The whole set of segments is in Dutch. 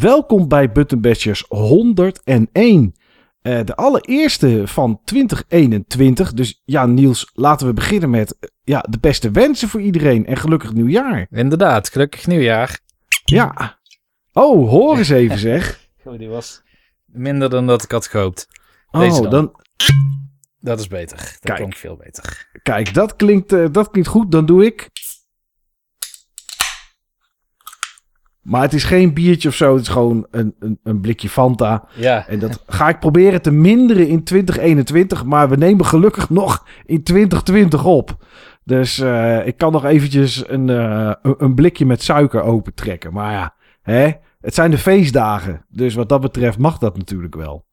welkom bij Button Bashers 101. Eh, de allereerste van 2021. Dus ja, Niels, laten we beginnen met eh, ja, de beste wensen voor iedereen en gelukkig nieuwjaar. Inderdaad, gelukkig nieuwjaar. Ja. Oh, hoor eens even zeg. Oh, die was minder dan dat ik had gehoopt. Oh, dan. dan, Dat is beter. Dat Kijk. klonk veel beter. kijk, dat klinkt, eh, dat klinkt goed. Dan doe ik. Maar het is geen biertje of zo. Het is gewoon een, een, een blikje Fanta. Ja, En dat ga ik proberen te minderen in 2021. Maar we nemen gelukkig nog in 2020 op. Dus eh, ik kan nog eventjes een, eh, een, een blikje met suiker opentrekken. Maar ja, hè? het zijn de feestdagen. Dus wat dat betreft mag dat natuurlijk wel.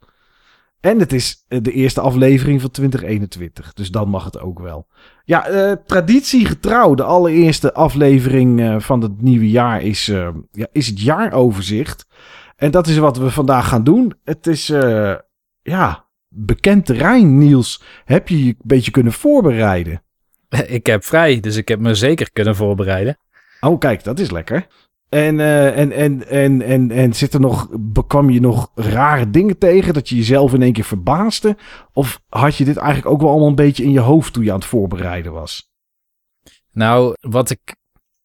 En het is eh, de eerste aflevering van 2021. Dus dan mag het ook wel. Ja, eh, traditiegetrouw. De allereerste aflevering eh, van het nieuwe jaar is, ja, is het jaaroverzicht. En dat is wat we vandaag gaan doen. Het is, ja, bekend terrein, Niels. Heb je je een beetje kunnen voorbereiden? ik heb vrij, dus ik heb me zeker kunnen voorbereiden. Oh, kijk, dat is lekker. En, eh, en, en, en, en, en zit er nog, kwam je nog rare dingen tegen dat je jezelf in één keer verbaasde? Of had je dit eigenlijk ook wel allemaal een beetje in je hoofd toen je aan het voorbereiden was? Nou, wat ik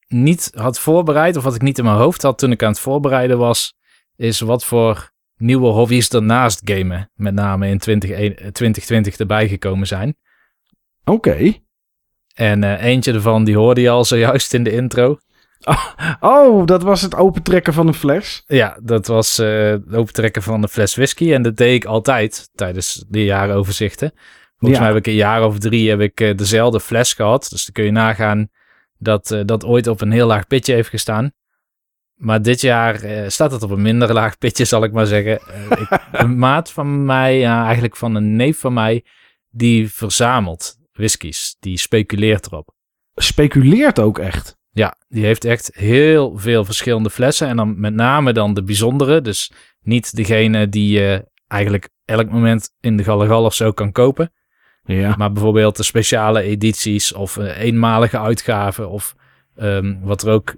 niet had voorbereid, of wat ik niet in mijn hoofd had toen ik aan het voorbereiden was, is wat voor nieuwe hobby's er naast gamen, met name in 2021 2020 erbij gekomen zijn. Oké. En eh, eentje ervan, die hoorde je al zojuist in de intro. Oh, dat was het opentrekken van een fles. Ja, dat was eh, het opentrekken van een fles whisky. En dat deed ik altijd tijdens de jaaroverzichten. Volgens Ja. mij heb ik een jaar of drie heb ik, eh, dezelfde fles gehad. Dus dan kun je nagaan dat eh, dat ooit op een heel laag pitje heeft gestaan. Maar dit jaar staat het op een minder laag pitje, zal ik maar zeggen. Ik- een maat van mij, eigenlijk van een neef van mij, die verzamelt whiskies. Die speculeert erop. Speculeert ook echt. Ja, die heeft echt heel veel verschillende flessen. En dan met name dan de bijzondere. Dus niet degene die je eigenlijk elk moment in de Gallegal of zo kan kopen. Ja. Maar bijvoorbeeld de speciale edities of eh, eenmalige uitgaven. Of ehm, wat er ook,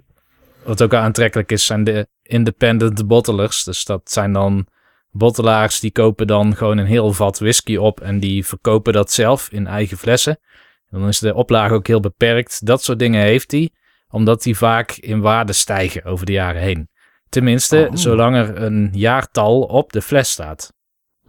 wat ook aantrekkelijk is, zijn de independent bottlers. Dus dat zijn dan bottelaars die kopen dan gewoon een heel vat whisky op. En die verkopen dat zelf in eigen flessen. En dan is de oplage ook heel beperkt. Dat soort dingen heeft hij omdat die vaak in waarde stijgen over de jaren heen. Tenminste, Oh. zolang er een jaartal op de fles staat.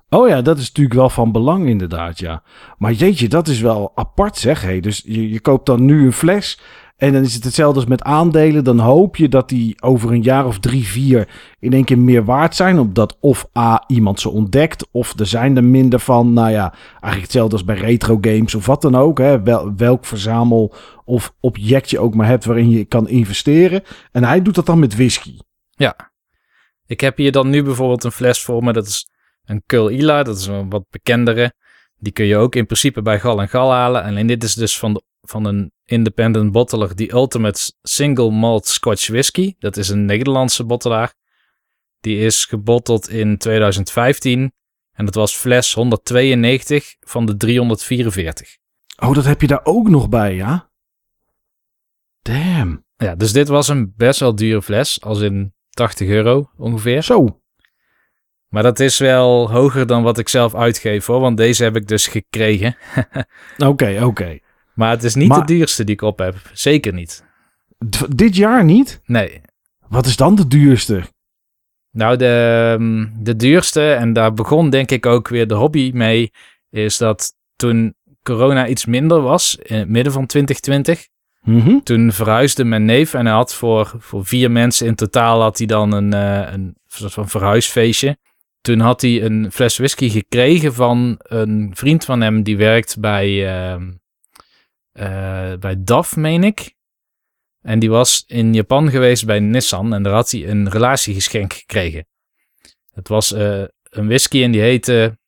Oh ja, dat is natuurlijk wel van belang inderdaad, ja. Maar jeetje, dat is wel apart zeg. Hey. Dus je, je koopt dan nu een fles en dan is het hetzelfde als met aandelen. Dan hoop je dat die over een jaar of drie, vier in één keer meer waard zijn. Omdat of A, iemand ze ontdekt of er zijn er minder van. Nou ja, eigenlijk hetzelfde als bij retro games of wat dan ook. Hè. Wel, welk verzamel of object je ook maar hebt waarin je kan investeren. En hij doet dat dan met whisky. Ik heb hier dan nu bijvoorbeeld een fles voor me. Dat is een Kul Ila. Dat is een wat bekendere. Die kun je ook in principe bij Gal en Gal halen. Alleen dit is dus van, de, van een independent bottler. Die Ultimate Single Malt Scotch Whisky. Dat is een Nederlandse bottelaar. Die is gebotteld in 2015. En dat was fles 192 van de 344. Oh, dat heb je daar ook nog bij, ja? Damn. Ja, dus dit was een best wel dure fles. Als in 80 euro ongeveer. Zo. Maar dat is wel hoger dan wat ik zelf uitgeef hoor. Want deze heb ik dus gekregen. Oké, oké. Maar het is niet Maar- de duurste die ik op heb. Zeker niet. Dit jaar niet? Nee. Wat is dan de duurste? Nou, de, ehm, de duurste, en daar begon denk ik ook weer de hobby mee, is dat toen corona iets minder was, in het midden van 2020, Mhm. toen verhuisde mijn neef en hij had voor, voor vier mensen in totaal had hij dan een, eh, een soort van verhuisfeestje. Toen had hij een fles whisky gekregen van een vriend van hem die werkt bij, ehm, eh, bij DAF, meen ik. En die was in Japan geweest bij Nissan en daar had hij een relatiegeschenk gekregen. Het was eh, een whisky en die heette,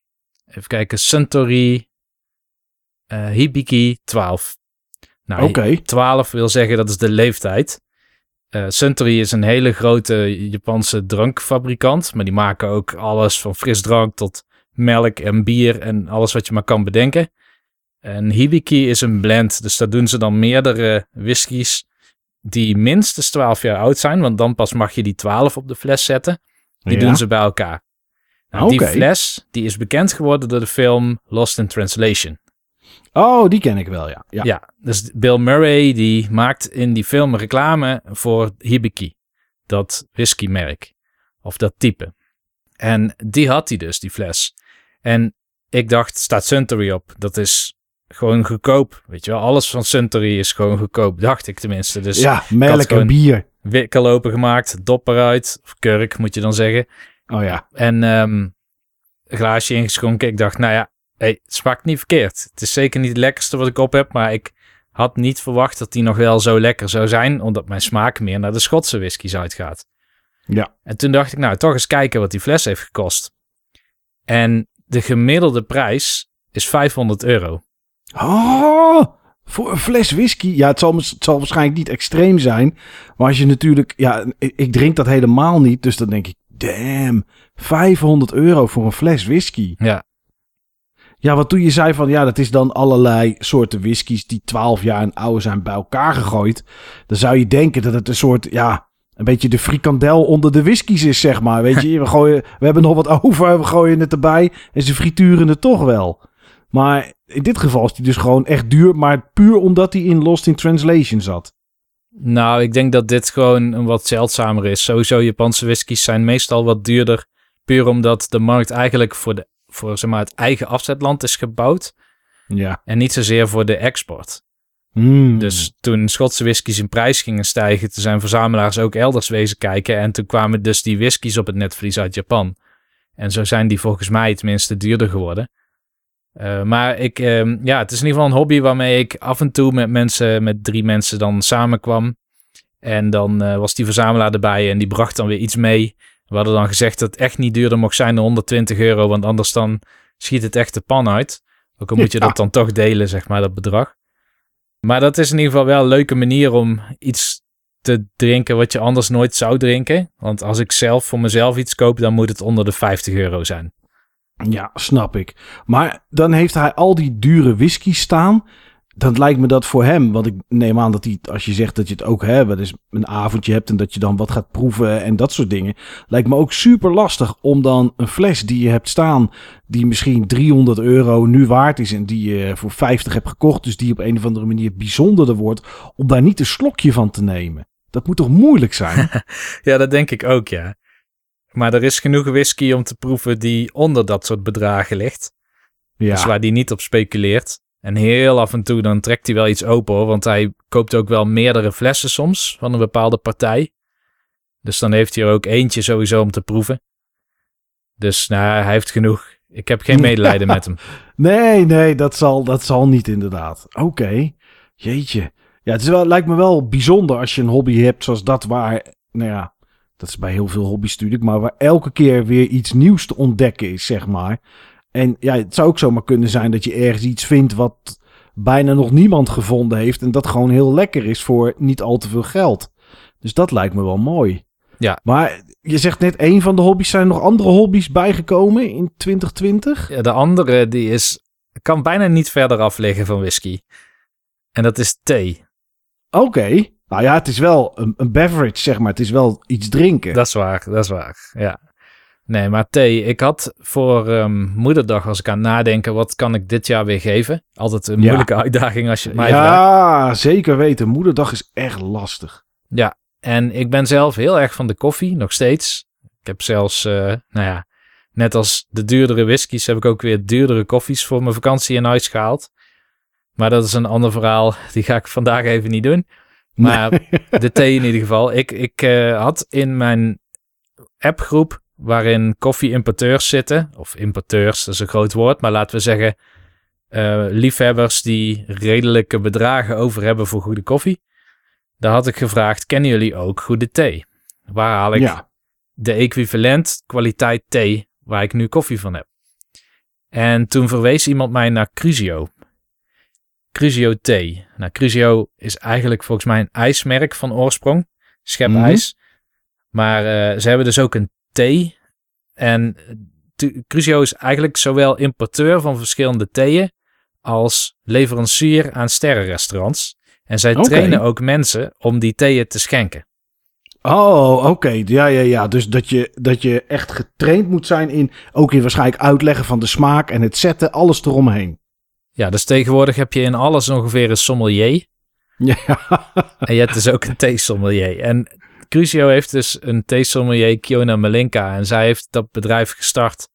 even kijken, Suntory eh, Hibiki 12. Nou, Oké. 12 wil zeggen dat is de leeftijd. Eh Suntory is een hele grote Japanse drankfabrikant. Maar die maken ook alles van frisdrank tot melk en bier en alles wat je maar kan bedenken. En Hibiki is een blend. Dus daar doen ze dan meerdere whiskies die minstens 12 jaar oud zijn. Want dan pas mag je die 12 op de fles zetten. Die Ja. doen ze bij elkaar. Nou, Die fles die is bekend geworden door de film Lost in Translation. Oh, die ken ik wel, ja. Ja. Ja, dus Bill Murray die maakt in die film reclame voor Hibiki. Dat whiskymerk. Of dat type. En die had hij dus, die fles. En ik dacht, staat Suntory op. Dat is gewoon goedkoop. Weet je wel, alles van Suntory is gewoon goedkoop. Dacht ik tenminste. Dus ja, melk en bier. wikkel opengemaakt, dop eruit. Of kurk moet je dan zeggen. Oh ja. En ehm, een glaasje ingeschonken. Ik dacht, nou ja, hey, het smaakt niet verkeerd. Het is zeker niet het lekkerste wat ik op heb, maar ik had niet verwacht dat die nog wel zo lekker zou zijn, omdat mijn smaak meer naar de Schotse whiskies uitgaat. Ja. En toen dacht ik, nou, toch eens kijken wat die fles heeft gekost. En de gemiddelde prijs is 500 euro. Oh, voor een fles whisky. Ja, het zal, het zal waarschijnlijk niet extreem zijn. Maar als je natuurlijk... Ja, ik, ik drink dat helemaal niet. Dus dan denk ik, damn, 500 euro voor een fles whisky. Ja. Ja, wat toen je zei van... Ja, dat is dan allerlei soorten whiskies die 12 jaar en ouder zijn bij elkaar gegooid. Dan zou je denken dat het een soort... Ja, een beetje de frikandel onder de whiskies is, zeg maar. Weet je, we, gooien, we hebben nog wat over, we gooien het erbij. En ze frituren het toch wel. Maar in dit geval is die dus gewoon echt duur, maar puur omdat hij in Lost in Translation zat. Nou, ik denk dat dit gewoon een wat zeldzamer is. Sowieso, Japanse whiskies zijn meestal wat duurder. Puur omdat de markt eigenlijk voor, de, voor zeg maar, het eigen afzetland is gebouwd. Ja. En niet zozeer voor de export. Hmm. Dus toen Schotse whiskies in prijs gingen stijgen, toen zijn verzamelaars ook elders wezen kijken. En toen kwamen dus die whiskies op het netvlies uit Japan. En zo zijn die volgens mij tenminste duurder geworden. Eh, maar ik, ehm, ja, het is in ieder geval een hobby waarmee ik af en toe met mensen, met drie mensen dan samenkwam. En dan eh, was die verzamelaar erbij en die bracht dan weer iets mee. We hadden dan gezegd dat het echt niet duurder mocht zijn dan 120 euro, want anders dan schiet het echt de pan uit. Ook al moet je Ja. dat dan toch delen, zeg maar, dat bedrag. Maar dat is in ieder geval wel een leuke manier om iets te drinken wat je anders nooit zou drinken. Want als ik zelf voor mezelf iets koop, dan moet het onder de 50 euro zijn. Ja, snap ik. Maar dan heeft hij al die dure whisky staan. Dan lijkt me dat voor hem, want ik neem aan dat hij, als je zegt dat je het ook hebt, dus een avondje hebt en dat je dan wat gaat proeven en dat soort dingen, lijkt me ook super lastig om dan een fles die je hebt staan, die misschien 300 euro nu waard is en die je voor 50 hebt gekocht, dus die op een of andere manier bijzonderder wordt, om daar niet een slokje van te nemen. Dat moet toch moeilijk zijn? Ja, dat denk ik ook, ja. Maar er is genoeg whisky om te proeven die onder dat soort bedragen ligt. Ja. Dus waar die niet op speculeert. En heel af en toe dan trekt hij wel iets open hoor. Want hij koopt ook wel meerdere flessen soms van een bepaalde partij. Dus dan heeft hij er ook eentje sowieso om te proeven. Dus nou, hij heeft genoeg. Ik heb geen medelijden met hem. Nee, nee, dat zal, dat zal niet inderdaad. Oké, jeetje. Ja, het is wel, lijkt me wel bijzonder als je een hobby hebt zoals dat waar, nou ja, dat is bij heel veel hobby's natuurlijk, maar waar elke keer weer iets nieuws te ontdekken is, zeg maar. En ja, het zou ook zomaar kunnen zijn dat je ergens iets vindt wat bijna nog niemand gevonden heeft en dat gewoon heel lekker is voor niet al te veel geld. Dus dat lijkt me wel mooi. Ja. Maar je zegt net, een van de hobby's zijn er nog andere hobby's bijgekomen in 2020? Ja, de andere die is, kan bijna niet verder af liggen van whisky. En dat is thee. Oké. Nou ja, het is wel een, een beverage, zeg maar. Het is wel iets drinken. Dat is waar, dat is waar. Ja. Nee, maar thee. Ik had voor ehm, moederdag, als ik aan nadenken, wat kan ik dit jaar weer geven? Altijd een Ja. moeilijke uitdaging als je het mij vraagt. ja, zeker weten. Moederdag is echt lastig. Ja, en ik ben zelf heel erg van de koffie, nog steeds. Ik heb zelfs, eh, nou ja, net als de duurdere whiskies heb ik ook weer duurdere koffies voor mijn vakantie in huis gehaald. Maar dat is een ander verhaal, die ga ik vandaag even niet doen. Maar de thee in ieder geval. Ik, ik eh, had in mijn appgroep, waarin koffie-importeurs zitten, of importeurs, dat is een groot woord, maar laten we zeggen eh, liefhebbers die redelijke bedragen over hebben voor goede koffie. Daar had ik gevraagd, kennen jullie ook goede thee? Waar haal ik Ja. de equivalent kwaliteit thee waar ik nu koffie van heb? En toen verwees iemand mij naar Crisio. Crisio thee. Nou, Crisio is eigenlijk volgens mij een ijsmerk van oorsprong. Schepijs. Maar eh, ze hebben dus ook een thee. En tu- Crisio is eigenlijk zowel importeur van verschillende theeën als leverancier aan sterrenrestaurants. En zij trainen ook mensen om die theeën te schenken. Oh, oké. Ja, ja, ja. Dus dat je, dat je echt getraind moet zijn in... ook in waarschijnlijk uitleggen van de smaak en het zetten. Alles eromheen. Ja, dus tegenwoordig heb je in alles ongeveer een sommelier. Ja. En je hebt dus ook een theesommelier. En Crucio heeft dus een theesommelier, Kiona Malinka. En zij heeft dat bedrijf gestart.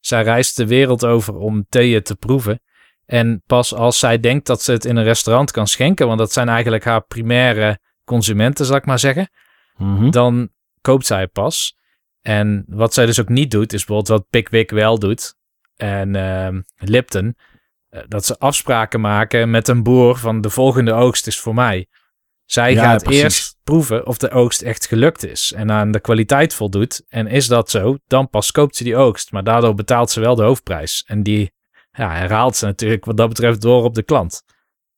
Zij reist de wereld over om theeën te proeven. En pas als zij denkt dat ze het in een restaurant kan schenken, want dat zijn eigenlijk haar primaire consumenten, zal ik maar zeggen, Mhm. dan koopt zij het pas. En wat zij dus ook niet doet, is bijvoorbeeld wat Pickwick wel doet en ehm, Lipton, dat ze afspraken maken met een boer van de volgende oogst is voor mij. Zij Ja, gaat precies. eerst proeven of de oogst echt gelukt is en aan de kwaliteit voldoet. En is dat zo, dan pas koopt ze die oogst. Maar daardoor betaalt ze wel de hoofdprijs. En die ja, herhaalt ze natuurlijk wat dat betreft door op de klant.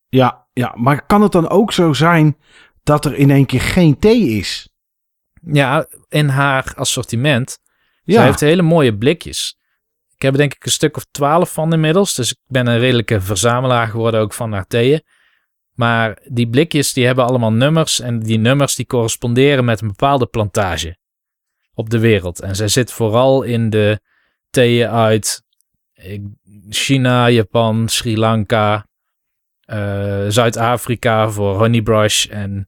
Ja, ja, maar kan het dan ook zo zijn dat er in één keer geen thee is? Ja, in haar assortiment Ja, Zij heeft hele mooie blikjes. Ik heb er denk ik een stuk of twaalf van inmiddels. Dus ik ben een redelijke verzamelaar geworden ook van theeën. Maar die blikjes die hebben allemaal nummers. En die nummers die corresponderen met een bepaalde plantage op de wereld. En zij zit vooral in de theeën uit China, Japan, Sri Lanka, eh, Zuid-Afrika voor Honeybrush en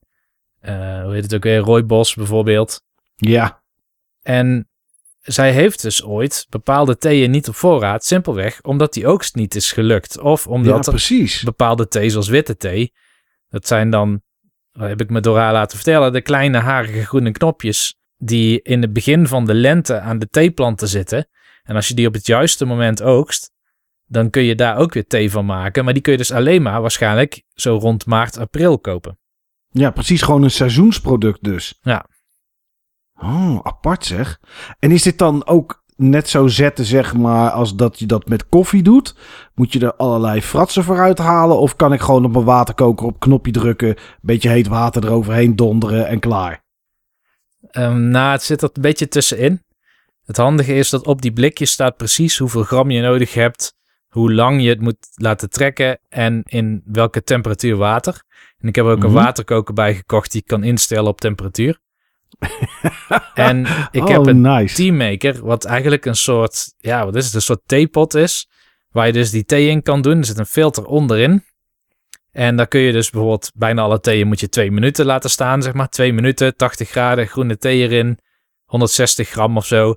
eh, hoe heet het ook weer, rooibos bijvoorbeeld. ja, En zij heeft dus ooit bepaalde theeën niet op voorraad, simpelweg omdat die oogst niet is gelukt. Of omdat precies. bepaalde thee, zoals witte thee, dat zijn dan, wat heb ik me door haar laten vertellen, de kleine harige groene knopjes die in het begin van de lente aan de theeplanten zitten. En als je die op het juiste moment oogst, dan kun je daar ook weer thee van maken. Maar die kun je dus alleen maar waarschijnlijk zo rond maart, april kopen. Ja, precies. Gewoon een seizoensproduct dus. Ja. Oh, apart zeg. En is dit dan ook net zo zetten, zeg maar, als dat je dat met koffie doet? Moet je er allerlei fratsen voor uithalen? Of kan ik gewoon op mijn waterkoker op knopje drukken, een beetje heet water eroverheen donderen en klaar? Ehm, nou, het zit er een beetje tussenin. Het handige is dat op die blikjes staat precies hoeveel gram je nodig hebt, hoe lang je het moet laten trekken en in welke temperatuur water. En ik heb er ook Mhm. een waterkoker bij gekocht die ik kan instellen op temperatuur. en ik oh, heb een nice. teamaker, wat eigenlijk een soort, ja, wat is het, een soort theepot is, waar je dus die thee in kan doen. Er zit een filter onderin. En daar kun je dus bijvoorbeeld bijna alle theeën moet je twee minuten laten staan, zeg maar. Twee minuten, 80 graden, groene thee erin, 160 gram of zo.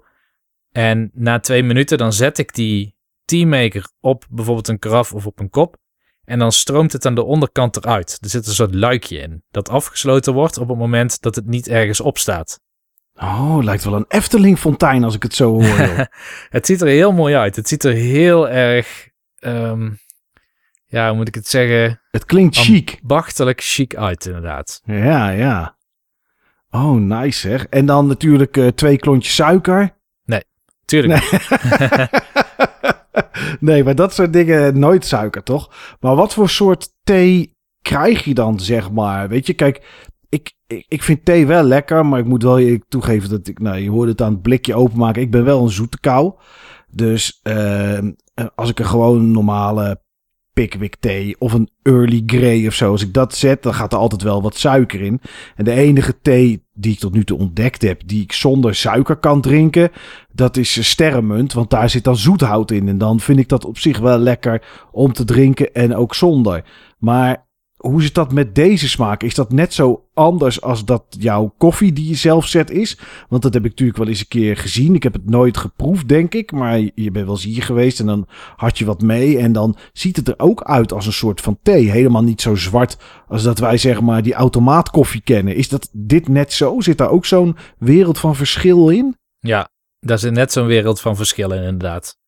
En na twee minuten dan zet ik die teamaker op bijvoorbeeld een karaf of op een kop. En dan stroomt het aan de onderkant eruit. Er zit een soort luikje in, dat afgesloten wordt op het moment dat het niet ergens op staat. Oh, lijkt wel een Efteling fontein als ik het zo hoor. Het ziet er heel mooi uit. Het ziet er heel erg, ehm, ja, hoe moet ik het zeggen, het klinkt chic. bachtelijk chic uit inderdaad. Ja, ja. Oh, nice zeg. En dan natuurlijk eh, twee klontjes suiker. Tuurlijk. nee, maar dat soort dingen nooit suiker, toch? Maar wat voor soort thee krijg je dan, zeg maar? Weet je, kijk, ik, ik, ik vind thee wel lekker, maar ik moet wel eerlijk toegeven dat ik, nou, je hoorde het aan het blikje openmaken. Ik ben wel een zoete kou. Dus eh, als ik een gewoon normale Pickwick thee of een Early Grey of zo, als ik dat zet, dan gaat er altijd wel wat suiker in. En de enige thee die ik tot nu toe ontdekt heb, die ik zonder suiker kan drinken, dat is sterrenmunt, want daar zit dan zoethout in. En dan vind ik dat op zich wel lekker om te drinken en ook zonder. Maar hoe zit dat met deze smaak? Is dat net zo anders als dat jouw koffie die je zelf zet is? Want dat heb ik natuurlijk wel eens een keer gezien. Ik heb het nooit geproefd, denk ik. Maar je bent wel eens hier geweest en dan had je wat mee. En dan ziet het er ook uit als een soort van thee. Helemaal niet zo zwart als dat wij zeg maar die automaatkoffie kennen. Is dat dit net zo? Zit daar ook zo'n wereld van verschil in? Ja, daar zit net zo'n wereld van verschil in inderdaad.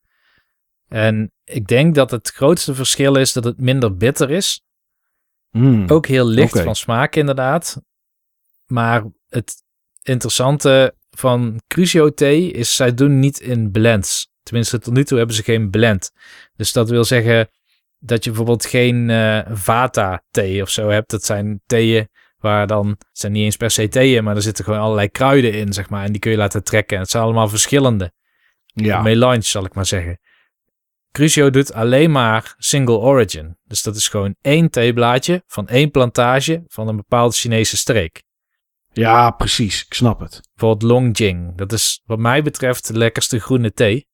En ik denk dat het grootste verschil is dat het minder bitter is. Hmm. Ook heel licht van smaak inderdaad. Maar het interessante van Crucio thee is, zij doen niet in blends. Tenminste, tot nu toe hebben ze geen blend. Dus dat wil zeggen dat je bijvoorbeeld geen eh, Vata thee of zo hebt. Dat zijn theeën waar dan, het zijn niet eens per se theeën, maar er zitten gewoon allerlei kruiden in, zeg maar. En die kun je laten trekken. En het zijn allemaal verschillende. Ja. Melange, zal ik maar zeggen. Crucio doet alleen maar single origin. Dus dat is gewoon één theeblaadje van één plantage van een bepaalde Chinese streek. Ja, precies. Ik snap het. Bijvoorbeeld Longjing. Dat is wat mij betreft de lekkerste groene thee.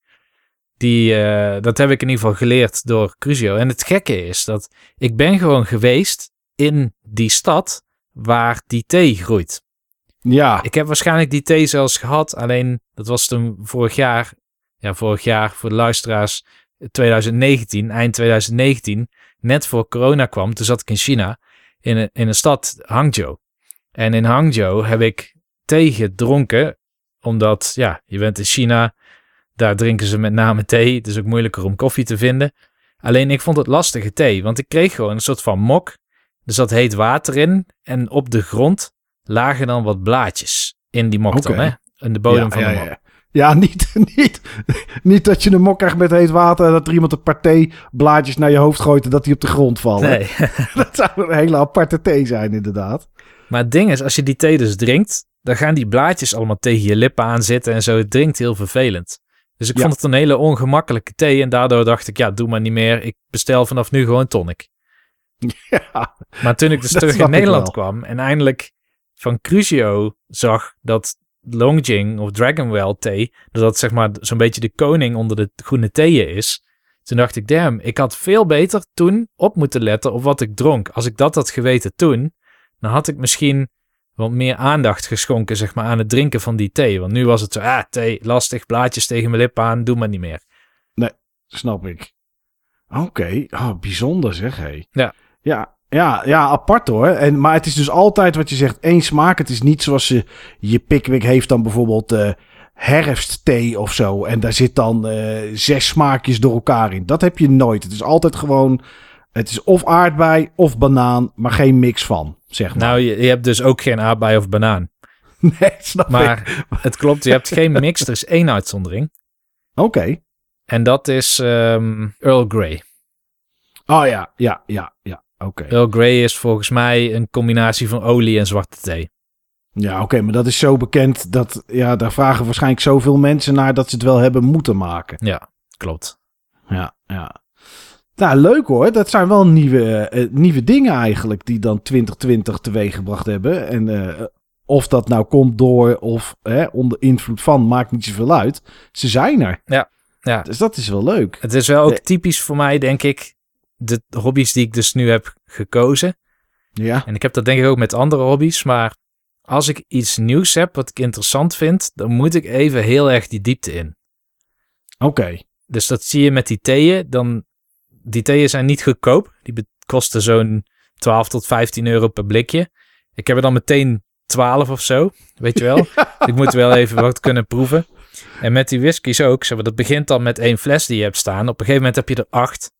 Die, eh, dat heb ik in ieder geval geleerd door Crucio. En het gekke is dat ik ben gewoon geweest in die stad waar die thee groeit. Ja, Ik heb waarschijnlijk die thee zelfs gehad. Alleen dat was toen vorig jaar. Ja, vorig jaar voor de luisteraars. 2019, eind 2019. Net voor corona kwam. Toen zat ik in China. In een, in een stad, Hangzhou. En in Hangzhou heb ik thee gedronken. Omdat, ja, je bent in China. Daar drinken ze met name thee. Het is ook moeilijker om koffie te vinden. Alleen ik vond het lastige thee. Want ik kreeg gewoon een soort van mok. Er zat heet water in. En op de grond lagen dan wat blaadjes. In die mok dan, hè? In de bodem ja, van ja, de mok. ja. Ja, niet, niet, niet dat je een mok krijgt met heet water en dat er iemand een paar theeblaadjes naar je hoofd gooit en dat die op de grond vallen. Nee. Dat zou een hele aparte thee zijn, inderdaad. Maar het ding is, als je die thee dus drinkt, dan gaan die blaadjes allemaal tegen je lippen aan zitten en zo. Het drinkt heel vervelend. Dus ik Ja. vond het een hele ongemakkelijke thee en daardoor dacht ik, ja, doe maar niet meer. Ik bestel vanaf nu gewoon tonic. Ja, Maar toen ik dus terug in Nederland wel. kwam en eindelijk van Crucio zag dat Longjing of Dragonwell thee, dat dat zeg maar zo'n beetje de koning onder de groene theeën is. Toen dacht ik, damn, ik had veel beter toen op moeten letten op wat ik dronk. Als ik dat had geweten toen, dan had ik misschien wat meer aandacht geschonken zeg maar, aan het drinken van die thee. Want nu was het zo, ah, thee, lastig, blaadjes tegen mijn lippen aan, doe maar niet meer. snap ik. Oké, oh, bijzonder zeg, hé. Ja. Ja, ja, ja, apart hoor. En, maar het is dus altijd wat je zegt, één smaak. Het is niet zoals je, je Pickwick heeft dan bijvoorbeeld eh herfstthee of zo. En daar zit dan eh, zes smaakjes door elkaar in. Dat heb je nooit. Het is altijd gewoon, het is of aardbei of banaan, maar geen mix van, zeg maar. Nou, je, je hebt dus ook geen aardbei of banaan. nee, snap ik. Maar het klopt, je hebt geen mix, er is één uitzondering. Oké. En dat is ehm, Earl Grey. Oh ja, ja, ja, ja. Oké. Earl Grey is volgens mij een combinatie van olie en zwarte thee. Ja, oké, maar dat is zo bekend dat ja, daar vragen waarschijnlijk zoveel mensen naar dat ze het wel hebben moeten maken. Ja, klopt. Ja, ja. Nou, leuk hoor. Dat zijn wel nieuwe, eh, nieuwe dingen eigenlijk die dan 2020 teweeggebracht hebben. En eh, of dat nou komt door of hè, onder invloed van, maakt niet zoveel uit. Ze zijn er. Ja. Dus dat is wel leuk. Het is wel ook typisch voor mij, denk ik, de hobby's die ik dus nu heb gekozen. Ja, En ik heb dat denk ik ook met andere hobby's, maar als ik iets nieuws heb wat ik interessant vind, dan moet ik even heel erg die diepte in. oké. Dus dat zie je met die theeën. Dan, die theeën zijn niet goedkoop. Die kosten zo'n 12 tot 15 euro per blikje. Ik heb er dan meteen 12 of zo. Weet je wel? Ik moet wel even wat kunnen proeven. En met die whiskies ook. Zeg maar, dat begint dan met één fles die je hebt staan. Op een gegeven moment heb je er acht.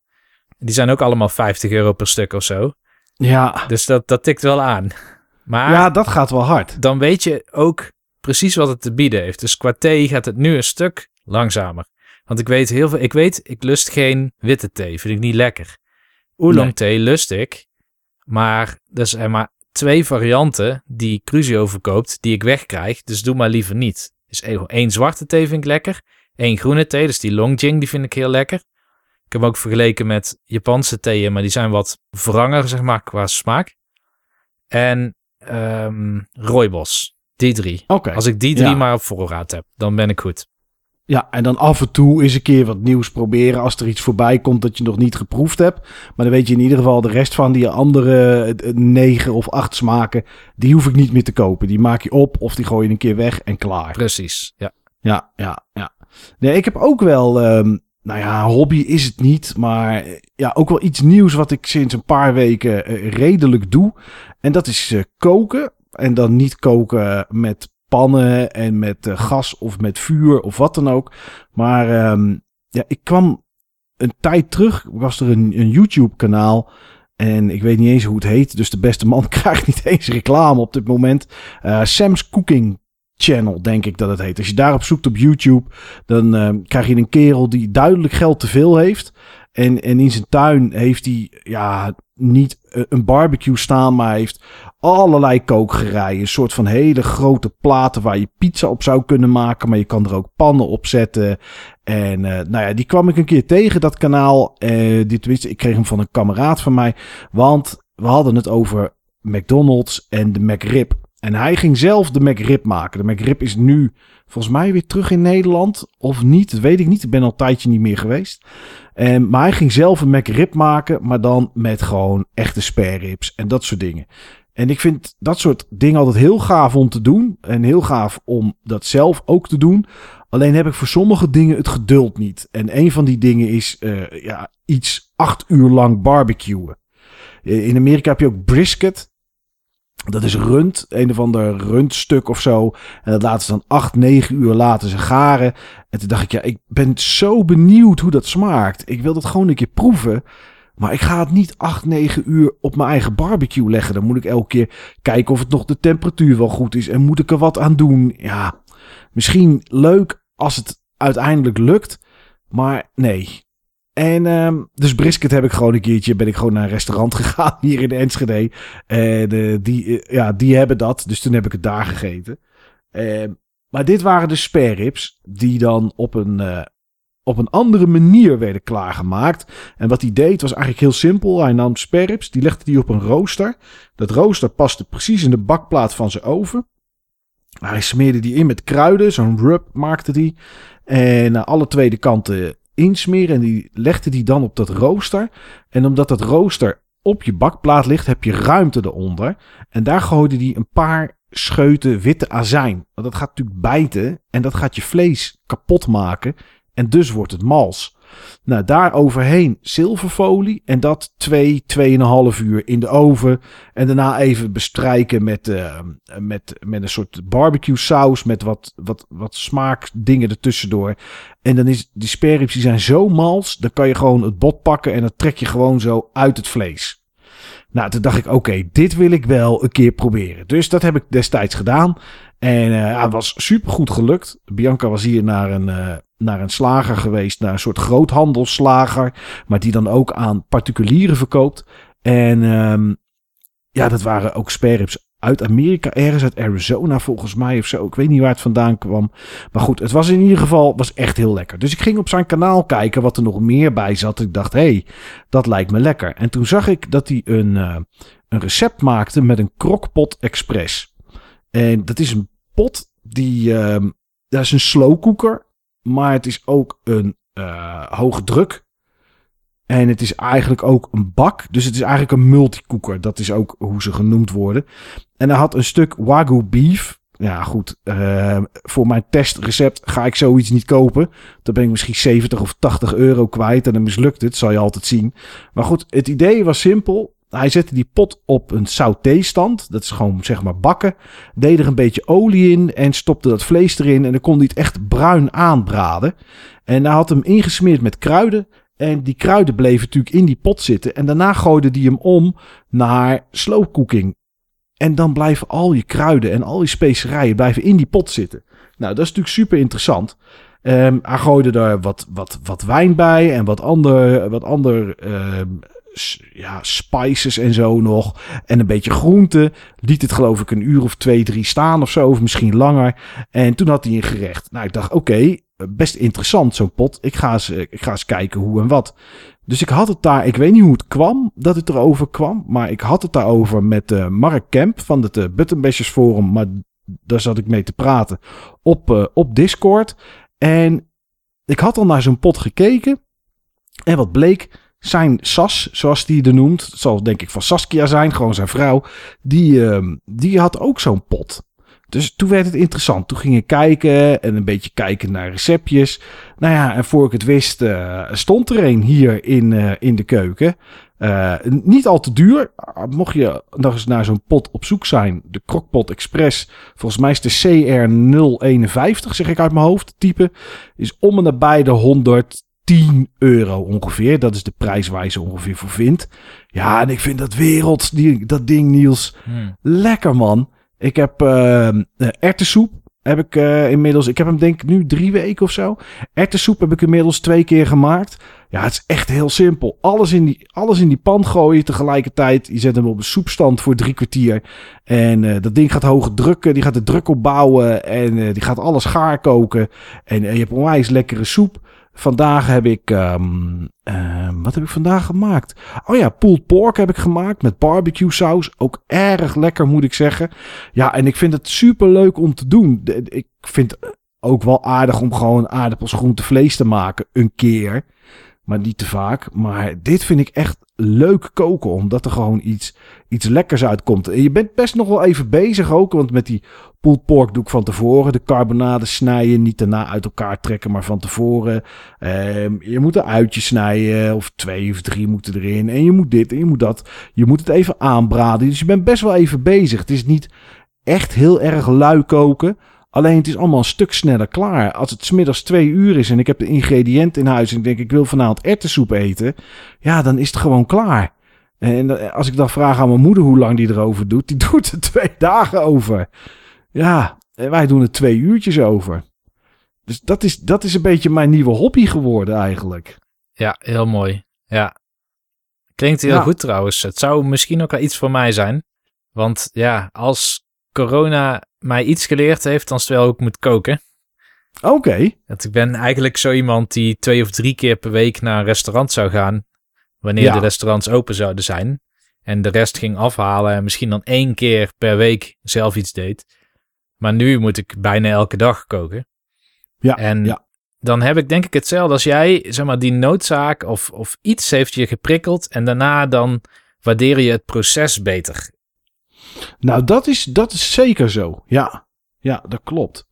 Die zijn ook allemaal 50 euro per stuk of zo. Ja. Dus dat, dat tikt wel aan. Maar ja, dat gaat wel hard. dan weet je ook precies wat het te bieden heeft. Dus qua thee gaat het nu een stuk langzamer. Want ik weet heel veel. Ik weet, ik lust geen witte thee. Vind ik niet lekker. Oolong Nee. thee lust ik. Maar er zijn maar twee varianten die Crucio verkoopt, die ik wegkrijg. Dus doe maar liever niet. Dus één één zwarte thee vind ik lekker. Eén groene thee, dus die Longjing, die vind ik heel lekker. Ik heb hem ook vergeleken met Japanse theeën, maar die zijn wat wranger, zeg maar, qua smaak. En ehm rooibos. Die drie. Als ik die drie Ja. maar op voorraad heb, dan ben ik goed. Ja, en dan af en toe eens een keer wat nieuws proberen als er iets voorbij komt dat je nog niet geproefd hebt. Maar dan weet je in ieder geval de rest van die andere eh, negen of acht smaken, die hoef ik niet meer te kopen. Die maak je op of die gooi je een keer weg en klaar. Precies. Ja. Ja, ja, ja. Nee, ik heb ook wel, ehm, nou ja, hobby is het niet, maar eh, ja, ook wel iets nieuws wat ik sinds een paar weken eh, redelijk doe. En dat is eh, koken. En dan niet koken met pannen en met gas of met vuur of wat dan ook. Maar ehm, ja, ik kwam een tijd terug, was er een, een YouTube kanaal. En ik weet niet eens hoe het heet. Dus de beste man krijgt niet eens reclame op dit moment. Sam's Cooking Channel, denk ik dat het heet. Als je daarop zoekt op YouTube, dan eh, krijg je een kerel die duidelijk geld te veel heeft. En, en in zijn tuin heeft hij ja, niet eh, een barbecue staan, maar heeft allerlei kookgerijen. Een soort van hele grote platen waar je pizza op zou kunnen maken. Maar je kan er ook pannen op zetten. En eh, nou ja, die kwam ik een keer tegen, dat kanaal. Dit wist, ik kreeg hem van een kameraad van mij. Want we hadden het over McDonald's en de McRib. En hij ging zelf de McRib maken. De McRib is nu volgens mij weer terug in Nederland. Of niet, dat weet ik niet. Ik ben al een tijdje niet meer geweest. En, maar hij ging zelf een McRib maken, maar dan met gewoon echte spare ribs en dat soort dingen. En ik vind dat soort dingen altijd heel gaaf om te doen. En heel gaaf om dat zelf ook te doen. Alleen heb ik voor sommige dingen het geduld niet. En een van die dingen is uh, ja, iets acht uur lang barbecuen. Eh, in Amerika heb je ook brisket. Dat is rund, een of ander rundstuk of zo. En dat laten ze dan acht, negen uur laten ze garen. En toen dacht ik, ja, ik ben zo benieuwd hoe dat smaakt. Ik wil dat gewoon een keer proeven. Maar ik ga het niet 8, 9 uur op mijn eigen barbecue leggen. Dan moet ik elke keer kijken of het nog de temperatuur wel goed is. En moet ik er wat aan doen? Ja, misschien leuk als het uiteindelijk lukt. Maar nee. En um, dus brisket heb ik gewoon een keertje. Ben ik gewoon naar een restaurant gegaan hier in Enschede. En uh, die, uh, ja, die hebben dat. Dus toen heb ik het daar gegeten. Uh, maar dit waren de spare ribs. Die dan op een, uh, op een andere manier werden klaargemaakt. En wat hij deed was eigenlijk heel simpel. Hij nam spare ribs. Die legde die op een rooster. Dat rooster paste precies in de bakplaat van zijn oven. Hij smeerde die in met kruiden. Zo'n rub maakte die. En aan alle twee de kanten insmeren. En die legde die dan op dat rooster. En omdat dat rooster op je bakplaat ligt, heb je ruimte eronder. En daar gooide hij een paar scheuten witte azijn. Want dat gaat natuurlijk bijten. En dat gaat je vlees kapot maken. En dus wordt het mals. Nou, daar overheen zilverfolie. En dat 2, 2,5 uur in de oven. En daarna even bestrijken met, uh, met, met een soort barbecue saus. Met wat, wat, wat smaakdingen ertussendoor. En dan is die sperrips die zijn zo mals. Dan kan je gewoon het bot pakken. En dat trek je gewoon zo uit het vlees. Nou, toen dacht ik, oké, dit wil ik wel een keer proberen. Dus dat heb ik destijds gedaan. En het was super goed gelukt. Bianca was hier naar een, uh, naar een slager geweest, naar een soort groothandelsslager, maar die dan ook aan particulieren verkoopt. En um, ja, dat waren ook spareribs uit Amerika, ergens uit Arizona volgens mij of zo. Ik weet niet waar het vandaan kwam. Maar goed, het was in ieder geval was echt heel lekker. Dus ik ging op zijn kanaal kijken wat er nog meer bij zat. Ik dacht, hé, hey, dat lijkt me lekker. En toen zag ik dat hij een, uh, een recept maakte met een crockpot express. En dat is een pot die, uh, dat is een slow cooker. Maar het is ook een uh, hoge druk. En het is eigenlijk ook een bak. Dus het is eigenlijk een multicooker. Dat is ook hoe ze genoemd worden. En hij had een stuk Wagyu beef. Ja, goed. Uh, voor mijn testrecept ga ik zoiets niet kopen. Dan ben ik misschien 70 of 80 euro kwijt. En dan mislukt het. Zal je altijd zien. Maar goed, het idee was simpel. Hij zette die pot op een sauté-stand. Dat is gewoon zeg maar bakken. Deed er een beetje olie in en stopte dat vlees erin. En dan kon hij het echt bruin aanbraden. En hij had hem ingesmeerd met kruiden. En die kruiden bleven natuurlijk in die pot zitten. En daarna gooide hij hem om naar slow cooking. En dan blijven al je kruiden en al je specerijen blijven in die pot zitten. Nou, dat is natuurlijk super interessant. Um, hij gooide er wat, wat, wat wijn bij en wat ander, wat ander um, ja, spices en zo nog. En een beetje groente. Liet het geloof ik een uur of twee, drie staan of zo. Of misschien langer. En toen had hij een gerecht. Nou, ik dacht, oké, okay, best interessant zo'n pot. Ik ga, eens, ik ga eens kijken hoe en wat. Dus ik had het daar, ik weet niet hoe het kwam dat het erover kwam. Maar ik had het daarover met uh, Mark Kemp van het uh, Buttonbashers Forum. Maar daar zat ik mee te praten op, op Discord. En ik had al naar zo'n pot gekeken. En wat bleek, zijn Sas, zoals die er noemt, zal denk ik van Saskia zijn, gewoon zijn vrouw, die, uh, die had ook zo'n pot. Dus toen werd het interessant. Toen ging ik kijken en een beetje kijken naar receptjes. Nou ja, en voor ik het wist, uh, stond er een hier in, uh, in de keuken. Uh, niet al te duur. Mocht je nog eens naar zo'n pot op zoek zijn, de Crockpot Express. Volgens mij is de CR051, zeg ik uit mijn hoofd, type. Is om en nabij de 100 10 euro ongeveer. Dat is de prijs waar je ze ongeveer voor vindt. Ja, en ik vind dat wereld, die, dat ding Niels, hmm. lekker man. Ik heb uh, erwtensoep. Heb ik uh, inmiddels, ik heb hem denk ik nu drie weken of zo. Erwtensoep heb ik inmiddels twee keer gemaakt. Ja, het is echt heel simpel. Alles in die, alles in die pan gooien tegelijkertijd. Je zet hem op een soepstand voor drie kwartier. En uh, dat ding gaat hoog drukken. Die gaat de druk opbouwen. En uh, die gaat alles gaar koken. En je hebt onwijs lekkere soep. Vandaag heb ik. ehm, ehm, wat heb ik vandaag gemaakt? Oh ja, pulled pork heb ik gemaakt met barbecue saus. Ook erg lekker, moet ik zeggen. Ja, en ik vind het super leuk om te doen. Ik vind ook wel aardig om gewoon aardappels, groente, vlees te maken. Een keer. Maar niet te vaak. Maar dit vind ik echt leuk koken. Omdat er gewoon iets, iets lekkers uitkomt. En je bent best nog wel even bezig ook. Want met die pulled pork doe ik van tevoren. De carbonade snijden. Niet daarna uit elkaar trekken, maar van tevoren. Ehm, je moet een uitje snijden. Of twee of drie moeten erin. En je moet dit en je moet dat. Je moet het even aanbraden. Dus je bent best wel even bezig. Het is niet echt heel erg lui koken. Alleen het is allemaal een stuk sneller klaar. Als het smiddags twee uur is en ik heb de ingrediënten in huis en ik denk ik wil vanavond erwtensoep eten. Ja, dan is het gewoon klaar. En als ik dan vraag aan mijn moeder hoe lang die erover doet, die doet er twee dagen over. Ja, en wij doen er twee uurtjes over. Dus dat is, dat is een beetje mijn nieuwe hobby geworden eigenlijk. Ja, heel mooi. Ja. Klinkt heel Ja. goed trouwens. Het zou misschien ook wel iets voor mij zijn. Want ja, als corona mij iets geleerd heeft, dan is het wel hoe ik moet koken. Oké, Want ik ben eigenlijk zo iemand die twee of drie keer per week naar een restaurant zou gaan. Wanneer Ja. de restaurants open zouden zijn. En de rest ging afhalen en misschien dan één keer per week zelf iets deed. Maar nu moet ik bijna elke dag koken. ja, En ja. dan heb ik denk ik hetzelfde als jij. Zeg maar, die noodzaak of, of iets heeft je geprikkeld. En daarna dan waardeer je het proces beter. Nou, dat is, dat is zeker zo. Ja, ja, dat klopt.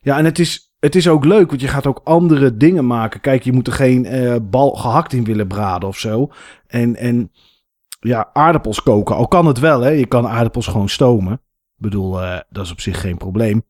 Ja, en het is, het is ook leuk, want je gaat ook andere dingen maken. Kijk, je moet er geen eh, bal gehakt in willen braden of zo. En, en ja, aardappels koken. Al kan het wel, hè. Je kan aardappels gewoon stomen. Ik bedoel, eh, dat is op zich geen probleem.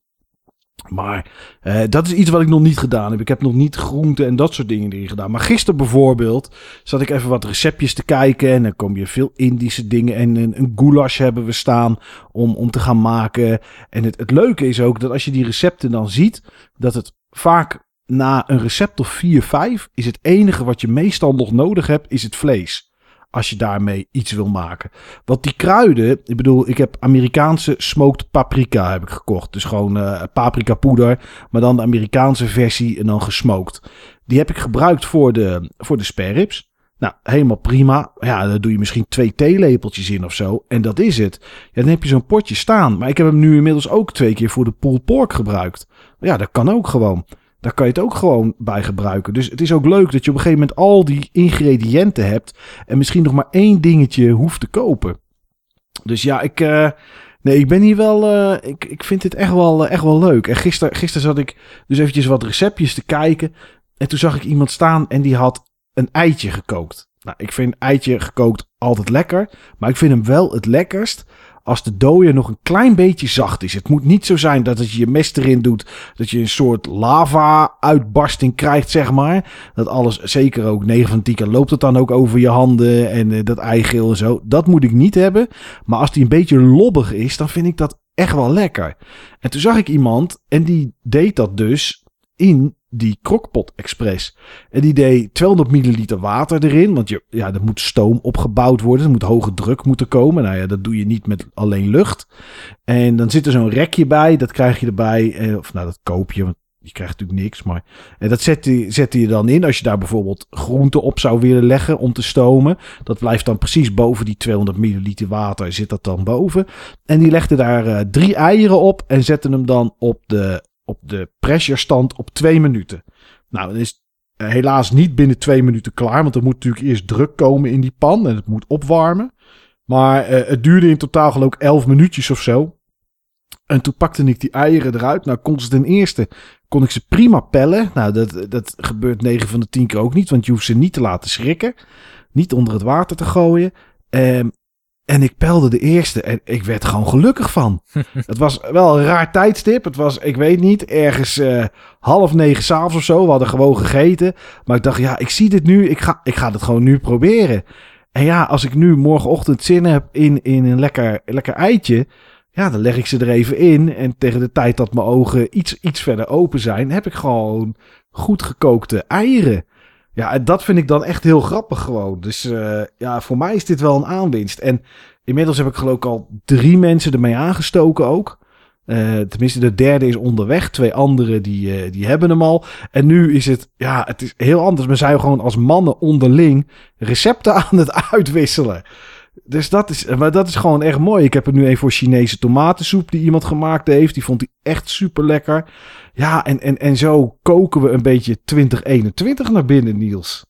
Maar eh, dat is iets wat ik nog niet gedaan heb. Ik heb nog niet groenten en dat soort dingen erin gedaan. Maar gisteren bijvoorbeeld zat ik even wat receptjes te kijken. En dan kom je veel Indische dingen. En een, een goulash hebben we staan om, om te gaan maken. En het, het leuke is ook dat als je die recepten dan ziet, dat het vaak na een recept of 4, 5 is het enige wat je meestal nog nodig hebt, is het vlees. Als je daarmee iets wil maken. Want die kruiden, ik bedoel, ik heb Amerikaanse smoked paprika heb ik gekocht. Dus gewoon eh paprika poeder, maar dan de Amerikaanse versie en dan gesmoked. Die heb ik gebruikt voor de, voor de spareribs. Nou, helemaal prima. Ja, daar doe je misschien twee theelepeltjes in of zo. En dat is het. Ja, dan heb je zo'n potje staan. Maar ik heb hem nu inmiddels ook twee keer voor de pulled pork gebruikt. Ja, dat kan ook gewoon. Daar kan je het ook gewoon bij gebruiken. Dus het is ook leuk dat je op een gegeven moment al die ingrediënten hebt. En misschien nog maar één dingetje hoeft te kopen. Dus ja, ik, eh, nee, ik ben hier wel. eh, ik, ik vind dit echt wel, eh, echt wel leuk. En gisteren gister zat ik dus eventjes wat receptjes te kijken. En toen zag ik iemand staan en die had een eitje gekookt. Nou, ik vind eitje gekookt altijd lekker. Maar ik vind hem wel het lekkerst als de dooier nog een klein beetje zacht is. Het moet niet zo zijn dat als je je mes erin doet, dat je een soort lava-uitbarsting krijgt, zeg maar. Dat alles, zeker ook 9 van 10 keer, loopt het dan ook over je handen en eh, dat eigeel en zo. Dat moet ik niet hebben. Maar als die een beetje lobbig is, dan vind ik dat echt wel lekker. En toen zag ik iemand en die deed dat dus in die crockpot express. En die deed 200 milliliter water erin. Want je, ja, er moet stoom opgebouwd worden. Er moet hoge druk moeten komen. Nou ja, dat doe je niet met alleen lucht. En dan zit er zo'n rekje bij. Dat krijg je erbij. Eh, of nou, dat koop je. Want je krijgt natuurlijk niks. Maar en dat zet je, zette je dan in. Als je daar bijvoorbeeld groenten op zou willen leggen om te stomen. Dat blijft dan precies boven die 200 milliliter water. Zit dat dan boven. En die legde daar eh, drie eieren op. En zette hem dan op de op de pressure stand op twee minuten. Nou, dan is het helaas niet binnen twee minuten klaar. Want er moet natuurlijk eerst druk komen in die pan. En het moet opwarmen. Maar eh, het duurde in totaal geloof ik elf minuutjes of zo. En toen pakte ik die eieren eruit. Nou, kon ze ten eerste kon ik ze prima pellen. Nou, dat, dat gebeurt 9 van de 10 keer ook niet. Want je hoeft ze niet te laten schrikken. Niet onder het water te gooien. Ehm, en ik pelde de eerste en ik werd gewoon gelukkig van. het was wel een raar tijdstip. Het was, ik weet niet, ergens eh, half negen s'avonds of zo. We hadden gewoon gegeten. Maar ik dacht, ja, ik zie dit nu. Ik ga, ik ga het gewoon nu proberen. En ja, als ik nu morgenochtend zin heb in, in een lekker, lekker eitje. Ja, dan leg ik ze er even in. En tegen de tijd dat mijn ogen iets, iets verder open zijn, heb ik gewoon goed gekookte eieren. Ja, dat vind ik dan echt heel grappig gewoon. Dus uh, ja, voor mij is dit wel een aanwinst. En inmiddels heb ik geloof ik al drie mensen ermee aangestoken ook. Eh, tenminste, de derde is onderweg. Twee anderen die, eh, die hebben hem al. En nu is het, ja, het is heel anders. We zijn gewoon als mannen onderling recepten aan het uitwisselen. Dus dat is, maar dat is gewoon echt mooi. Ik heb er nu een voor Chinese tomatensoep die iemand gemaakt heeft. Die vond hij echt super lekker. Ja, en, en, en zo koken we een beetje 2021 naar binnen, Niels.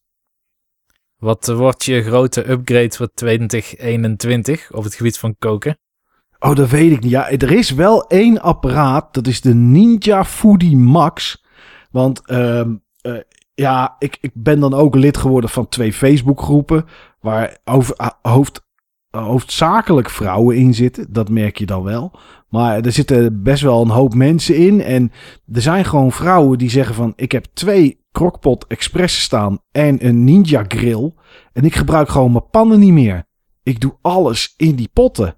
Wat wordt je grote upgrade voor 2021 op het gebied van koken? Oh, dat weet ik niet. Ja, er is wel één apparaat. Dat is de Ninja Foodie Max. Want ehm, eh, ja, ik, ik ben dan ook lid geworden van twee Facebookgroepen. Waar over, ah, hoofd, hoofdzakelijk vrouwen in zitten. Dat merk je dan wel. Maar er zitten best wel een hoop mensen in. En er zijn gewoon vrouwen die zeggen van... Ik heb twee crockpot express staan en een ninja grill. En ik gebruik gewoon mijn pannen niet meer. Ik doe alles in die potten.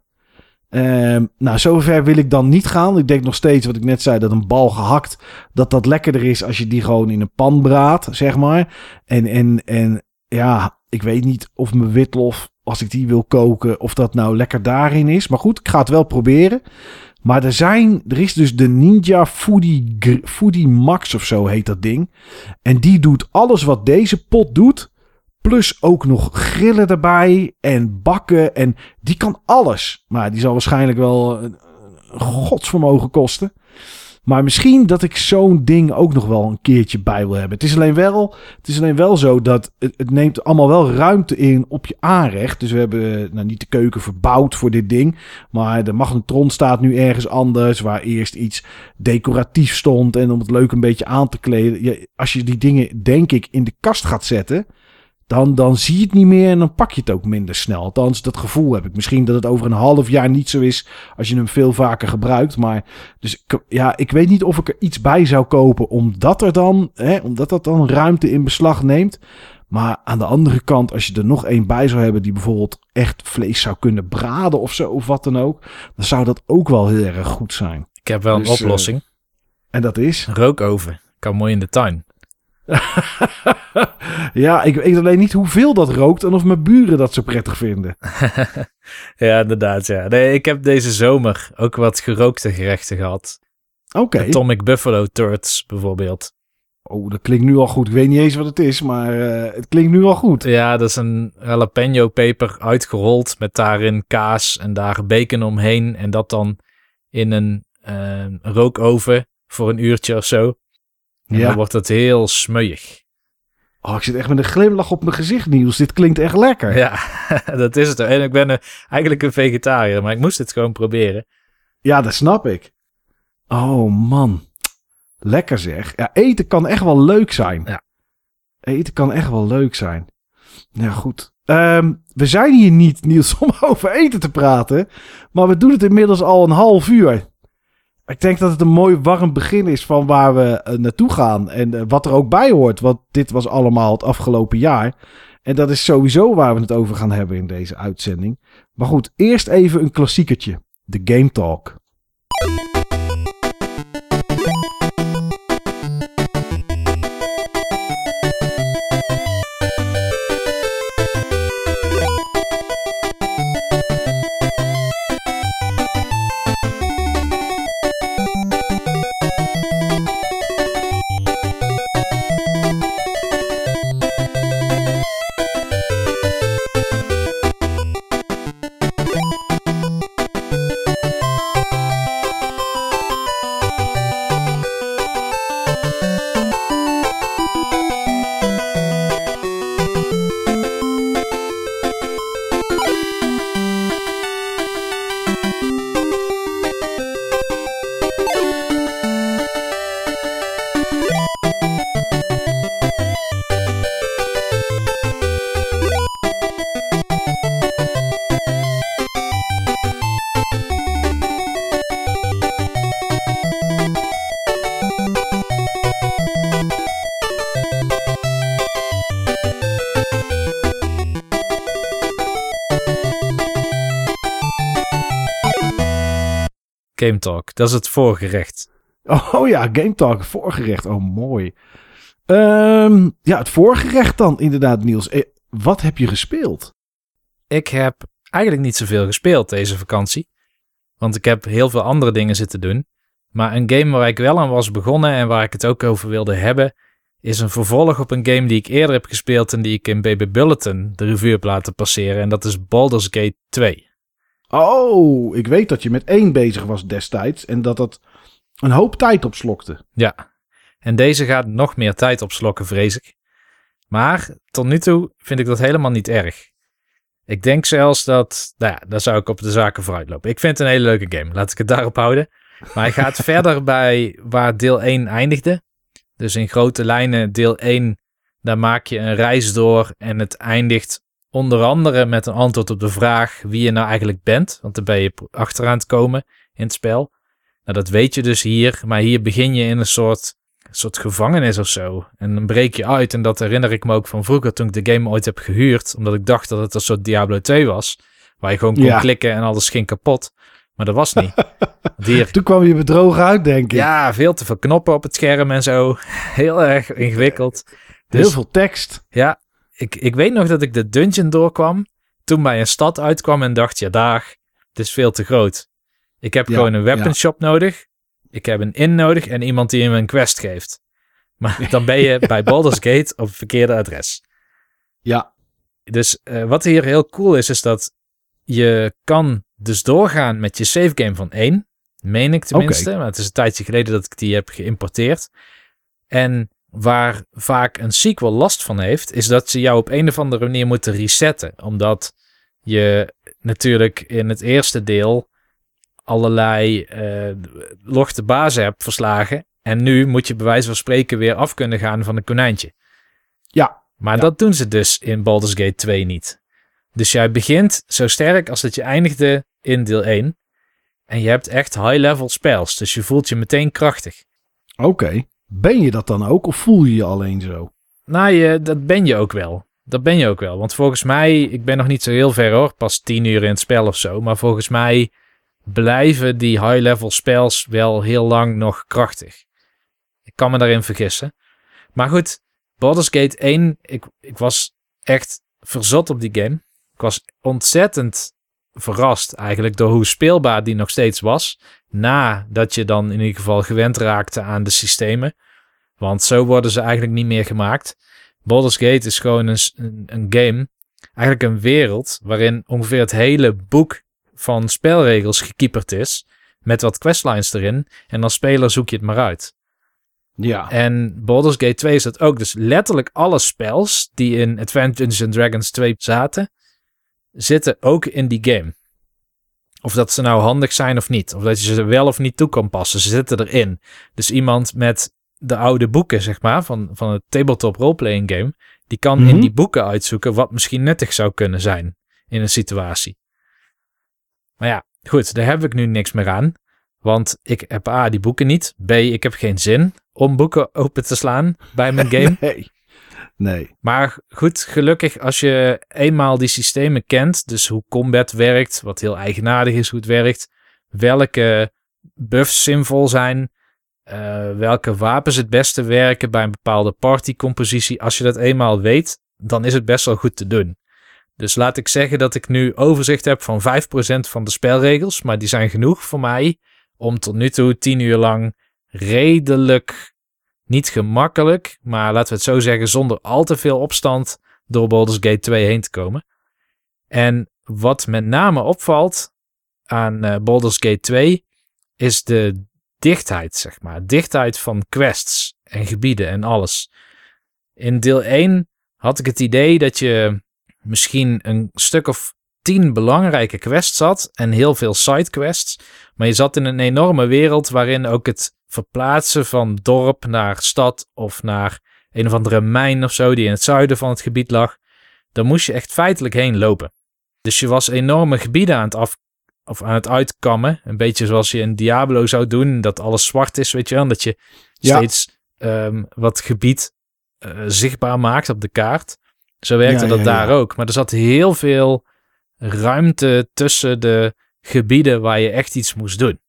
Um, nou, zover wil ik dan niet gaan. Ik denk nog steeds, wat ik net zei, dat een bal gehakt, dat dat lekkerder is als je die gewoon in een pan braadt, zeg maar. En, en, en ja, ik weet niet of mijn witlof, als ik die wil koken, of dat nou lekker daarin is. Maar goed, ik ga het wel proberen. Maar er zijn, er is dus de Ninja Foodie, Foodie Max of zo heet dat ding. En die doet alles wat deze pot doet. Plus ook nog grillen erbij en bakken. En die kan alles. Maar die zal waarschijnlijk wel een godsvermogen kosten. Maar misschien dat ik zo'n ding ook nog wel een keertje bij wil hebben. Het is alleen wel, het is alleen wel zo dat het, neemt allemaal wel ruimte in op je aanrecht. Dus we hebben nou, niet de keuken verbouwd voor dit ding. Maar de magnetron staat nu ergens anders. Waar eerst iets decoratief stond. En om het leuk een beetje aan te kleden. als je die dingen, denk ik, in de kast gaat zetten dan, dan zie je het niet meer en dan pak je het ook minder snel. Althans, dat gevoel heb ik. Misschien dat het over een half jaar niet zo is als je hem veel vaker gebruikt. Maar dus ja, ik weet niet of ik er iets bij zou kopen omdat er dan, hè, omdat dat dan ruimte in beslag neemt. Maar aan de andere kant, als je er nog één bij zou hebben die bijvoorbeeld echt vlees zou kunnen braden of zo, of wat dan ook, dan zou dat ook wel heel erg goed zijn. Ik heb wel een dus, oplossing. Uh, en dat is? Rookoven. Kan mooi in de tuin. ja, ik weet alleen niet hoeveel dat rookt en of mijn buren dat zo prettig vinden. ja, inderdaad. Ja. Nee, ik heb deze zomer ook wat gerookte gerechten gehad. Oké. Atomic Buffalo Turds bijvoorbeeld. Oh, dat klinkt nu al goed. Ik weet niet eens wat het is, maar uh, het klinkt nu al goed. Ja, dat is een jalapeno peper uitgerold met daarin kaas en daar bacon omheen. En dat dan in een uh, rookoven voor een uurtje of zo. En ja. dan wordt het heel smeuig. Oh, ik zit echt met een glimlach op mijn gezicht, Niels. Dit klinkt echt lekker. Ja, dat is het. En ik ben eigenlijk een vegetariër, maar ik moest het gewoon proberen. Ja, dat snap ik. Oh man, lekker zeg. Ja, eten kan echt wel leuk zijn. Ja. Eten kan echt wel leuk zijn. Nou goed. Um, we zijn hier niet, Niels, om over eten te praten. Maar we doen het inmiddels al een half uur. Ik denk dat het een mooi warm begin is van waar we eh, naartoe gaan. En eh, wat er ook bij hoort. Want dit was allemaal het afgelopen jaar. En dat is sowieso waar we het over gaan hebben in deze uitzending. Maar goed, eerst even een klassiekertje. De Game Talk. Game Talk. Dat is het voorgerecht. Oh ja, Game Talk, voorgerecht. Oh, mooi. Um, ja, het voorgerecht dan inderdaad, Niels. Eh, wat heb je gespeeld? Ik heb eigenlijk niet zoveel gespeeld deze vakantie. Want ik heb heel veel andere dingen zitten doen. Maar een game waar ik wel aan was begonnen en waar ik het ook over wilde hebben, is een vervolg op een game die ik eerder heb gespeeld en die ik in BB Bulletin de revue heb laten passeren. En dat is Baldur's Gate 2. Oh, ik weet dat je met één bezig was destijds en dat dat een hoop tijd opslokte. Ja, en deze gaat nog meer tijd opslokken, vrees ik. Maar tot nu toe vind ik dat helemaal niet erg. Ik denk zelfs dat, nou ja, daar zou ik op de zaken vooruit lopen. Ik vind het een hele leuke game, laat ik het daarop houden. Maar hij gaat verder bij waar deel 1 eindigde. Dus in grote lijnen, deel 1, daar maak je een reis door en het eindigt onder andere met een antwoord op de vraag wie je nou eigenlijk bent. Want dan ben je achteraan te komen in het spel. Nou, dat weet je dus hier, maar hier begin je in een soort, soort gevangenis of zo. En dan breek je uit en dat herinner ik me ook van vroeger toen ik de game ooit heb gehuurd. Omdat ik dacht dat het een soort Diablo 2 was. Waar je gewoon kon Ja. klikken en alles ging kapot. Maar dat was niet. Hier, Toen kwam je bedrogen uit, denk ik. ja, veel te veel knoppen op het scherm en zo. Heel erg ingewikkeld. Dus Heel veel tekst. ja, ik, ik weet nog dat ik de dungeon doorkwam. Toen bij een stad uitkwam en dacht, ja dag, het is veel te groot. Ik heb Ja, gewoon een weapon ja. shop nodig. Ik heb een inn nodig en iemand die me een quest geeft. Maar dan ben je bij Baldur's Gate op het verkeerde adres. Ja, Dus eh, wat hier heel cool is, is dat je kan dus doorgaan met je save game van 1. Meen ik tenminste. Maar het is een tijdje geleden dat ik die heb geïmporteerd. En waar vaak een sequel last van heeft, is dat ze jou op een of andere manier moeten resetten. Omdat je natuurlijk in het eerste deel allerlei eh lochte bazen hebt verslagen. En nu moet je bij wijze van spreken weer af kunnen gaan van een konijntje. ja, Maar Ja. dat doen ze dus in Baldur's Gate 2 niet. Dus jij begint zo sterk als dat je eindigde in deel 1. En je hebt echt high-level spells. Dus je voelt je meteen krachtig. oké. Ben je dat dan ook of voel je je alleen zo? Nou, je, dat ben je ook wel. Dat ben je ook wel. Want volgens mij, ik ben nog niet zo heel ver hoor. Pas 10 uur in het spel of zo. Maar volgens mij blijven die high-level spells wel heel lang nog krachtig. Ik kan me daarin vergissen. Maar goed, Baldur's Gate 1, ik, ik was echt verzot op die game. Ik was ontzettend verrast eigenlijk door hoe speelbaar die nog steeds was. Nadat je dan in ieder geval gewend raakte aan de systemen. Want zo worden ze eigenlijk niet meer gemaakt. Baldur's Gate is gewoon een, een, game, eigenlijk een wereld waarin ongeveer het hele boek van spelregels gekieperd is. Met wat questlines erin. En als speler zoek je het maar uit. Ja, En Baldur's Gate 2 is dat ook. Dus letterlijk alle spells die in Adventures and Dragons 2 zaten, zitten ook in die game. Of dat ze nou handig zijn of niet. Of dat je ze wel of niet toe kan passen. Ze zitten erin. Dus iemand met de oude boeken, zeg maar, van, van het tabletop roleplaying game, die kan in Mhm. die boeken uitzoeken wat misschien nuttig zou kunnen zijn in een situatie. Maar ja, goed, daar heb ik nu niks meer aan. Want ik heb A, die boeken niet. B, ik heb geen zin om boeken open te slaan bij mijn game. nee. Nee. Maar goed, gelukkig als je eenmaal die systemen kent, dus hoe combat werkt, wat heel eigenaardig is hoe het werkt, welke buffs zinvol zijn, eh, welke wapens het beste werken bij een bepaalde partycompositie, als je dat eenmaal weet, dan is het best wel goed te doen. Dus laat ik zeggen dat ik nu overzicht heb van 5% van de spelregels, maar die zijn genoeg voor mij om tot nu toe 10 uur lang redelijk niet gemakkelijk, maar laten we het zo zeggen, zonder al te veel opstand door Baldur's Gate 2 heen te komen. En wat met name opvalt aan eh, Baldur's Gate 2 is de dichtheid, zeg maar. Dichtheid van quests en gebieden en alles. In deel 1 had ik het idee dat je misschien een stuk of tien belangrijke quests had en heel veel sidequests. Maar je zat in een enorme wereld waarin ook het verplaatsen van dorp naar stad of naar een of andere mijn of zo die in het zuiden van het gebied lag. Daar moest je echt feitelijk heen lopen. Dus je was enorme gebieden aan het af of aan het uitkammen. Een beetje zoals je in Diablo zou doen, dat alles zwart is, weet je wel. en Dat je Ja. steeds ehm, wat gebied eh, zichtbaar maakt op de kaart. Zo werkte Ja, dat ja, daar ook. Maar er zat heel veel ruimte tussen de gebieden waar je echt iets moest doen.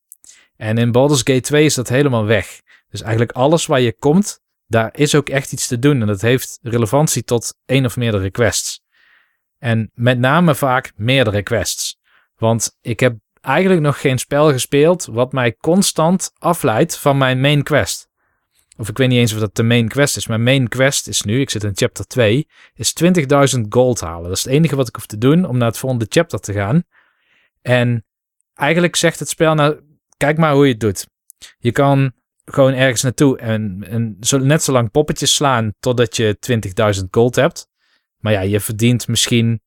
En in Baldur's Gate 2 is dat helemaal weg. Dus eigenlijk alles waar je komt, daar is ook echt iets te doen. En dat heeft relevantie tot één of meerdere quests. En met name vaak meerdere quests. Want ik heb eigenlijk nog geen spel gespeeld wat mij constant afleidt van mijn main quest. Of ik weet niet eens of dat de main quest is. Mijn main quest is nu, ik zit in chapter 2, is 20.000 gold halen. Dat is het enige wat ik hoef te doen om naar het volgende chapter te gaan. En eigenlijk zegt het spel nou, kijk maar hoe je het doet. Je kan gewoon ergens naartoe en, en zo, net zo lang poppetjes slaan totdat je 20.000 gold hebt. Maar ja, je verdient misschien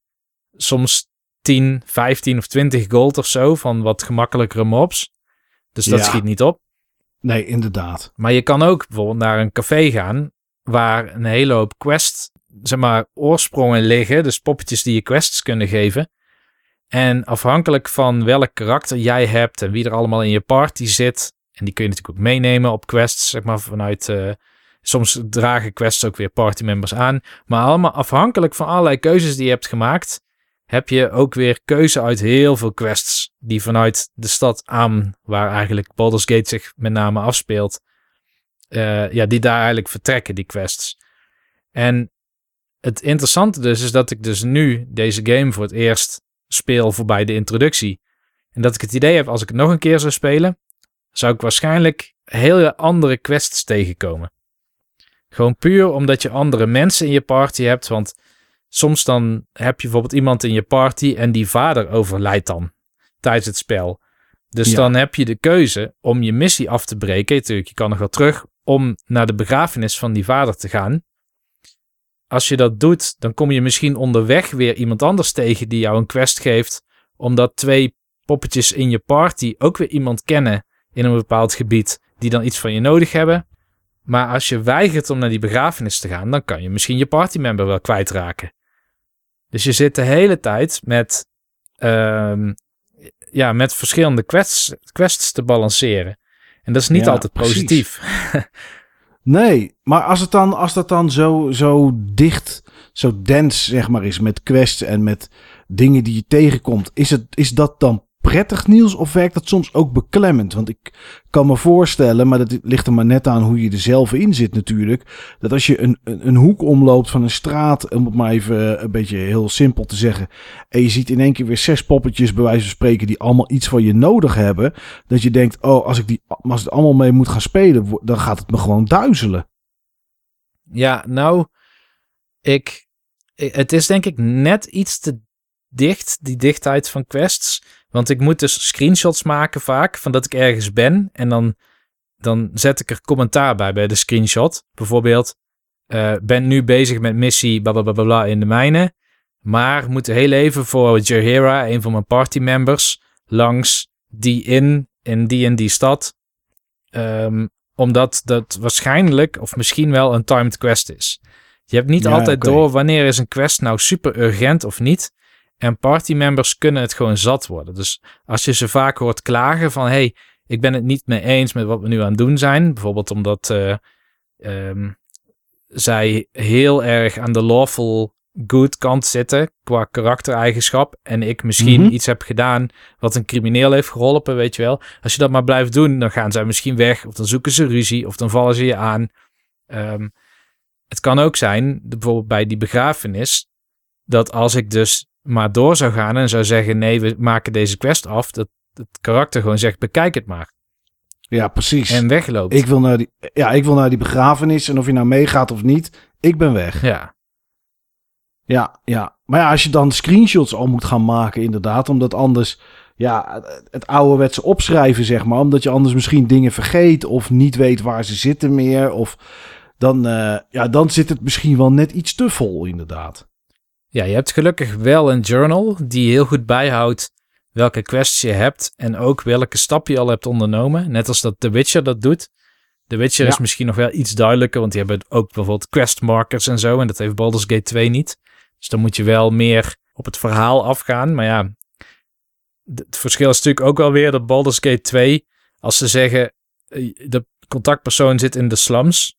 soms 10, 15 of 20 gold of zo van wat gemakkelijkere mobs. Dus dat Ja. schiet niet op. Nee, inderdaad. Maar je kan ook bijvoorbeeld naar een café gaan waar een hele hoop quest, zeg maar, oorsprongen liggen. Dus poppetjes die je quests kunnen geven. En afhankelijk van welk karakter jij hebt en wie er allemaal in je party zit. En die kun je natuurlijk ook meenemen op quests, zeg maar, vanuit... eh, soms dragen quests ook weer partymembers aan. Maar allemaal afhankelijk van allerlei keuzes die je hebt gemaakt... heb je ook weer keuze uit heel veel quests... die vanuit de stad aan, waar eigenlijk Baldur's Gate zich met name afspeelt... eh, ja, die daar eigenlijk vertrekken, die quests. En het interessante dus is dat ik dus nu deze game voor het eerst speel voorbij de introductie. En dat ik het idee heb, als ik het nog een keer zou spelen, zou ik waarschijnlijk hele andere quests tegenkomen. Gewoon puur omdat je andere mensen in je party hebt, want soms dan heb je bijvoorbeeld iemand in je party en die vader overlijdt dan tijdens het spel. Dus Ja. dan heb je de keuze om je missie af te breken. Natuurlijk, je kan nog wel terug om naar de begrafenis van die vader te gaan. Als je dat doet, dan kom je misschien onderweg weer iemand anders tegen die jou een quest geeft. Omdat twee poppetjes in je party ook weer iemand kennen in een bepaald gebied die dan iets van je nodig hebben. Maar als je weigert om naar die begrafenis te gaan, dan kan je misschien je partymember wel kwijtraken. Dus je zit de hele tijd met, ehm, ja, met verschillende quests, quests te balanceren. En dat is niet Ja, altijd positief. Nee, maar als, het dan, als dat dan zo, zo dicht, zo dense zeg maar is met quests en met dingen die je tegenkomt, is, het, is dat dan prettig Niels of werkt dat soms ook beklemmend? Want ik kan me voorstellen, maar dat ligt er maar net aan hoe je er zelf in zit natuurlijk, dat als je een, een, een hoek omloopt van een straat, om het maar even een beetje heel simpel te zeggen, en je ziet in één keer weer zes poppetjes bij wijze van spreken die allemaal iets van je nodig hebben, dat je denkt, oh, als ik die als er allemaal mee moet gaan spelen, dan gaat het me gewoon duizelen. Ja, nou, ik- het is denk ik net iets te dicht, die dichtheid van quests. Want ik moet dus screenshots maken vaak van dat ik ergens ben. En dan, dan zet ik er commentaar bij, bij de screenshot. Bijvoorbeeld, eh, ben nu bezig met missie blablabla bla, in de mijnen. Maar moet heel even voor Jahira, een van mijn partymembers, langs die in, in die en die stad. Ehm, omdat dat waarschijnlijk of misschien wel een timed quest is. Je hebt niet Ja, altijd door wanneer is een quest nou super urgent of niet. En partymembers kunnen het gewoon zat worden. Dus als je ze vaak hoort klagen van... hey, ik ben het niet mee eens met wat we nu aan het doen zijn. Bijvoorbeeld omdat eh, ehm, zij heel erg aan de lawful good kant zitten qua karaktereigenschap. En ik misschien Mhm. iets heb gedaan wat een crimineel heeft geholpen, weet je wel. Als je dat maar blijft doen, dan gaan zij misschien weg. Of dan zoeken ze ruzie. Of dan vallen ze je aan. Ehm, het kan ook zijn, bijvoorbeeld bij die begrafenis, dat als ik dus maar door zou gaan en zou zeggen: nee, we maken deze quest af, dat het karakter gewoon zegt: bekijk het maar. Ja, precies. En wegloopt. ik, wil naar die, ja, ik wil naar die begrafenis en of je nou meegaat of niet, ik ben weg. Ja, Ja, ja. Maar ja, als je dan screenshots al moet gaan maken, inderdaad, omdat anders, ja, het- ouderwetse opschrijven, zeg maar, omdat je anders misschien dingen vergeet of niet weet waar ze zitten meer, of dan, eh, ja, dan zit het misschien wel net iets te vol, inderdaad. Ja, je hebt gelukkig wel een journal die heel goed bijhoudt welke quests je hebt en ook welke stap je al hebt ondernomen. Net als dat The Witcher dat doet. The Witcher Ja. is misschien nog wel iets duidelijker, want die hebben ook bijvoorbeeld quest markers en zo. En dat heeft Baldur's Gate 2 niet. Dus dan moet je wel meer op het verhaal afgaan. Maar ja, het verschil is natuurlijk ook wel weer dat Baldur's Gate 2, als ze zeggen eh, de contactpersoon zit in de slums,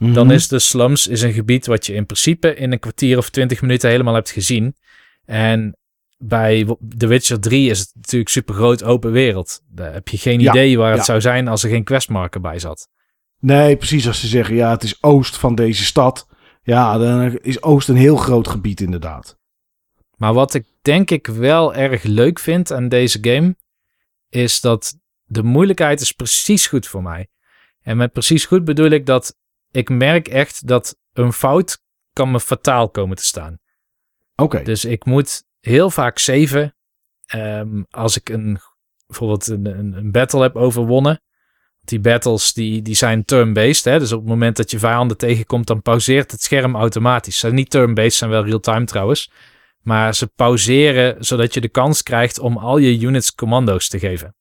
dan Mhm. is de slums is een gebied wat je in principe in een kwartier of twintig minuten helemaal hebt gezien. En bij The Witcher 3 is het natuurlijk super groot open wereld. Daar heb je geen Ja, idee waar het zou zijn als er geen questmarker bij zat. Nee, precies als ze zeggen, ja, het is oost van deze stad. Ja, dan is oost een heel groot gebied, inderdaad. Maar wat ik denk ik wel erg leuk vind aan deze game, is dat de moeilijkheid is precies goed voor mij. En met precies goed bedoel ik dat ik merk echt dat een fout kan me fataal komen te staan. Oké. Dus ik moet heel vaak saven ehm, als ik een, bijvoorbeeld een, een, een battle heb overwonnen. Die battles die, die zijn turn-based. Hè? Dus op het moment dat je vijanden tegenkomt, dan pauzeert het scherm automatisch. Ze zijn niet turn-based, zijn wel real-time trouwens. Maar ze pauzeren zodat je de kans krijgt om al je units commando's te geven.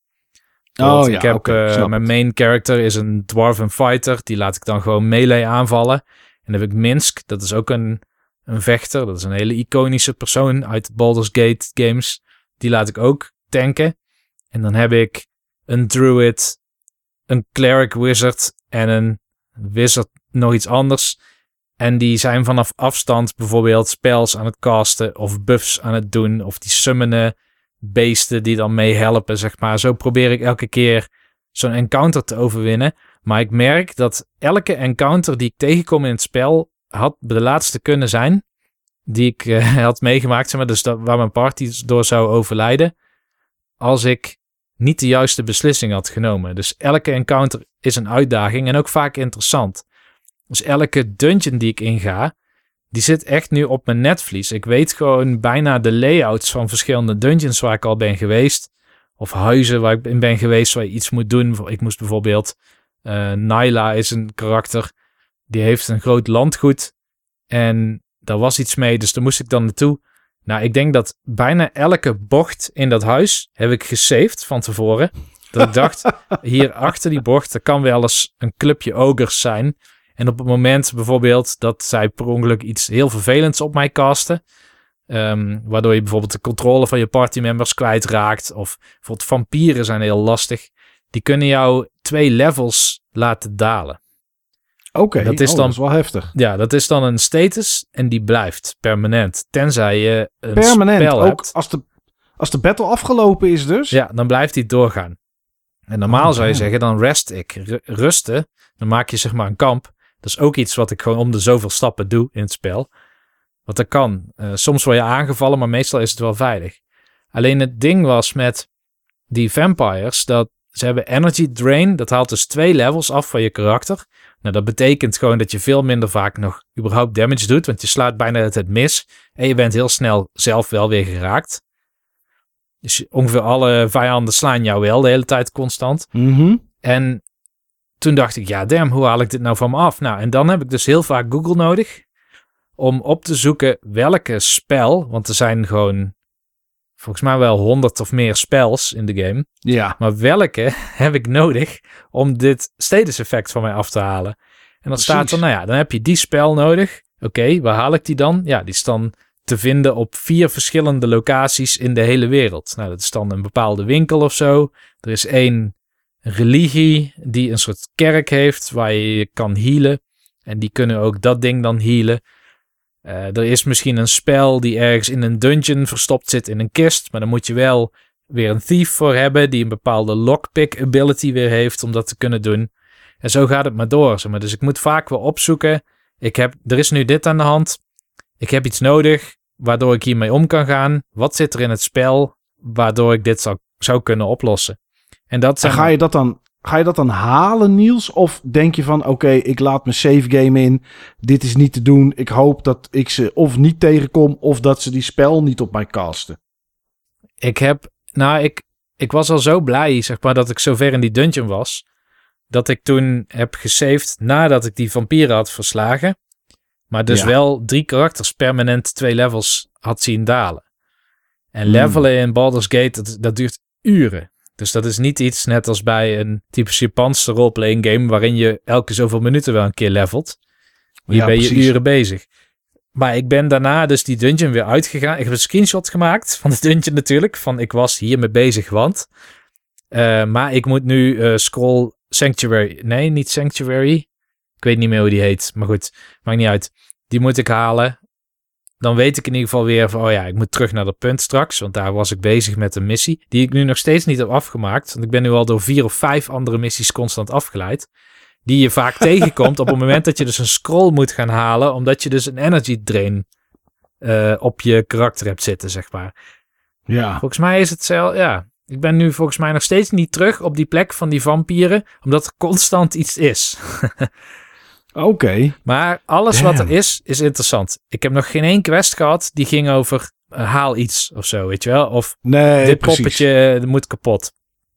Oh ja, ik heb oké, eh, mijn main character is een dwarven fighter. Die laat ik dan gewoon melee aanvallen. En dan heb ik Minsk, dat is ook een, een vechter. Dat is een hele iconische persoon uit Baldur's Gate games. Die laat ik ook tanken. En dan heb ik een druid, een cleric wizard en een wizard nog iets anders. En die zijn vanaf afstand bijvoorbeeld spells aan het casten of buffs aan het doen. Of die summonen beesten die dan meehelpen, zeg maar. Zo probeer ik elke keer zo'n encounter te overwinnen. Maar ik merk dat elke encounter die ik tegenkom in het spel had de laatste kunnen zijn. Die ik eh, had meegemaakt, zeg maar. Dus dat, waar mijn party door zou overlijden. Als ik niet de juiste beslissing had genomen. Dus elke encounter is een uitdaging en ook vaak interessant. Dus elke dungeon die ik inga, die zit echt nu op mijn netvlies. Ik weet gewoon bijna de layouts van verschillende dungeons waar ik al ben geweest. Of huizen waar ik in ben geweest waar je iets moet doen. Ik moest bijvoorbeeld... eh Nyla is een karakter. Die heeft een groot landgoed. En daar was iets mee, dus daar moest ik dan naartoe. Nou, ik denk dat bijna elke bocht in dat huis heb ik gesaved van tevoren. Dat ik dacht, hier achter die bocht, er kan wel eens een clubje ogers zijn. En op het moment bijvoorbeeld dat zij per ongeluk iets heel vervelends op mij casten. ehm, waardoor je bijvoorbeeld de controle van je partymembers kwijtraakt. Of bijvoorbeeld vampieren zijn heel lastig. Die kunnen jou twee levels laten dalen. Oké, dat is oh, dan- dat is wel heftig. Ja, dat is dan een status en die blijft permanent. Tenzij je een Permanent, spel ook hebt. als de, als de battle afgelopen is dus. Ja, dan blijft die doorgaan. En normaal Oh, zou je zeggen, dan rest ik. Ru- rusten, dan maak je zeg maar een kamp. Dat is ook iets wat ik gewoon om de zoveel stappen doe in het spel. Want dat kan. Eh, soms word je aangevallen, maar meestal is het wel veilig. Alleen het ding was met die vampires, dat ze hebben energy drain. Dat haalt dus twee levels af van je karakter. Nou, dat betekent gewoon dat je veel minder vaak nog überhaupt damage doet. Want je slaat bijna het mis. En je bent heel snel zelf wel weer geraakt. Dus ongeveer alle vijanden slaan jou wel de hele tijd constant. Mhm. En toen dacht ik, ja damn, hoe haal ik dit nou van me af? Nou, en dan heb ik dus heel vaak Google nodig om op te zoeken welke spel, want er zijn gewoon volgens mij wel honderd of meer spels in de game, Ja. maar welke heb ik nodig om dit status effect van mij af te halen? En dan staat er, nou ja, dan heb je die spel nodig. Oké, waar haal ik die dan? Ja, die is dan te vinden op vier verschillende locaties in de hele wereld. Nou, dat is dan een bepaalde winkel of zo. Er is één religie die een soort kerk heeft waar je je kan healen. En die kunnen ook dat ding dan healen. Eh, er is misschien een spel die ergens in een dungeon verstopt zit in een kist. Maar dan moet je wel weer een thief voor hebben die een bepaalde lockpick ability weer heeft om dat te kunnen doen. En zo gaat het maar door. Zeg maar. Dus ik moet vaak wel opzoeken. Ik heb, er is nu dit aan de hand. Ik heb iets nodig waardoor ik hiermee om kan gaan. Wat zit er in het spel waardoor ik dit zou, zou kunnen oplossen? En dat En ga je dat dan, ga je dat dan halen, Niels? Of denk je van, oké, ik laat mijn save game in. Dit is niet te doen. Ik hoop dat ik ze of niet tegenkom... of dat ze die spel niet op mij casten. Ik heb, nou, ik, ik was al zo blij, zeg maar, dat ik zover in die dungeon was. Dat ik toen heb gesaved nadat ik die vampieren had verslagen. Maar dus Ja. wel drie karakters permanent twee levels had zien dalen. En Hmm. levelen in Baldur's Gate, dat, dat duurt uren. Dus dat is niet iets net als bij een typisch Japanse roleplaying game... waarin je elke zoveel minuten wel een keer levelt. Hier Ja, ben je uren bezig. Maar ik ben daarna dus die dungeon weer uitgegaan. Ik heb een screenshot gemaakt van de dungeon natuurlijk. Van ik was hiermee bezig, want... eh, maar ik moet nu eh, Scroll Sanctuary... Nee, niet Sanctuary. Ik weet niet meer hoe die heet. Maar goed, maakt niet uit. Die moet ik halen. Dan weet ik in ieder geval weer van... Oh ja, ik moet terug naar dat punt straks. Want daar was ik bezig met een missie. Die ik nu nog steeds niet heb afgemaakt. Want ik ben nu al door vier of vijf andere missies constant afgeleid die je vaak tegenkomt op het moment dat je dus een scroll moet gaan halen, omdat je dus een energy drain eh, op je karakter hebt zitten, zeg maar. Ja. Volgens mij is het zelf, ja. Ik ben nu volgens mij nog steeds niet terug op die plek van die vampieren, omdat er constant iets is. Oké. Maar alles wat er is, is interessant. Ik heb nog geen één quest gehad die ging over eh, haal iets of zo, weet je wel? Of Nee, dit precies. poppetje eh, moet kapot.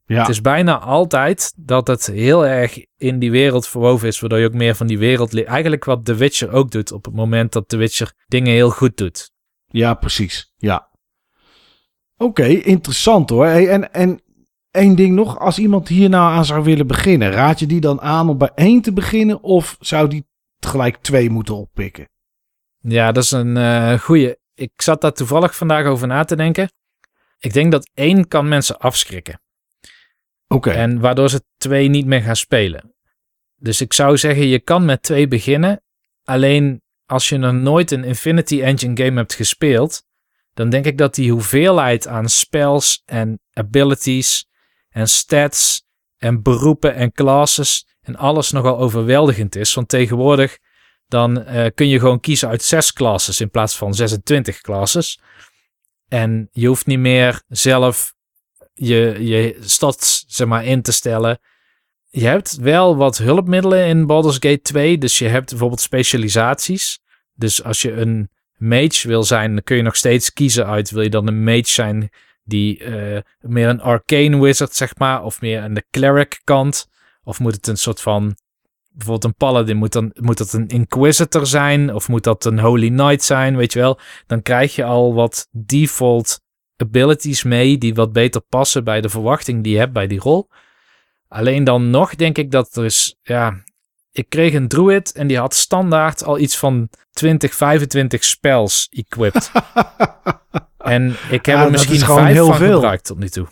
Ja. Het is bijna altijd dat het heel erg in die wereld verwoven is, waardoor je ook meer van die wereld leert. Eigenlijk wat The Witcher ook doet op het moment dat The Witcher dingen heel goed doet. Ja, precies. Ja. Oké, interessant hoor. Hey, en, en één ding nog. Als iemand hier nou aan zou willen beginnen, raad je die dan aan om bij één te beginnen? Of zou die gelijk twee moeten oppikken? Ja, dat is een eh goeie. Ik zat daar toevallig vandaag over na te denken. Ik denk dat één kan mensen afschrikken. Oké. En waardoor ze twee niet meer gaan spelen. Dus ik zou zeggen, je kan met twee beginnen. Alleen als je nog nooit een Infinity Engine game hebt gespeeld, dan denk ik dat die hoeveelheid aan spells en abilities en stats en beroepen en classes en alles nogal overweldigend is. Want tegenwoordig dan eh, kun je gewoon kiezen uit zes classes in plaats van 26 classes. En je hoeft niet meer zelf je, je zeg maar, in te stellen. Je hebt wel wat hulpmiddelen in Baldur's Gate 2. Dus je hebt bijvoorbeeld specialisaties. Dus als je een mage wil zijn, dan kun je nog steeds kiezen uit. Wil je dan een mage zijn die eh, meer een arcane wizard, zeg maar, of meer aan de cleric kant? Of moet het een soort van, bijvoorbeeld een paladin, moet, dan, moet dat een inquisitor zijn? Of moet dat een holy knight zijn, weet je wel? Dan krijg je al wat default abilities mee die wat beter passen bij de verwachting die je hebt bij die rol. Alleen dan nog denk ik dat er is, ja, ik kreeg een druid en die had standaard al iets van 20, 25 spells equipped. En ik heb Ja, er misschien is gewoon vijf heel van veel. gebruikt tot nu toe.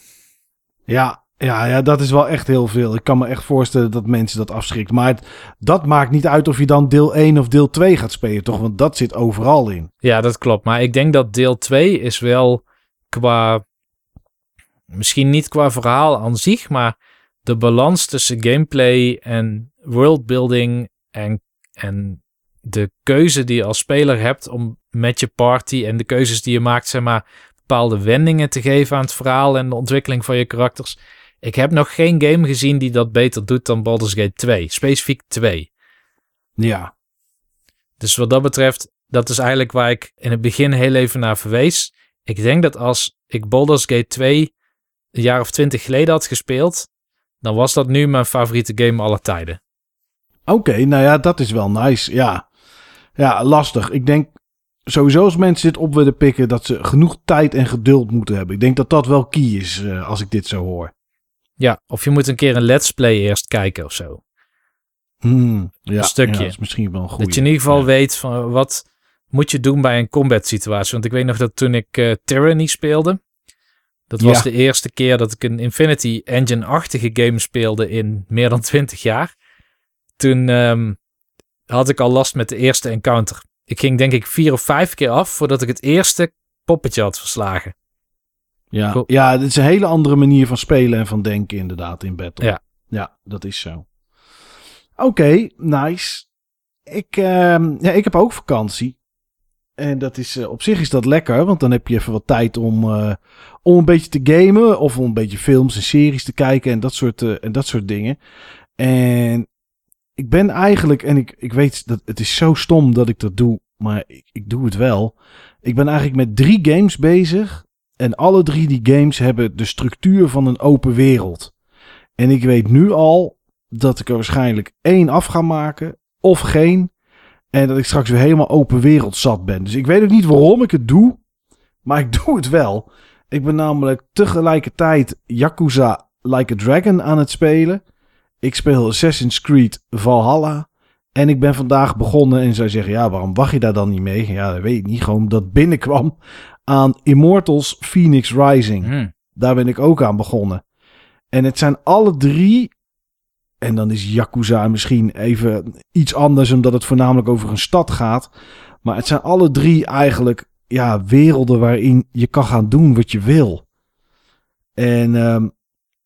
Ja, ja, ja, dat is wel echt heel veel. Ik kan me echt voorstellen dat mensen dat afschrikt. Maar het- dat maakt niet uit of je dan deel 1 of deel 2 gaat spelen, toch? Want dat zit overal in. Ja, dat klopt. Maar ik denk dat deel 2 is wel qua. Misschien niet qua verhaal aan zich, maar de balans tussen gameplay en worldbuilding en, en de keuze die je als speler hebt om met je party en de keuzes die je maakt, zeg maar, bepaalde wendingen te geven aan het verhaal en de ontwikkeling van je karakters. Ik heb nog geen game gezien die dat beter doet dan Baldur's Gate 2. Specifiek 2. Ja, Dus wat dat betreft, dat is eigenlijk waar ik in het begin heel even naar verwees. Ik denk dat als ik Baldur's Gate 2 een jaar of twintig geleden had gespeeld, dan was dat nu mijn favoriete game aller tijden. oké. nou ja, dat is wel nice. Ja. ja, lastig. Ik denk sowieso als mensen dit op willen pikken, dat ze genoeg tijd en geduld moeten hebben. Ik denk dat dat wel key is, eh, als ik dit zo hoor. Ja, of je moet een keer een let's play eerst kijken of zo. Hmm, ja, Een stukje. ja, dat is misschien wel een goede. Dat je in ieder geval Ja. weet van wat moet je doen bij een combat situatie. Want ik weet nog dat toen ik eh, Tyranny speelde, dat was Ja. de eerste keer dat ik een Infinity Engine-achtige game speelde in meer dan 20 jaar. Toen ehm, had ik al last met de eerste encounter. Ik ging denk ik vier of vijf keer af voordat ik het eerste poppetje had verslagen. Ja, ja, het is een hele andere manier van spelen en van denken inderdaad in battle. Ja. Ja, dat is zo. Oké, nice. Ik, ehm, ja, ik heb ook vakantie. En dat is, eh, op zich is dat lekker, want dan heb je even wat tijd om, eh, om een beetje te gamen. Of om een beetje films en series te kijken en dat soort, eh, en dat soort dingen. En ik ben eigenlijk, en ik, ik weet dat het is zo stom dat ik dat doe, maar ik, ik doe het wel. Ik ben eigenlijk met drie games bezig. En alle drie die games hebben de structuur van een open wereld. En ik weet nu al dat ik er waarschijnlijk één af ga maken of geen. En dat ik straks weer helemaal open wereld zat ben. Dus ik weet ook niet waarom ik het doe. Maar ik doe het wel. Ik ben namelijk tegelijkertijd Yakuza Like a Dragon aan het spelen. Ik speel Assassin's Creed Valhalla. En ik ben vandaag begonnen en zou zeggen, ja, waarom wacht je daar dan niet mee? Ja, dat weet ik niet. Gewoon dat binnenkwam aan Immortals Phoenix Rising. Hm. Daar ben ik ook aan begonnen. En het zijn alle drie. En dan is Yakuza misschien even iets anders, omdat het voornamelijk over een stad gaat. Maar het zijn alle drie eigenlijk ja, werelden waarin je kan gaan doen wat je wil. En ehm,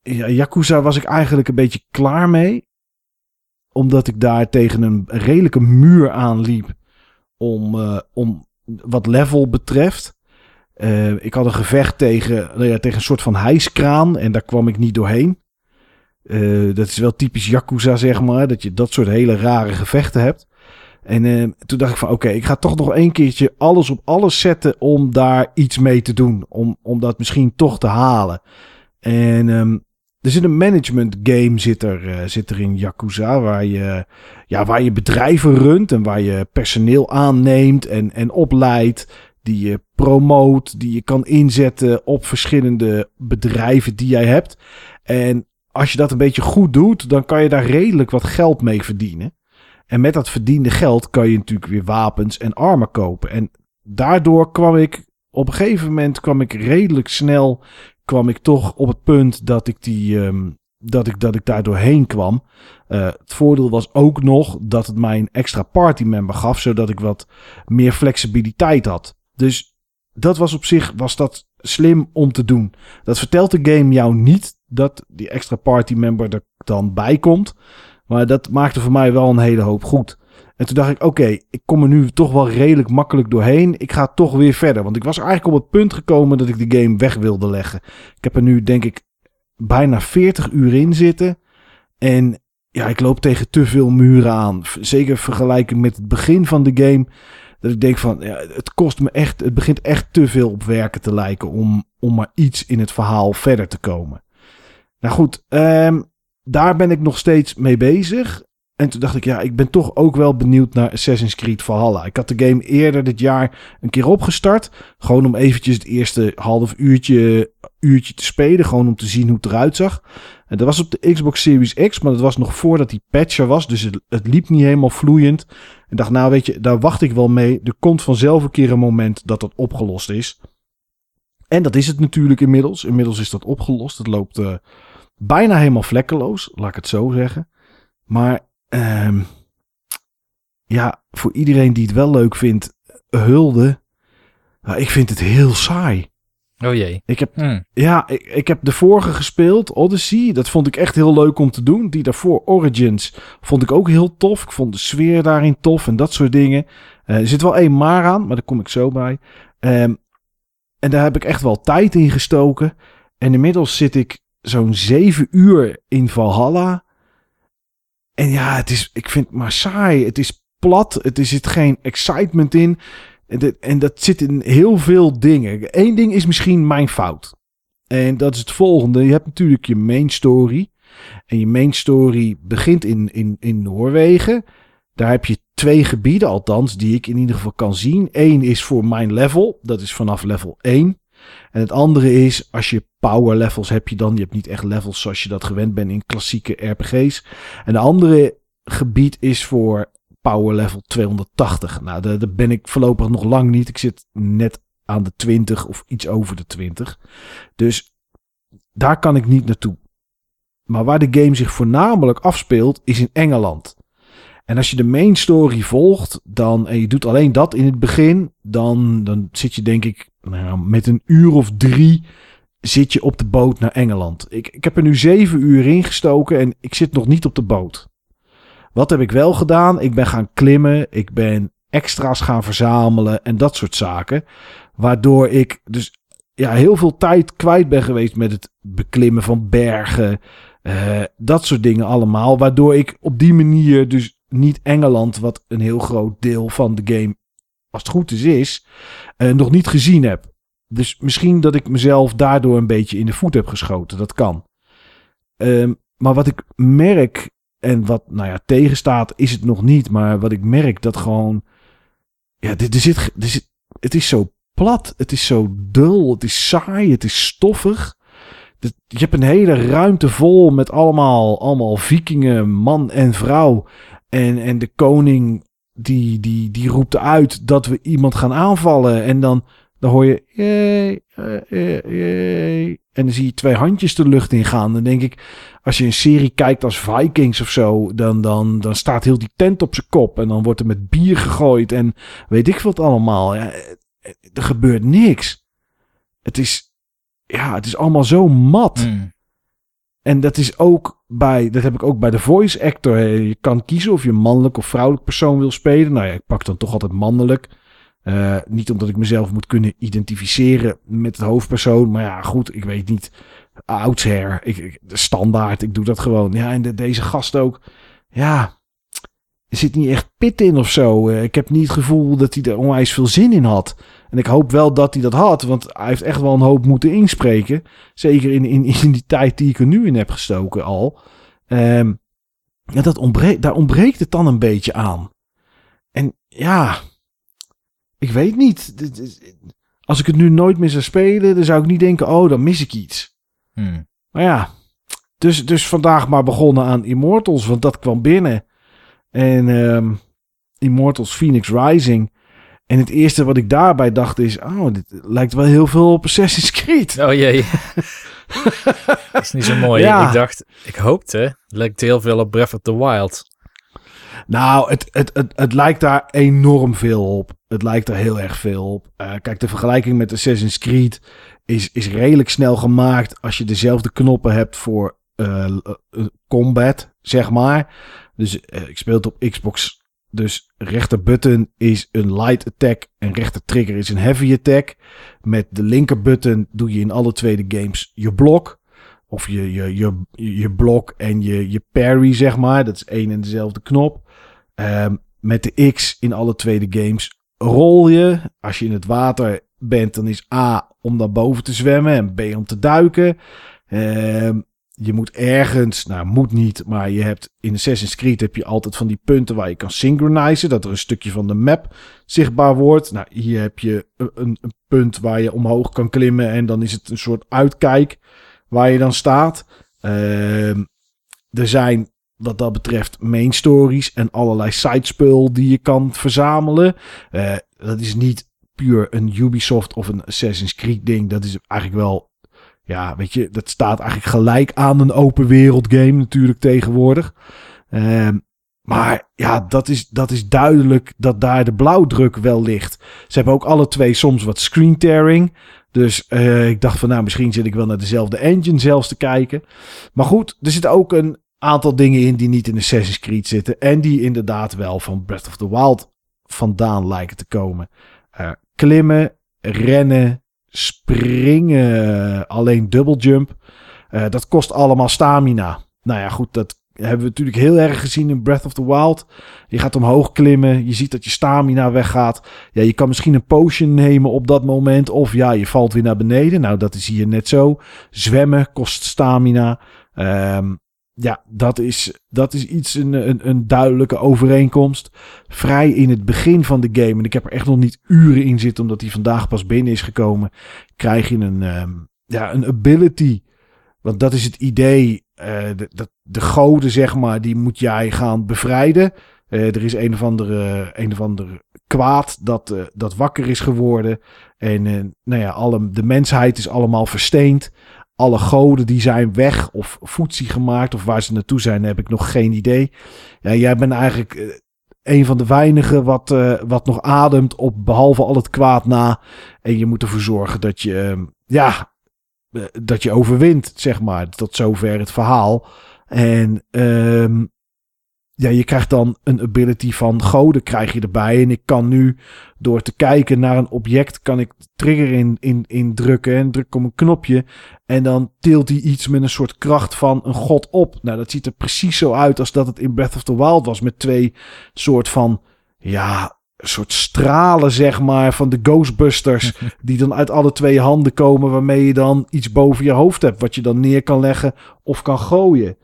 ja, Yakuza was ik eigenlijk een beetje klaar mee. Omdat ik daar tegen een redelijke muur aan liep. Om, eh, om wat level betreft. Eh, ik had een gevecht tegen, nou ja, tegen een soort van hijskraan en daar kwam ik niet doorheen. Eh, dat is wel typisch Yakuza, zeg maar, dat je dat soort hele rare gevechten hebt. En eh, toen dacht ik van oké, ik ga toch nog één keertje alles op alles zetten om daar iets mee te doen. Om, om dat misschien toch te halen. En ehm, er zit een management game zit er, eh, zit er in Yakuza. Waar je, ja, waar je bedrijven runt en waar je personeel aanneemt en, en opleidt. Die je promoot, die je kan inzetten op verschillende bedrijven die jij hebt. En als je dat een beetje goed doet, dan kan je daar redelijk wat geld mee verdienen. En met dat verdiende geld kan je natuurlijk weer wapens en armen kopen. En daardoor kwam ik op een gegeven moment kwam ik redelijk snel kwam ik toch op het punt dat ik die ehm, dat ik dat ik daar doorheen kwam. Uh, het voordeel was ook nog dat het mij een extra party member gaf, zodat ik wat meer flexibiliteit had. Dus dat was op zich was dat slim om te doen. Dat vertelt de game jou niet dat die extra party member er dan bij komt. Maar dat maakte voor mij wel een hele hoop goed. En toen dacht ik, oké, ik kom er nu toch wel redelijk makkelijk doorheen. Ik ga toch weer verder. Want ik was eigenlijk op het punt gekomen dat ik de game weg wilde leggen. Ik heb er nu, denk ik, bijna 40 uur in zitten. En ja, ik loop tegen te veel muren aan. Zeker vergelijken met het begin van de game. Dat ik denk van, ja, het kost me echt, het begint echt te veel op werken te lijken om, om maar iets in het verhaal verder te komen. Nou goed, um, daar ben ik nog steeds mee bezig. En toen dacht ik, ja, ik ben toch ook wel benieuwd naar Assassin's Creed Valhalla. Ik had de game eerder dit jaar een keer opgestart. Gewoon om eventjes het eerste half uurtje, uurtje te spelen. Gewoon om te zien hoe het eruit zag. En dat was op de Xbox Series X, maar dat was nog voordat die patch er was. Dus het, het liep niet helemaal vloeiend. En dacht, nou weet je, daar wacht ik wel mee. Er komt vanzelf een keer een moment dat dat opgelost is. En dat is het natuurlijk inmiddels. Inmiddels is dat opgelost. Het loopt... Uh, bijna helemaal vlekkeloos, laat ik het zo zeggen. Maar um, ja, voor iedereen die het wel leuk vindt, hulde. Nou, ik vind het heel saai. Oh jee. Ik heb, hmm. Ja, ik, ik heb de vorige gespeeld, Odyssey. Dat vond ik echt heel leuk om te doen. Die daarvoor, Origins, vond ik ook heel tof. Ik vond de sfeer daarin tof en dat soort dingen. Uh, er zit wel één maar aan, maar daar kom ik zo bij. Um, en daar heb ik echt wel tijd in gestoken. En inmiddels zit ik zo'n zeven uur in Valhalla. En ja, het is, ik vind het maar saai. Het is plat. Het er zit geen excitement in. En dat, en dat zit in heel veel dingen. Eén ding is misschien mijn fout. En dat is het volgende. Je hebt natuurlijk je main story. En je main story begint in, in, in Noorwegen. Daar heb je twee gebieden, althans, die ik in ieder geval kan zien. Eén is voor mijn level. Dat is vanaf level 1. En het andere is, als je power levels heb je dan, je hebt niet echt levels zoals je dat gewend bent in klassieke RPG's. En de andere gebied is voor power level 280. Nou, daar, daar ben ik voorlopig nog lang niet. Ik zit net aan de 20 of iets over de 20. Dus daar kan ik niet naartoe. Maar waar de game zich voornamelijk afspeelt, is in Engeland. En als je de main story volgt, dan, en je doet alleen dat in het begin, dan, dan zit je denk ik nou, met een uur of drie zit je op de boot naar Engeland. Ik, ik heb er nu zeven uur in gestoken en ik zit nog niet op de boot. Wat heb ik wel gedaan? Ik ben gaan klimmen, ik ben extra's gaan verzamelen en dat soort zaken. Waardoor ik dus ja, heel veel tijd kwijt ben geweest met het beklimmen van bergen. Uh, dat soort dingen allemaal. Waardoor ik op die manier dus niet Engeland, wat een heel groot deel van de game, als het goed is, is, uh, nog niet gezien heb. Dus misschien dat ik mezelf daardoor een beetje in de voet heb geschoten. Dat kan. Um, maar wat ik merk, en wat nou ja, tegenstaat, is het nog niet. Maar wat ik merk, dat gewoon. Ja, er, er, zit, er zit. Het is zo plat. Het is zo dul. Het is saai. Het is stoffig. Je hebt een hele ruimte vol met allemaal, allemaal vikingen, man en vrouw. En, en de koning die, die, die roept uit dat we iemand gaan aanvallen. En dan, dan hoor je. Jee, jee. En dan zie je twee handjes de lucht in gaan. Dan denk ik, als je een serie kijkt als Vikings of zo, dan, dan, dan staat heel die tent op zijn kop. En dan wordt er met bier gegooid. En weet ik wat allemaal. Ja, er gebeurt niks. Het is, ja, het is allemaal zo mat. Hmm. En dat is ook bij, dat heb ik ook bij de voice actor. Je kan kiezen of je mannelijk of vrouwelijk persoon wil spelen. Nou ja, ik pak dan toch altijd mannelijk. Uh, niet omdat ik mezelf moet kunnen identificeren met het hoofdpersoon. Maar ja, goed, ik weet niet. Oudsher, ik, ik, standaard, ik doe dat gewoon. Ja, en de, deze gast ook. Ja, er zit niet echt pit in of zo. Uh, ik heb niet het gevoel dat hij er onwijs veel zin in had. En ik hoop wel dat hij dat had, want hij heeft echt wel een hoop moeten inspreken. Zeker in, in, in die tijd die ik er nu in heb gestoken al. Um, ja, dat ontbreekt, daar ontbreekt het dan een beetje aan. En ja, ik weet niet. Als ik het nu nooit meer zou spelen, dan zou ik niet denken, oh, dan mis ik iets. Hmm. Maar ja, dus, dus vandaag maar begonnen aan Immortals, want dat kwam binnen. En um, Immortals Phoenix Rising. En het eerste wat ik daarbij dacht is, oh, dit lijkt wel heel veel op Assassin's Creed. Oh jee. dat is niet zo mooi. Ja. Ik dacht, ik hoopte, het lijkt heel veel op Breath of the Wild. Nou, het, het, het, het lijkt daar enorm veel op. Het lijkt er heel erg veel op. Uh, kijk, de vergelijking met Assassin's Creed is, is redelijk snel gemaakt als je dezelfde knoppen hebt voor uh, combat, zeg maar. Dus uh, ik speel het op Xbox. Dus rechter button is een light attack en rechter trigger is een heavy attack. Met de linker button doe je in alle twee de games je blok. Of je, je, je, je blok en je, je parry, zeg maar. Dat is één en dezelfde knop. Um, met de X in alle twee de games rol je. Als je in het water bent, dan is A om naar boven te zwemmen en B om te duiken. Um, je moet ergens, nou moet niet, maar je hebt in Assassin's Creed heb je altijd van die punten waar je kan synchronizen, dat er een stukje van de map zichtbaar wordt. Nou, hier heb je een, een punt waar je omhoog kan klimmen en dan is het een soort uitkijk waar je dan staat. Uh, er zijn wat dat betreft main stories en allerlei sidespul die je kan verzamelen. Uh, dat is niet puur een Ubisoft of een Assassin's Creed ding. Dat is eigenlijk wel ja, weet je, dat staat eigenlijk gelijk aan een open wereld game natuurlijk tegenwoordig. Um, maar ja, dat is, dat is duidelijk dat daar de blauwdruk wel ligt. Ze hebben ook alle twee soms wat screen tearing. Dus uh, ik dacht van nou, misschien zit ik wel naar dezelfde engine zelfs te kijken. Maar goed, er zitten ook een aantal dingen in die niet in Assassin's Creed zitten. En die inderdaad wel van Breath of the Wild vandaan lijken te komen. Uh, klimmen, rennen, springen, alleen double jump. Uh, dat kost allemaal stamina. Nou ja, goed, dat hebben we natuurlijk heel erg gezien in Breath of the Wild. Je gaat omhoog klimmen, je ziet dat je stamina weggaat. Ja, je kan misschien een potion nemen op dat moment. Of ja, je valt weer naar beneden. Nou, dat is hier net zo. Zwemmen kost stamina. Um, ja, dat is, dat is iets, een, een, duidelijke overeenkomst. Vrij in het begin van de game, en ik heb er echt nog niet uren in zitten, omdat hij vandaag pas binnen is gekomen, krijg je een, um, ja, een ability. Want dat is het idee. Uh, de, de, de goden, zeg maar, die moet jij gaan bevrijden. Uh, er is een of andere, een of andere kwaad dat, uh, dat wakker is geworden. En nou ja, alle, de mensheid is allemaal versteend alle goden die zijn weg of voetzie gemaakt of waar ze naartoe zijn, heb ik nog geen idee. Ja, jij bent eigenlijk uh, een van de weinigen wat, uh, wat nog ademt op behalve al het kwaad na. En je moet ervoor zorgen dat je, uh, ja, dat je overwint, zeg maar. Tot zover het verhaal. En um, ja, je krijgt dan een ability van goden krijg je erbij. En ik kan nu door te kijken naar een object, kan ik trigger in, in, in drukken en druk op een knopje. En dan tilt hij iets met een soort kracht van een god op. Nou, dat ziet er precies zo uit als dat het in Breath of the Wild was. Met twee soort van, ja, soort stralen, zeg maar, van de Ghostbusters. die dan uit alle twee handen komen, waarmee je dan iets boven je hoofd hebt. Wat je dan neer kan leggen of kan gooien.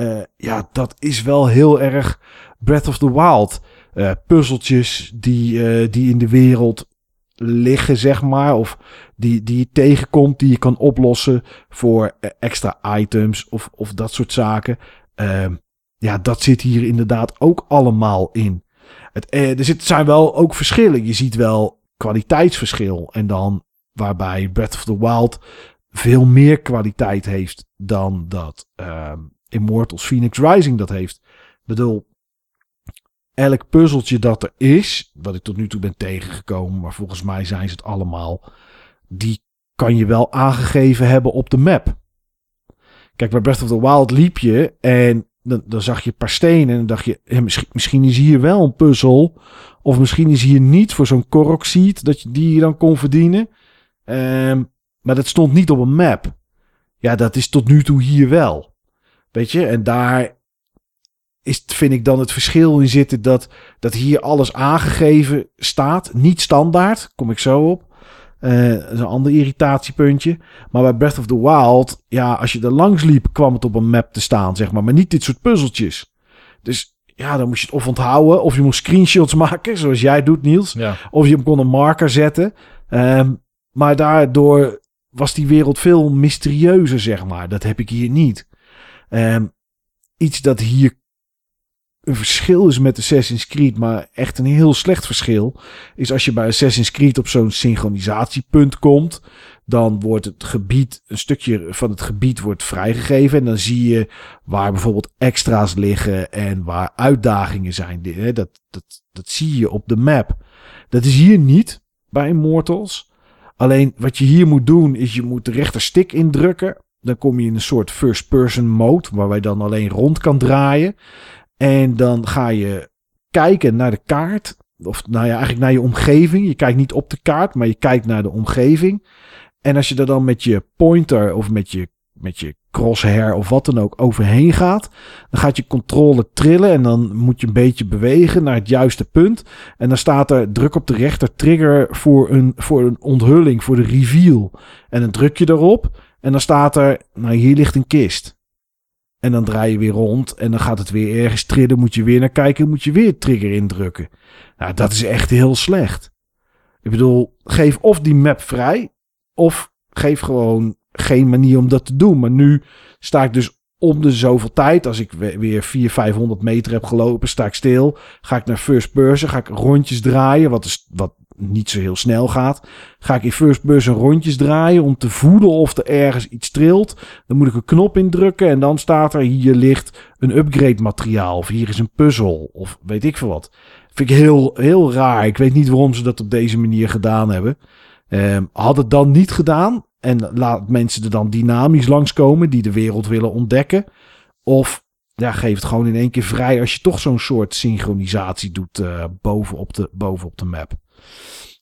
Uh, ja, dat is wel heel erg Breath of the Wild. Uh, puzzeltjes die, uh, die in de wereld liggen, zeg maar. Of die, die je tegenkomt, die je kan oplossen voor extra items of, of dat soort zaken. Ehm, ja, dat zit hier inderdaad ook allemaal in. Het, er zit, zijn wel ook verschillen. Je ziet wel kwaliteitsverschil. En dan waarbij Breath of the Wild veel meer kwaliteit heeft dan dat ehm, Immortals Phoenix Rising dat heeft. Ik bedoel, elk puzzeltje dat er is, wat ik tot nu toe ben tegengekomen, maar volgens mij zijn ze het allemaal, die kan je wel aangegeven hebben op de map. Kijk, bij Breath of the Wild liep je en dan, dan zag je een paar stenen en dan dacht je, misschien, misschien is hier wel een puzzel. Of misschien is hier niet voor zo'n korok seat dat je die dan kon verdienen. Ehm, maar dat stond niet op een map. Ja, dat is tot nu toe hier wel. Weet je, en daar is, vind ik dan het verschil in zitten dat, dat hier alles aangegeven staat. Niet standaard, kom ik zo op. Uh, dat is een ander irritatiepuntje. Maar bij Breath of the Wild, ja, als je er langs liep, kwam het op een map te staan, zeg maar. Maar niet dit soort puzzeltjes. Dus ja, dan moest je het of onthouden, of je moest screenshots maken, zoals jij doet, Niels. Ja. Of je hem kon een marker zetten. Um, maar daardoor was die wereld veel mysterieuzer, zeg maar. Dat heb ik hier niet. Um, iets dat hier een verschil is met Assassin's Creed, maar echt een heel slecht verschil, is als je bij Assassin's Creed op zo'n synchronisatiepunt komt, dan wordt het gebied, een stukje van het gebied wordt vrijgegeven en dan zie je waar bijvoorbeeld extra's liggen en waar uitdagingen zijn. Dat, dat, dat zie je op de map. Dat is hier niet bij Immortals. Alleen wat je hier moet doen is je moet de rechterstik indrukken. Dan kom je in een soort first-person mode, waar wij dan alleen rond kan draaien. En dan ga je kijken naar de kaart. Of nou ja, eigenlijk naar je omgeving. Je kijkt niet op de kaart, maar je kijkt naar de omgeving. En als je er dan met je pointer of met je, met je crosshair of wat dan ook overheen gaat, dan gaat je controle trillen en dan moet je een beetje bewegen naar het juiste punt. En dan staat er druk op de rechter trigger voor een, voor een onthulling, voor de reveal. En dan druk je erop en dan staat er, nou hier ligt een kist. En dan draai je weer rond en dan gaat het weer ergens trillen. Moet je weer naar kijken, moet je weer trigger indrukken. Nou, dat is echt heel slecht. Ik bedoel, geef of die map vrij, of geef gewoon geen manier om dat te doen. Maar nu sta ik dus om de zoveel tijd, als ik weer 400, 500 meter heb gelopen, sta ik stil. Ga ik naar first person, ga ik rondjes draaien, wat, is, wat niet zo heel snel gaat. Ga ik in first person rondjes draaien om te voelen of er ergens iets trilt. Dan moet ik een knop indrukken en dan staat er hier ligt een upgrade materiaal. Of hier is een puzzel of weet ik veel wat. Vind ik heel, heel raar. Ik weet niet waarom ze dat op deze manier gedaan hebben. Um, had het dan niet gedaan en laat mensen er dan dynamisch langskomen die de wereld willen ontdekken. Of ja, geef het gewoon in één keer vrij als je toch zo'n soort synchronisatie doet uh, bovenop, de, bovenop de map.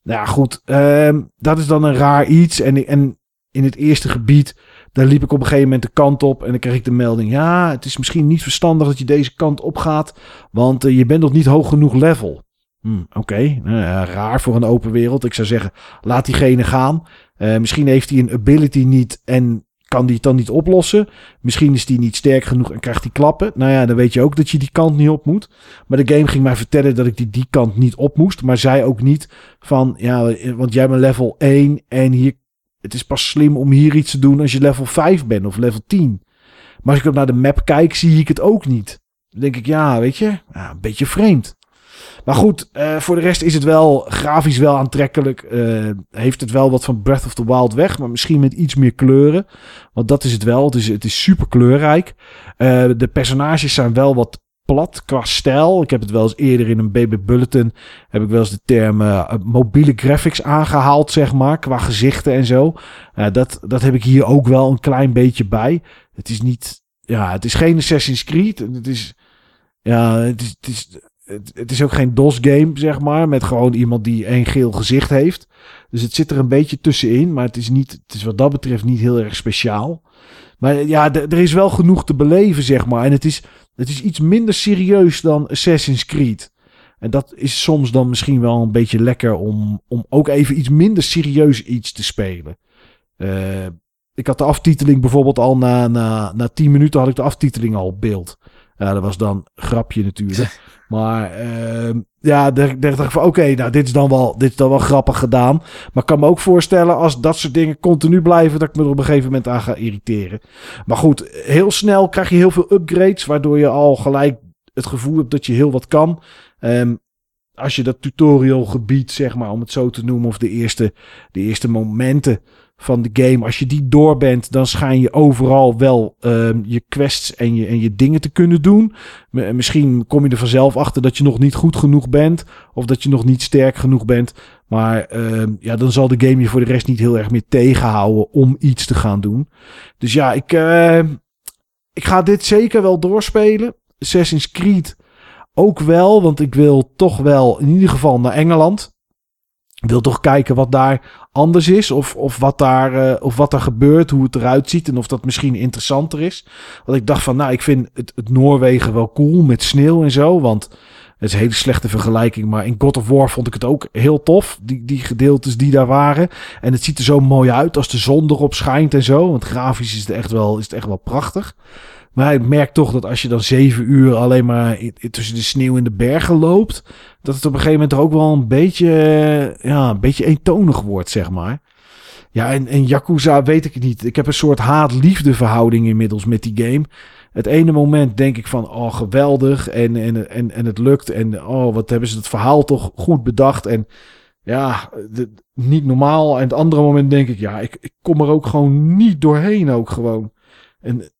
Nou ja, goed. Uh, dat is dan een raar iets. En, en in het eerste gebied, daar liep ik op een gegeven moment de kant op. En dan kreeg ik de melding. Ja, het is misschien niet verstandig dat je deze kant op gaat. Want uh, je bent nog niet hoog genoeg level. Hm, Oké, uh, raar voor een open wereld. Ik zou zeggen, laat diegene gaan. Uh, misschien heeft hij een ability niet en kan die het dan niet oplossen. Misschien is die niet sterk genoeg en krijgt hij klappen. Nou ja, dan weet je ook dat je die kant niet op moet. Maar de game ging mij vertellen dat ik die, die kant niet op moest. Maar zei ook niet van, ja, want jij bent level 1 en hier, het is pas slim om hier iets te doen als je level 5 bent of level 10. Maar als ik op naar de map kijk, zie ik het ook niet. Dan denk ik, ja, weet je, een beetje vreemd. Maar goed, uh, voor de rest is het wel grafisch wel aantrekkelijk. Uh, heeft het wel wat van Breath of the Wild weg, maar misschien met iets meer kleuren. Want dat is het wel. Het is, het is super kleurrijk. Uh, de personages zijn wel wat plat qua stijl. Ik heb het wel eens eerder in een BB Bulletin. Heb ik wel eens de term mobiele graphics aangehaald, zeg maar. Qua gezichten en zo. dat, dat heb ik hier ook wel een klein beetje bij. Het is niet. Ja, het is geen Assassin's Creed. Het is. Ja, het is, het is het, is ook geen DOS-game, zeg maar. Met gewoon iemand die een geel gezicht heeft. Dus het zit er een beetje tussenin. Maar het is, niet, het is wat dat betreft niet heel erg speciaal. Maar ja, er is wel genoeg te beleven, zeg maar. En het is, het is iets minder serieus dan Assassin's Creed. En dat is soms dan misschien wel een beetje lekker om, om ook even iets minder serieus iets te spelen. Uh, ik had de aftiteling bijvoorbeeld al na, na, na 10 minuten had ik de aftiteling al op beeld. Ja, dat was dan een grapje natuurlijk. Maar uh, ja, daar dacht ik van oké, nou dit is, dan wel, dit is dan wel grappig gedaan. Maar ik kan me ook voorstellen als dat soort dingen continu blijven, dat ik me er op een gegeven moment aan ga irriteren. Maar goed, heel snel krijg je heel veel upgrades, waardoor je al gelijk het gevoel hebt dat je heel wat kan. Um, als je dat tutorial gebied, zeg maar, om het zo te noemen, of de eerste, de eerste momenten van de game. Als je die door bent, dan schijn je overal wel um, je quests en je, en je dingen te kunnen doen. misschien kom je er vanzelf achter dat je nog niet goed genoeg bent. Of dat je nog niet sterk genoeg bent. Maar um, ja, dan zal de game je voor de rest niet heel erg meer tegenhouden om iets te gaan doen. Dus ja, ik. Uh, ik ga dit zeker wel doorspelen. Assassin's Creed ook wel, want ik wil toch wel in ieder geval naar Engeland. Wil toch kijken wat daar anders is. Of, of, wat daar, uh, of wat er gebeurt, hoe het eruit ziet. En of dat misschien interessanter is. Want ik dacht van, nou, ik vind het, het Noorwegen wel cool met sneeuw en zo. Want het is een hele slechte vergelijking. Maar in God of War vond ik het ook heel tof. Die, die gedeeltes die daar waren. En het ziet er zo mooi uit als de zon erop schijnt en zo. Want grafisch is het echt wel, is het echt wel prachtig. Maar ik merk toch dat als je dan zeven uur alleen maar tussen de sneeuw en de bergen loopt, dat het op een gegeven moment ook wel een beetje, ja, een beetje eentonig wordt, zeg maar. Ja, en, en Yakuza weet ik niet. Ik heb een soort haat-liefde verhouding inmiddels met die game. Het ene moment denk ik van, oh geweldig en, en, en, en het lukt. En oh, wat hebben ze het verhaal toch goed bedacht. En ja, niet normaal. En het andere moment denk ik, ja, ik, ik kom er ook gewoon niet doorheen ook gewoon. En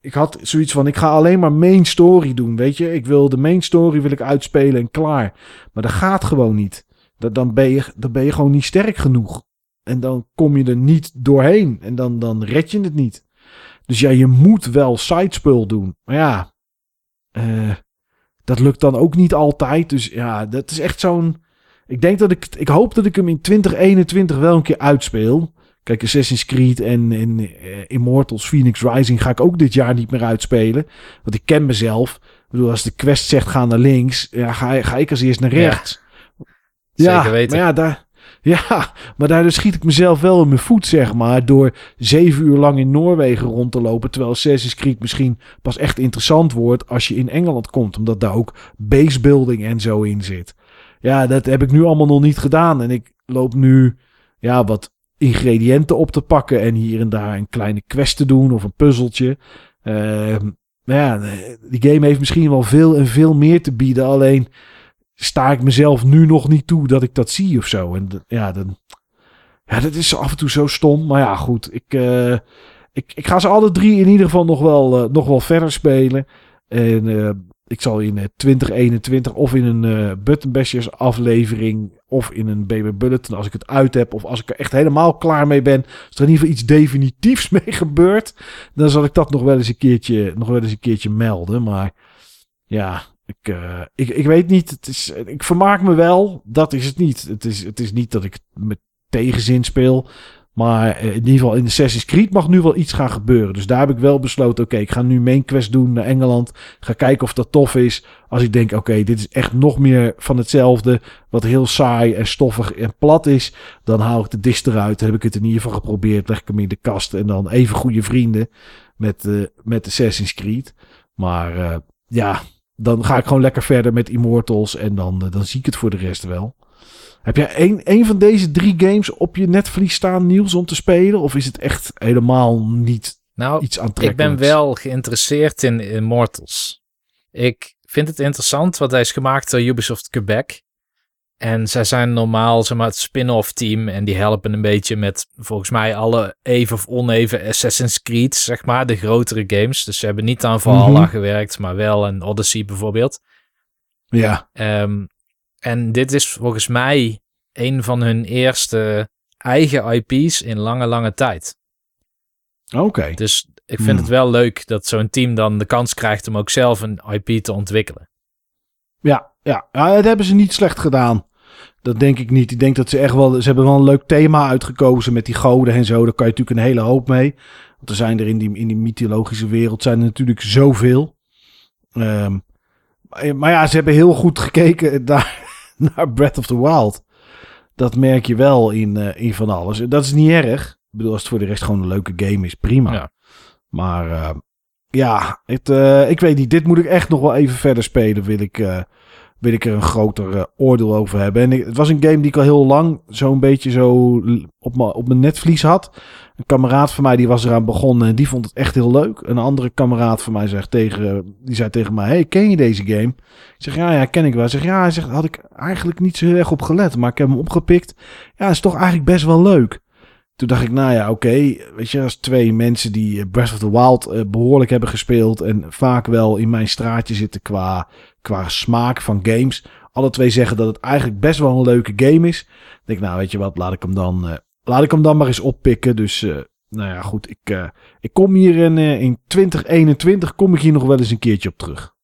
ik had zoiets van, ik ga alleen maar main story doen, weet je. Ik wil de main story wil ik uitspelen en klaar. Maar dat gaat gewoon niet. Dat, dan, ben je, dan ben je gewoon niet sterk genoeg. En dan kom je er niet doorheen. En dan, dan red je het niet. Dus ja, je moet wel sidespul doen. Maar ja, uh, dat lukt dan ook niet altijd. Dus ja, dat is echt zo'n... Ik denk dat ik... Ik hoop dat ik hem in 2021 wel een keer uitspeel. Kijk, Assassin's Creed en, en uh, Immortals Phoenix Rising ga ik ook dit jaar niet meer uitspelen. Want ik ken mezelf. Ik bedoel, als de quest zegt ga naar links, ja, ga, ga ik als eerst naar rechts. Ja, Zeker weten. Maar ja, daar, ja, maar daardoor schiet ik mezelf wel in mijn voet, zeg maar. Door zeven uur lang in Noorwegen rond te lopen. Terwijl Assassin's Creed misschien pas echt interessant wordt als je in Engeland komt. Omdat daar ook basebuilding en zo in zit. Ja, dat heb ik nu allemaal nog niet gedaan. En ik loop nu ja, wat ingrediënten op te pakken en hier en daar een kleine quest te doen of een puzzeltje. Uh, ja, die game heeft misschien wel veel en veel meer te bieden. Alleen sta ik mezelf nu nog niet toe dat ik dat zie of zo. En ja, dan, ja, dat is af en toe zo stom. Maar ja, goed. Ik, uh, ik, ik ga ze alle drie in ieder geval nog wel, uh, nog wel verder spelen. En ik zal in 2021 of in een uh, Buttonbashers aflevering of in een BB Bulletin als ik het uit heb of als ik er echt helemaal klaar mee ben, als er in ieder geval iets definitiefs mee gebeurt, dan zal ik dat nog wel eens een keertje, nog wel eens een keertje melden. Maar ja, ik, uh, ik, ik weet niet. Het is, ik vermaak me wel. Dat is het niet. Het is, het is niet dat ik met tegenzin speel. Maar eh, in ieder geval in de Assassin's Creed mag nu wel iets gaan gebeuren. Dus daar heb ik wel besloten, oké, ik ga nu main quest doen naar Engeland. Ga kijken of dat tof is. Als ik denk, oké, dit is echt nog meer van hetzelfde. Wat heel saai en stoffig en plat is. Dan haal ik de dis eruit. Dan heb ik het in ieder geval geprobeerd. Leg ik hem in de kast. En dan even goede vrienden met, uh, met Assassin's Creed. Maar uh, ja, dan ga ik gewoon lekker verder met Immortals. En dan, dan zie ik het voor de rest wel. Heb jij een, een van deze drie games op je netvlies staan, Niels, om te spelen? Of is het echt helemaal niet nou, iets aantrekkelijks? Ik ben wel geïnteresseerd in Immortals. Ik vind het interessant, wat hij is gemaakt door Ubisoft Quebec. En zij zijn normaal zeg maar, het spin-off team. En die helpen een beetje met volgens mij alle even of oneven Assassin's Creed, zeg maar, de grotere games. Dus ze hebben niet aan Valhalla mm -hmm. gewerkt, maar wel aan Odyssey bijvoorbeeld. Ja. Um, en dit is volgens mij een van hun eerste eigen IP's in lange, lange tijd. Oké. Okay. Dus ik vind hmm. het wel leuk dat zo'n team dan de kans krijgt om ook zelf een IP te ontwikkelen. Ja, ja. ja dat hebben ze niet slecht gedaan. Dat denk ik niet. Ik denk dat ze echt wel. Ze hebben wel een leuk thema uitgekozen met die goden en zo. Daar kan je natuurlijk een hele hoop mee. Want er zijn er in die, in die mythologische wereld zijn er natuurlijk zoveel. Um, maar ja, ze hebben heel goed gekeken naar, naar Breath of the Wild. Dat merk je wel in, uh, in van alles. Dat is niet erg. Ik bedoel, als het voor de rest gewoon een leuke game is, prima. Ja. Maar uh, ja, het, uh, ik weet niet. Dit moet ik echt nog wel even verder spelen. Wil ik, wil ik er een groter oordeel over hebben. En ik, het was een game die ik al heel lang zo'n beetje zo op, op mijn netvlies had. Een kameraad van mij die was eraan begonnen en die vond het echt heel leuk. Een andere kameraad van mij zegt tegen, die zei tegen mij: Hey, ken je deze game? Ik zeg: Ja, ja, ken ik wel. Hij zegt: Ja, hij zegt: Had ik eigenlijk niet zo erg op gelet, maar ik heb hem opgepikt. Ja, is toch eigenlijk best wel leuk. Toen dacht ik, nou ja, oké. Weet je, als twee mensen die Breath of the Wild uh, behoorlijk hebben gespeeld. en vaak wel in mijn straatje zitten qua, qua smaak van games. Alle twee zeggen dat het eigenlijk best wel een leuke game is. denk ik, nou, weet je wat, laat ik hem dan. Laat ik hem dan maar eens oppikken. Dus uh, nou ja, goed. Ik, uh, ik kom hier in, uh, in 2021 kom ik hier nog wel eens een keertje op terug.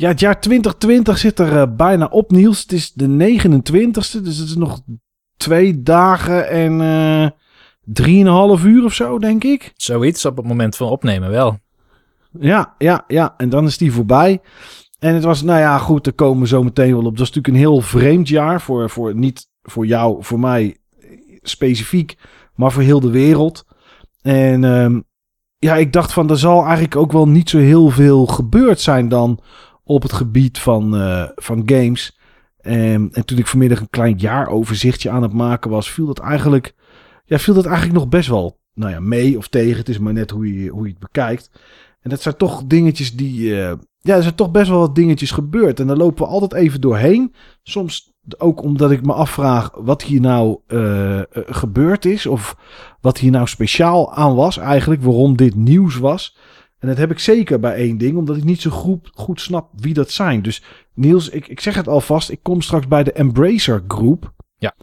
Ja, het jaar 2020 zit er uh, bijna op, Niels. Het is de 29ste, dus het is nog twee dagen en uh, drieënhalf uur of zo, denk ik. Zoiets op het moment van opnemen wel. Ja, ja, ja. En dan is die voorbij. En het was, nou ja, goed, daar komen we zo meteen wel op. Dat is natuurlijk een heel vreemd jaar voor, voor niet voor jou, voor mij specifiek, maar voor heel de wereld. En um, ja, ik dacht van, er zal eigenlijk ook wel niet zo heel veel gebeurd zijn dan op het gebied van, uh, van games. En, en toen ik vanmiddag een klein jaaroverzichtje aan het maken was, viel dat eigenlijk, ja, viel dat eigenlijk nog best wel nou ja, mee of tegen. Het is maar net hoe je, hoe je het bekijkt. En dat zijn toch dingetjes die. Uh, ja, er zijn toch best wel wat dingetjes gebeurd. En daar lopen we altijd even doorheen. Soms ook omdat ik me afvraag wat hier nou uh, gebeurd is. Of wat hier nou speciaal aan was eigenlijk. Waarom dit nieuws was. En dat heb ik zeker bij één ding, omdat ik niet zo goed, goed snap wie dat zijn. Dus Niels, ik, ik zeg het alvast, ik kom straks bij de Embracer Groep. Ja.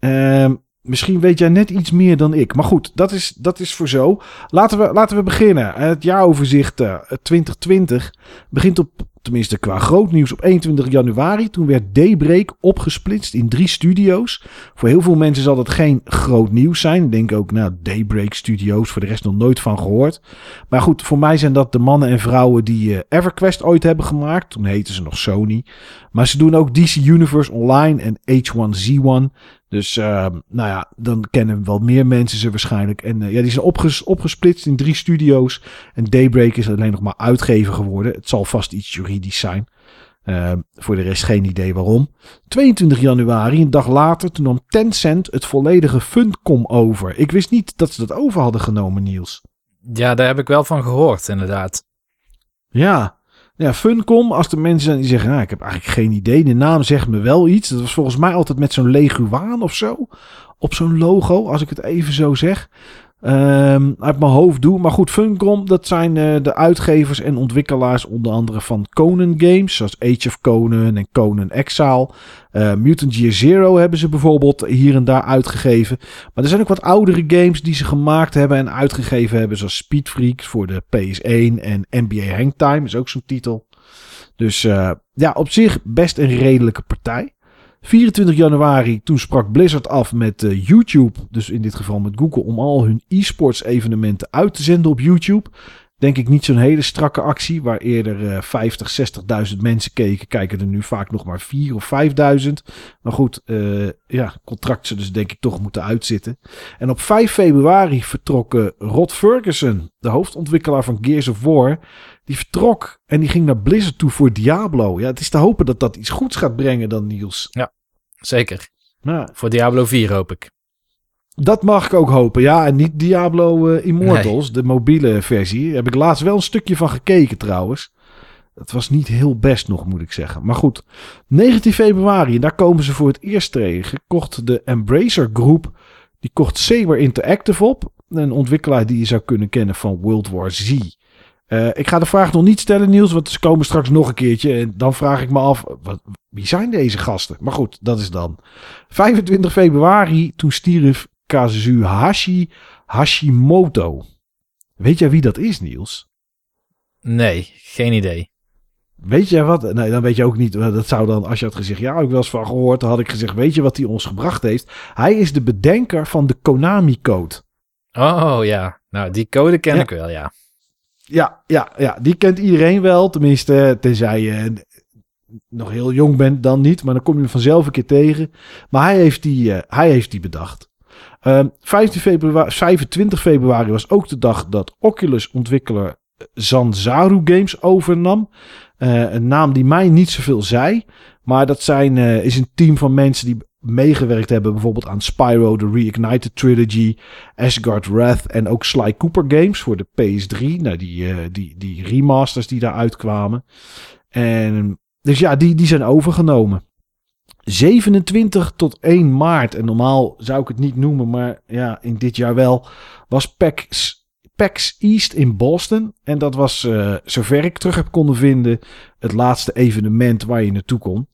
Uh, misschien weet jij net iets meer dan ik. Maar goed, dat is, dat is voor zo. Laten we, laten we beginnen. Het jaaroverzicht uh, 2020 begint op tenminste qua groot nieuws, op 21 januari. Toen werd Daybreak opgesplitst in drie studio's. Voor heel veel mensen zal dat geen groot nieuws zijn. Ik denk ook, nou, Daybreak Studios, voor de rest nog nooit van gehoord. Maar goed, voor mij zijn dat de mannen en vrouwen die uh, EverQuest ooit hebben gemaakt. Toen heten ze nog Sony. Maar ze doen ook DC Universe Online en H1Z1. Dus uh, nou ja, dan kennen wel meer mensen ze waarschijnlijk. En uh, ja, die zijn opges opgesplitst in drie studio's. En Daybreak is alleen nog maar uitgever geworden. Het zal vast iets juridisch zijn. Uh, voor de rest geen idee waarom. 22 januari, een dag later, toen nam Tencent het volledige Funcom over. Ik wist niet dat ze dat over hadden genomen, Niels. Ja, daar heb ik wel van gehoord, inderdaad. Ja, ja, Funcom, als de mensen zijn die zeggen, nou, ik heb eigenlijk geen idee. De naam zegt me wel iets. Dat was volgens mij altijd met zo'n leguaan of zo. Op zo'n logo, als ik het even zo zeg. Um, uit mijn hoofd doe. Maar goed, Funcom, dat zijn uh, de uitgevers en ontwikkelaars onder andere van Conan games. Zoals Age of Conan en Conan Exile. Uh, Mutant Year Zero hebben ze bijvoorbeeld hier en daar uitgegeven. Maar er zijn ook wat oudere games die ze gemaakt hebben en uitgegeven hebben. Zoals Speed Freaks voor de PS1 en NBA Hangtime is ook zo'n titel. Dus uh, ja, op zich best een redelijke partij. 24 januari, toen sprak Blizzard af met uh, YouTube, dus in dit geval met Google, om al hun e-sports evenementen uit te zenden op YouTube. Denk ik niet zo'n hele strakke actie, waar eerder uh, 50, 60.000 mensen keken, kijken er nu vaak nog maar 4 of 5.000. Maar goed, uh, ja, contract ze dus denk ik toch moeten uitzitten. En op 5 februari vertrok uh, Rod Ferguson, de hoofdontwikkelaar van Gears of War, die vertrok en die ging naar Blizzard toe voor Diablo. Ja, het is te hopen dat dat iets goeds gaat brengen dan Niels. Ja, zeker. Ja. Voor Diablo 4 hoop ik. Dat mag ik ook hopen, ja. En niet Diablo uh, Immortals, nee. de mobiele versie. Daar heb ik laatst wel een stukje van gekeken trouwens. Het was niet heel best nog, moet ik zeggen. Maar goed, 19 februari, en daar komen ze voor het eerst tegen, kocht de Embracer Group, die kocht Saber Interactive op. Een ontwikkelaar die je zou kunnen kennen van World War Z. Uh, ik ga de vraag nog niet stellen, Niels, want ze komen straks nog een keertje. En dan vraag ik me af, wat, wie zijn deze gasten? Maar goed, dat is dan. 25 februari, toen stierf Kazuhashi Hashimoto. Weet jij wie dat is, Niels? Nee, geen idee. Weet je wat? Nee, dan weet je ook niet. Dat zou dan, als je had gezegd, ja, ik wel eens van gehoord. Dan had ik gezegd, weet je wat hij ons gebracht heeft? Hij is de bedenker van de Konami-code. Oh ja, nou die code ken ik wel, ja. Ja, ja, ja, die kent iedereen wel. Tenminste, tenzij je nog heel jong bent, dan niet. Maar dan kom je hem vanzelf een keer tegen. Maar hij heeft die, uh, hij heeft die bedacht. Ehm, 15 februari, 25 februari was ook de dag dat Oculus-ontwikkelaar Zanzaru Games overnam. Uh, een naam die mij niet zoveel zei. Maar dat zijn, uh, is een team van mensen die meegewerkt hebben. Bijvoorbeeld aan Spyro, de Reignited Trilogy, Asgard Wrath en ook Sly Cooper Games voor de PS3. Nou, die, die, die remasters die daar uitkwamen. En dus ja, die, die zijn overgenomen. 27 tot 1 maart, en normaal zou ik het niet noemen, maar ja, in dit jaar wel, was PAX PAX East in Boston. En dat was, uh, zover ik terug heb konden vinden, het laatste evenement waar je naartoe kon.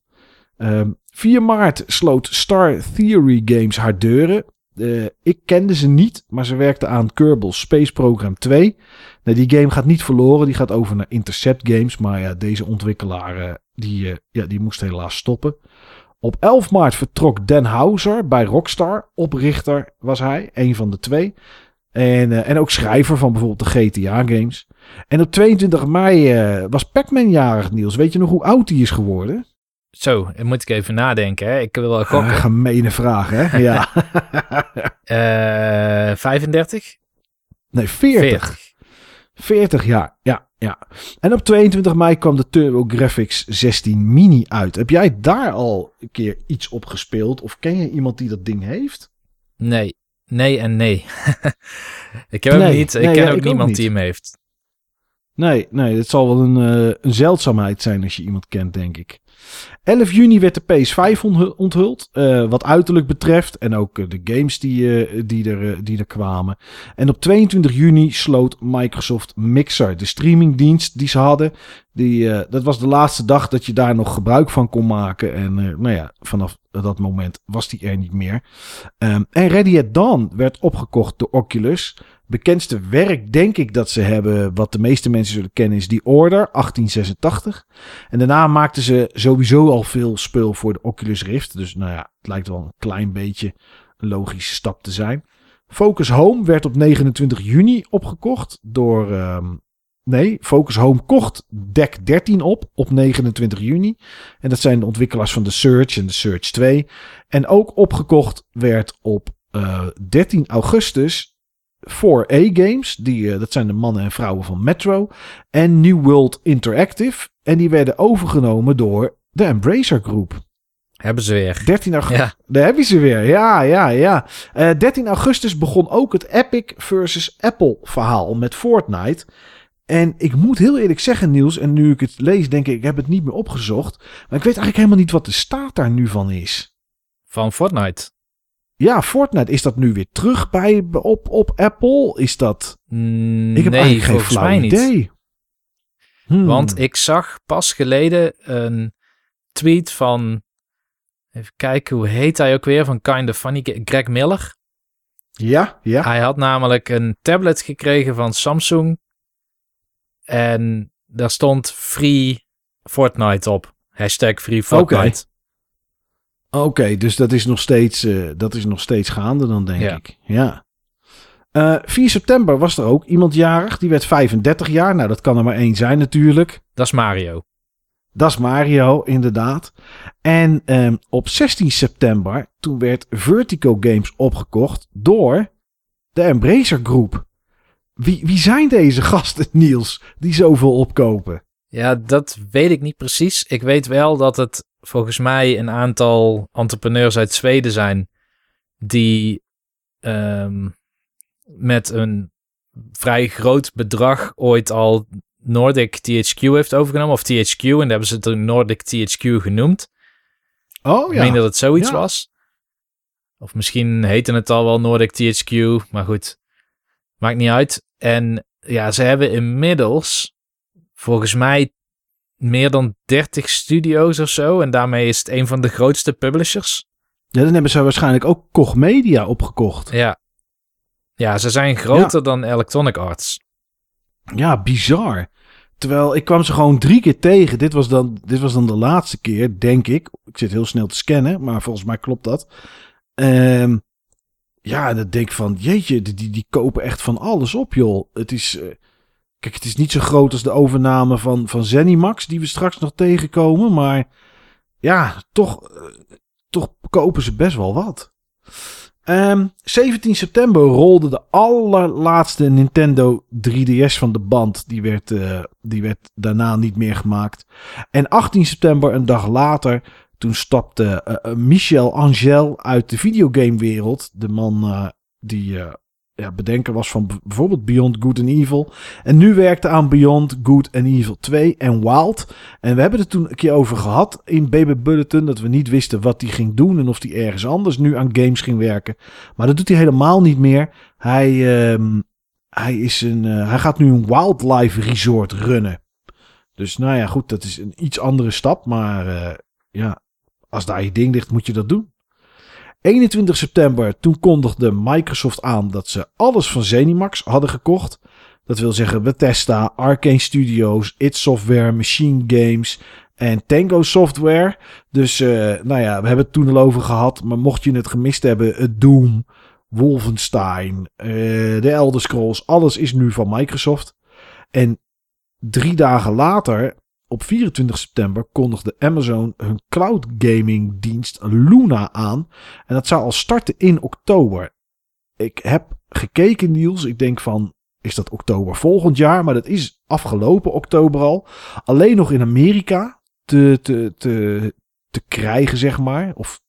Uh, ehm, 4 maart sloot Star Theory Games haar deuren. Uh, ik kende ze niet, maar ze werkte aan Kerbal Space Program 2. Nou, die game gaat niet verloren, die gaat over naar Intercept Games. Maar ja, deze ontwikkelaar uh, die, ja, die moest helaas stoppen. Op 11 maart vertrok Dan Houser bij Rockstar. Oprichter was hij, een van de twee. En, uh, en ook schrijver van bijvoorbeeld de GTA-games. En op 22 mei uh, was Pac-Man jarig, Niels. Weet je nog hoe oud hij is geworden? Zo, dan moet ik even nadenken. Hè? Ik wil wel gokken. Uh, gemene vraag, hè? Ja. 35? Nee, 40. 40. 40 jaar, ja, ja. En op 22 mei kwam de TurboGrafx 16 Mini uit. Heb jij daar al een keer iets op gespeeld? Of ken je iemand die dat ding heeft? Nee, Nee en nee. ik heb nee, niet. Ik nee, ken ja, ook ik niemand ook die hem heeft. Nee, nee, het zal wel een, uh, een zeldzaamheid zijn als je iemand kent, denk ik. 11 juni werd de PS5 onthuld, uh, wat uiterlijk betreft. En ook uh, de games die, uh, die, er, die er kwamen. En op 22 juni sloot Microsoft Mixer, de streamingdienst die ze hadden. Die, dat was de laatste dag dat je daar nog gebruik van kon maken. En nou ja, vanaf dat moment was die er niet meer. Um, en Ready at Dawn werd opgekocht door Oculus bekendste werk, denk ik, dat ze hebben, wat de meeste mensen zullen kennen, is The Order 1886. En daarna maakten ze sowieso al veel spul voor de Oculus Rift. Dus nou ja, het lijkt wel een klein beetje een logische stap te zijn. Focus Home werd op 29 juni opgekocht door. Um, nee, Focus Home kocht Deck 13 op op 29 juni. En dat zijn de ontwikkelaars van de Search en de Search 2. En ook opgekocht werd op uh, 13 augustus 4A Games, die, uh, dat zijn de mannen en vrouwen van Metro, en New World Interactive. En die werden overgenomen door de Embracer Group. Hebben ze weer. 13 augustus. Ja. Daar heb je ze weer. Ja, ja, ja. Uh, eh, 13 augustus begon ook het Epic versus Apple verhaal met Fortnite. En ik moet heel eerlijk zeggen, Niels, en nu ik het lees, denk ik, ik heb het niet meer opgezocht. Maar ik weet eigenlijk helemaal niet wat de staat daar nu van is. Van Fortnite? Ja, Fortnite, is dat nu weer terug bij, op, op Apple? Is dat... Mm, ik heb nee, eigenlijk geen flauw idee. Hmm. Want ik zag pas geleden een tweet van... Even kijken, hoe heet hij ook weer? Van Kind of Funny, Greg Miller. Ja, ja. Hij had namelijk een tablet gekregen van Samsung. En daar stond Free Fortnite op. Hashtag Free Fortnite. Oké, dus dat is, nog steeds, uh, dat is nog steeds gaande dan, denk ik. Ja. Uh, eh, 4 september was er ook iemand jarig. Die werd 35 jaar. Nou, dat kan er maar één zijn natuurlijk. Dat is Mario. Dat is Mario, inderdaad. En um, op 16 september, toen werd Vertigo Games opgekocht door de Embracer Groep. Wie, wie zijn deze gasten, Niels, die zoveel opkopen? Ja, dat weet ik niet precies. Ik weet wel dat het volgens mij een aantal entrepreneurs uit Zweden zijn die um, met een vrij groot bedrag ooit al Nordic THQ heeft overgenomen. Of THQ. En daar hebben ze toen Nordic THQ genoemd. Oh Ik ja. meen dat het zoiets Ja. was. Of misschien heette het al wel Nordic THQ. Maar goed, maakt niet uit. En ja, ze hebben inmiddels volgens mij meer dan 30 studio's of zo. En daarmee is het een van de grootste publishers. Ja, dan hebben ze waarschijnlijk ook Koch Media opgekocht. Ja. Ja, ze zijn groter dan Electronic Arts. Ja, bizar. Terwijl ik kwam ze gewoon drie keer tegen. Dit was dan, dit was dan de laatste keer, denk ik. Ik zit heel snel te scannen, maar volgens mij klopt dat. Ehm, ja, en dan denk ik van, jeetje, die, die, die kopen echt van alles op, joh. Het is, eh, kijk, het is niet zo groot als de overname van, van Zenimax, die we straks nog tegenkomen. Maar ja, toch, eh, toch kopen ze best wel wat. Ehm, 17 september rolde de allerlaatste Nintendo 3DS van de band. Die werd, eh, die werd daarna niet meer gemaakt. En 18 september, een dag later, toen stapte eh, Michel Angel uit de videogamewereld. De man die ja, bedenker was van bijvoorbeeld Beyond Good and Evil. En nu werkte aan Beyond Good and Evil 2 en Wild. En we hebben het toen een keer over gehad in Baby Bulletin. Dat we niet wisten wat hij ging doen en of hij ergens anders nu aan games ging werken. Maar dat doet hij helemaal niet meer. Hij, ehm, hij, is een, eh, hij gaat nu een wildlife resort runnen. Dus nou ja, goed, dat is een iets andere stap. Maar eh, ja, als daar je ding ligt, moet je dat doen. 21 september, toen kondigde Microsoft aan dat ze alles van Zenimax hadden gekocht. Dat wil zeggen Bethesda, Arcane Studios, id Software, Machine Games en Tango Software. Dus eh, nou ja, we hebben het toen al over gehad. Maar mocht je het gemist hebben, het Doom, Wolfenstein, eh, de Elder Scrolls, alles is nu van Microsoft. En drie dagen later, op 24 september, kondigde Amazon hun cloud gaming dienst Luna aan. En dat zou al starten in oktober. Ik heb gekeken, Niels. Ik denk van, is dat oktober volgend jaar? Maar dat is afgelopen oktober al. Alleen nog in Amerika te, te, te, te krijgen, zeg maar. Of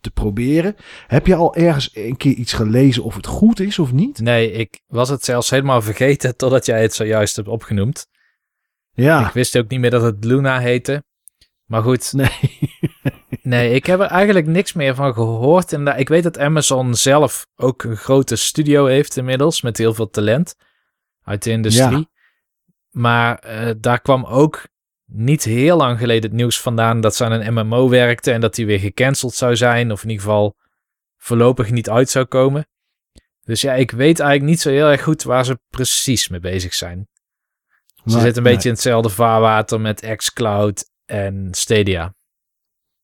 te proberen. Heb je al ergens een keer iets gelezen of het goed is of niet? Nee, ik was het zelfs helemaal vergeten totdat jij het zojuist hebt opgenoemd. Ja, Ik wist ook niet meer dat het Luna heette. Maar goed, nee. nee, ik heb er eigenlijk niks meer van gehoord. En ik weet dat Amazon zelf ook een grote studio heeft inmiddels, met heel veel talent uit de industrie. Maar eh, daar kwam ook niet heel lang geleden het nieuws vandaan dat ze aan een MMO werkten en dat die weer gecanceld zou zijn, of in ieder geval voorlopig niet uit zou komen. Dus ja, ik weet eigenlijk niet zo heel erg goed waar ze precies mee bezig zijn. Ze Maar- zitten een beetje in hetzelfde vaarwater met xCloud en Stadia.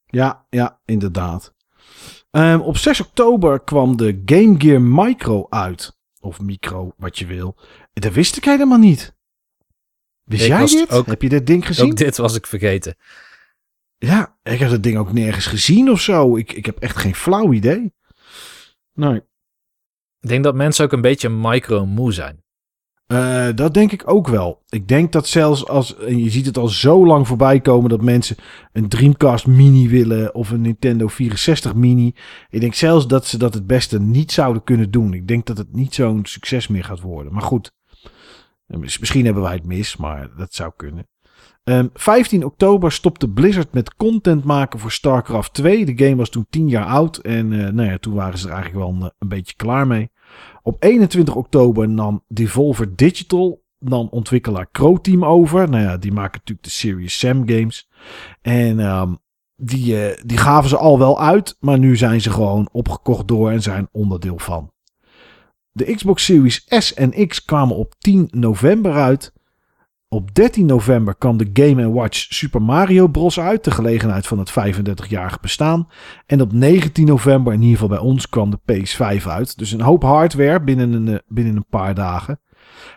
Ja, ja, inderdaad. Ehm, op 6 oktober kwam de Game Gear Micro uit. Of Micro, wat je wil. Dat wist ik helemaal niet. Wist Ik jij dit? ook- heb je dit ding gezien? Ook dit was ik vergeten. Ja, ik heb dat ding ook nergens gezien of zo. Ik, ik heb echt geen flauw idee. Nee. Ik denk dat mensen ook een beetje micro-moe zijn. Eh, dat denk ik ook wel. Ik denk dat zelfs als, en je ziet het al zo lang voorbij komen dat mensen een Dreamcast Mini willen of een Nintendo 64 Mini. Ik denk zelfs dat ze dat het beste niet zouden kunnen doen. Ik denk dat het niet zo'n succes meer gaat worden. Maar goed, Eh, mis- misschien hebben wij het mis, maar dat zou kunnen. Ehm, 15 oktober stopte Blizzard met content maken voor StarCraft 2. De game was toen 10 jaar oud en eh, nou ja, toen waren ze er eigenlijk wel een, een beetje klaar mee. Op 21 oktober nam Devolver Digital, nam ontwikkelaar Crow Team over. Nou ja, die maken natuurlijk de Serious Sam games. En ehm, die, eh, die gaven ze al wel uit, maar nu zijn ze gewoon opgekocht door en zijn onderdeel van. De Xbox Series S en X kwamen op 10 november uit. Op 13 november kwam de Game Watch Super Mario Bros. uit, de gelegenheid van het 35-jarig bestaan. En op 19 november, in ieder geval bij ons, kwam de PS5 uit. Dus een hoop hardware binnen een, eh, binnen een paar dagen.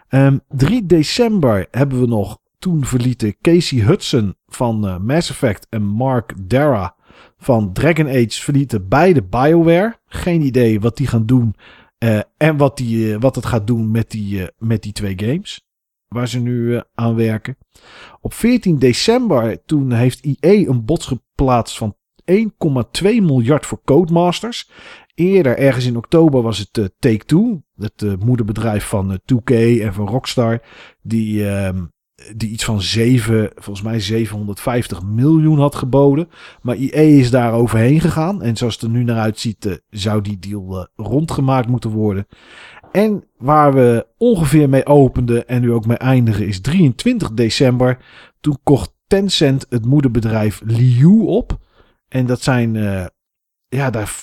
Ehm 3 december hebben we nog, toen verlieten Casey Hudson van eh, Mass Effect en Mark Dara van Dragon Age verlieten beide BioWare. Geen idee wat die gaan doen eh, en wat, die, wat het gaat doen met die, met die twee games waar ze nu eh, aan werken. Op 14 december, toen heeft EA een bod geplaatst van 1,2 miljard voor Codemasters. Eerder, ergens in oktober, was het eh, Take-Two, het eh, moederbedrijf van eh, 2K en van Rockstar. Die, ehm, die iets van 7, volgens mij 750 miljoen had geboden. Maar EA is daar overheen gegaan. En zoals het er nu naar uitziet, zou die deal rondgemaakt moeten worden. En waar we ongeveer mee openden en nu ook mee eindigen is 23 december. Toen kocht Tencent het moederbedrijf Liu op. En dat zijn, uh, ja, daar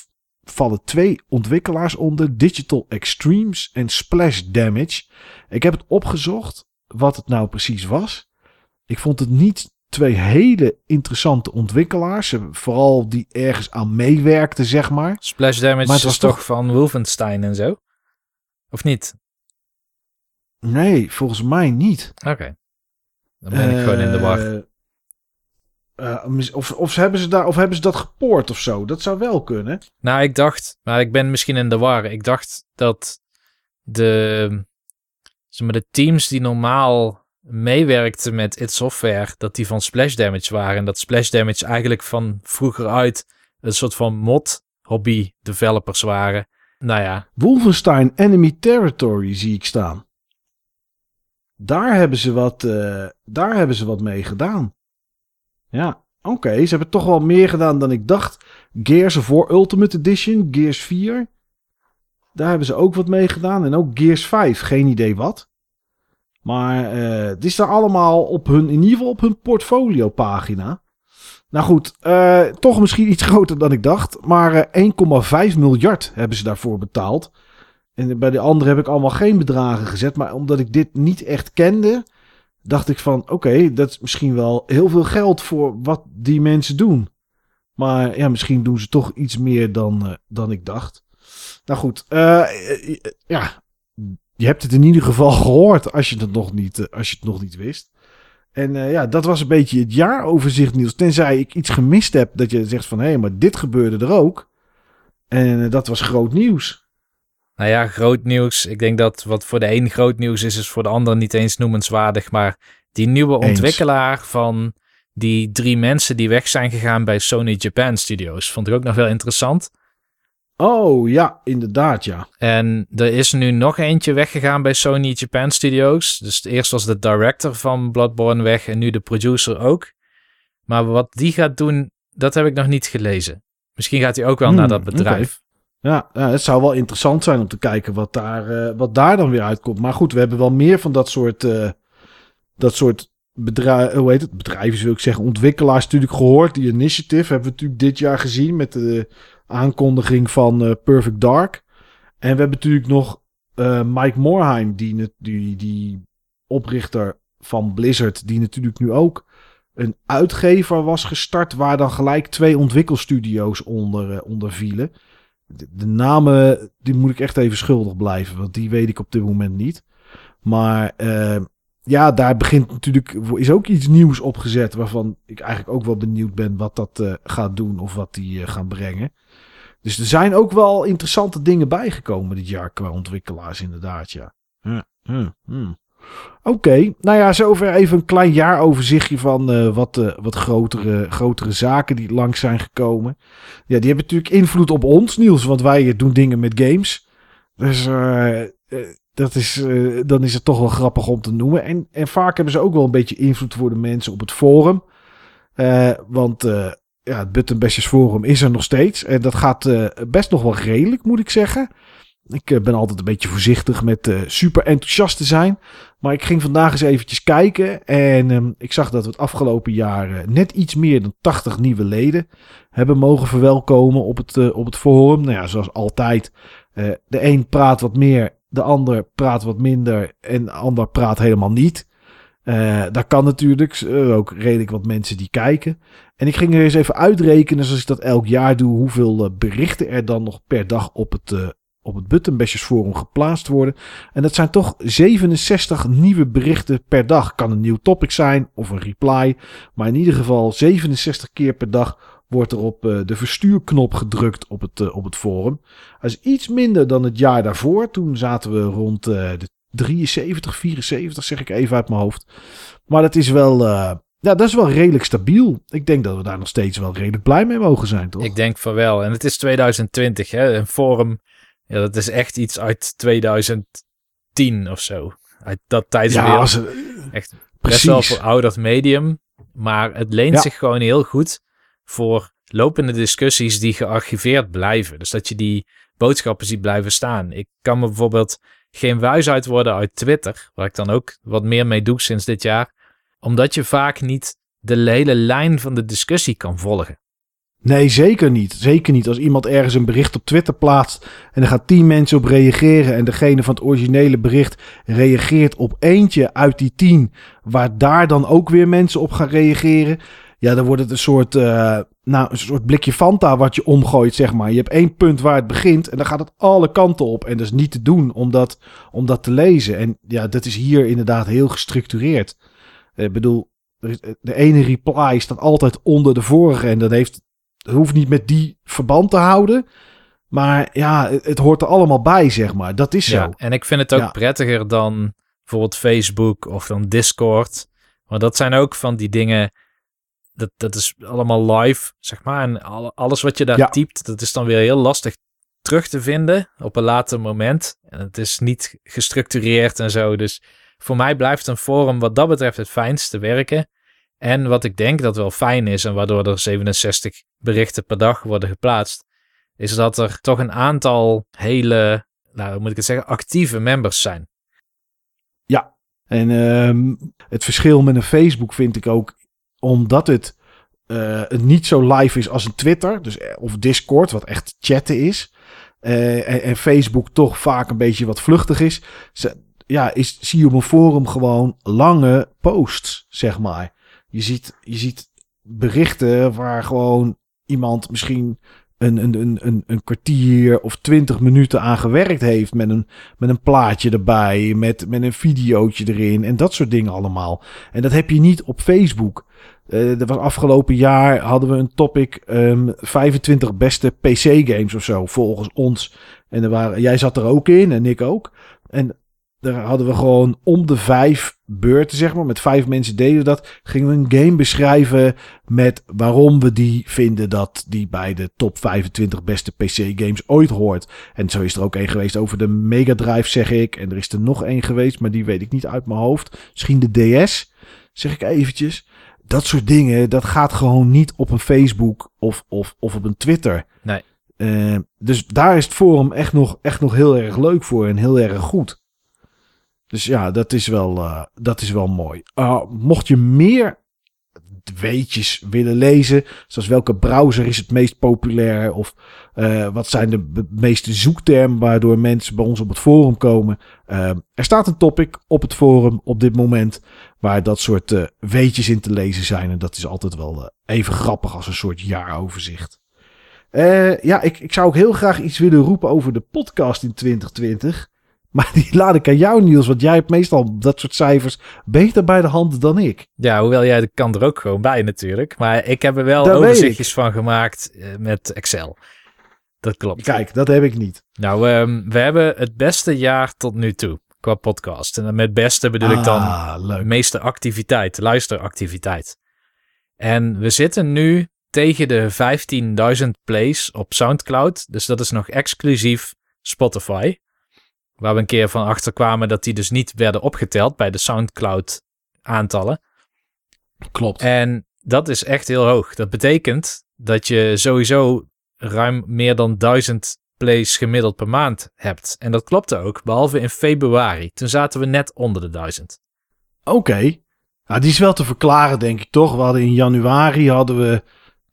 vallen twee ontwikkelaars onder: Digital Extremes en Splash Damage. Ik heb het opgezocht wat het nou precies was. Ik vond het niet twee hele interessante ontwikkelaars. Vooral die ergens aan meewerkten, zeg maar. Splash Damage maar het was toch van Wolfenstein en zo? Of niet? Nee, volgens mij niet. Oké. Dan ben ik gewoon in de war. Uh, of, of, hebben ze daar, of hebben ze dat gepoord of zo? Dat zou wel kunnen. Nou, ik dacht, maar ik ben misschien in de war. Ik dacht dat de, zeg maar, de teams die normaal meewerkten met It Software, dat die van Splash Damage waren. En dat Splash Damage eigenlijk van vroeger uit een soort van mod hobby developers waren. Nou ja. Wolfenstein Enemy Territory zie ik staan. Daar hebben ze wat, uh, daar hebben ze wat mee gedaan. Ja, oké. Ze hebben toch wel meer gedaan dan ik dacht. Gears voor Ultimate Edition, Gears 4. Daar hebben ze ook wat mee gedaan. En ook Gears 5, geen idee wat. Maar uh, het is daar allemaal op hun, in ieder geval op hun portfolio pagina. Nou goed, uh, toch misschien iets groter dan ik dacht. Maar uh, 1,5 miljard hebben ze daarvoor betaald. En bij de andere heb ik allemaal geen bedragen gezet. Maar omdat ik dit niet echt kende, dacht ik van oké, dat is misschien wel heel veel geld voor wat die mensen doen. Maar ja, misschien doen ze toch iets meer dan, uh, dan ik dacht. Nou goed, ja, je hebt het in ieder geval gehoord als je het nog niet, als je het nog niet wist. En uh, ja, dat was een beetje het jaaroverzicht, Niels. Tenzij ik iets gemist heb dat je zegt van... hé, hey, maar dit gebeurde er ook. En uh, dat was groot nieuws. Nou ja, groot nieuws. Ik denk dat wat voor de een groot nieuws is... is voor de ander niet eens noemenswaardig. Maar die nieuwe eens. ontwikkelaar van die drie mensen... die weg zijn gegaan bij Sony Japan Studios... vond ik ook nog wel interessant. Oh ja, inderdaad ja. En er is nu nog eentje weggegaan bij Sony Japan Studios. Dus eerst was de director van Bloodborne weg en nu de producer ook. Maar wat die gaat doen, dat heb ik nog niet gelezen. Misschien gaat hij ook wel hmm, naar dat bedrijf. Okay. Ja, ja, het zou wel interessant zijn om te kijken wat daar, uh, wat daar dan weer uitkomt. Maar goed, we hebben wel meer van dat soort, uh, dat soort bedrijven, hoe heet het? Bedrijven wil ik zeggen, ontwikkelaars natuurlijk gehoord. Die initiative hebben we natuurlijk dit jaar gezien met de aankondiging van uh, Perfect Dark. En we hebben natuurlijk nog uh, Mike Morheim, die, die, die oprichter van Blizzard, die natuurlijk nu ook een uitgever was gestart, waar dan gelijk twee ontwikkelstudio's onder, uh, onder vielen. De, de, namen, die moet ik echt even schuldig blijven, want die weet ik op dit moment niet. Maar ja, daar begint natuurlijk, is ook iets nieuws opgezet, waarvan ik eigenlijk ook wel benieuwd ben wat dat gaat doen of wat die gaan brengen. Dus er zijn ook wel interessante dingen bijgekomen dit jaar qua ontwikkelaars inderdaad, ja. Hm, hm, hm. Oké, nou ja, zover even een klein jaaroverzichtje van uh, wat, uh, wat grotere, grotere zaken die langs zijn gekomen. Ja, die hebben natuurlijk invloed op ons, Niels, want wij doen dingen met games. Dus dat is, dan is het toch wel grappig om te noemen. En, en vaak hebben ze ook wel een beetje invloed voor de mensen op het forum. want ja, het Buttonbashers Forum is er nog steeds. En dat gaat uh, best nog wel redelijk, moet ik zeggen. Ik uh, ben altijd een beetje voorzichtig met uh, super enthousiast te zijn. Maar ik ging vandaag eens eventjes kijken. En um, ik zag dat we het afgelopen jaar net iets meer dan 80 nieuwe leden hebben mogen verwelkomen op het, op het forum. Nou ja, zoals altijd. de een praat wat meer, de ander praat wat minder. En de ander praat helemaal niet. Uh, daar kan natuurlijk uh, ook redelijk wat mensen die kijken. En ik ging er eens even uitrekenen, zoals ik dat elk jaar doe, hoeveel uh, berichten er dan nog per dag op het, op het Buttonbashers Forum geplaatst worden. En dat zijn toch 67 nieuwe berichten per dag. Kan een nieuw topic zijn of een reply. Maar in ieder geval 67 keer per dag wordt er op de verstuurknop gedrukt op het, op het forum. Dat is iets minder dan het jaar daarvoor. Toen zaten we rond de 73, 74 zeg ik even uit mijn hoofd. Maar dat is wel, uh, ja, dat is wel redelijk stabiel. Ik denk dat we daar nog steeds wel redelijk blij mee mogen zijn, toch? Ik denk van wel. En het is 2020, hè? Een forum, ja, dat is echt iets uit 2010 of zo. Uit dat tijdsbeeld. Ja, als, echt. best wel Precies. verouderd medium. Maar het leent Ja. zich gewoon heel goed voor lopende discussies die gearchiveerd blijven. Dus dat je die boodschappen ziet blijven staan. Ik kan me bijvoorbeeld geen wijs uit worden uit Twitter, waar ik dan ook wat meer mee doe sinds dit jaar. Omdat je vaak niet de hele lijn van de discussie kan volgen. Nee, zeker niet. Zeker niet. Als iemand ergens een bericht op Twitter plaatst en er gaan tien mensen op reageren en degene van het originele bericht reageert op eentje uit die tien, waar daar dan ook weer mensen op gaan reageren. Ja, dan wordt het een soort, eh, nou, een soort blikje Fanta wat je omgooit, zeg maar. Je hebt één punt waar het begint en dan gaat het alle kanten op. En dat is niet te doen om dat, om dat te lezen. En ja, dat is hier inderdaad heel gestructureerd. Ik bedoel, is- de ene reply staat altijd onder de vorige en dat heeft hoeft niet met die verband te houden. Maar ja, het, het hoort er allemaal bij, zeg maar. Dat is zo. Ja, en ik vind het ook Ja. prettiger dan bijvoorbeeld Facebook of dan Discord. Want dat zijn ook van die dingen. Dat, dat is allemaal live, zeg maar. En al- alles wat je daar Ja. typt, dat is dan weer heel lastig terug te vinden op een later moment. En het is niet gestructureerd en zo. Dus voor mij blijft een forum wat dat betreft het fijnste werken. En wat ik denk dat wel fijn is en waardoor er 67 berichten per dag worden geplaatst, is dat er toch een aantal hele nou, hoe moet ik het zeggen, actieve members zijn. En ehm, het verschil met een Facebook vind ik ook, omdat het, eh, het niet zo live is als een Twitter, dus, eh, of Discord, wat echt chatten is. eh, en, Facebook toch vaak een beetje wat vluchtig is. Ja, is, zie je op een forum gewoon lange posts, zeg maar. Je ziet, je ziet berichten waar gewoon iemand misschien een, een, een, een, een kwartier of twintig minuten aan gewerkt heeft met een, met een plaatje erbij, met, met een videootje erin en dat soort dingen allemaal. En dat heb je niet op Facebook. Eh dat was afgelopen jaar hadden we een topic ehm 25 beste PC-games of zo, volgens ons. En er waren, jij zat er ook in en ik ook. En daar hadden we gewoon om de vijf beurten, zeg maar, met vijf mensen deden we dat. Gingen we een game beschrijven met waarom we die vinden dat die bij de top 25 beste PC-games ooit hoort. En zo is er ook één geweest over de Mega Drive, zeg ik. En er is er nog één geweest, maar die weet ik niet uit mijn hoofd. Misschien de DS, zeg ik eventjes. Dat soort dingen, dat gaat gewoon niet op een Facebook of, of, of op een Twitter. Nee. Eh, dus daar is het forum echt nog, echt nog heel erg leuk voor en heel erg goed. Dus ja, dat is wel, eh, dat is wel mooi. Uh, mocht je meer weetjes willen lezen, zoals welke browser is het meest populair of uh, wat zijn de meeste zoektermen waardoor mensen bij ons op het forum komen. Uh, er staat een topic op het forum op dit moment waar dat soort uh, weetjes in te lezen zijn. En dat is altijd wel uh, even grappig als een soort jaaroverzicht. Ja, ik, ik zou ook heel graag iets willen roepen over de podcast in 2020. Maar die laat ik aan jou, Niels, want jij hebt meestal dat soort cijfers beter bij de hand dan ik. Ja, hoewel jij kan er ook gewoon bij natuurlijk. Maar ik heb er wel Dat overzichtjes van gemaakt uh, met Excel. Dat klopt. Kijk, dat heb ik niet. Nou, um, we hebben het beste jaar tot nu toe qua podcast. En met beste bedoel ah, ik dan leuk. de meeste activiteit, luisteractiviteit. En we zitten nu tegen de 15.000 plays op Soundcloud. Dus dat is nog exclusief Spotify. Waar we een keer van achter kwamen dat die dus niet werden opgeteld bij de Soundcloud aantallen. Klopt. En dat is echt heel hoog. Dat betekent dat je sowieso ruim meer dan 1000 plays gemiddeld per maand hebt. En dat klopte ook, behalve in februari. Toen zaten we net onder de 1000. Oké. Okay. Nou, die is wel te verklaren, denk ik toch. We hadden in januari hadden we.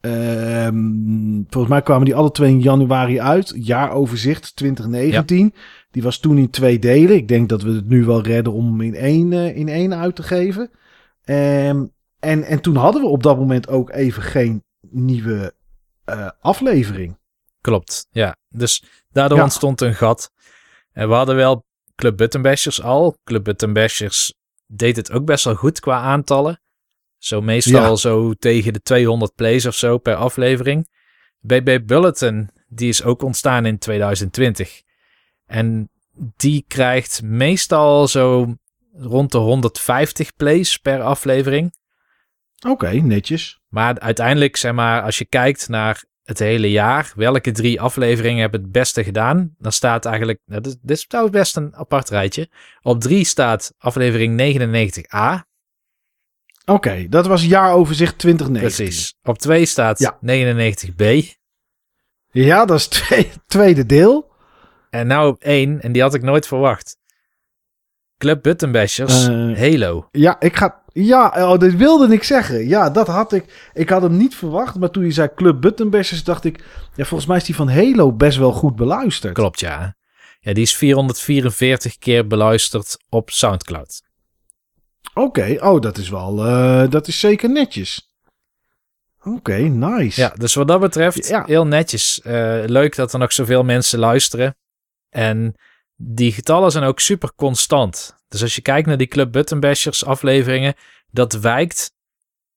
Um, volgens mij kwamen die alle twee in januari uit. Jaaroverzicht 2019. Ja. Die was toen in twee delen. Ik denk dat we het nu wel redden om hem in één, uh, in één uit te geven. Um, en, en toen hadden we op dat moment ook even geen nieuwe uh, aflevering. Klopt, ja. Dus daardoor ja. ontstond een gat. En we hadden wel Club Buttonbashers al. Club Buttonbashers deed het ook best wel goed qua aantallen. Zo meestal ja. zo tegen de 200 plays of zo per aflevering. BB Bulletin, die is ook ontstaan in 2020. En die krijgt meestal zo rond de 150 plays per aflevering. Oké, okay, netjes. Maar uiteindelijk, zeg maar, als je kijkt naar het hele jaar, welke drie afleveringen hebben het beste gedaan, dan staat eigenlijk, nou, dit, dit is trouwens best een apart rijtje. Op drie staat aflevering 99a. Oké, dat was jaaroverzicht 2019. Precies. Op 2 staat Ja. 99B. Ja, dat is het twee- tweede deel. En nou op 1, en die had ik nooit verwacht. Club Buttonbashers, Eh, Halo. Ja, ik ga. Ja, oh, dat wilde ik zeggen. Ja, dat had ik. Ik had hem niet verwacht. Maar toen je zei Club Buttonbashers, dacht ik. Ja, volgens mij is die van Halo best wel goed beluisterd. Klopt, ja. Ja, die is 444 keer beluisterd op Soundcloud. Oké, oh, dat is wel. eh, dat is zeker netjes. Oké, nice. Ja, dus wat dat betreft, Ja. heel netjes. Eh, leuk dat er nog zoveel mensen luisteren. En die getallen zijn ook super constant. Dus als je kijkt naar die Club Buttonbashers afleveringen, dat wijkt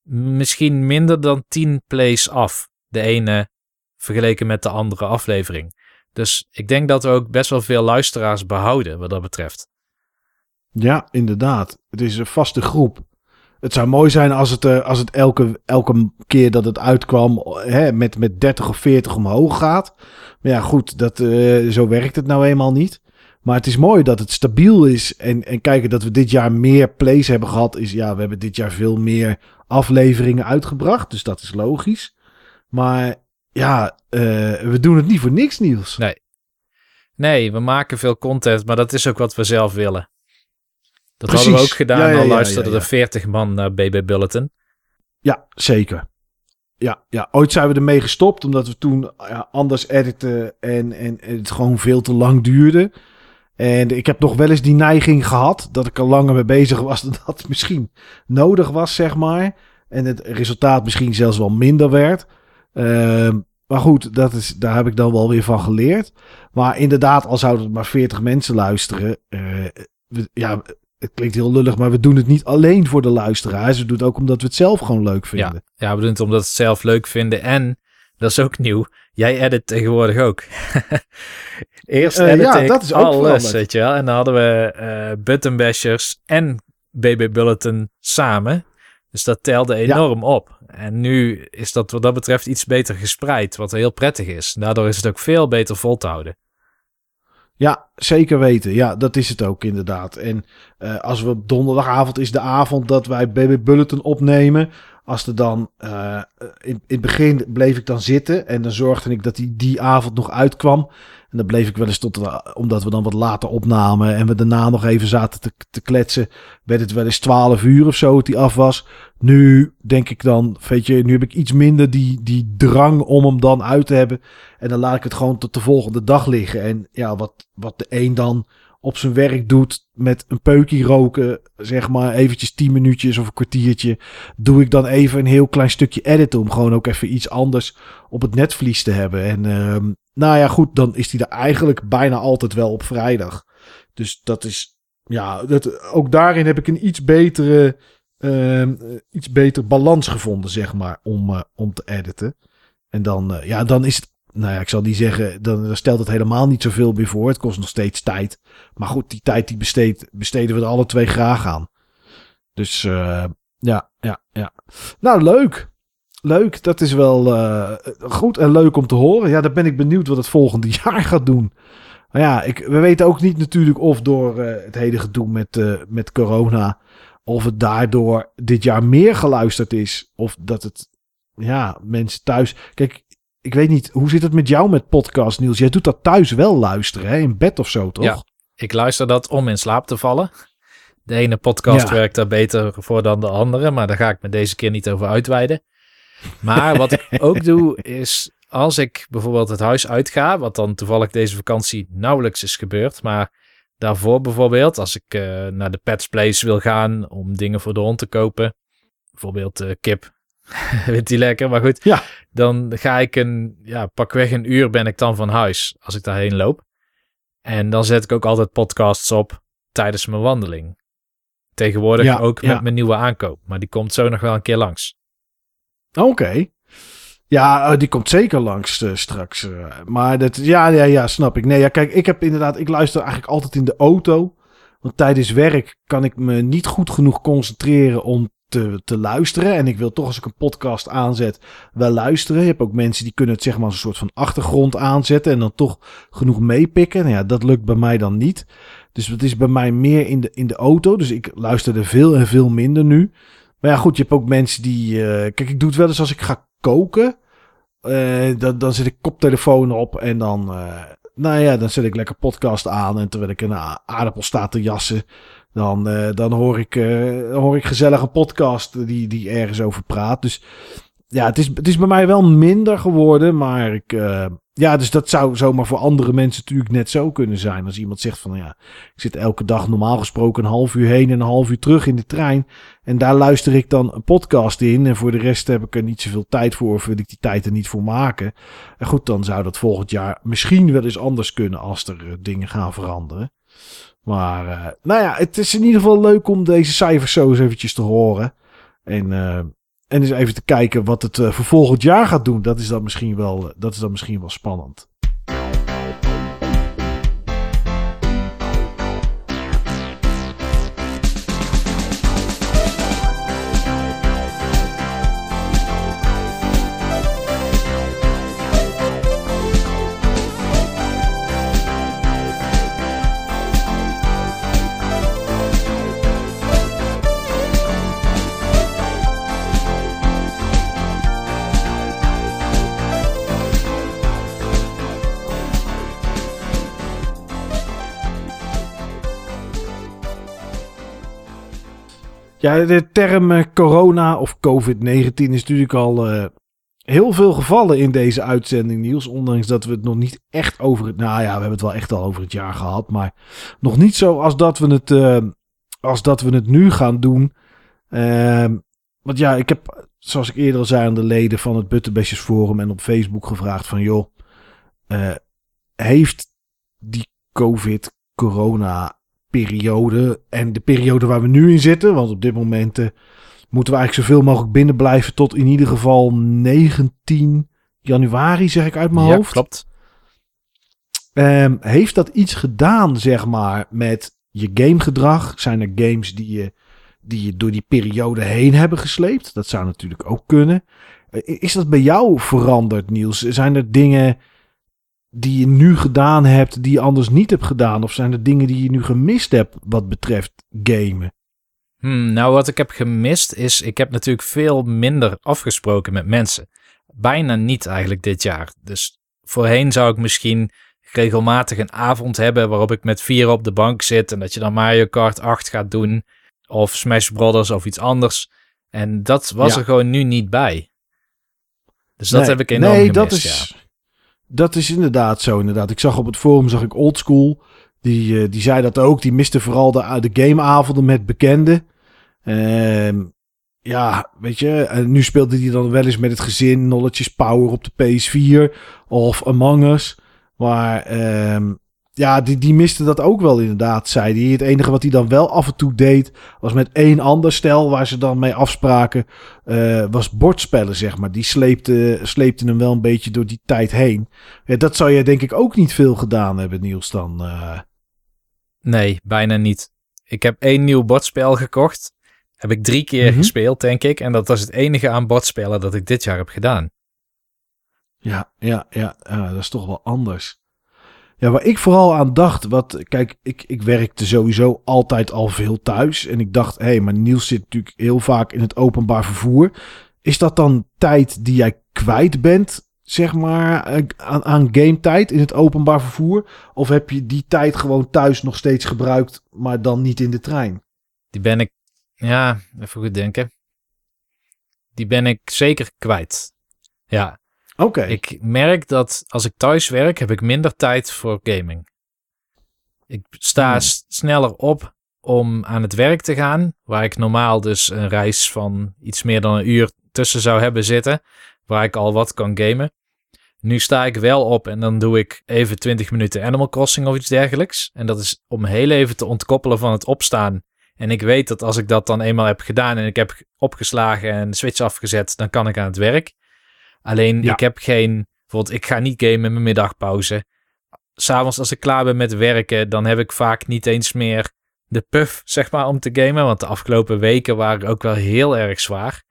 misschien minder dan 10 plays af. De ene vergeleken met de andere aflevering. Dus ik denk dat we ook best wel veel luisteraars behouden wat dat betreft. Ja, inderdaad. Het is een vaste groep. Het zou mooi zijn als het, eh, als het elke, elke keer dat het uitkwam hè, met, met 30 of 40 omhoog gaat. Maar ja, goed, dat, eh, zo werkt het nou eenmaal niet. Maar het is mooi dat het stabiel is. En, en kijken dat we dit jaar meer plays hebben gehad. Is ja, we hebben dit jaar veel meer afleveringen uitgebracht. Dus dat is logisch. Maar ja, eh, we doen het niet voor niks, Niels. Nee, we maken veel content, maar dat is ook wat we zelf willen. Dat Precies. hadden we ook gedaan, Ja, al luisterden ja. er 40 man naar BB Bulletin. Ja, zeker. Ja, ja, ooit zijn we ermee gestopt omdat we toen ja, anders editen en, en het gewoon veel te lang duurde. En ik heb nog wel eens die neiging gehad dat ik er langer mee bezig was dan dat het misschien nodig was, zeg maar. En het resultaat misschien zelfs wel minder werd. Ehm, maar goed, dat is, daar heb ik dan wel weer van geleerd. Maar inderdaad, al zouden er maar 40 mensen luisteren. eh, ja, het klinkt heel lullig, maar we doen het niet alleen voor de luisteraars. We doen het ook omdat we het zelf gewoon leuk vinden. Ja, ja, we doen het omdat we het zelf leuk vinden. En, dat is ook nieuw, jij edit tegenwoordig ook. Eerst Eh, edit ja, ik dat is ook alles, weet je wel. En dan hadden we eh Buttonbashers en BB Bulletin samen. Dus dat telde enorm op. En nu is dat wat dat betreft iets beter gespreid, wat heel prettig is. Daardoor is het ook veel beter vol te houden. Ja, zeker weten. Ja, dat is het ook inderdaad. En eh, als we op donderdagavond is de avond dat wij BB Bulletin opnemen. Als er dan eh, in, in het begin bleef ik dan zitten en dan zorgde ik dat die die avond nog uitkwam. En dan bleef ik wel eens tot, de- omdat we dan wat later opnamen en we daarna nog even zaten te, te kletsen, werd het wel eens 12 uur of zo dat die af was. Nu denk ik dan, weet je, nu heb ik iets minder die, die drang om hem dan uit te hebben. En dan laat ik het gewoon tot de volgende dag liggen. En ja, wat, wat de een dan op zijn werk doet met een peukje roken, zeg maar eventjes 10 minuutjes of een kwartiertje, doe ik dan even een heel klein stukje editen om gewoon ook even iets anders op het netvlies te hebben. En ehm, nou ja, goed, dan is die er eigenlijk bijna altijd wel op vrijdag. Dus dat is, ja, dat, ook daarin heb ik een iets betere, ehm, eh, iets beter balans gevonden, zeg maar, om, eh, om te editen. En dan, eh, ja, dan is het nou ja, ik zal niet zeggen, dan, stelt het helemaal niet zoveel meer voor. Het kost nog steeds tijd. Maar goed, die tijd die besteed, besteden we er alle twee graag aan. Dus eh, ja, ja, ja. Nou, leuk. Leuk, dat is wel eh, goed en leuk om te horen. Ja, dan ben ik benieuwd wat het volgende jaar gaat doen. Maar ja, ik, we weten ook niet natuurlijk of door eh, het hele gedoe met, met corona... of het daardoor dit jaar meer geluisterd is. Of dat het, ja, mensen thuis... Kijk, ik weet niet, hoe zit het met jou met podcast, Niels? Jij doet dat thuis wel luisteren, hè? In bed of zo, toch? Ja. Ik luister dat om in slaap te vallen. De ene podcast Ja. werkt daar beter voor dan de andere, maar daar ga ik me deze keer niet over uitweiden. Maar wat ik ook doe, is als ik bijvoorbeeld het huis uitga, wat dan toevallig deze vakantie nauwelijks is gebeurd, maar daarvoor bijvoorbeeld, als ik eh, naar de Pets Place wil gaan om dingen voor de hond te kopen, bijvoorbeeld eh, kip, vindt die lekker, maar goed, Ja. dan ga ik een, ja, pakweg een uur ben ik dan van huis als ik daarheen loop. En dan zet ik ook altijd podcasts op tijdens mijn wandeling. Tegenwoordig Ja, ook ja. met mijn nieuwe aankoop, maar die komt zo nog wel een keer langs. Oké. Ja, eh, die komt zeker langs eh, straks. eh. maar dat, ja, ja, ja, snap ik. Nee, ja, kijk, ik heb inderdaad, ik luister eigenlijk altijd in de auto. Want tijdens werk kan ik me niet goed genoeg concentreren om te, te luisteren. En ik wil toch als ik een podcast aanzet, wel luisteren. Je hebt ook mensen die kunnen het zeg maar als een soort van achtergrond aanzetten. En dan toch genoeg meepikken. Nou ja, dat lukt bij mij dan niet. Dus het is bij mij meer in de, in de auto. Dus ik luister er veel en veel minder nu. Maar ja, goed, je hebt ook mensen die... eh, kijk, ik doe het wel eens als ik ga koken. Eh, dan, dan zet ik koptelefoon op en dan... eh, nou ja, dan zet ik lekker podcast aan. En terwijl ik een aardappel sta te jassen... Dan, eh, dan hoor, ik, dan hoor ik gezellig een podcast die, die ergens over praat. Dus ja, het is, het is bij mij wel minder geworden. Maar ik, eh, ja, dus dat zou zomaar voor andere mensen natuurlijk net zo kunnen zijn. Als iemand zegt van ja, ik zit elke dag normaal gesproken een half uur heen en een half uur terug in de trein. En daar luister ik dan een podcast in. En voor de rest heb ik er niet zoveel tijd voor. Of wil ik die tijd er niet voor maken. En goed, dan zou dat volgend jaar misschien wel eens anders kunnen als er dingen gaan veranderen. Maar eh, nou ja, het is in ieder geval leuk om deze cijfers zo eens eventjes te horen. En, eh, en eens even te kijken wat het eh, voor volgend jaar gaat doen. Dat is dan misschien wel, dat is dan misschien wel spannend. Ja, de term eh, corona of COVID-19 is natuurlijk al eh, heel veel gevallen in deze uitzending, Niels. Ondanks dat we het nog niet echt over het... Nou ja, we hebben het wel echt al over het jaar gehad. Maar nog niet zo als dat we het, eh, als dat we het nu gaan doen. Ehm, want ja, ik heb, zoals ik eerder al zei aan de leden van het Butterbesjes Forum en op Facebook gevraagd van... joh, heeft die COVID, corona periode en de periode waar we nu in zitten. Want op dit moment eh, moeten we eigenlijk zoveel mogelijk binnen blijven tot in ieder geval 19 januari, zeg ik uit mijn ja, hoofd. klopt. Ehm, heeft dat iets gedaan, zeg maar, met je gamegedrag? Zijn er games die je, die je door die periode heen hebben gesleept? Dat zou natuurlijk ook kunnen. Eh, Is dat bij jou veranderd, Niels? Zijn er dingen die je nu gedaan hebt die je anders niet hebt gedaan? Of zijn er dingen die je nu gemist hebt wat betreft gamen? Hmm, nou, wat ik heb gemist is, ik heb natuurlijk veel minder afgesproken met mensen. Bijna niet eigenlijk dit jaar. Dus voorheen zou ik misschien regelmatig een avond hebben waarop ik met vier op de bank zit en dat je dan Mario Kart 8 gaat doen of Smash Brothers of iets anders. En dat was Ja. er gewoon nu niet bij. Dus dat Nee, heb ik enorm Nee, gemist, dat is, ja. Dat is inderdaad zo. Inderdaad. Ik zag op het forum zag ik Oldschool. Die, eh, die zei dat ook. Die miste vooral de, de gameavonden met bekenden. Ehm, ja, weet je. Nu speelde hij dan wel eens met het gezin. Knowledge Power op de PS4. Of Among Us. Maar ehm, ja, die, die miste dat ook wel inderdaad, zei hij. Het enige wat hij dan wel af en toe deed... was met één ander stel waar ze dan mee afspraken... eh, was bordspellen, zeg maar. Die sleepte, sleepte hem wel een beetje door die tijd heen. Ja, dat zou jij denk ik ook niet veel gedaan hebben, Niels, dan. eh. Nee, bijna niet. Ik heb één nieuw bordspel gekocht. Heb ik drie keer Mhm. gespeeld, denk ik. En dat was het enige aan bordspellen dat ik dit jaar heb gedaan. Ja, ja, ja, ja, dat is toch wel anders. Ja, waar ik vooral aan dacht, wat, kijk, ik, ik werkte sowieso altijd al veel thuis. En ik dacht, hé, hey, maar Niels zit natuurlijk heel vaak in het openbaar vervoer. Is dat dan tijd die jij kwijt bent, zeg maar, eh, aan, aan game-tijd in het openbaar vervoer? Of heb je die tijd gewoon thuis nog steeds gebruikt, maar dan niet in de trein? Die ben ik, ja, even goed denken. Die ben ik zeker kwijt. Ja, Oké. ik merk dat als ik thuis werk, heb ik minder tijd voor gaming. Ik sta Hmm. sneller op om aan het werk te gaan, waar ik normaal dus een reis van iets meer dan een uur tussen zou hebben zitten, waar ik al wat kan gamen. Nu sta ik wel op en dan doe ik even 20 minuten Animal Crossing of iets dergelijks. En dat is om heel even te ontkoppelen van het opstaan. En ik weet dat als ik dat dan eenmaal heb gedaan en ik heb opgeslagen en de switch afgezet, dan kan ik aan het werk. Alleen Ja. ik heb geen, bijvoorbeeld ik ga niet gamen in mijn middagpauze. S'avonds als ik klaar ben met werken, dan heb ik vaak niet eens meer de puff, zeg maar, om te gamen. Want de afgelopen weken waren ook wel heel erg zwaar.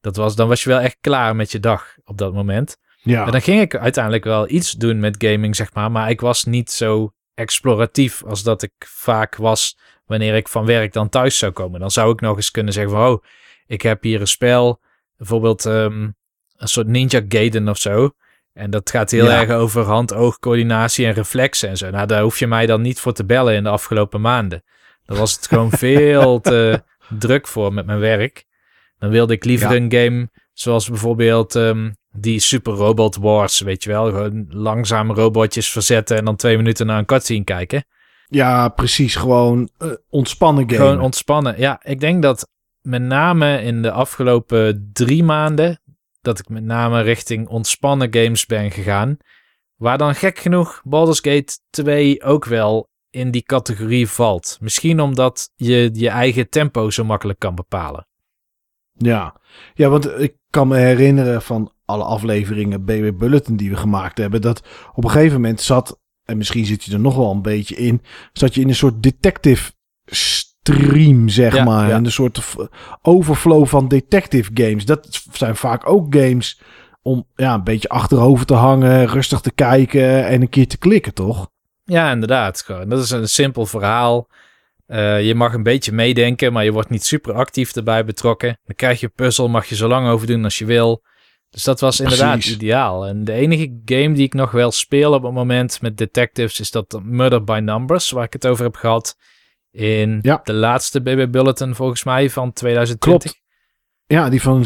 Dat was, dan was je wel echt klaar met je dag op dat moment. ja. En dan ging ik uiteindelijk wel iets doen met gaming, zeg maar. Maar ik was niet zo exploratief als dat ik vaak was wanneer ik van werk dan thuis zou komen. Dan zou ik nog eens kunnen zeggen van, oh, ik heb hier een spel, bijvoorbeeld ehm, een soort Ninja Gaiden of zo. En dat gaat heel Ja. erg over hand-oogcoördinatie en reflexen en zo. Nou, daar hoef je mij dan niet voor te bellen in de afgelopen maanden. Dan was het gewoon veel te druk voor met mijn werk. Dan wilde ik liever Ja. een game zoals bijvoorbeeld ehm, die Super Robot Wars, weet je wel. Gewoon langzaam robotjes verzetten en dan twee minuten naar een cutscene kijken. Ja, precies. Gewoon eh, ontspannen game. Gewoon ontspannen. Ja, ik denk dat met name in de afgelopen drie maanden... dat ik met name richting ontspannen games ben gegaan. Waar dan gek genoeg Baldur's Gate 2 ook wel in die categorie valt. Misschien omdat je je eigen tempo zo makkelijk kan bepalen. Ja. ja, want ik kan me herinneren van alle afleveringen BB Bulletin die we gemaakt hebben, dat op een gegeven moment zat, en misschien zit je er nog wel een beetje in, zat je in een soort detective stream, zeg Ja, maar. ja. En een soort overflow van detective games. Dat zijn vaak ook games om ja, een beetje achterover te hangen, rustig te kijken en een keer te klikken, toch? Ja, inderdaad. Gewoon. Dat is een simpel verhaal. Eh, je mag een beetje meedenken, maar je wordt niet super actief erbij betrokken. Dan krijg je een puzzel, mag je zo lang over doen als je wil. Dus dat was inderdaad Precies. ideaal. En de enige game die ik nog wel speel op het moment met detectives is dat Murder by Numbers, waar ik het over heb gehad. In Ja. de laatste BB Bulletin volgens mij van 2020. Klopt. Ja, die van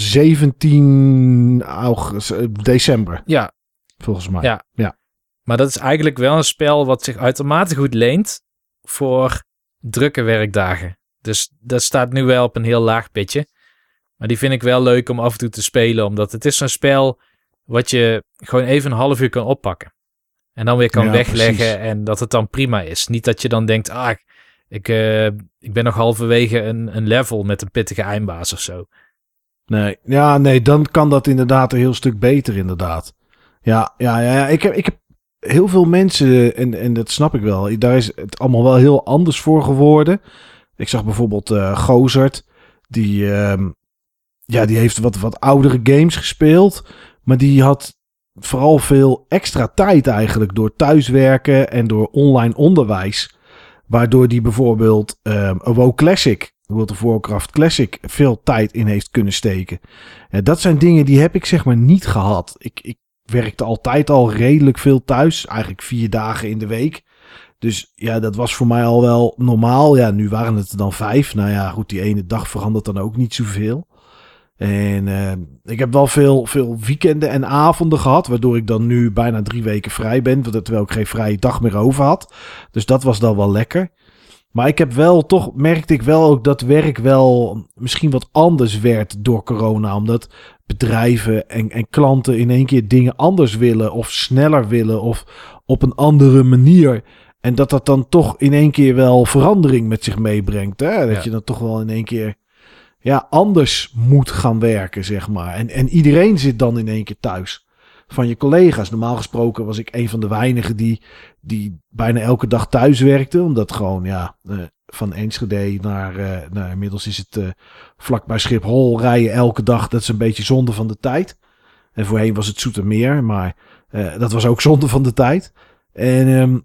17 augustus, eh, december, Ja, volgens mij. Ja. ja. Maar dat is eigenlijk wel een spel wat zich uitermate goed leent voor drukke werkdagen. Dus dat staat nu wel op een heel laag pitje. Maar die vind ik wel leuk om af en toe te spelen, omdat het is zo'n spel wat je gewoon even een half uur kan oppakken. En dan weer kan Ja, wegleggen precies. en dat het dan prima is. Niet dat je dan denkt, ah, ik, eh, ik ben nog halverwege een, een level met een pittige eindbaas of zo. Nee, ja, nee, dan kan dat inderdaad een heel stuk beter, inderdaad. Ja, ja, ja, ja. Ik, heb, ik heb heel veel mensen, en, en dat snap ik wel, daar is het allemaal wel heel anders voor geworden. Ik zag bijvoorbeeld eh Gozert, die, ehm, ja, die heeft wat, wat oudere games gespeeld, maar die had vooral veel extra tijd eigenlijk door thuiswerken en door online onderwijs. Waardoor die bijvoorbeeld ehm een WoW Classic, World of Warcraft Classic, veel tijd in heeft kunnen steken. En dat zijn dingen die heb ik zeg maar niet gehad. Ik, ik werkte altijd al redelijk veel thuis, eigenlijk vier dagen in de week. Dus ja, dat was voor mij al wel normaal. Ja, nu waren het er dan vijf. Nou ja, goed, die ene dag verandert dan ook niet zoveel. En eh, ik heb wel veel, veel weekenden en avonden gehad, waardoor ik dan nu bijna drie weken vrij ben, terwijl ik geen vrije dag meer over had. Dus dat was dan wel lekker. Maar ik heb wel, toch merkte ik wel ook dat werk wel misschien wat anders werd door corona. Omdat bedrijven en, en klanten in één keer dingen anders willen of sneller willen of op een andere manier. En dat dat dan toch in één keer wel verandering met zich meebrengt. Hè? Dat Ja. je dan toch wel in één keer ja, anders moet gaan werken, zeg maar. En, en iedereen zit dan in één keer thuis. Van je collega's. Normaal gesproken was ik een van de weinigen die, die bijna elke dag thuis werkte. Omdat gewoon, ja, eh, van Enschede naar, eh nou, inmiddels is het eh vlakbij Schiphol rijden elke dag. Dat is een beetje zonde van de tijd. En voorheen was het Zoetermeer, maar dat was ook zonde van de tijd. En, ehm,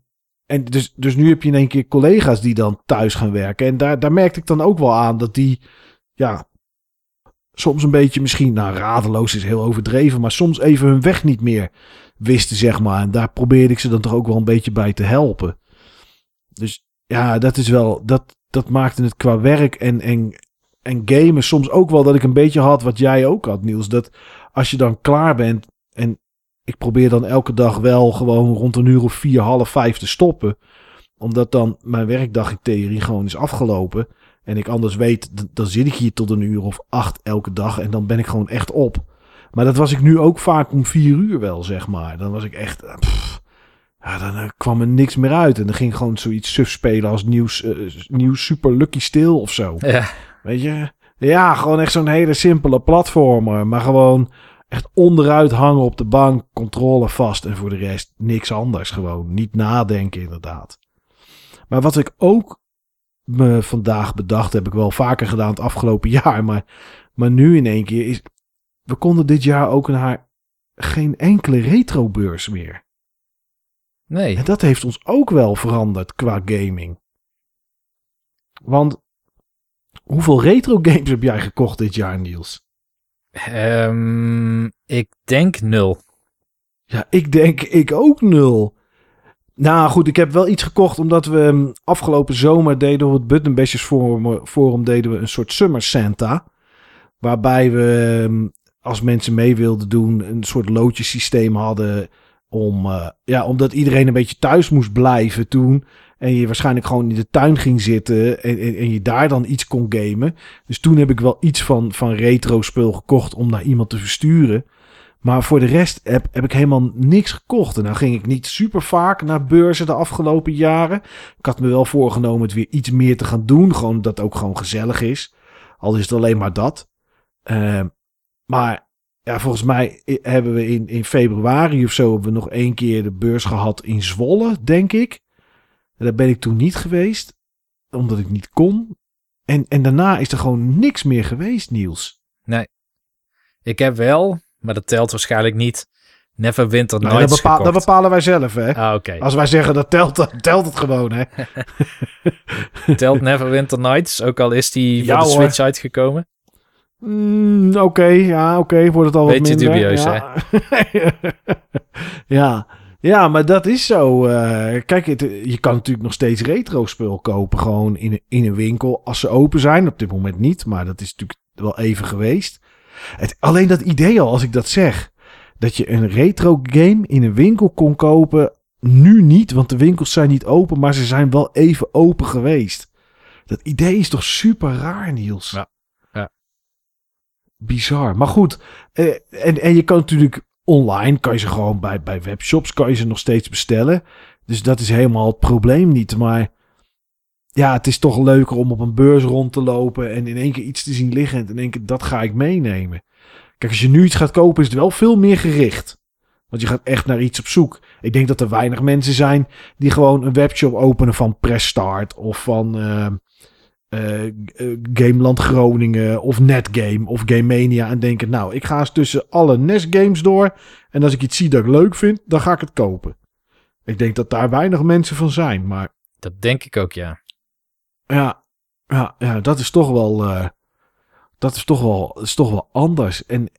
en dus, dus nu heb je in één keer collega's die dan thuis gaan werken. En daar, daar merkte ik dan ook wel aan dat die, ja, soms een beetje misschien, nou radeloos is heel overdreven, maar soms even hun weg niet meer wisten, zeg maar. En daar probeerde ik ze dan toch ook wel een beetje bij te helpen. Dus ja, dat is wel, dat, dat maakte het qua werk en, en, en gamen soms ook wel dat ik een beetje had wat jij ook had, Niels. Dat als je dan klaar bent en ik probeer dan elke dag wel gewoon rond een uur of vier, half vijf te stoppen. Omdat dan mijn werkdag in theorie gewoon is afgelopen. En ik anders weet, dan zit ik hier tot een uur of acht elke dag. En dan ben ik gewoon echt op. Maar dat was ik nu ook vaak om vier uur wel, zeg maar. Dan was ik echt... eh, pff, ja, dan eh, kwam er niks meer uit. En dan ging gewoon zoiets suf spelen als nieuws, eh, nieuws Super Lucky Stil of zo. Ja, Weet je? Ja, gewoon echt zo'n hele simpele platformer. Maar gewoon echt onderuit hangen op de bank, controle vast. En voor de rest niks anders. Gewoon niet nadenken, inderdaad. Maar wat ik ook me vandaag bedacht, heb ik wel vaker gedaan het afgelopen jaar. Maar, maar nu in één keer is. We konden dit jaar ook naar geen enkele retrobeurs meer. nee. En dat heeft ons ook wel veranderd qua gaming. Want Hoeveel retro games heb jij gekocht dit jaar, Niels? Ehm, ik denk nul. Ja, ik denk ik ook nul. Nou goed, ik heb wel iets gekocht omdat we um, afgelopen zomer deden we het Button Bashers forum, forum deden we een soort Summer Santa. Waarbij we, um, als mensen mee wilden doen, een soort loodjesysteem hadden. Om, uh, ja, omdat iedereen een beetje thuis moest blijven toen. En je waarschijnlijk gewoon in de tuin ging zitten. En, en, en, je daar dan iets kon gamen. Dus toen heb ik wel iets van, van retro spul gekocht om naar iemand te versturen. Maar voor de rest heb, heb ik helemaal niks gekocht. En nou ging ik niet super vaak naar beurzen de afgelopen jaren. Ik had me wel voorgenomen het weer iets meer te gaan doen. Gewoon dat ook gewoon gezellig is. Al is het alleen maar dat. Uh, maar ja, volgens mij hebben we in, in februari of zo hebben we nog één keer de beurs gehad in Zwolle, denk ik. En daar ben ik toen niet geweest, omdat ik niet kon. En, en daarna is er gewoon niks meer geweest, Niels. Nee. Ik heb wel, maar dat telt waarschijnlijk niet. Never Winter nou, Nights dat, bepaal, dat bepalen wij zelf, hè? Ah. Als wij zeggen dat telt, dan telt het gewoon, hè? telt Never Winter Nights, ook al is die Ja, voor de hoor. Switch uitgekomen. Mm, oké, ja, oké. Wordt het al wat Beetje minder. dubieus, ja. ja. Ja, maar dat is zo. eh, kijk, het, je kan natuurlijk nog steeds retro spul kopen. Gewoon in, in een winkel. Als ze open zijn. Op dit moment niet. Maar dat is natuurlijk wel even geweest. Het, alleen dat idee al, als ik dat zeg. Dat je een retro game in een winkel kon kopen. Nu niet, want de winkels zijn niet open. Maar ze zijn wel even open geweest. Dat idee is toch super raar, Niels? Ja, ja. Bizar. Maar goed. eh, en, en je kan natuurlijk online, kan je ze gewoon bij, bij webshops, kan je ze nog steeds bestellen. Dus dat is helemaal het probleem niet. Maar ja, het is toch leuker om op een beurs rond te lopen en in één keer iets te zien liggen en in één keer dat ga ik meenemen. Kijk, als je nu iets gaat kopen, is het wel veel meer gericht. Want je gaat echt naar iets op zoek. Ik denk dat er weinig mensen zijn die gewoon een webshop openen van Press Start of van eh, eh, eh, Gameland Groningen of Netgame of Game Mania en denken, nou, ik ga eens tussen alle NES games door en als ik iets zie dat ik leuk vind, dan ga ik het kopen. Ik denk dat daar weinig mensen van zijn, maar Dat denk ik ook, ja. Ja, ja, ja dat is toch wel, eh, dat is toch wel, is toch wel anders. En,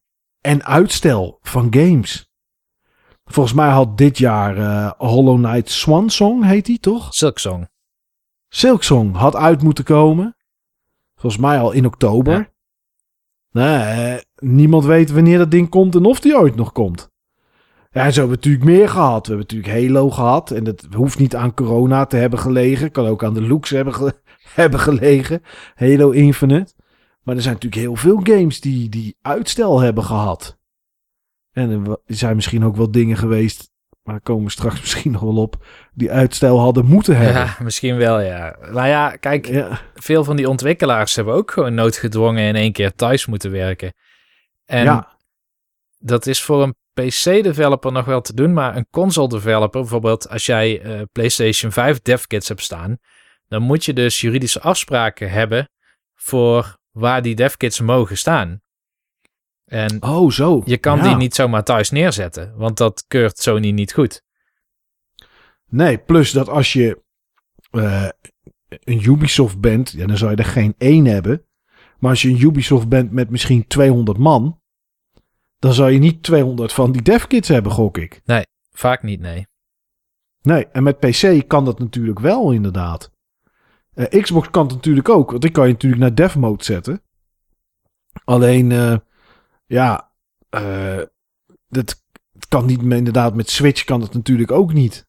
en uitstel van games. Volgens mij had dit jaar eh, Hollow Knight Swan Song, heet die toch? Silksong. Silksong had uit moeten komen. Volgens mij al in oktober. Ja. Nee, eh, niemand weet wanneer dat ding komt en of die ooit nog komt. Ja, en zo hebben we natuurlijk meer gehad. We hebben natuurlijk Halo gehad. En dat hoeft niet aan corona te hebben gelegen. Kan ook aan de looks hebben, ge- hebben gelegen. Halo Infinite. Maar er zijn natuurlijk heel veel games die, die uitstel hebben gehad. En er zijn misschien ook wel dingen geweest. Maar daar komen we straks misschien nog wel op. Die uitstel hadden moeten hebben. Ja, misschien wel, ja. Maar ja, kijk, ja. veel van die ontwikkelaars hebben ook gewoon noodgedwongen in één keer thuis moeten werken. En ja. dat is voor een PC-developer nog wel te doen, maar een console-developer, bijvoorbeeld als jij eh, PlayStation 5 devkits hebt staan, dan moet je dus juridische afspraken hebben voor waar die devkits mogen staan. En Oh, zo. je kan Ja. die niet zomaar thuis neerzetten, want dat keurt Sony niet goed. Nee, plus dat als je eh, een Ubisoft bent, ja, dan zou je er geen één hebben. Maar als je een Ubisoft bent met misschien 200 man, dan zou je niet 200 van die devkits hebben, gok ik. Vaak niet, nee. Nee, en met PC kan dat natuurlijk wel, inderdaad. Eh, Xbox kan het natuurlijk ook, want die kan je natuurlijk naar dev mode zetten. Alleen, eh, ja, eh, dat het kan niet, meer- inderdaad, met Switch kan het natuurlijk ook niet.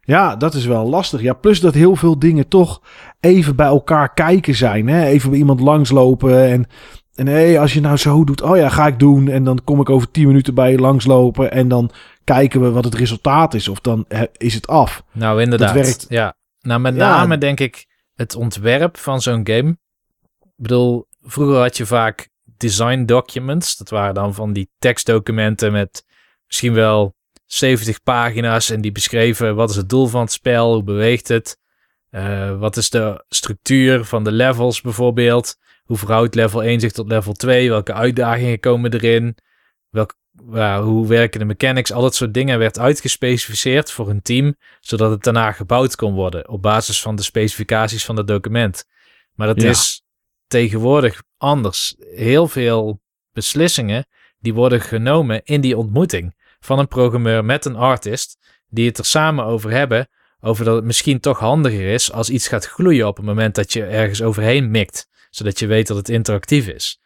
Ja, dat is wel lastig. Ja, plus dat heel veel dingen toch even bij elkaar kijken zijn. Hè? Even bij iemand langslopen en, en hé, als je nou zo doet, oh ja, ga ik doen. En dan kom ik over 10 minuten bij je langslopen en dan kijken we wat het resultaat is. Of dan is het af. Nou, inderdaad. werkt. Ja. Nou, met Ja. name denk ik het ontwerp van zo'n game. Ik bedoel, vroeger had je vaak design documents. Dat waren dan van die tekstdocumenten met misschien wel 70 pagina's. En die beschreven wat is het doel van het spel, hoe beweegt het. eh, wat is de structuur van de levels bijvoorbeeld. Hoe verhoudt level 1 zich tot level 2? Welke uitdagingen komen erin? Welk, hoe werken de mechanics? Al dat soort dingen werd uitgespecificeerd voor een team zodat het daarna gebouwd kon worden op basis van de specificaties van het document. Maar dat Ja. is tegenwoordig anders. Heel veel beslissingen die worden genomen in die ontmoeting van een programmeur met een artist, die het er samen over hebben, over dat het misschien toch handiger is als iets gaat gloeien op het moment dat je ergens overheen mikt, zodat je weet dat het interactief is.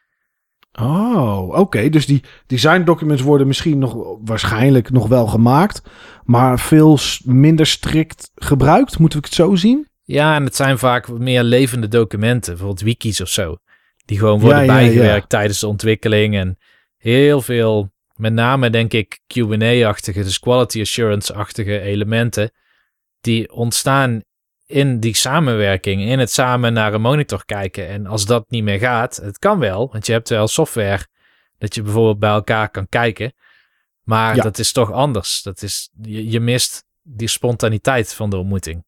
Oh, oké. Dus die design documents worden misschien nog waarschijnlijk nog wel gemaakt, maar veel minder strikt gebruikt. Moeten we het zo zien? Ja, en het zijn vaak meer levende documenten, bijvoorbeeld wikis of zo, die gewoon worden bijgewerkt tijdens de ontwikkeling en heel veel, met name denk ik Q&A-achtige, dus quality assurance-achtige elementen, die ontstaan in die samenwerking, in het samen naar een monitor kijken. En als dat niet meer gaat, het kan wel, want je hebt wel software dat je bijvoorbeeld bij elkaar kan kijken. Maar dat is toch anders. Dat is, je, je mist die spontaniteit van de ontmoeting.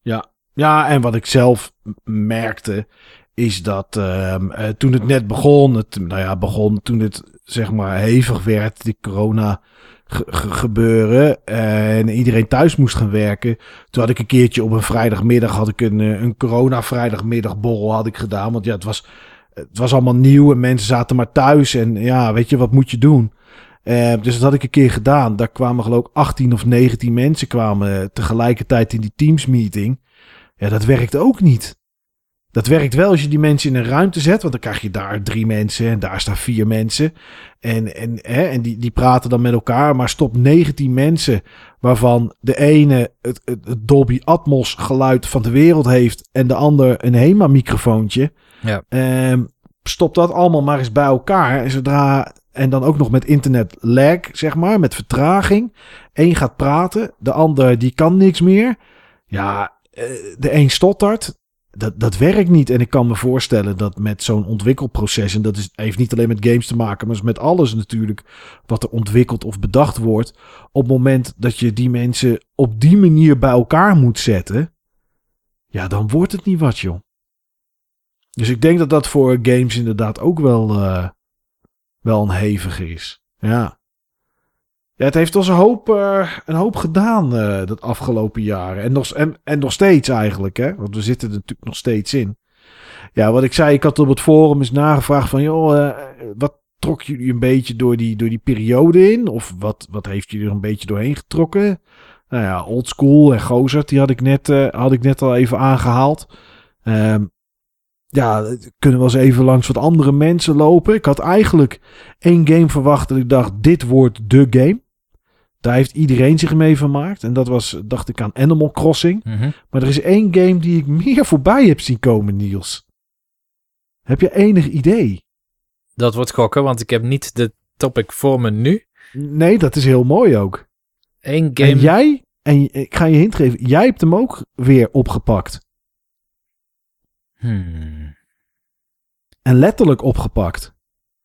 Ja, ja, en wat ik zelf merkte, is dat ehm, eh, toen het net begon, het, nou ja, begon toen het zeg maar hevig werd, die corona gebeuren en iedereen thuis moest gaan werken. Toen had ik een keertje op een vrijdagmiddag had ik een, eh, een corona vrijdagmiddagborrel had ik gedaan, want ja, het was het was allemaal nieuw en mensen zaten maar thuis en ja, weet je, wat moet je doen? Uh, dus dat had ik een keer gedaan. Daar kwamen geloof ik 18 of 19 mensen kwamen tegelijkertijd in die Teams meeting. Ja, dat werkt ook niet. Dat werkt wel als je die mensen in een ruimte zet, want dan krijg je daar drie mensen en daar staan vier mensen. En, en, hè, en die, die praten dan met elkaar, maar stop 19 mensen, waarvan de ene het, het, Dolby Atmos geluid van de wereld heeft en de ander een HEMA-microfoontje. Ja. Um, stop dat allemaal maar eens bij elkaar. En zodra en dan ook nog met internet lag, zeg maar, met vertraging. Eén gaat praten, de ander die kan niks meer. Ja, eh, de een stottert, dat, dat werkt niet. En ik kan me voorstellen dat met zo'n ontwikkelproces, en dat is, heeft niet alleen met games te maken, maar met alles natuurlijk wat er ontwikkeld of bedacht wordt. Op het moment dat je die mensen op die manier bij elkaar moet zetten, ja, dan wordt het niet wat, joh. Dus ik denk dat dat voor games inderdaad ook wel, uh, wel een hevige is. Ja. Ja, het heeft ons een hoop, uh, een hoop gedaan uh, dat afgelopen jaren. En nog, en, nog steeds eigenlijk, hè? Want we zitten er natuurlijk nog steeds in. Ja, wat ik zei, ik had op het forum eens nagevraagd van... joh, uh, wat trok jullie een beetje door die, door die periode in? Of wat, wat heeft jullie er een beetje doorheen getrokken? Nou ja, Oldschool en Gozert, die had ik net, had ik net al even aangehaald. Um, ja, kunnen we eens even langs wat andere mensen lopen. Ik had eigenlijk één game verwacht dat ik dacht, dit wordt de game. Daar heeft iedereen zich mee vermaakt. En dat was, dacht ik, aan Animal Crossing. Mhm. Maar er is één game die ik meer voorbij heb zien komen, Niels. Heb je enig idee? Dat wordt gokken, want ik heb niet de topic voor me nu. Nee, dat is heel mooi ook. Eén game. En jij, en ik ga je hint geven, jij hebt hem ook weer opgepakt. Hmm. En letterlijk opgepakt.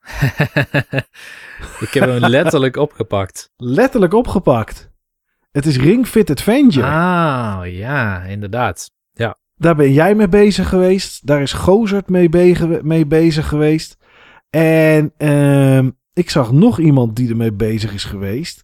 ik heb hem letterlijk opgepakt. Letterlijk opgepakt. Het is Ring Fit Adventure. Ah, ja, inderdaad. Ja. Daar ben jij mee bezig geweest. Daar is Gozert mee, mee bezig geweest. En uh, ik zag nog iemand die ermee bezig is geweest.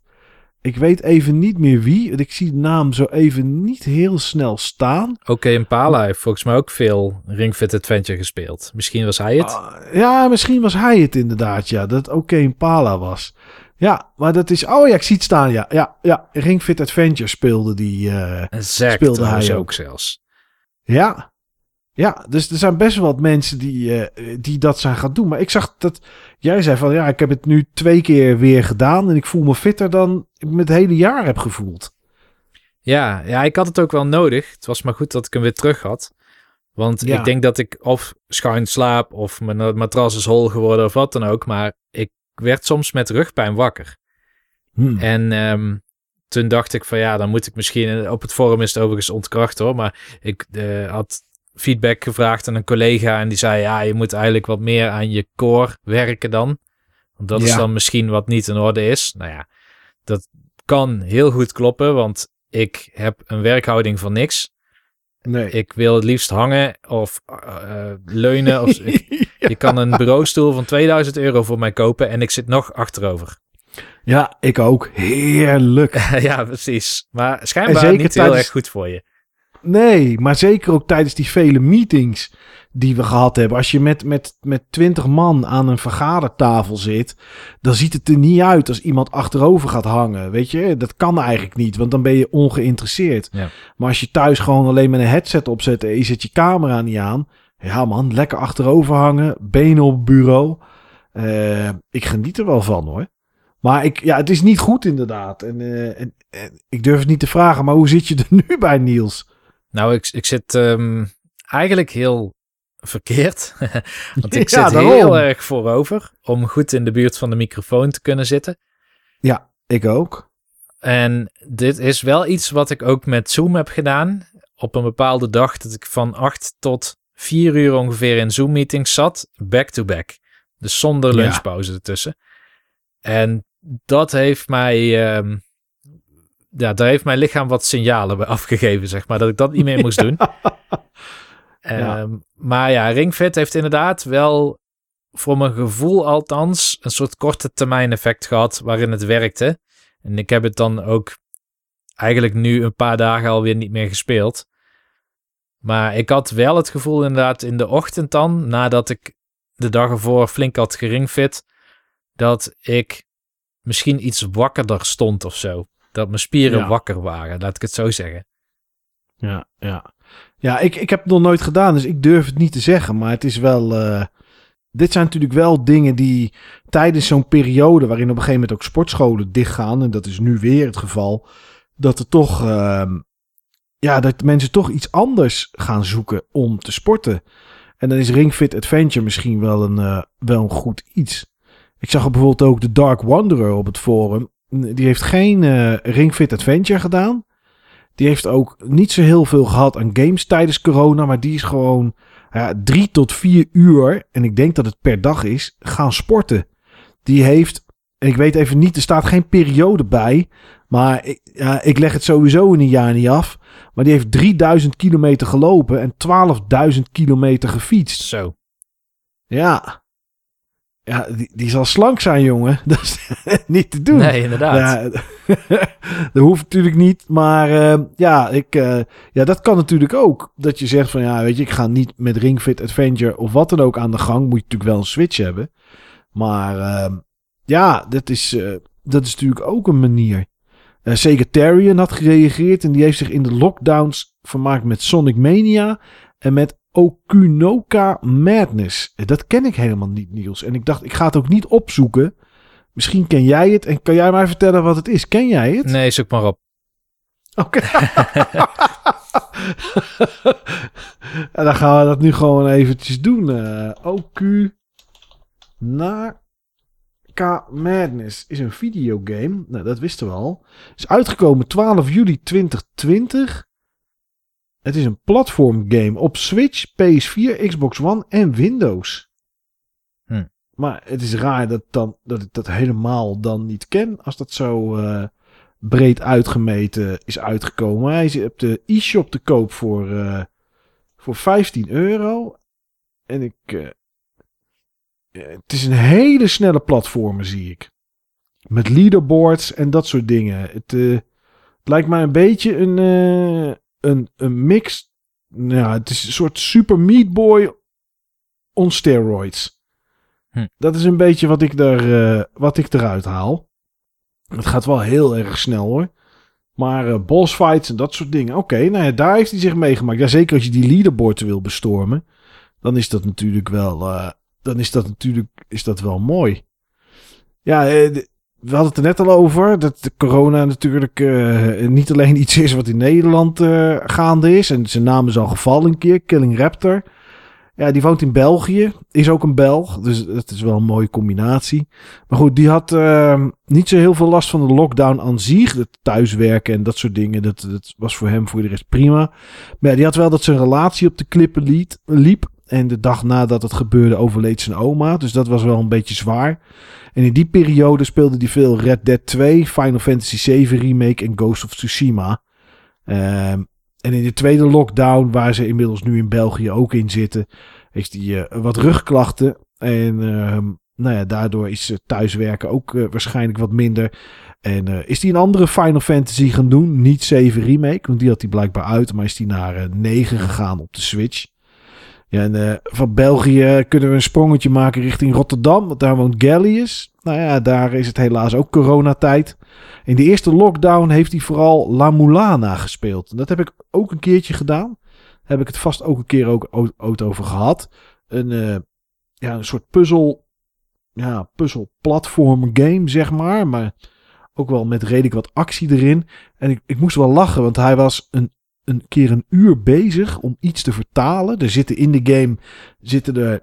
Ik weet even niet meer wie. Ik zie de naam zo even niet heel snel staan. Oké, okay, Impala heeft volgens mij ook veel Ring Fit Adventure gespeeld. Misschien was hij het? Uh, ja, misschien was hij het inderdaad, ja. Dat Oké okay, Impala was. Ja, maar dat is... Oh ja, ik zie het staan, ja. Ja, ja Ring Fit Adventure speelde die... Uh, speelde hij ook zelfs. Ja, ja, dus er zijn best wel wat mensen die, uh, die dat zijn gaan doen. Maar ik zag dat jij zei van ja, ik heb het nu twee keer weer gedaan. En ik voel me fitter dan ik me het hele jaar heb gevoeld. Ja, ja, ik had het ook wel nodig. Het was maar goed dat ik hem weer terug had. Want ik denk dat ik of schuin slaap of mijn matras is hol geworden of wat dan ook. Maar ik werd soms met rugpijn wakker. Hmm. En um, toen dacht ik van ja, dan moet ik misschien... Op het forum is het overigens ontkracht hoor. Maar ik uh, had feedback gevraagd aan een collega en die zei ja, je moet eigenlijk wat meer aan je core werken dan. Want dat is dan misschien wat niet in orde is. Nou ja, dat kan heel goed kloppen, want ik heb een werkhouding van niks. Nee. Ik wil het liefst hangen of uh, leunen. Of, ik, Je kan een bureaustoel van 2000 euro voor mij kopen en ik zit nog achterover. Ja, ik ook. Heerlijk. ja, precies. Maar schijnbaar niet heel erg goed voor je. Nee, maar zeker ook tijdens die vele meetings die we gehad hebben. Als je met, met, met twintig man aan een vergadertafel zit, dan ziet het er niet uit als iemand achterover gaat hangen. Weet je, dat kan eigenlijk niet, want dan ben je ongeïnteresseerd. Ja. Maar als je thuis gewoon alleen met een headset opzet en je zet je camera niet aan. Ja man, lekker achterover hangen, benen op het bureau. Eh, ik geniet er wel van hoor. Maar ik, ja, het is niet goed inderdaad. En, eh, en, en ik durf het niet te vragen, maar hoe zit je er nu bij Niels? Nou, ik, ik zit ehm, eigenlijk heel verkeerd. Want ik Ja, zit daarom. heel erg voorover om goed in de buurt van de microfoon te kunnen zitten. Ja, ik ook. En dit is wel iets wat ik ook met Zoom heb gedaan. Op een bepaalde dag dat ik van 8 tot 4 uur ongeveer in Zoom-meetings zat, back-to-back. Dus zonder Ja. lunchpauze ertussen. En dat heeft mij... ehm, ja, daar heeft mijn lichaam wat signalen bij afgegeven, zeg maar. Dat ik dat niet meer moest doen. Ja. Ehm, maar ja, Ringfit heeft inderdaad wel, voor mijn gevoel althans, een soort korte termijn effect gehad waarin het werkte. En ik heb het dan ook eigenlijk nu een paar dagen alweer niet meer gespeeld. Maar ik had wel het gevoel inderdaad in de ochtend dan, nadat ik de dag ervoor flink had geringfit, dat ik misschien iets wakkerder stond of zo. Dat mijn spieren Ja. wakker waren, laat ik het zo zeggen. Ja, ja. Ja, ik, ik heb het nog nooit gedaan, dus ik durf het niet te zeggen. Maar het is wel. eh, dit zijn natuurlijk wel dingen die tijdens zo'n periode. waarin op een gegeven moment ook sportscholen dichtgaan. en dat is nu weer het geval. dat er toch. ehm, ja, dat mensen toch iets anders gaan zoeken om te sporten. En dan is Ring Fit Adventure misschien wel een, eh, wel een goed iets. Ik zag er bijvoorbeeld ook de Dark Wanderer op het forum. Die heeft geen eh Ring Fit Adventure gedaan. Die heeft ook niet zo heel veel gehad aan games tijdens corona. Maar die is gewoon ja, drie tot vier uur. En ik denk dat het per dag is. Gaan sporten. Die heeft. En ik weet even niet. Er staat geen periode bij. Maar ik, ja, ik leg het sowieso in een jaar niet af. Maar die heeft 3000 kilometer gelopen. En 12.000 kilometer gefietst. Zo. Ja. Ja, die, die zal slank zijn, jongen. Dat is niet te doen. Nee, inderdaad. Ja, dat hoeft natuurlijk niet. Maar eh, ja, ik, eh, ja, dat kan natuurlijk ook. Dat je zegt van ja, weet je, ik ga niet met Ring Fit Adventure of wat dan ook aan de gang. Moet je natuurlijk wel een switch hebben. Maar eh, ja, dat is, eh, dat is natuurlijk ook een manier. Secretarian had gereageerd en die heeft zich in de lockdowns vermaakt met Sonic Mania en met Okunoka Madness. Eh, Dat ken ik helemaal niet, Niels. En ik dacht, ik ga het ook niet opzoeken. Misschien ken jij het en kan jij mij vertellen wat het is? Ken jij het? Nee, zoek maar op. Oké. en dan gaan we dat nu gewoon eventjes doen. eh OQ Naka Madness is een videogame. Nou, dat wisten we al. Is uitgekomen 12 juli 2020. Het is een platformgame op Switch, PS4, Xbox One en Windows. Hm. Maar het is raar dat, dan, dat ik dat helemaal dan niet ken. Als dat zo eh, breed uitgemeten is uitgekomen. Hij is op de e-shop te koop voor, eh, voor 15 euro. En ik... eh, het is een hele snelle platformer, zie ik. Met leaderboards en dat soort dingen. Het, het lijkt mij een beetje een, een, een mix. Nou, het is een soort Super Meat Boy on steroids. Hm. Dat is een beetje wat ik, er, eh, wat ik eruit haal. Het gaat wel heel erg snel hoor. Maar eh boss fights en dat soort dingen. Oké, nou ja, daar heeft hij zich meegemaakt. Ja, zeker als je die leaderboard wil bestormen. Dan is dat natuurlijk wel. eh, dan is dat natuurlijk is dat wel mooi. Ja, we hadden het er net al over. Dat de corona natuurlijk eh, niet alleen iets is wat in Nederland eh, gaande is. En zijn naam is al gevallen een keer. Killing Raptor. Ja, die woont in België. Is ook een Belg. Dus dat is wel een mooie combinatie. Maar goed, die had eh, niet zo heel veel last van de lockdown aan zich. Het thuiswerken en dat soort dingen. Dat, was voor hem voor de rest prima. Maar die had wel dat zijn relatie op de klippen liep. En de dag nadat het gebeurde overleed zijn oma. Dus dat was wel een beetje zwaar. En in die periode speelde hij veel Red Dead 2, Final Fantasy 7 Remake en Ghost of Tsushima. Ehm, en in de tweede lockdown, waar ze inmiddels nu in België ook in zitten, heeft hij eh, wat rugklachten. En ehm, nou ja, daardoor is eh, thuiswerken ook eh, waarschijnlijk wat minder. En is hij een andere Final Fantasy gaan doen? Niet 7 Remake, want die had hij blijkbaar uit. Maar is hij naar uh, 9 gegaan op de Switch. Ja, en uh, van België kunnen we een sprongetje maken richting Rotterdam. Want daar woont Gallius. Nou ja, daar is het helaas ook coronatijd. In de eerste lockdown heeft hij vooral La Mulana gespeeld. Dat heb ik ook een keertje gedaan. Daar heb ik het vast ook een keer ook, over gehad. Een, uh, ja, een soort puzzel, ja, puzzelplatform game, zeg maar. Maar ook wel met redelijk wat actie erin. En ik, ik moest wel lachen, want hij was een, een keer een uur bezig om iets te vertalen. Er zitten in de game zitten er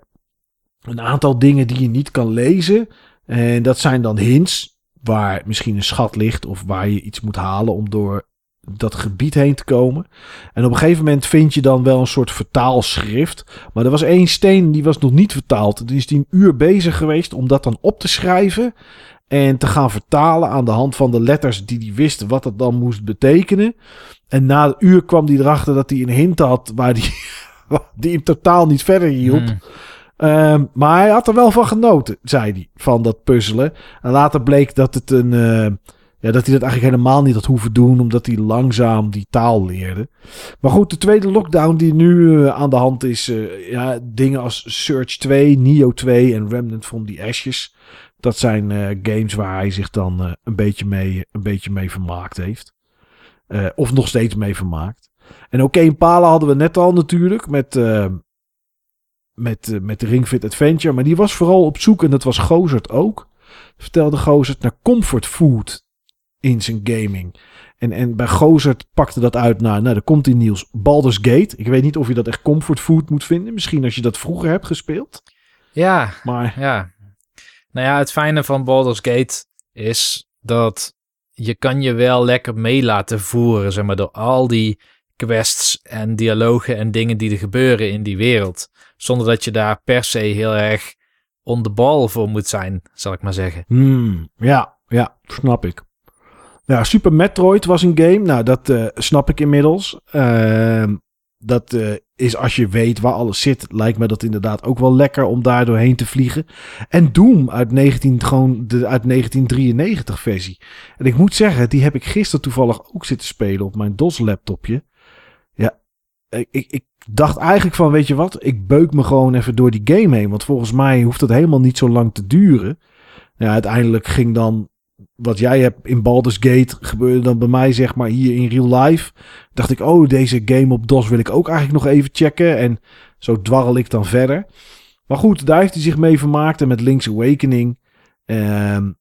een aantal dingen die je niet kan lezen. En dat zijn dan hints waar misschien een schat ligt of waar je iets moet halen om door dat gebied heen te komen. En op een gegeven moment vind je dan wel een soort vertaalschrift. Maar er was één steen die was nog niet vertaald. Is die een uur bezig geweest om dat dan op te schrijven. En te gaan vertalen aan de hand van de letters die hij wist wat dat dan moest betekenen. En na een uur kwam hij erachter dat hij een hint had waar die, die hem totaal niet verder hielp. Hmm. Ehm, maar hij had er wel van genoten, zei hij, van dat puzzelen. En later bleek dat het een. Uh, ja, dat hij dat eigenlijk helemaal niet had hoeven doen, omdat hij langzaam die taal leerde. Maar goed, de tweede lockdown die nu uh, aan de hand is, uh, ja, dingen als Search 2, Neo 2 en Remnant from the Ashes. Dat zijn games waar hij zich dan een, beetje mee, een beetje mee vermaakt heeft. of nog steeds mee vermaakt. En oké, okay, Palen hadden we net al natuurlijk met met, uh, met de Ring Fit Adventure. Maar die was vooral op zoek, en dat was Gozert ook. Vertelde Gozert naar comfort food in zijn gaming. En, en bij Gozert pakte dat uit naar, nou, daar komt in Niels, Baldur's Gate. Ik weet niet of je dat echt comfort food moet vinden. Misschien als je dat vroeger hebt gespeeld. Ja, maar... ja. Nou ja, het fijne van Baldur's Gate is dat je kan je wel lekker mee laten voeren, zeg maar, door al die quests en dialogen en dingen die er gebeuren in die wereld. Zonder dat je daar per se heel erg on the ball voor moet zijn, zal ik maar zeggen. Hmm, ja, ja, snap ik. Ja, Super Metroid was een game. Nou, dat uh, snap ik inmiddels. Uh, dat uh, is als je weet waar alles zit, lijkt me dat inderdaad ook wel lekker om daar doorheen te vliegen. En Doom uit, 19, gewoon de, uit 1993 versie. En ik moet zeggen, die heb ik gisteren toevallig ook zitten spelen op mijn DOS laptopje. Ja, ik, ik, dacht eigenlijk van, weet je wat, ik beuk me gewoon even door die game heen. Want volgens mij hoeft dat helemaal niet zo lang te duren. Ja, uiteindelijk ging dan wat jij hebt in Baldur's Gate gebeurde dan bij mij zeg maar hier in real life. Dacht ik, oh deze game op DOS wil ik ook eigenlijk nog even checken. En zo dwarrel ik dan verder. Maar goed, daar heeft hij zich mee vermaakt. En met Link's Awakening. Um,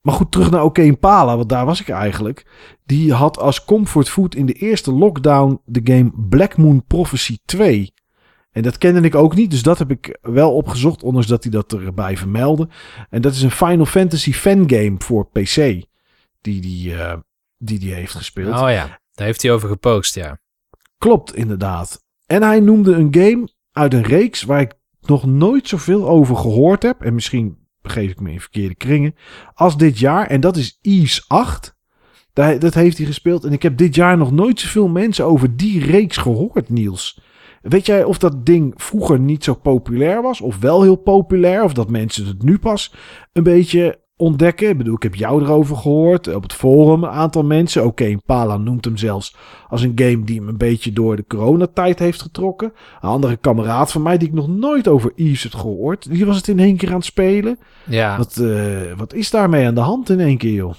maar goed, terug naar OK Impala, want daar was ik eigenlijk. Die had als comfort food in de eerste lockdown de game Black Moon Prophecy 2. En dat kende ik ook niet, dus dat heb ik wel opgezocht, ondanks dat hij dat erbij vermeldde. En dat is een Final Fantasy fangame voor PC, die die, uh, die die heeft gespeeld. Oh ja, daar heeft hij over gepost, ja. Klopt, inderdaad. En hij noemde een game uit een reeks waar ik nog nooit zoveel over gehoord heb. En misschien begeef ik me in verkeerde kringen. Als dit jaar. En dat is Ease 8. Dat heeft hij gespeeld. En ik heb dit jaar nog nooit zoveel mensen over die reeks gehoord, Niels. Weet jij of dat ding vroeger niet zo populair was? Of wel heel populair? Of dat mensen het nu pas een beetje ontdekken. Ik bedoel, ik heb jou erover gehoord. Op het forum een aantal mensen. Oké, okay, Pala noemt hem zelfs als een game die hem een beetje door de coronatijd heeft getrokken. Een andere kameraad van mij die ik nog nooit over Eves had gehoord. Die was het in één keer aan het spelen. Ja. Wat, uh, wat is daarmee aan de hand in één keer, joh?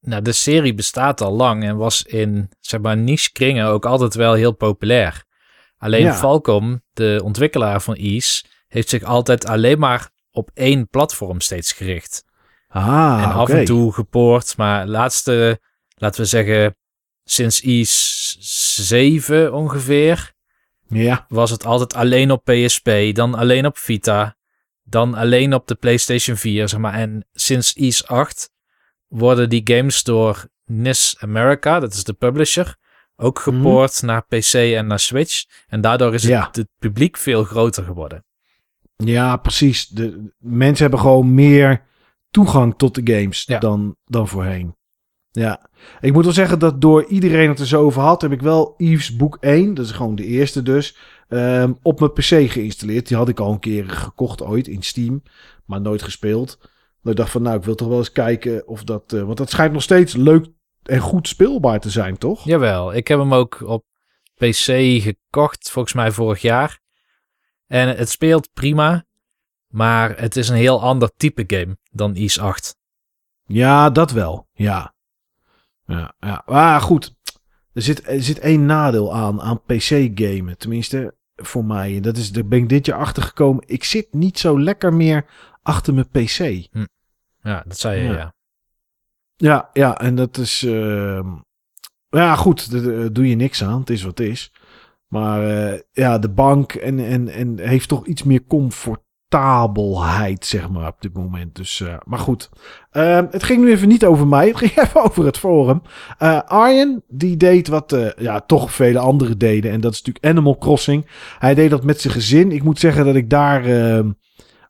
Nou, de serie bestaat al lang en was in, zeg maar, niche kringen ook altijd wel heel populair. Alleen ja. Falcom, de ontwikkelaar van Ease, heeft zich altijd alleen maar op één platform steeds gericht. Ah, en af en toe gepoord, maar laatste, laten we zeggen, sinds Ease 7 ongeveer, ja. was het altijd alleen op PSP, dan alleen op Vita, dan alleen op de PlayStation 4, zeg maar. En sinds Ease 8 worden die games door NIS America, dat is de publisher, ook mhm. gepoord naar PC en naar Switch. En daardoor is het, het publiek veel groter geworden. Ja, precies. De mensen hebben gewoon meer toegang tot de games dan, dan voorheen. Ja, ik moet wel zeggen dat door iedereen het er zo over had, heb ik wel Eve's boek 1, dat is gewoon de eerste dus, um, op mijn PC geïnstalleerd. Die had ik al een keer gekocht ooit in Steam, maar nooit gespeeld. Dat ik dacht van, nou, ik wil toch wel eens kijken of dat... eh, want dat schijnt nog steeds leuk en goed speelbaar te zijn, toch? Jawel, ik heb hem ook op PC gekocht, volgens mij vorig jaar. En het speelt prima, maar het is een heel ander type game dan Is 8. Ja, dat wel. Ja. Ja, ja. Maar goed, er zit, er zit één nadeel aan, aan PC-gamen. Tenminste, voor mij. En dat is, daar ben ik dit jaar achter gekomen. Ik zit niet zo lekker meer achter mijn PC. Ja, dat zei je, Ja. ja. Ja, ja, en dat is. ehm, ja, goed, daar doe je niks aan. Het is wat het is. Maar eh, ja, de bank en, en, en heeft toch iets meer comfortabelheid, zeg maar, op dit moment. Dus, eh, maar goed. Ehm, het ging nu even niet over mij. Het ging even over het forum. Eh Arjen, die deed wat ja, toch vele anderen deden. En dat is natuurlijk Animal Crossing. Hij deed dat met zijn gezin. Ik moet zeggen dat ik daar ehm,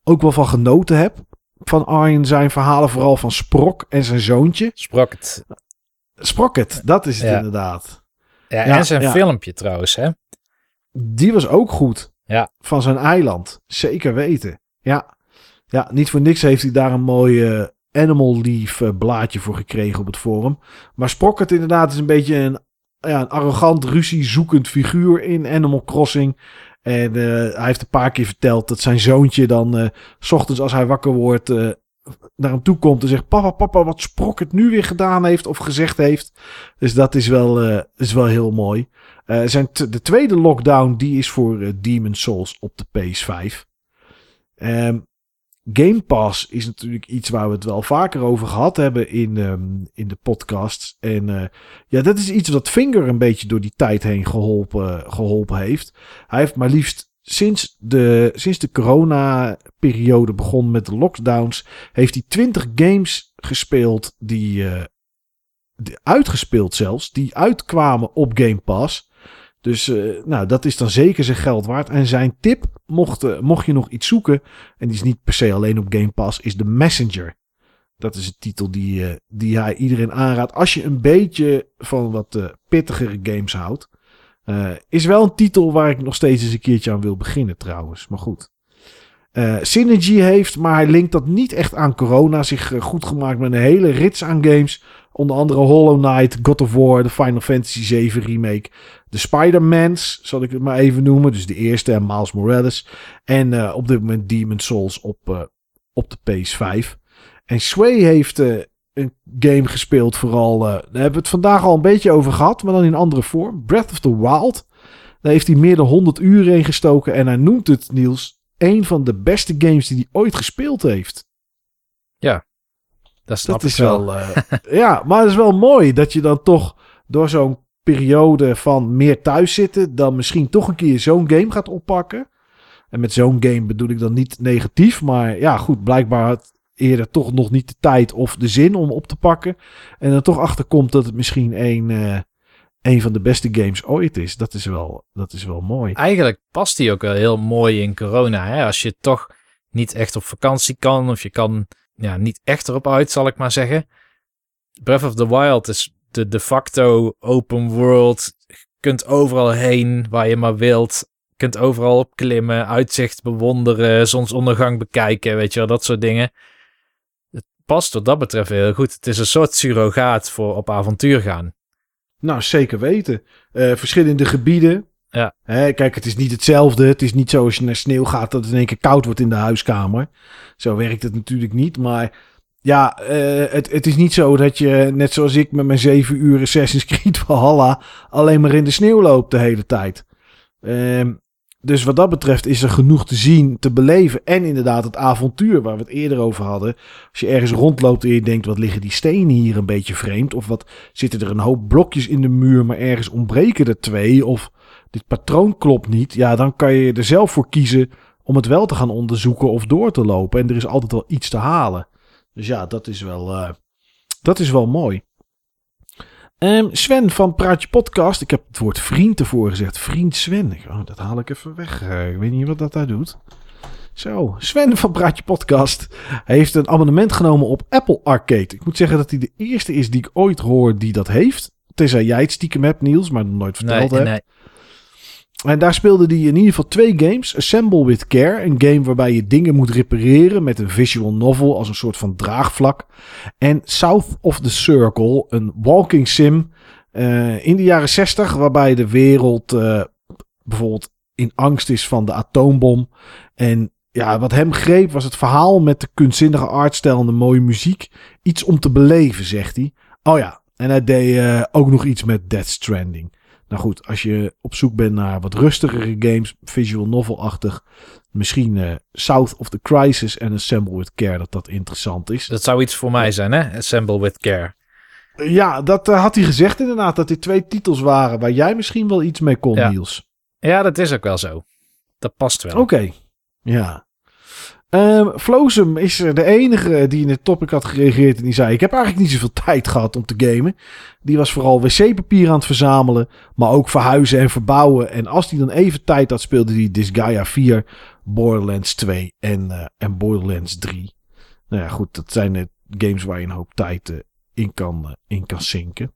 ook wel van genoten heb. Van Arjen zijn verhalen, vooral van Sprok en zijn zoontje. Sprocket. Sprocket, dat is het Ja. inderdaad. Ja, Ja, en zijn ja. filmpje trouwens, hè? Die was ook goed. Ja. Van zijn eiland. Zeker weten. Ja. Ja, niet voor niks heeft hij daar een mooi eh, Animal Leaf eh, blaadje voor gekregen op het forum. Maar Sprocket inderdaad is een beetje een, ja, een arrogant, ruziezoekend figuur in Animal Crossing. En eh, hij heeft een paar keer verteld dat zijn zoontje dan... eh, s ochtends als hij wakker wordt... eh, naar hem toe komt en zegt... Papa, papa, wat Sprocket nu weer gedaan heeft of gezegd heeft. Dus dat is wel, is wel heel mooi. Zijn de tweede lockdown die is voor Demon Souls op de PS5. Ehm, Game Pass is natuurlijk iets waar we het wel vaker over gehad hebben in, ehm, in de podcasts. En eh, ja, dat is iets wat Finger een beetje door die tijd heen geholpen, geholpen heeft. Hij heeft maar liefst sinds de, sinds de corona-periode begon met de lockdowns, heeft hij 20 games gespeeld eh, die uitgespeeld zelfs, die uitkwamen op Game Pass. Dus eh, nou, dat is dan zeker zijn geld waard. En zijn tip, mocht, eh, mocht je nog iets zoeken, en die is niet per se alleen op Game Pass, is The Messenger. Dat is een titel die, eh, die hij iedereen aanraadt. Als je een beetje van wat pittigere games houdt. Is wel een titel waar ik nog steeds eens een keertje aan wil beginnen trouwens. Maar goed. Synergy heeft, maar hij linkt dat niet echt aan corona. Zich goed gemaakt met een hele rits aan games. Onder andere Hollow Knight, God of War, de Final Fantasy 7 remake. De Spider-Mans, zal ik het maar even noemen. Dus de eerste en Miles Morales. En eh, op dit moment Demon Souls op, eh, op de PS5. En Sway heeft eh, een game gespeeld vooral... daar hebben we het vandaag al een beetje over gehad, maar dan in andere vorm. Breath of the Wild. Daar heeft hij meer dan 100 uur in gestoken. En hij noemt het, Niels, een van de beste games die hij ooit gespeeld heeft. Dat snap Dat ik is wel. eh, ja, maar het is wel mooi dat je dan toch door zo'n periode van meer thuis zitten. dan misschien toch een keer zo'n game gaat oppakken. En met zo'n game bedoel ik dan niet negatief. Maar ja, goed, blijkbaar had eerder toch nog niet de tijd of de zin om op te pakken. En dan toch achterkomt dat het misschien een, eh, een van de beste games ooit is. Dat is wel, dat is wel mooi. Eigenlijk past die ook wel heel mooi in corona. Hè? Als je toch niet echt op vakantie kan, of je kan ja, niet echt erop uit, zal ik maar zeggen. Breath of the Wild is de de facto open world. Je kunt overal heen waar je maar wilt. Je kunt overal op klimmen, uitzicht bewonderen, zonsondergang bekijken, weet je wel, dat soort dingen. Het past wat dat betreft heel goed. Het is een soort surrogaat voor op avontuur gaan. Nou, zeker weten. Eh, verschillende gebieden. Ja. Kijk, het is niet hetzelfde. Het is niet zo als je naar sneeuw gaat dat het in één keer koud wordt in de huiskamer. Zo werkt het natuurlijk niet. Maar ja, eh, het, het is niet zo dat je, net zoals ik met mijn zeven uur Assassin's Creed Valhalla, alleen maar in de sneeuw loopt de hele tijd. Ehm, dus wat dat betreft is er genoeg te zien, te beleven. En inderdaad het avontuur waar we het eerder over hadden. Als je ergens rondloopt en je denkt, wat liggen die stenen hier een beetje vreemd? Of wat zitten er een hoop blokjes in de muur, maar ergens ontbreken er twee? Of dit patroon klopt niet? Ja, dan kan je er zelf voor kiezen om het wel te gaan onderzoeken of door te lopen. En er is altijd wel iets te halen. Dus ja, dat is wel, eh, dat is wel mooi. Ehm, Sven van Praatje Podcast. Ik heb het woord vriend ervoor gezegd. Vriend Sven. Oh, dat haal ik even weg. Eh, ik weet niet wat dat daar doet. Zo, Sven van Praatje Podcast heeft een abonnement genomen op Apple Arcade. Ik moet zeggen dat hij de eerste is die ik ooit hoor die dat heeft. Tenzij jij het stiekem hebt, Niels, maar nog nooit verteld Nee, hebt. nee. En daar speelde hij in ieder geval twee games. Assemble with Care, een game waarbij je dingen moet repareren met een visual novel als een soort van draagvlak. En South of the Circle, een walking sim uh, in de jaren 60, waarbij de wereld uh, bijvoorbeeld in angst is van de atoombom. En ja, wat hem greep was het verhaal met de kunstzinnige artstijl en de mooie muziek. Iets om te beleven, zegt hij. Oh ja, en hij deed uh, ook nog iets met Death Stranding. Nou goed, als je op zoek bent naar wat rustigere games, visual novel-achtig, misschien uh, South of the Crisis en Assemble with Care, dat dat interessant is. Dat zou iets voor mij zijn, hè? Assemble with Care. Ja, dat uh, had hij gezegd inderdaad, dat dit twee titels waren waar jij misschien wel iets mee kon, ja. Niels. Ja, dat is ook wel zo. Dat past wel. Oké, okay. ja. Um, is de enige die in het topic had gereageerd en die zei: Ik heb eigenlijk niet zoveel tijd gehad om te gamen. Die was vooral wc-papier aan het verzamelen, maar ook verhuizen en verbouwen. En als hij dan even tijd had, speelde hij Disgaea 4, Borderlands 2 en, uh, en Borderlands 3. Nou ja, goed, dat zijn games waar je een hoop tijd uh, in, kan, in kan zinken.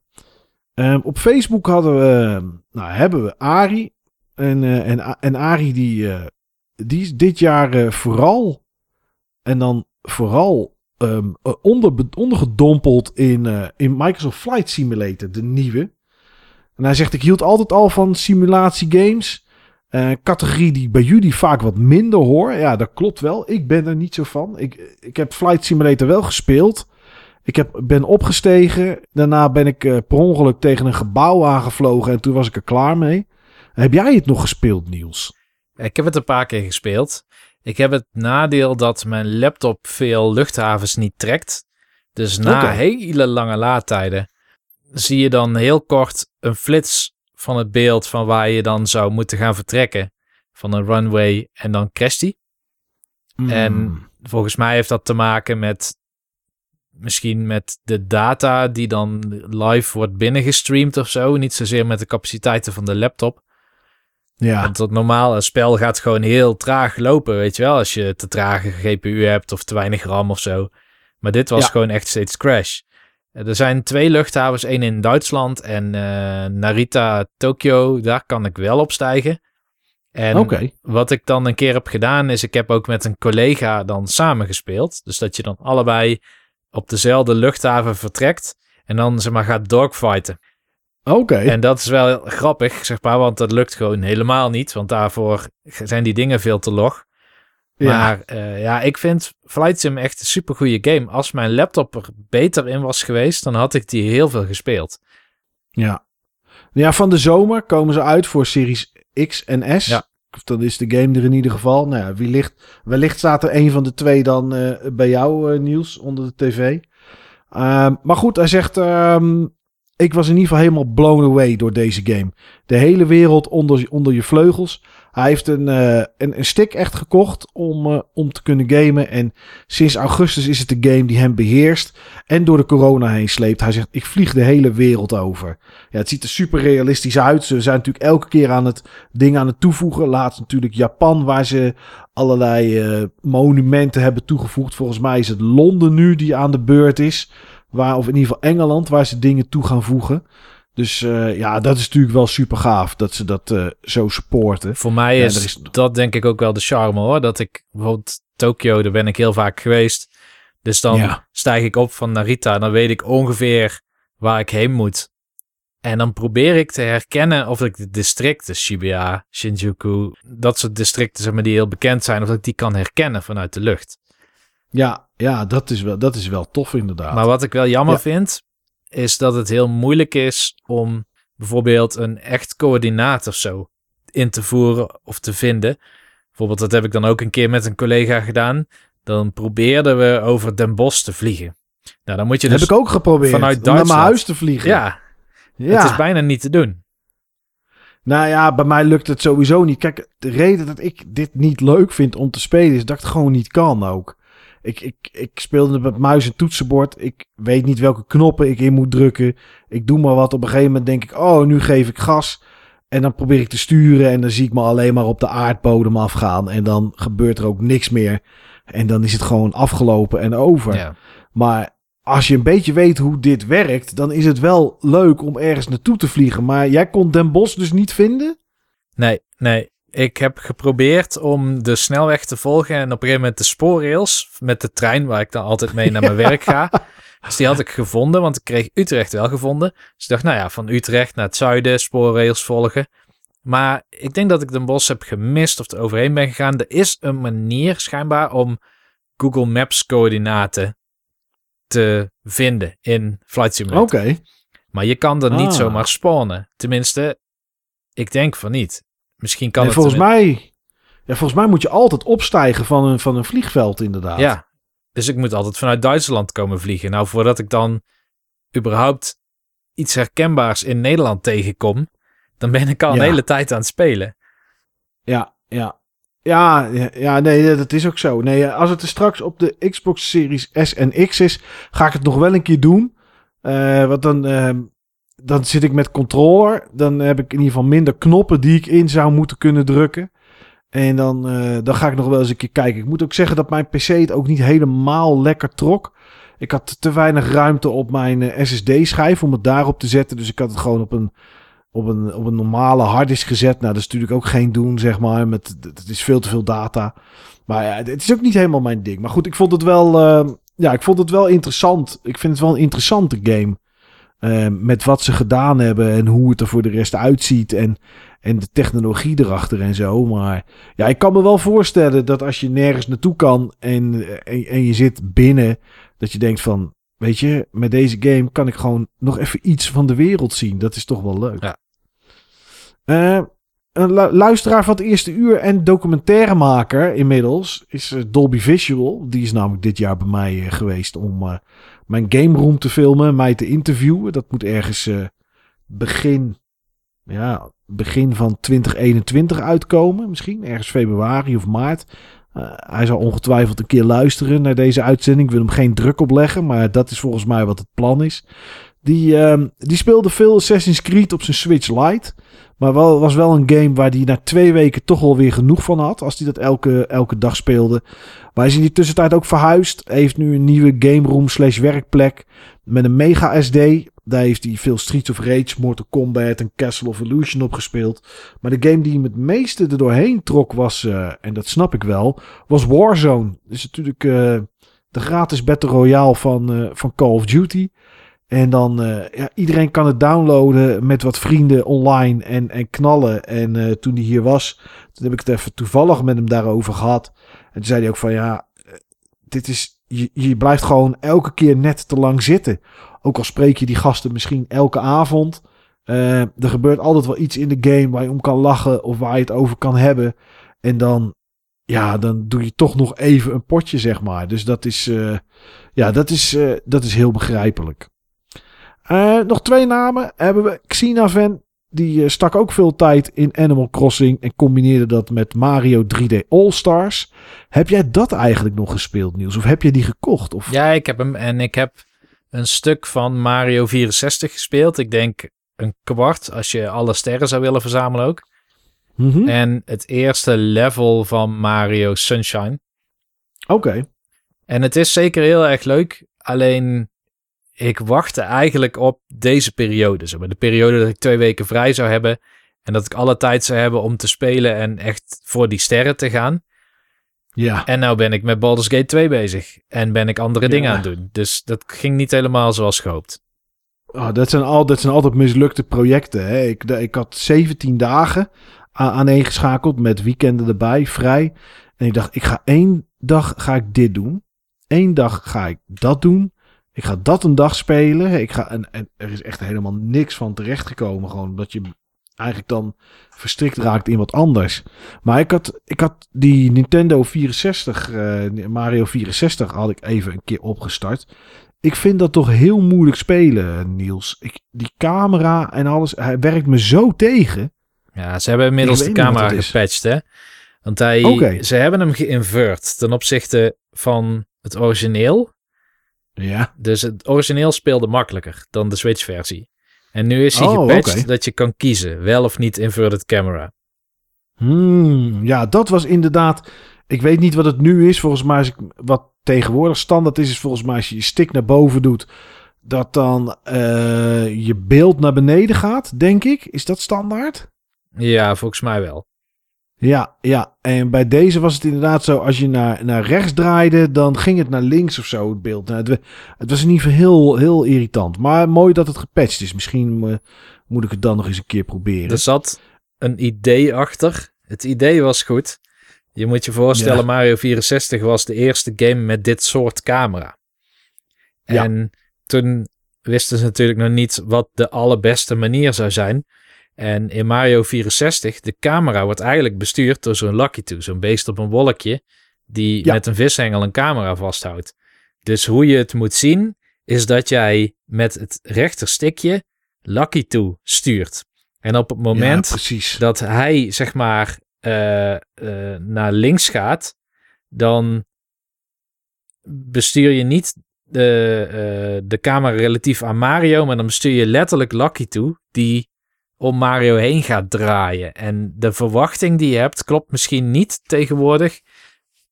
Um, op Facebook hadden we, nou, hebben we Ari. En, en, en Ari die, die is dit jaar vooral en dan vooral um, onder, ondergedompeld in, uh, in Microsoft Flight Simulator, de nieuwe. En hij zegt, ik hield altijd al van simulatiegames. Uh, categorie die bij jullie vaak wat minder hoor. Ja, dat klopt wel. Ik ben er niet zo van. Ik, ik heb Flight Simulator wel gespeeld. Ik heb, ben opgestegen. Daarna ben ik per ongeluk tegen een gebouw aangevlogen. En toen was ik er klaar mee. Heb jij het nog gespeeld, Niels? Ik heb het een paar keer gespeeld. Ik heb het nadeel dat mijn laptop veel luchthavens niet trekt. Dus na okay. hele lange laadtijden zie je dan heel kort een flits van het beeld van waar je dan zou moeten gaan vertrekken van een runway en dan crasht die. Mm. En volgens mij heeft dat te maken met misschien met de data die dan live wordt binnengestreamd of zo. Niet zozeer met de capaciteiten van de laptop. Ja. Want dat normaal, een spel gaat gewoon heel traag lopen, weet je wel. Als je te trage GPU hebt of te weinig RAM of zo. Maar dit was ja. gewoon echt steeds crash. Er zijn twee luchthavens, één in Duitsland en uh, Narita, Tokyo. Daar kan ik wel opstijgen. En okay. wat ik dan een keer heb gedaan, is ik heb ook met een collega dan samen gespeeld. Dus dat je dan allebei op dezelfde luchthaven vertrekt en dan zeg maar gaat dogfighten. Oké. Okay. En dat is wel grappig, zeg maar, want dat lukt gewoon helemaal niet. Want daarvoor zijn die dingen veel te log. Ja. Maar uh, ja, ik vind Flight Sim echt een super goede game. Als mijn laptop er beter in was geweest, dan had ik die heel veel gespeeld. Ja. Ja, van de zomer komen ze uit voor Series X en S. Ja. Dan is de game er in ieder geval. Nou ja, wie ligt, wellicht staat er een van de twee dan uh, bij jou, uh, Niels, onder de tv. Uh, maar goed, hij zegt... Um, ik was in ieder geval helemaal blown away door deze game. De hele wereld onder, onder je vleugels. Hij heeft een, uh, een, stick echt gekocht om, uh, om te kunnen gamen. En sinds augustus is het de game die hem beheerst. En door de corona heen sleept. Hij zegt, ik vlieg de hele wereld over. Ja, het ziet er super realistisch uit. Ze zijn natuurlijk elke keer aan het ding aan het toevoegen. Laatst natuurlijk Japan, waar ze allerlei uh, monumenten hebben toegevoegd. Volgens mij is het Londen nu die aan de beurt is. Waar, of in ieder geval Engeland, waar ze dingen toe gaan voegen. Dus uh, ja, dat is natuurlijk wel super gaaf dat ze dat uh, zo supporten. Voor mij is, is, dat denk ik ook wel de charme hoor. Dat ik bijvoorbeeld Tokio, daar ben ik heel vaak geweest. Dus dan ja. stijg ik op van Narita en dan weet ik ongeveer waar ik heen moet. En dan probeer ik te herkennen of ik de districten, Shibuya, Shinjuku, dat soort districten zeg maar, die heel bekend zijn, of ik die kan herkennen vanuit de lucht. Ja, ja dat, is wel, dat is wel tof inderdaad. Maar wat ik wel jammer ja. vind, is dat het heel moeilijk is om bijvoorbeeld een echt coördinaat of zo in te voeren of te vinden. Bijvoorbeeld, dat heb ik dan ook een keer met een collega gedaan. Dan probeerden we over Den Bosch te vliegen. Nou, dan moet je dus heb ik ook geprobeerd vanuit Duitsland, naar mijn huis te vliegen. Ja, ja, het is bijna niet te doen. Nou ja, bij mij lukt het sowieso niet. Kijk, de reden dat ik dit niet leuk vind om te spelen is dat ik het gewoon niet kan ook. Ik, ik, ik speelde met muis en toetsenbord. Ik weet niet welke knoppen ik in moet drukken. Ik doe maar wat. Op een gegeven moment denk ik, oh, nu geef ik gas. En dan probeer ik te sturen en dan zie ik me alleen maar op de aardbodem afgaan. En dan gebeurt er ook niks meer. En dan is het gewoon afgelopen en over. Ja. Maar als je een beetje weet hoe dit werkt, dan is het wel leuk om ergens naartoe te vliegen. Maar jij kon Den Bosch dus niet vinden? Nee, nee. Ik heb geprobeerd om de snelweg te volgen en op een gegeven moment de spoorrails met de trein waar ik dan altijd mee naar mijn werk ga. Dus die had ik gevonden, want ik kreeg Utrecht wel gevonden. Dus ik dacht, nou ja, van Utrecht naar het zuiden, spoorrails volgen. Maar ik denk dat ik de bos heb gemist of er overheen ben gegaan. Er is een manier schijnbaar om Google Maps coördinaten te vinden in Flight Simulator. Oké. Maar je kan er niet Ah. zomaar spawnen. Tenminste, ik denk van niet. Misschien kan Nee, het... volgens, er- mij, ja, volgens mij moet je altijd opstijgen van een, van een vliegveld inderdaad. Ja, dus ik moet altijd vanuit Duitsland komen vliegen. Nou, voordat ik dan überhaupt iets herkenbaars in Nederland tegenkom, dan ben ik al een hele tijd aan het spelen. Ja, ja. Ja, ja, nee, dat is ook zo. Nee, als het er straks op de Xbox Series S en X is, ga ik het nog wel een keer doen. Eh, want dan, ehm, dan zit ik met controller. Dan heb ik in ieder geval minder knoppen die ik in zou moeten kunnen drukken. En dan, eh, dan ga ik nog wel eens een keer kijken. Ik moet ook zeggen dat mijn PC het ook niet helemaal lekker trok. Ik had te weinig ruimte op mijn eh, SSD-schijf om het daarop te zetten. Dus ik had het gewoon op een, op een, op een normale harddisk gezet. Nou, dat is natuurlijk ook geen doen, zeg maar. Met, het is veel te veel data. Maar ja, het is ook niet helemaal mijn ding. Maar goed, ik vond het wel, eh, ja, ik vond het wel interessant. Ik vind het wel een interessante game. Eh, met wat ze gedaan hebben en hoe het er voor de rest uitziet. En, en de technologie erachter en zo. Maar ja, ik kan me wel voorstellen dat als je nergens naartoe kan en, en, en je zit binnen, dat je denkt van, weet je, met deze game kan ik gewoon nog even iets van de wereld zien. Dat is toch wel leuk. Ja. Eh, een lu- luisteraar van het eerste uur en documentairemaker inmiddels is eh, Dolby Visual. Die is namelijk dit jaar bij mij eh, geweest om eh, mijn game room te filmen, mij te interviewen. Dat moet ergens eh, begin, ja, begin van 2021 uitkomen. Misschien ergens februari of maart. Eh, hij zal ongetwijfeld een keer luisteren naar deze uitzending. Ik wil hem geen druk opleggen, maar dat is volgens mij wat het plan is. Die, ehm, die speelde veel Assassin's Creed op zijn Switch Lite. Maar wel, was wel een game waar hij na twee weken toch wel weer genoeg van had. Als hij dat elke, elke dag speelde. Maar hij is in die tussentijd ook verhuisd. Heeft nu een nieuwe game room slash werkplek. Met een mega SD. Daar heeft hij veel Streets of Rage, Mortal Kombat en Castle of Illusion op gespeeld. Maar de game die hem het meeste er doorheen trok was, eh, en dat snap ik wel, was Warzone. Is natuurlijk eh, de gratis Battle Royale van, eh, van Call of Duty. En dan, eh, ja, iedereen kan het downloaden met wat vrienden online en, en knallen. En eh, toen hij hier was, toen heb ik het even toevallig met hem daarover gehad. En toen zei hij ook van, ja, eh, dit is, je, je blijft gewoon elke keer net te lang zitten. Ook al spreek je die gasten misschien elke avond. er gebeurt altijd wel iets in de game waar je om kan lachen of waar je het over kan hebben. En dan, ja, dan doe je toch nog even een potje, zeg maar. Dus dat is, ja, dat is, dat is heel begrijpelijk. Eh, nog twee namen hebben we. Xinavan, die eh, stak ook veel tijd in Animal Crossing en combineerde dat met Mario 3D All-Stars. Heb jij dat eigenlijk nog gespeeld, Niels? Of heb je die gekocht? Of... Ja, ik heb hem en ik heb een stuk van Mario 64 gespeeld. Ik denk een kwart als je alle sterren zou willen verzamelen ook. Mhm. En het eerste level van Mario Sunshine. Oké. En het is zeker heel erg leuk. Alleen ik wachtte eigenlijk op deze periode. Zeg maar. De periode dat ik twee weken vrij zou hebben. En dat ik alle tijd zou hebben om te spelen en echt voor die sterren te gaan. Ja. En nou ben ik met Baldur's Gate 2 bezig. En ben ik andere Ja. dingen aan het doen. Dus dat ging niet helemaal zoals gehoopt. Oh, dat, zijn al, dat zijn altijd mislukte projecten. Hè? Ik, ik had 17 dagen aaneengeschakeld met weekenden erbij, vrij. En ik dacht, ik ga één dag ga ik dit doen. Eén dag ga ik dat doen. Ik ga dat een dag spelen. Ik ga, en, en er is echt helemaal niks van terechtgekomen. Gewoon dat je eigenlijk dan verstrikt raakt in wat anders. Maar ik had, ik had die Nintendo 64, eh, Mario 64 had ik even een keer opgestart. Ik vind dat toch heel moeilijk spelen, Niels. Ik, die camera en alles, hij werkt me zo tegen. Ja, ze hebben inmiddels de camera gepatcht, hè. Want hij, ze hebben hem geïnvert ten opzichte van het origineel. Ja. Dus het origineel speelde makkelijker dan de Switch-versie. En nu is hij Oh, gepatcht dat je kan kiezen, wel of niet inverted camera. Hmm, ja, dat was inderdaad. Ik weet niet wat het nu is. Volgens mij is ik, wat tegenwoordig standaard is, is volgens mij als je je stick naar boven doet, dat dan eh, je beeld naar beneden gaat, denk ik. Is dat standaard? Ja, volgens mij wel. Ja, ja. En bij deze was het inderdaad zo, als je naar, naar rechts draaide, dan ging het naar links of zo, het beeld. Nou, het, het, was in ieder geval heel, heel irritant. Maar mooi dat het gepatcht is. Misschien uh, moet ik het dan nog eens een keer proberen. Er zat een idee achter. Het idee was goed. Je moet je voorstellen, ja. Mario 64 was de eerste game met dit soort camera. Ja. En toen wisten ze natuurlijk nog niet wat de allerbeste manier zou zijn. En in Mario 64, de camera wordt eigenlijk bestuurd door zo'n Lucky Two, zo'n beest op een wolkje, die met een vishengel een camera vasthoudt. Dus hoe je het moet zien, is dat jij met het rechterstikje Lucky Two stuurt. En op het moment ja, dat hij, zeg maar, uh, uh, naar links gaat, dan bestuur je niet de, uh, de camera relatief aan Mario, maar dan bestuur je letterlijk Lucky toe, die om Mario heen gaat draaien. En de verwachting die je hebt, klopt misschien niet tegenwoordig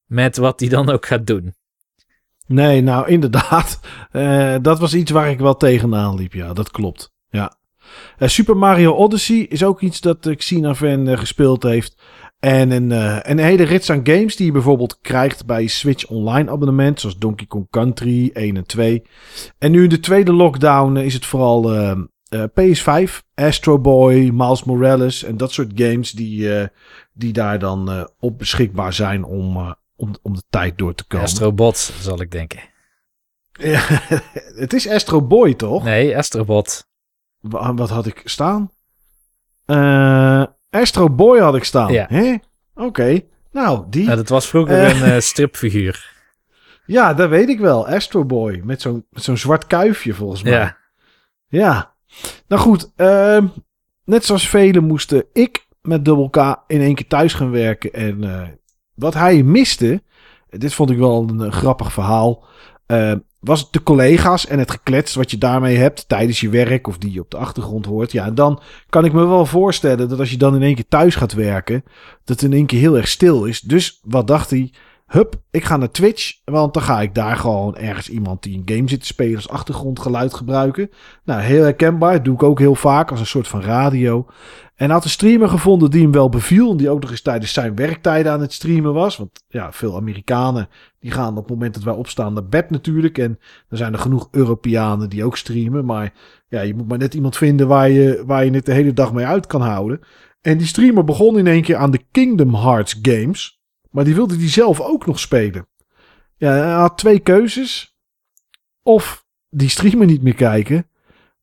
met wat hij dan ook gaat doen. Nee, nou inderdaad. Uh, dat was iets waar ik wel tegenaan liep. Ja, dat klopt. Ja. Uh, Super Mario Odyssey is ook iets dat Xena Fan uh, gespeeld heeft. En een, een hele rits aan games die je bijvoorbeeld krijgt bij Switch Online abonnement. Zoals Donkey Kong Country 1 en 2. En nu in de tweede lockdown is het vooral uh, uh, PS5, Astro Boy, Miles Morales en dat soort games die, die daar dan op beschikbaar zijn om, om, om de tijd door te komen. Astrobot zal ik denken. Ja, het is Astro Boy toch? Nee, Astrobot. Wat, wat had ik staan? Eh... Astro Boy had ik staan. Ja. Oké. Okay. Nou, die. Ja, dat was vroeger uh, een stripfiguur. Ja, dat weet ik wel. Astro Boy. Met zo'n zo'n zwart kuifje volgens mij. Ja. Ja. Nou goed. Uh, net zoals velen moesten ik met Double K in één keer thuis gaan werken. En uh, wat hij miste. Dit vond ik wel een, grappig verhaal was het de collega's en het geklets wat je daarmee hebt tijdens je werk of die je op de achtergrond hoort. Ja, en dan kan ik me wel voorstellen dat als je dan in één keer thuis gaat werken, dat het in één keer heel erg stil is. Dus wat dacht hij? Hup, ik ga naar Twitch, want dan ga ik daar gewoon ergens iemand die een game zit te spelen als achtergrondgeluid gebruiken. Nou, heel herkenbaar, doe ik ook heel vaak als een soort van radio. En had een streamer gevonden die hem wel beviel. Die ook nog eens tijdens zijn werktijden aan het streamen was. Want ja, veel Amerikanen die gaan op het moment dat wij opstaan naar bed natuurlijk. En er zijn er genoeg Europeanen die ook streamen. Maar ja, je moet maar net iemand vinden waar je, waar je het de hele dag mee uit kan houden. En die streamer begon in één keer aan de Kingdom Hearts games. Maar die wilde die zelf ook nog spelen. Ja, hij had twee keuzes. Of die streamer niet meer kijken.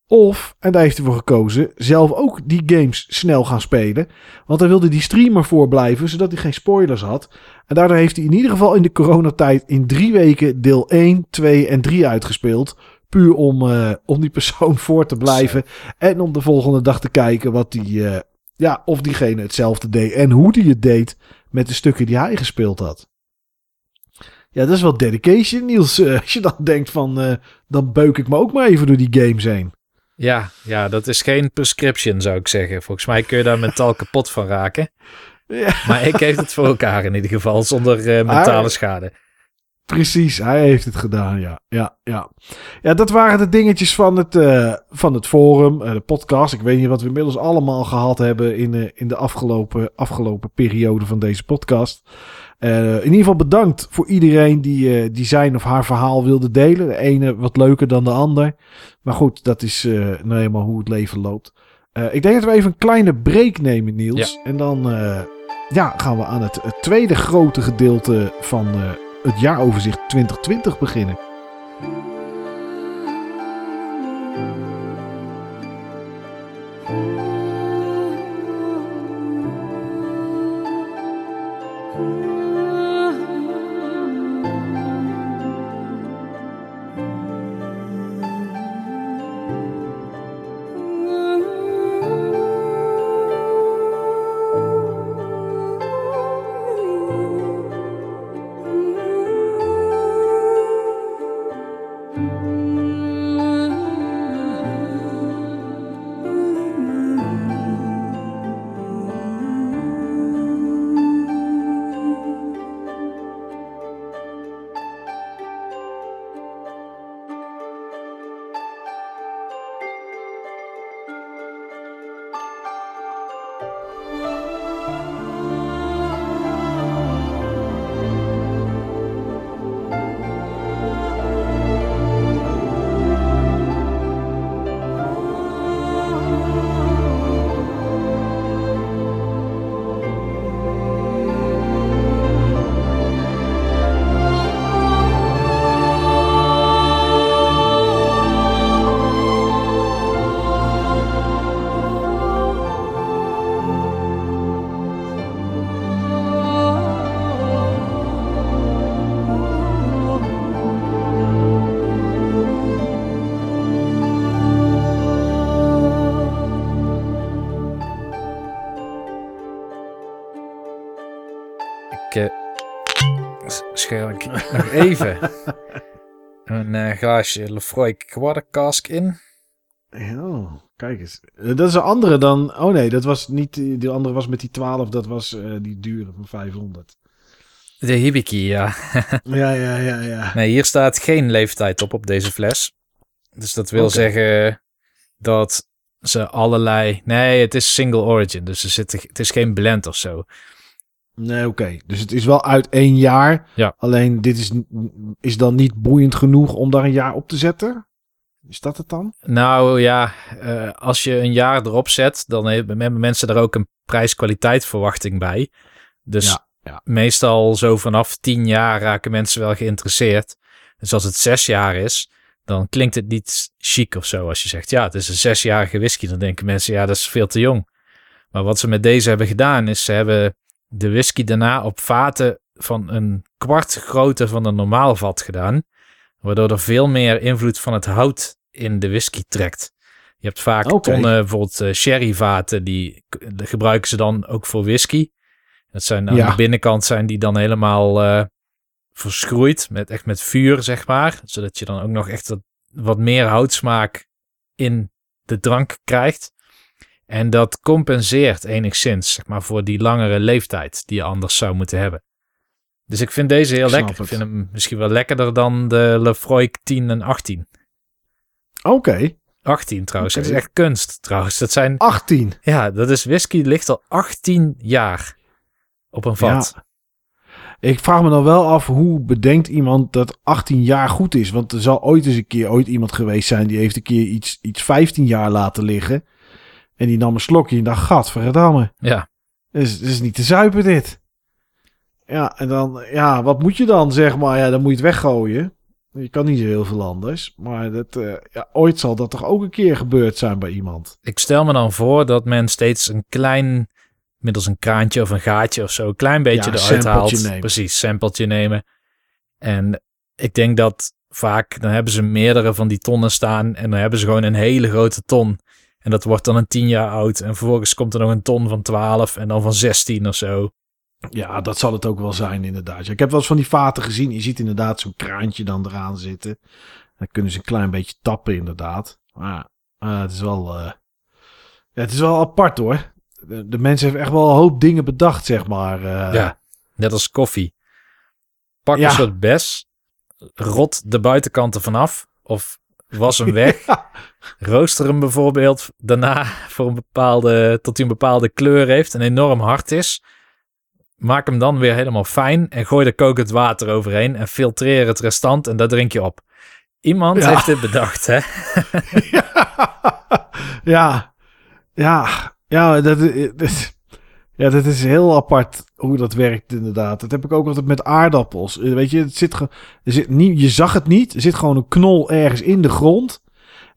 Of, en daar heeft hij voor gekozen, zelf ook die games snel gaan spelen. Want hij wilde die streamer voorblijven, zodat hij geen spoilers had. En daardoor heeft hij in ieder geval in de coronatijd in drie weken deel 1, 2 en 3 uitgespeeld. Puur om, uh, om die persoon voor te blijven. En om de volgende dag te kijken wat die, uh, ja, of diegene hetzelfde deed. En hoe die het deed met de stukken die hij gespeeld had. Ja, dat is wel dedication, Niels. Uh, als je dan denkt van, dan beuk ik me ook maar even door die games heen. Ja, ja, dat is geen prescription, zou ik zeggen. Volgens mij kun je daar mentaal kapot van raken. Ja. Maar ik heeft het voor elkaar in ieder geval, zonder uh, mentale schade. Precies, hij heeft het gedaan, ja. Ja, ja. ja dat waren de dingetjes van het, uh, van het forum, uh, de podcast. Ik weet niet wat we inmiddels allemaal gehad hebben in, in de afgelopen, afgelopen periode van deze podcast. In ieder geval bedankt voor iedereen die, die zijn of haar verhaal wilde delen. De ene wat leuker dan de ander. Maar goed, dat is nou eenmaal hoe het leven loopt. ik denk dat we even een kleine break nemen, Niels. Ja. En dan ja, gaan we aan het, het tweede grote gedeelte van het jaaroverzicht 2020 beginnen. Glaasje Lefroy Cask in. Ja, kijk eens. Dat is een andere dan... Oh nee, dat was niet... Die andere was met die 12, dat was uh, die dure van 500. De Hibiki, ja. ja, ja, ja, ja. Nee, hier staat geen leeftijd op op deze fles. Dus dat wil okay. zeggen dat ze allerlei... Nee, het is single origin, dus er zit, het is geen blend of zo. Nee, oké. Dus het is wel uit één jaar. Ja. Alleen dit is, is dan niet boeiend genoeg om daar een jaar op te zetten? Is dat het dan? Nou ja, uh, als je een jaar erop zet, dan hebben mensen daar ook een prijs-kwaliteit verwachting bij. Dus ja, ja. meestal zo vanaf tien jaar raken mensen wel geïnteresseerd. Dus als het zes jaar is, dan klinkt het niet chic of zo. Als je zegt, ja, het is een zesjarige whisky, dan denken mensen, ja, dat is veel te jong. Maar wat ze met deze hebben gedaan, is ze hebben de whisky daarna op vaten van een kwart grootte van een normaal vat gedaan. Waardoor er veel meer invloed van het hout in de whisky trekt. Je hebt vaak tonnen, bijvoorbeeld uh, sherryvaten, die gebruiken ze dan ook voor whisky. Dat zijn aan Ja. de binnenkant zijn die dan helemaal eh, verschroeid, met, echt met vuur, zeg maar. Zodat je dan ook nog echt wat, wat meer houtsmaak in de drank krijgt. En dat compenseert enigszins, zeg maar, voor die langere leeftijd die je anders zou moeten hebben. Dus ik vind deze heel Ik lekker. Ik vind hem misschien wel lekkerder dan de Lefroy 10 en 18. Oké. 18 trouwens, dat is echt kunst trouwens. Dat zijn, 18. ja, dat is whisky, ligt al 18 jaar op een vat. Ja. Ik vraag me dan wel af hoe bedenkt iemand dat 18 jaar goed is. Want er zal ooit eens een keer ooit iemand geweest zijn die heeft een keer iets, iets 15 jaar laten liggen. En die nam een slokje en dacht, gadverdamme. Ja. Het is, het is niet te zuipen dit. Ja, en dan, ja, wat moet je dan, zeg maar? Ja, dan moet je het weggooien. Je kan niet zo heel veel anders. Maar dat, eh, ja, ooit zal dat toch ook een keer gebeurd zijn bij iemand. Ik stel me dan voor dat men steeds een klein, middels een kraantje of een gaatje of zo, een klein beetje Ja, een eruit haalt. nemen. Precies, sampletje nemen. En ik denk dat vaak, dan hebben ze meerdere van die tonnen staan en dan hebben ze gewoon een hele grote ton. En dat wordt dan een 10 jaar oud. En vervolgens komt er nog een ton van 12 en dan van 16 of zo. Ja, dat zal het ook wel zijn, inderdaad. Ik heb wel eens van die vaten gezien. Je ziet inderdaad zo'n kraantje dan eraan zitten. Dan kunnen ze een klein beetje tappen, inderdaad. Maar ah, het is wel. eh, het is wel apart hoor. De, de mensen hebben echt wel een hoop dingen bedacht, zeg maar. eh. Ja. Net als koffie. Pak Ja. een soort bes, rot de buitenkanten vanaf of was hem weg. Rooster hem bijvoorbeeld daarna voor een bepaalde, tot hij een bepaalde kleur heeft en enorm hard is. Maak hem dan weer helemaal fijn en gooi er kokend water overheen en filtreer het restant en dat drink je op. Iemand Ja. heeft dit bedacht, hè? ja, ja, ja, dat, dat, ja, dat is heel apart hoe dat werkt inderdaad. Dat heb ik ook altijd met aardappels. Eh, Weet je, het zit, ge- er zit niet, je zag het niet. Er zit gewoon een knol ergens in de grond.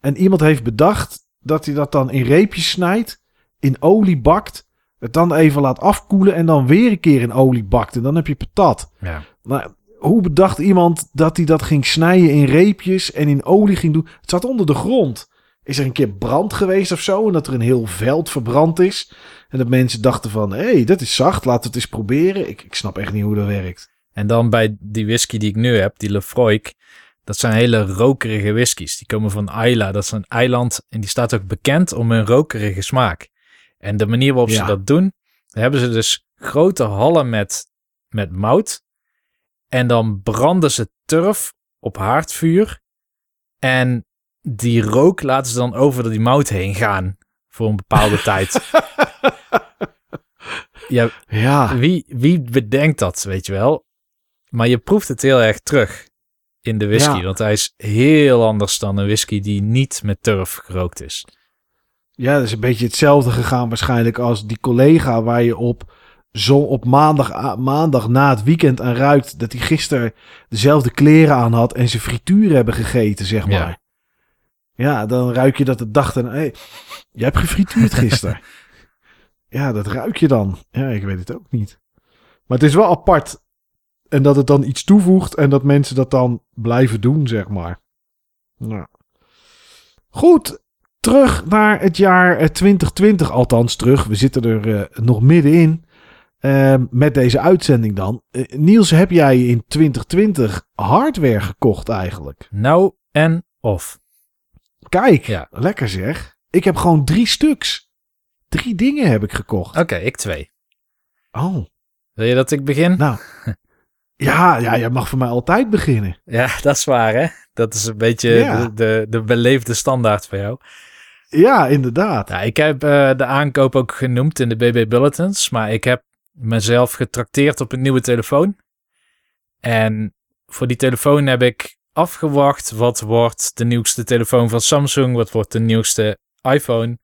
En iemand heeft bedacht dat hij dat dan in reepjes snijdt, in olie bakt, het dan even laat afkoelen en dan weer een keer in olie bakt. En dan heb je patat. Ja. Maar hoe bedacht iemand dat hij dat ging snijden in reepjes en in olie ging doen? Het zat onder de grond. Is er een keer brand geweest of zo? En dat er een heel veld verbrand is. En dat mensen dachten van, hé, hey, dat is zacht, laten we het eens proberen. Ik, ik snap echt niet hoe dat werkt. En dan bij die whisky die ik nu heb, die Lefroy, dat zijn hele rokerige whiskies. Die komen van Isla, dat is een eiland en die staat ook bekend om hun rokerige smaak. En de manier waarop ze dat doen, dan hebben ze dus grote hallen met, met mout. En dan branden ze turf op haardvuur. En die rook laten ze dan over die mout heen gaan voor een bepaalde tijd. Ja, Ja, wie, wie bedenkt dat, weet je wel? Maar je proeft het heel erg terug in de whisky. Ja. Want hij is heel anders dan een whisky die niet met turf gerookt is. ja, dat is een beetje hetzelfde gegaan waarschijnlijk als die collega waar je op zo op maandag, maandag na het weekend aan ruikt dat hij gisteren dezelfde kleren aan had en ze frituur hebben gegeten, zeg maar. Ja, dan ruik je dat de dag en hey, jij hebt gefrituurd gisteren. ja, dat ruik je dan. Ja, ik weet het ook niet. Maar het is wel apart. En dat het dan iets toevoegt en dat mensen dat dan blijven doen, zeg maar. Ja. Goed, terug naar het jaar eh, 2020, althans terug. We zitten er eh, nog middenin. eh, met deze uitzending dan. Eh, Niels, heb jij in 2020 hardware gekocht eigenlijk? Nou en of. Kijk, Ja. lekker zeg. Ik heb gewoon drie stuks. Drie dingen heb ik gekocht. Oké, ik twee. Oh, Wil je dat ik begin? nou. Ja, ja, jij mag voor mij altijd beginnen. Ja, dat is waar hè. Dat is een beetje Ja. de, de, de beleefde standaard voor jou. Ja, inderdaad. Ja, ik heb eh, de aankoop ook genoemd in de BB Bulletins, maar ik heb mezelf getrakteerd op een nieuwe telefoon. En voor die telefoon heb ik afgewacht wat wordt de nieuwste telefoon van Samsung, wat wordt de nieuwste iPhone.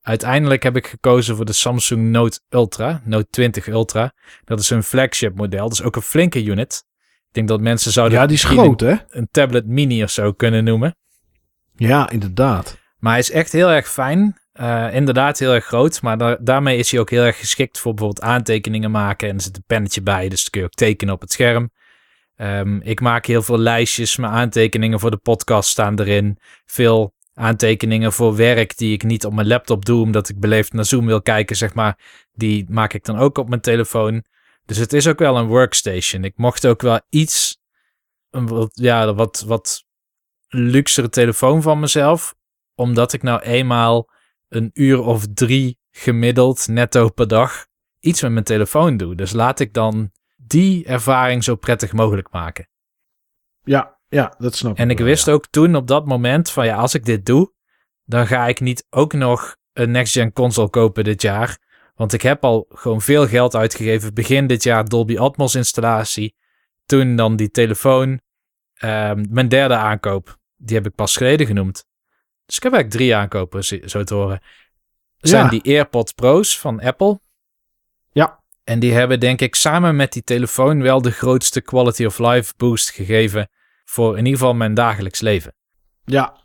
Uiteindelijk heb ik gekozen voor de Samsung Note Ultra, Note 20 Ultra. Dat is een flagship model, dus ook een flinke unit. Ik denk dat mensen zouden Ja, die is groot, hè? een, een tablet mini of zo kunnen noemen. Ja, inderdaad. Maar hij is echt heel erg fijn. Eh, inderdaad heel erg groot. Maar da- daarmee is hij ook heel erg geschikt voor bijvoorbeeld aantekeningen maken. En er zit een pennetje bij, dus dan kun je ook tekenen op het scherm. Ehm, ik maak heel veel lijstjes. Mijn aantekeningen voor de podcast staan erin. Veel aantekeningen voor werk die ik niet op mijn laptop doe, omdat ik beleefd naar Zoom wil kijken, zeg maar. Die maak ik dan ook op mijn telefoon. Dus het is ook wel een workstation. Ik mocht ook wel iets, wat, ja, wat, wat luxere telefoon van mezelf omdat ik nou eenmaal een uur of drie gemiddeld netto per dag iets met mijn telefoon doe. Dus laat ik dan die ervaring zo prettig mogelijk maken. Ja, ja, dat snap ik En ik wel, wist ja. ook toen op dat moment van ja, als ik dit doe, dan ga ik niet ook nog een next-gen console kopen dit jaar. Want ik heb al gewoon veel geld uitgegeven. Begin dit jaar Dolby Atmos installatie. Toen dan die telefoon. Ehm, mijn derde aankoop. Die heb ik pas geleden genoemd. Dus ik heb eigenlijk drie aankopen, zo te horen. Zijn Ja. die AirPods Pro's van Apple. En die hebben denk ik samen met die telefoon wel de grootste quality of life boost gegeven. Voor in ieder geval mijn dagelijks leven. Ja.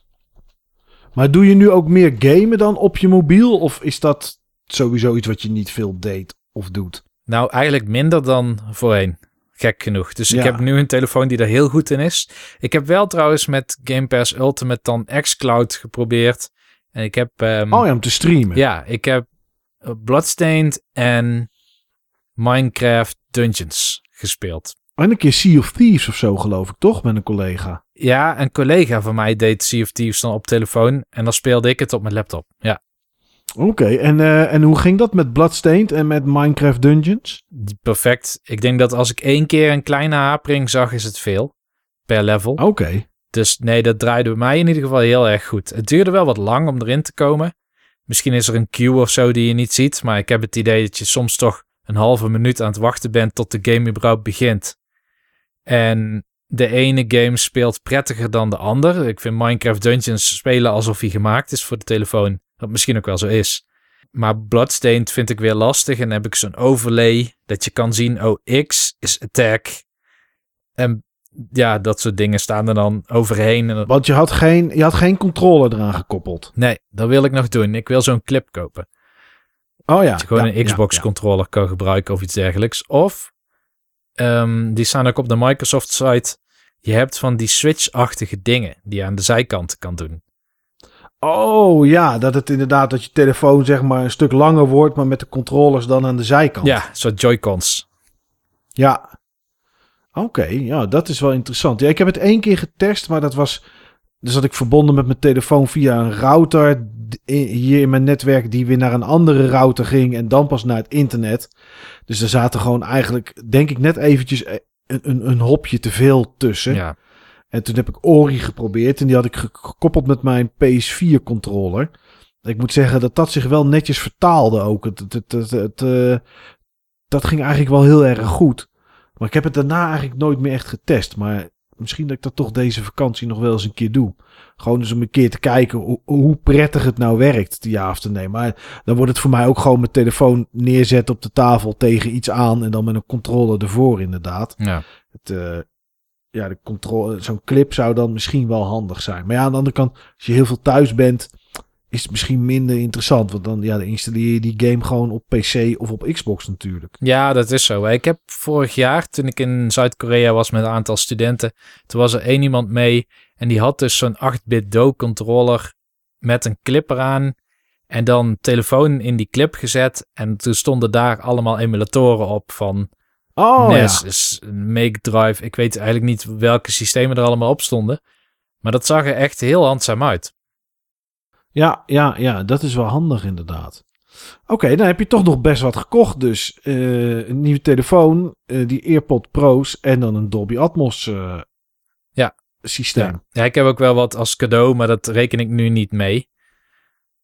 Maar doe je nu ook meer gamen dan op je mobiel? Of is dat sowieso iets wat je niet veel deed of doet? Nou, eigenlijk minder dan voorheen. Gek genoeg. Dus ik heb nu een telefoon die er heel goed in is. Ik heb wel trouwens met Game Pass Ultimate dan xCloud geprobeerd. En ik heb... ehm, Oh ja, om te streamen. Ja, ik heb Bloodstained en Minecraft Dungeons gespeeld. En een keer Sea of Thieves of zo, geloof ik, toch? Met een collega. Ja, een collega van mij deed Sea of Thieves dan op telefoon. En dan speelde ik het op mijn laptop. Ja, Oké, en, eh, en hoe ging dat met Bloodstained en met Minecraft Dungeons? perfect. Ik denk dat als ik één keer een kleine hapering zag, is het veel. Per level. Oké. Dus nee, dat draaide bij mij in ieder geval heel erg goed. Het duurde wel wat lang om erin te komen. Misschien is er een queue of zo die je niet ziet. Maar ik heb het idee dat je soms toch een halve minuut aan het wachten bent tot de game überhaupt begint. En de ene game speelt prettiger dan de ander. Ik vind Minecraft Dungeons spelen alsof hij gemaakt is voor de telefoon. Wat misschien ook wel zo is. Maar Bloodstained vind ik weer lastig. En dan heb ik zo'n overlay dat je kan zien, oh, X is attack. En ja, dat soort dingen staan er dan overheen. En dat- Want je had, geen, je had geen controller eraan gekoppeld. Nee, dat wil ik nog doen. Ik wil zo'n clip kopen. Oh ja. Dat je gewoon ja, een Xbox ja, ja. controller kan gebruiken of iets dergelijks. Of, ehm, die staan ook op de Microsoft site. Je hebt van die Switch-achtige dingen die je aan de zijkanten kan doen. Oh ja, dat het inderdaad dat je telefoon zeg maar een stuk langer wordt, maar met de controllers dan aan de zijkant. Ja, soort Joy-Cons. Ja. Oké, ja, dat is wel interessant. Ja, ik heb het één keer getest, maar dat was... Dus had ik verbonden met mijn telefoon via een router hier in mijn netwerk die weer naar een andere router ging en dan pas naar het internet. Dus er zaten gewoon eigenlijk, denk ik, net eventjes eh, een, een, een hopje te veel tussen. Ja. En toen heb ik Ori geprobeerd en die had ik ge- gekoppeld met mijn PS4 controller. Ik moet zeggen dat dat zich wel netjes vertaalde ook. Het, het, het, het, het, eh, dat ging eigenlijk wel heel erg goed. Maar ik heb het daarna eigenlijk nooit meer echt getest. Maar misschien dat ik dat toch deze vakantie nog wel eens een keer doe. Gewoon eens om een keer te kijken hoe, hoe prettig het nou werkt, ja of te nee. Maar dan wordt het voor mij ook gewoon mijn telefoon neerzetten op de tafel tegen iets aan. En dan met een controller ervoor inderdaad. ja. Het, eh, ja, de controle, zo'n clip zou dan misschien wel handig zijn. Maar ja, aan de andere kant, als je heel veel thuis bent, is het misschien minder interessant. Want dan, ja, dan installeer je die game gewoon op PC of op Xbox natuurlijk. Ja, dat is zo. Ik heb vorig jaar, toen ik in Zuid-Korea was met een aantal studenten, toen was er één iemand mee en die had dus zo'n 8-bit Do-controller met een clip eraan. En dan telefoon in die clip gezet. En toen stonden daar allemaal emulatoren op van Oh NES, ja. is Make Drive. Ik weet eigenlijk niet welke systemen er allemaal op stonden. Maar dat zag er echt heel handzaam uit. Ja, ja, ja, dat is wel handig inderdaad. Oké, dan heb je toch nog best wat gekocht. Dus eh, een nieuwe telefoon, eh, die AirPod Pro's en dan een Dolby Atmos eh, Ja. systeem. Ja. ja, ik heb ook wel wat als cadeau, maar dat reken ik nu niet mee.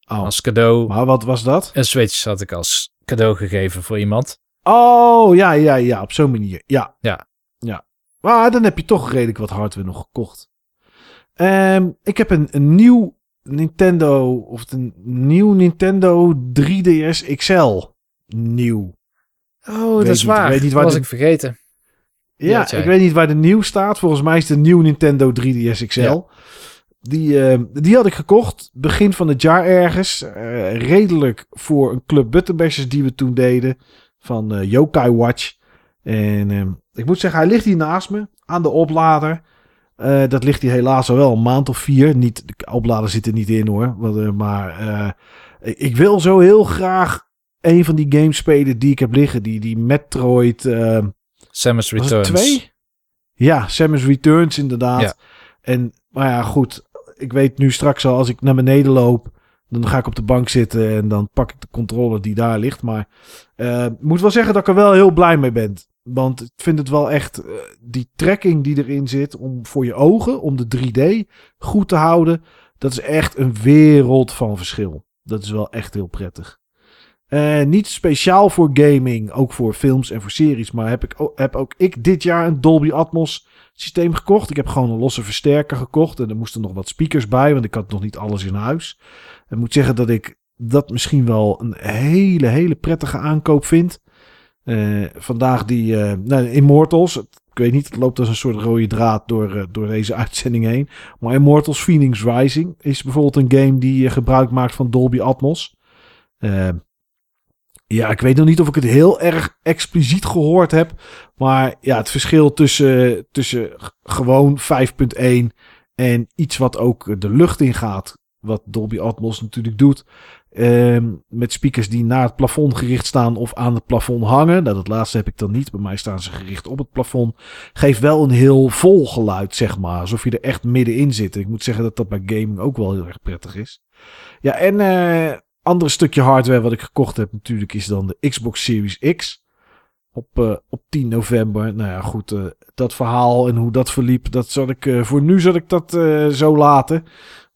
Oh, Als cadeau, maar wat was dat? een Switch had ik als cadeau gegeven voor iemand. Oh, ja, ja, ja, op zo'n manier. Ja. Ja. Ja. Maar dan heb je toch redelijk wat hardware nog gekocht. Ehm, ik heb een, een nieuw Nintendo, of een nieuw Nintendo 3DS XL. Nieuw. Oh, Weet dat is niet, waar. ik weet niet waar was de- ik vergeten. Ja, ik weet niet waar de nieuw staat. Volgens mij is de nieuw Nintendo 3DS XL. Ja. Die, eh, die had ik gekocht begin van het jaar ergens. Eh, redelijk voor een club buttonbashers die we toen deden. Van eh, Yokai Watch. En eh, ik moet zeggen, hij ligt hier naast me aan de oplader. Eh, dat ligt hier helaas al wel een maand of vier. Niet, de oplader zit er niet in hoor. Eh, maar eh, ik wil zo heel graag een van die games spelen die ik heb liggen. Die, die Metroid... eh, Samus Returns. twee? Ja, Samus Returns inderdaad. Ja. En, maar ja, goed. Ik weet nu straks al, als ik naar beneden loop, dan ga ik op de bank zitten en dan pak ik de controller die daar ligt. Maar ik moet wel zeggen dat ik er wel heel blij mee ben. Want ik vind het wel echt, eh, die trekking die erin zit om voor je ogen, om de 3D goed te houden, dat is echt een wereld van verschil. Dat is wel echt heel prettig. Eh, niet speciaal voor gaming, ook voor films en voor series. Maar heb, ik, heb ook ik dit jaar een Dolby Atmos systeem gekocht. Ik heb gewoon een losse versterker gekocht. En er moesten nog wat speakers bij, want ik had nog niet alles in huis. Ik moet zeggen dat ik dat misschien wel een hele, hele prettige aankoop vind. Eh, vandaag die eh, nou, Immortals. Ik weet niet, het loopt als een soort rode draad door, eh, door deze uitzending heen. Maar Immortals Phoenix Rising is bijvoorbeeld een game die gebruik maakt van Dolby Atmos. Ja, ik weet nog niet of ik het heel erg expliciet gehoord heb. Maar ja, het verschil tussen, tussen gewoon 5.1 en iets wat ook de lucht in gaat. Wat Dolby Atmos natuurlijk doet. Ehm, met speakers die naar het plafond gericht staan of aan het plafond hangen. Nou, dat laatste heb ik dan niet. Bij mij staan ze gericht op het plafond. Geeft wel een heel vol geluid, zeg maar. Alsof je er echt middenin zit. Ik moet zeggen dat dat bij gaming ook wel heel erg prettig is. Ja, en eh andere stukje hardware wat ik gekocht heb natuurlijk is dan de Xbox Series X. Op, eh, op 10 november. Nou ja, goed. eh, dat verhaal en hoe dat verliep, dat zal ik, voor nu zal ik dat zo laten.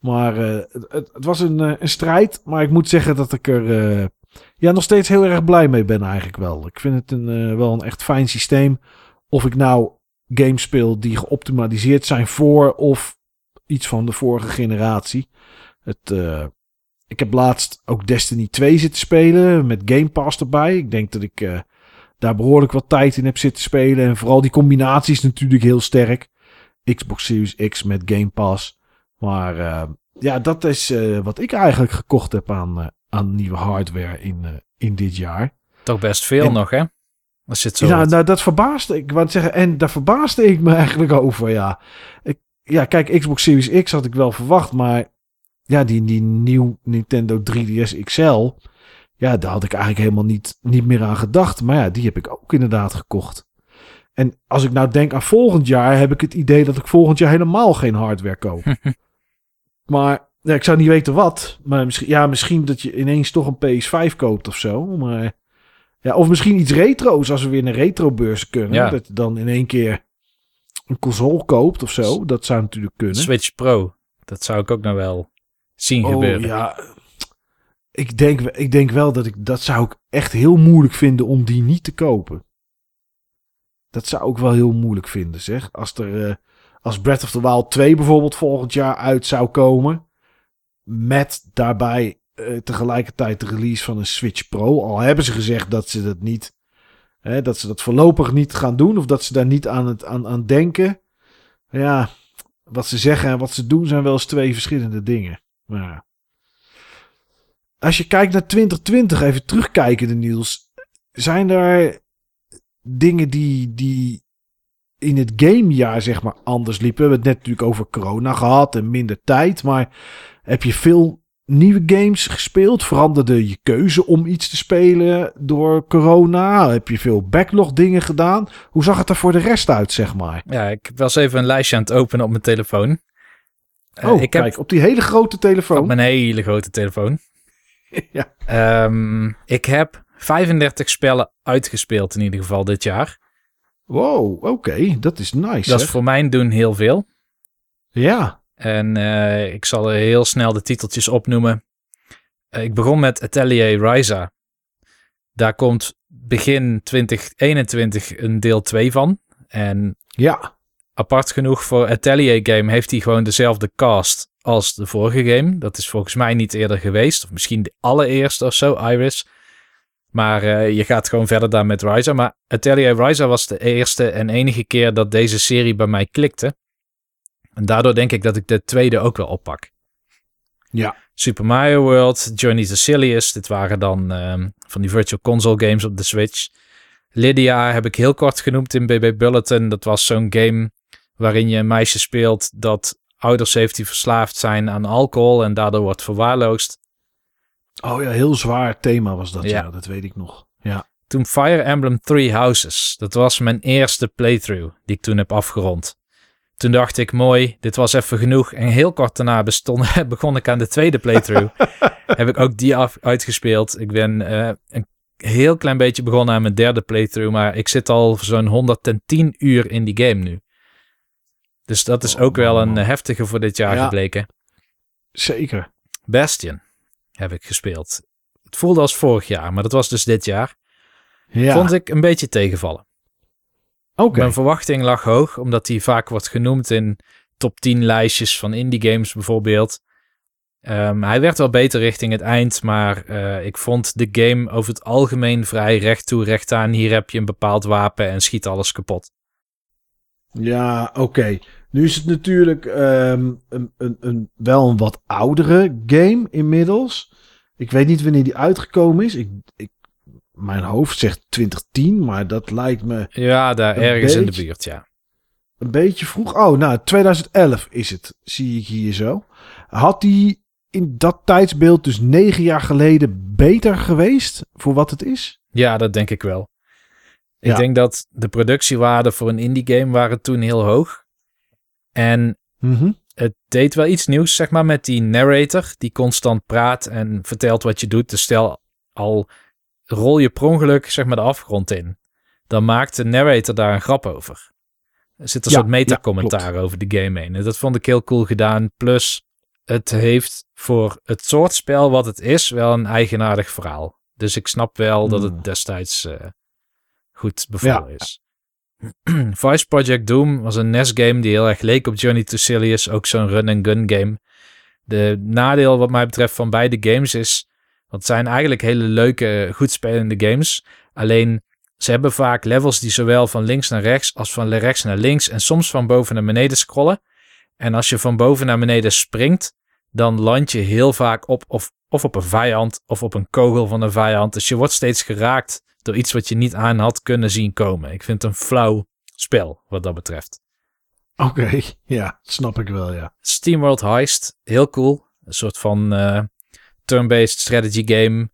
Maar eh, het, het- was een, eh, een strijd. Maar ik moet zeggen dat ik er eh, ja, nog steeds heel erg blij mee ben eigenlijk wel. Ik vind het een, wel een echt fijn systeem. Of ik nou games speel die geoptimaliseerd zijn voor of iets van de vorige generatie. Het, ik heb laatst ook Destiny 2 zitten spelen met Game Pass erbij. Ik denk dat ik daar behoorlijk wat tijd in heb zitten spelen. En vooral die combinatie is natuurlijk heel sterk. Xbox Series X met Game Pass. Maar eh, ja, dat is eh, wat ik eigenlijk gekocht heb aan, eh, aan nieuwe hardware in, in dit jaar. Toch best veel En- nog, hè? Als je het zo Ja, nou, dat verbaasde ik. Wou zeggen, en daar verbaasde ik me eigenlijk over. Ja, ik, ja kijk, Xbox Series X had ik wel verwacht. Maar ja, die, die nieuw Nintendo 3DS XL. Ja, daar had ik eigenlijk helemaal niet, niet meer aan gedacht. Maar ja, die heb ik ook inderdaad gekocht. En als ik nou denk aan volgend jaar, heb ik het idee dat ik volgend jaar helemaal geen hardware koop. maar ja, ik zou niet weten wat. Maar misschien, ja, misschien dat je ineens toch een PS5 koopt of zo. Maar ja, of misschien iets retro's als we weer naar retrobeurs kunnen. Ja. Dat je dan in één keer een console koopt of zo. Dat zou natuurlijk kunnen. Switch Pro. Dat zou ik ook nog wel zien Oh gebeuren. ja. Ik denk, ik denk wel dat ik dat zou ik echt heel moeilijk vinden om die niet te kopen. Dat zou ik wel heel moeilijk vinden, zeg. Als er eh, als Breath of the Wild 2 bijvoorbeeld volgend jaar uit zou komen, met daarbij eh, tegelijkertijd de release van een Switch Pro. Al hebben ze gezegd dat ze dat niet, hè, dat ze dat voorlopig niet gaan doen of dat ze daar niet aan het aan, aan denken. Ja, wat ze zeggen en wat ze doen zijn wel eens twee verschillende dingen. Maar als je kijkt naar 2020, even terugkijken, de Niels. Zijn er dingen die, die in het gamejaar zeg maar anders liepen? We hebben het net natuurlijk over corona gehad en minder tijd. Maar heb je veel nieuwe games gespeeld? Veranderde je keuze om iets te spelen door corona? Heb je veel backlog dingen gedaan? Hoe zag het er voor de rest uit, zeg maar? Ja, ik was even een lijstje aan het openen op mijn telefoon. Uh, oh, ik kijk, heb op die hele grote telefoon. Op mijn hele grote telefoon. ja. Um, ik heb 35 spellen uitgespeeld in ieder geval dit jaar. Wow, oké. Dat is nice. Dat is voor mijn doen heel veel. Ja. En uh, ik zal heel snel de titeltjes opnoemen. Uh, ik begon met Atelier Ryza. Daar komt begin 2021 een deel 2 van. En ja. apart genoeg voor Atelier Game heeft hij gewoon dezelfde cast als de vorige game. Dat is volgens mij niet eerder geweest. Of misschien de allereerste of zo, Iris. Maar uh, je gaat gewoon verder daar met Ryza. Maar Atelier Ryza was de eerste en enige keer dat deze serie bij mij klikte. En daardoor denk ik dat ik de tweede ook wel oppak. Ja. Super Mario World, Journey to Silius. Dit waren dan um, van die Virtual Console games op de Switch. Lydia heb ik heel kort genoemd in BB Bulletin. Dat was zo'n game waarin je een meisje speelt dat ouders heeft die verslaafd zijn aan alcohol en daardoor wordt verwaarloosd. Oh ja, heel zwaar thema was dat. Ja, ja dat weet ik nog. Ja. Toen Fire Emblem Three Houses. Dat was mijn eerste playthrough die ik toen heb afgerond. Toen dacht ik, mooi, dit was even genoeg. En heel kort daarna bestond, begon ik aan de tweede playthrough. heb ik ook die af, uitgespeeld. Ik ben uh, een heel klein beetje begonnen aan mijn derde playthrough. Maar ik zit al zo'n 110 uur in die game nu. Dus dat is ook wel een heftige voor dit jaar gebleken. Zeker. Bastion heb ik gespeeld. Het voelde als vorig jaar, maar dat was dus dit jaar. Ja. Vond ik een beetje tegenvallen. Okay. Mijn verwachting lag hoog, omdat hij vaak wordt genoemd in top 10 lijstjes van indie games bijvoorbeeld. Um, hij werd wel beter richting het eind, maar uh, ik vond de game over het algemeen vrij recht toe, recht aan. Hier heb je een bepaald wapen en schiet alles kapot. Ja, oké. Okay. Nu is het natuurlijk um, een, een, een, wel een wat oudere game inmiddels. Ik weet niet wanneer die uitgekomen is. Ik, ik mijn hoofd zegt 2010, maar dat lijkt me. Ja, daar ergens in de buurt, ja. Een beetje vroeg. Oh, nou, 2011 is het, zie ik hier zo. Had die in dat tijdsbeeld, dus negen jaar geleden, beter geweest voor wat het is? Ja, dat denk ik wel. Ik denk dat de productiewaarden voor een indie game waren toen heel hoog. En mm het deed wel iets nieuws, zeg maar, met die narrator die constant praat en vertelt wat je doet. Dus stel al rol je per ongeluk zeg maar de afgrond in. Dan maakt de narrator daar een grap over. Er zit een soort metacommentaar ja, over de game heen. En dat vond ik heel cool gedaan. Plus, het heeft voor het soort spel wat het is wel een eigenaardig verhaal. Dus ik snap wel dat het hmm. destijds uh, goed bevallen ja. is. Vice Project Doom was een NES-game die heel erg leek op Journey to Silius. Ook zo'n run-and-gun game. De nadeel wat mij betreft van beide games is het zijn eigenlijk hele leuke, goed spelende games. Alleen ze hebben vaak levels die zowel van links naar rechts als van rechts naar links en soms van boven naar beneden scrollen. En als je van boven naar beneden springt, dan land je heel vaak op of op een vijand of op een kogel van een vijand. Dus je wordt steeds geraakt door iets wat je niet aan had kunnen zien komen. Ik vind het een flauw spel wat dat betreft. Oké, ja, snap ik wel, ja. SteamWorld Heist, heel cool. Een soort van uh, turn-based strategy game.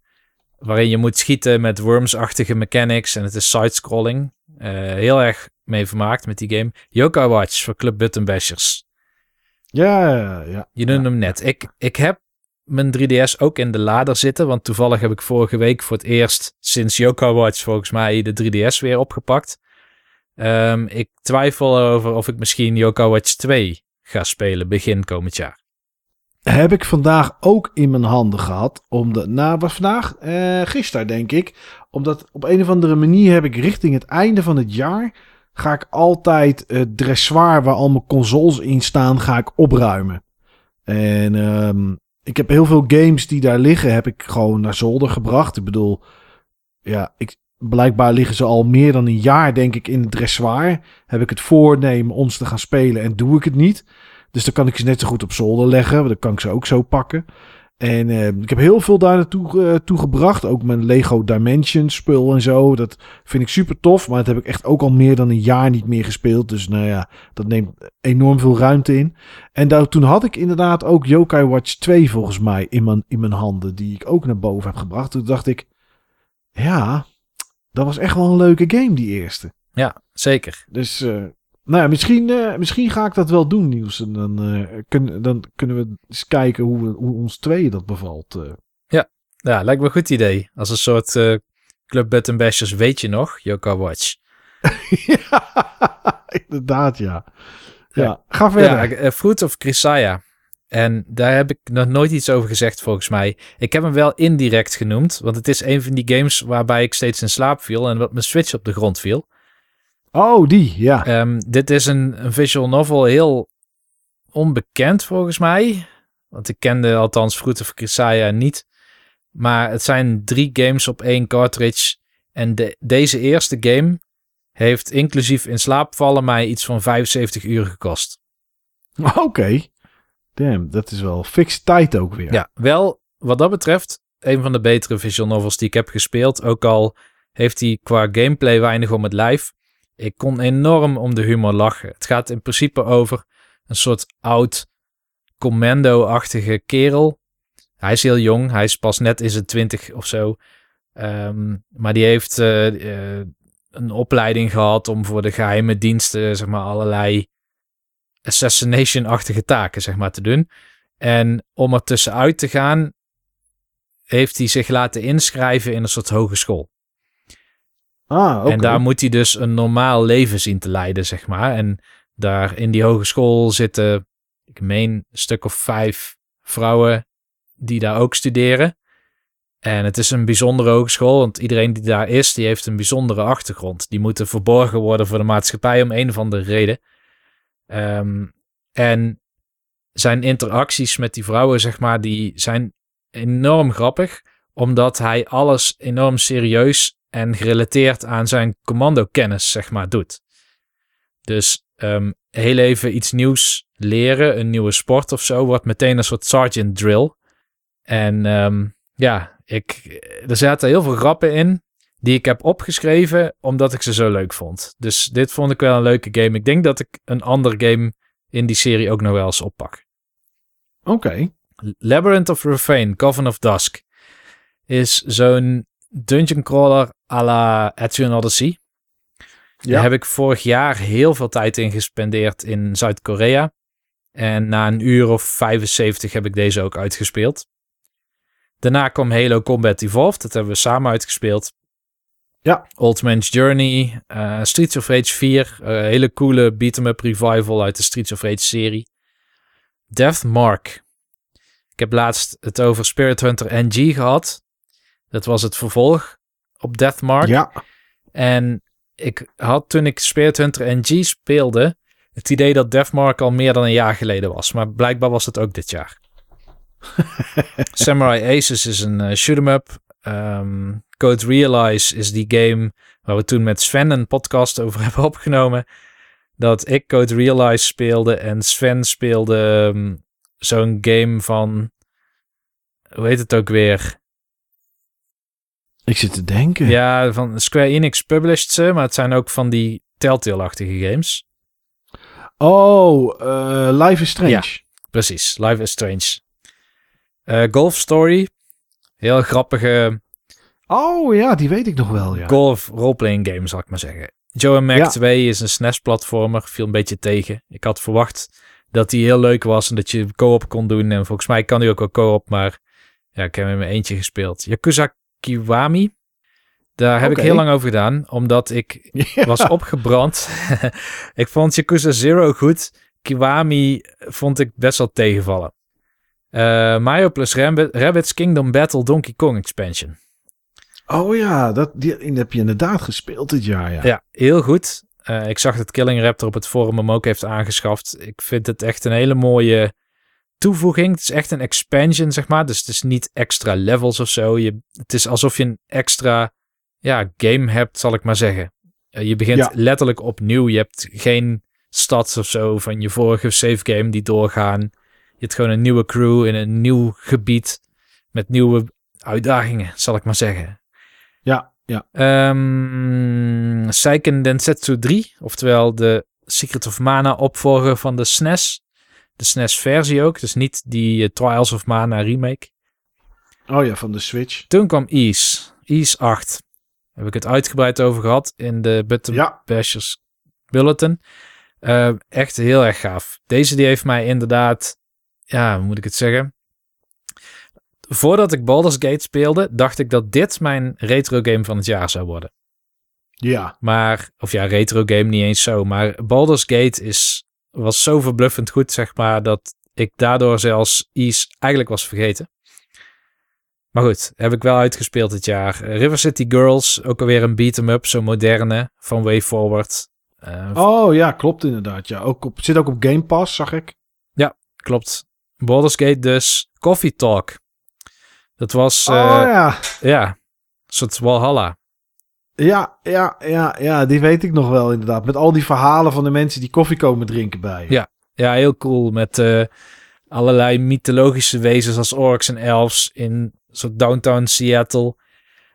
Waarin je moet schieten met worms-achtige mechanics. En het is side-scrolling. Uh, heel erg mee vermaakt met die game. Yokai Watch voor Club Button Bashers. Ja, ja. Je noemde hem net. Ik, ik heb mijn 3DS ook in de lader zitten. Want toevallig heb ik vorige week voor het eerst sinds Yokai Watch volgens mij de 3DS weer opgepakt. Um, ik twijfel over of ik misschien Yokai Watch 2 ga spelen begin komend jaar heb ik vandaag ook in mijn handen gehad. Om de, nou, was vandaag? Uh, gisteren, denk ik. Omdat op een of andere manier heb ik richting het einde van het jaar. Ga ik altijd het dressoir waar al mijn consoles in staan, ga ik opruimen. En um, ik heb heel veel games die daar liggen, heb ik gewoon naar zolder gebracht. Ik bedoel, ja, ik, blijkbaar liggen ze al meer dan een jaar, denk ik, in het dressoir. Heb ik het voornemen ons te gaan spelen en doe ik het niet. Dus dan kan ik ze net zo goed op zolder leggen. Dan kan ik ze ook zo pakken. En eh, ik heb heel veel daar naartoe eh, toegebracht. Ook mijn Lego Dimensions spul en zo. Dat vind ik super tof. Maar dat heb ik echt ook al meer dan een jaar niet meer gespeeld. Dus nou ja, dat neemt enorm veel ruimte in. En daar, toen had ik inderdaad ook Yokai Watch 2 volgens mij in mijn, in mijn handen. Die ik ook naar boven heb gebracht. Toen dacht ik, ja, dat was echt wel een leuke game die eerste. Ja, zeker. Dus uh, nou ja, misschien, uh, misschien ga ik dat wel doen, Niels. En dan, uh, kun, dan kunnen we eens kijken hoe, we, hoe ons tweeën dat bevalt. Uh. Ja. ja, lijkt me een goed idee. Als een soort Club Button Bashers, weet je nog, Yoka Watch. ja, inderdaad, ja. ja. Ja, ga verder. Ja, Fruit of Crisaya. En daar heb ik nog nooit iets over gezegd, volgens mij. Ik heb hem wel indirect genoemd, want het is een van die games waarbij ik steeds in slaap viel en wat mijn Switch op de grond viel. Oh, die, ja. Um, dit is een, een, visual novel heel onbekend volgens mij. Want ik kende althans Fruit of Crisaya niet. Maar het zijn drie games op één cartridge. En de, deze eerste game heeft inclusief in slaap vallen mij iets van 75 uur gekost. Oké. Okay. Damn, dat is wel fix tijd ook weer. Ja, wel wat dat betreft een van de betere visual novels die ik heb gespeeld. Ook al heeft hij qua gameplay weinig om het lijf. Ik kon enorm om de humor lachen. Het gaat in principe over een soort oud commando-achtige kerel. Hij is heel jong, hij is pas net in zijn twintig of zo. Um, maar die heeft uh, uh, een opleiding gehad om voor de geheime diensten, zeg maar, allerlei assassination-achtige taken, zeg maar, te doen. En om er tussenuit te gaan, heeft hij zich laten inschrijven in een soort hogeschool. Ah, okay. En daar moet hij dus een normaal leven zien te leiden, zeg maar. En daar in die hogeschool zitten, ik meen, een stuk of vijf vrouwen die daar ook studeren. En het is een bijzondere hogeschool, want iedereen die daar is, die heeft een bijzondere achtergrond. Die moeten verborgen worden voor de maatschappij om een of andere reden. Um, en zijn interacties met die vrouwen, zeg maar, die zijn enorm grappig. Omdat hij alles enorm serieus en gerelateerd aan zijn commandokennis, zeg maar, doet. Dus um, heel even iets nieuws leren, een nieuwe sport of zo, wordt meteen een soort sergeant drill. En um, ja, ik, er zaten heel veel grappen in die ik heb opgeschreven omdat ik ze zo leuk vond. Dus dit vond ik wel een leuke game. Ik denk dat ik een ander game in die serie ook nog wel eens oppak. Oké. Okay. Labyrinth of Refrain, Coven of Dusk is zo'n dungeon crawler à la Odyssey. Ja. Daar heb ik vorig jaar heel veel tijd in gespendeerd in Zuid-Korea. En na een uur of 75 heb ik deze ook uitgespeeld. Daarna kwam Halo Combat Evolved. Dat hebben we samen uitgespeeld. Ja. Old Man's Journey. Uh, Streets of Rage 4. Uh, hele coole beat-em-up revival uit de Streets of Rage serie. Death Mark. Ik heb laatst het over Spirit Hunter NG gehad. Dat was het vervolg op Deathmark. Ja. En ik had toen ik Spirit Hunter NG speelde, het idee dat Deathmark al meer dan een jaar geleden was. Maar blijkbaar was het ook dit jaar. Samurai Aces is een uh, shoot 'em up. Um, Code Realize is die game waar we toen met Sven een podcast over hebben opgenomen. Dat ik Code Realize speelde en Sven speelde um, zo'n game van. Hoe heet het ook weer? Ik zit te denken. Ja, van Square Enix published ze, maar het zijn ook van die Telltale-achtige games. Oh, uh, Life is Strange. Ja, precies. Life is Strange. Uh, Golf Story. Heel grappige... Oh ja, die weet ik nog wel, ja. Golf roleplaying game, zal ik maar zeggen. Joe Mac ja. 2 is een SNES-platformer. Viel een beetje tegen. Ik had verwacht dat die heel leuk was en dat je co-op kon doen. En volgens mij kan die ook wel co-op, maar ja, ik heb hem in mijn eentje gespeeld. Yakuza Kiwami. Daar heb okay. ik heel lang over gedaan, omdat ik ja. was opgebrand. ik vond Yakuza Zero goed. Kiwami vond ik best wel tegenvallen. Uh, Mario plus Rabbit, Rabbids Kingdom Battle Donkey Kong Expansion. Oh ja, dat, die, die heb je inderdaad gespeeld dit jaar, ja. Ja, heel goed. Uh, ik zag dat Killing Raptor op het forum hem ook heeft aangeschaft. Ik vind het echt een hele mooie toevoeging. Het is echt een expansion, zeg maar. Dus het is niet extra levels of zo. Je, het is alsof je een extra ja, game hebt, zal ik maar zeggen. Uh, je begint ja. letterlijk opnieuw. Je hebt geen stads of zo van je vorige save game die doorgaan. Je hebt gewoon een nieuwe crew in een nieuw gebied. met nieuwe uitdagingen, zal ik maar zeggen. Ja, ja. Um, Seiken Densetsu 3, oftewel de Secret of Mana opvolger van de SNES. De SNES-versie ook, dus niet die uh, Trials of Mana remake. Oh ja, van de Switch. Toen kwam Ease, Ease 8. Heb ik het uitgebreid over gehad in de Button Ja. Bashers Bulletin. Uh, echt heel erg gaaf. Deze die heeft mij inderdaad, ja, hoe moet ik het zeggen? Voordat ik Baldur's Gate speelde, dacht ik dat dit mijn retro game van het jaar zou worden. Ja. Maar, of ja, retro game niet eens zo. Maar Baldur's Gate is, was zo verbluffend goed, zeg maar, dat ik daardoor zelfs Ease eigenlijk was vergeten. Maar goed, heb ik wel uitgespeeld dit jaar. River City Girls, ook alweer een beat-em-up, zo moderne, van Way Forward. Uh, oh ja, klopt inderdaad. Ja, ook op, zit ook op Game Pass, zag ik. Ja, klopt. Baldur's Gate dus. Coffee Talk. Dat was... Uh, oh ja. Ja, een soort Walhalla. Ja, ja, ja, ja, die weet ik nog wel inderdaad. Met al die verhalen van de mensen die koffie komen drinken bij. Ja, ja heel cool. Met uh, allerlei mythologische wezens als orks en elves in soort downtown Seattle.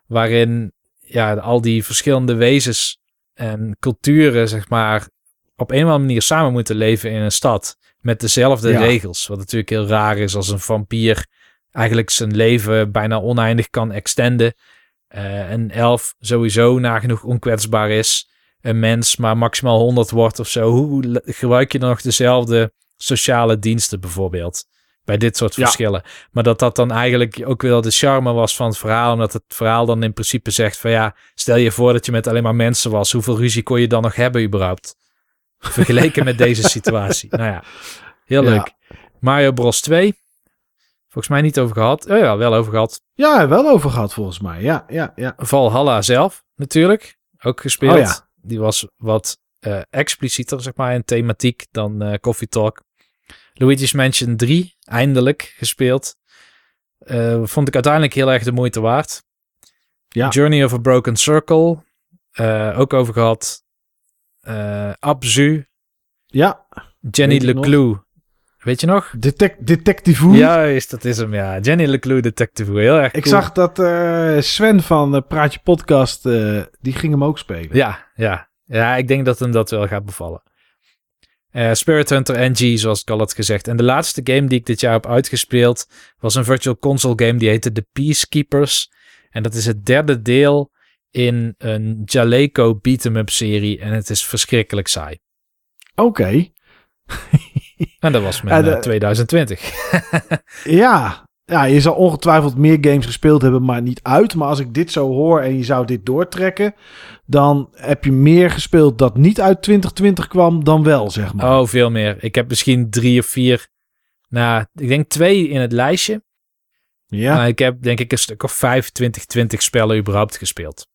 Waarin ja, al die verschillende wezens en culturen, zeg maar, op een of andere manier samen moeten leven in een stad. Met dezelfde ja. regels. Wat natuurlijk heel raar is als een vampier eigenlijk zijn leven bijna oneindig kan extenden. Uh, een elf sowieso nagenoeg onkwetsbaar is. Een mens maar maximaal 100 wordt of zo. Hoe gebruik je dan nog dezelfde sociale diensten bijvoorbeeld? Bij dit soort Ja. verschillen. Maar dat dat dan eigenlijk ook wel de charme was van het verhaal. Omdat het verhaal dan in principe zegt van ja, stel je voor dat je met alleen maar mensen was. Hoeveel ruzie kon je dan nog hebben überhaupt? Vergeleken met deze situatie. Nou ja, heel Ja. leuk. Mario Bros 2. Volgens mij niet over gehad. Oh ja, wel over gehad. Ja, wel over gehad volgens mij. Ja, ja, ja. Valhalla zelf natuurlijk. Ook gespeeld. Oh ja. Die was wat eh, explicieter, zeg maar, in thematiek dan eh, Coffee Talk. Luigi's Mansion 3, eindelijk gespeeld. Eh, vond ik uiteindelijk heel erg de moeite waard. Ja. Journey of a Broken Circle. ook over gehad. Eh Abzu. Ja, Jenny. Leclue. Weet je nog? Detec Detective Who. Juist, dat is hem, ja. Jenny Leclue, Detective. Who. Heel erg Ik cool. zag dat eh, Sven van eh, Praatje Podcast, eh, die ging hem ook spelen. Ja, ja. Ja, ik denk dat hem dat wel gaat bevallen. Spirit Hunter NG, zoals ik al had gezegd. En de laatste game die ik dit jaar heb uitgespeeld was een virtual console game die heette The Peacekeepers. En dat is het derde deel in een Jaleco beat-em-up serie. En het is verschrikkelijk saai. Oké. En dat was de- eh, 2020. Ja. ja, je zal ongetwijfeld meer games gespeeld hebben, maar niet uit. Maar als ik dit zo hoor en je zou dit doortrekken, dan heb je meer gespeeld dat niet uit 2020 kwam dan wel, zeg maar. Oh, veel meer. Ik heb misschien drie of vier. Nou, ik denk twee in het lijstje. ja, Maar ik heb denk ik een stuk of vijf 2020 spellen überhaupt gespeeld.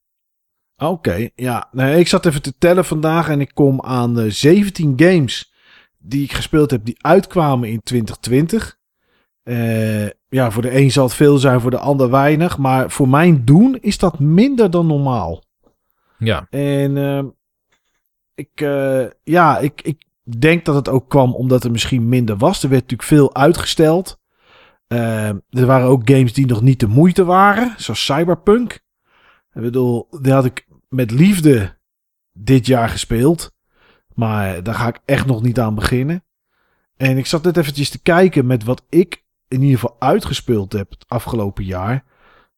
oké. ja, nee, ik zat even te tellen vandaag en ik kom aan eh, 17 games die ik gespeeld heb die uitkwamen in 2020. Eh, ja, voor de een zal het veel zijn, voor de ander weinig. Maar voor mijn doen is dat minder dan normaal. Ja. En ehm, ik, eh, ja, ik, ik denk dat het ook kwam omdat er misschien minder was. Er werd natuurlijk veel uitgesteld. Ehm, er waren ook games die nog niet de moeite waren, zoals Cyberpunk. Ik bedoel, die had ik met liefde dit jaar gespeeld. Maar daar ga ik echt nog niet aan beginnen. En ik zat net eventjes te kijken met wat ik in ieder geval uitgespeeld heb het afgelopen jaar.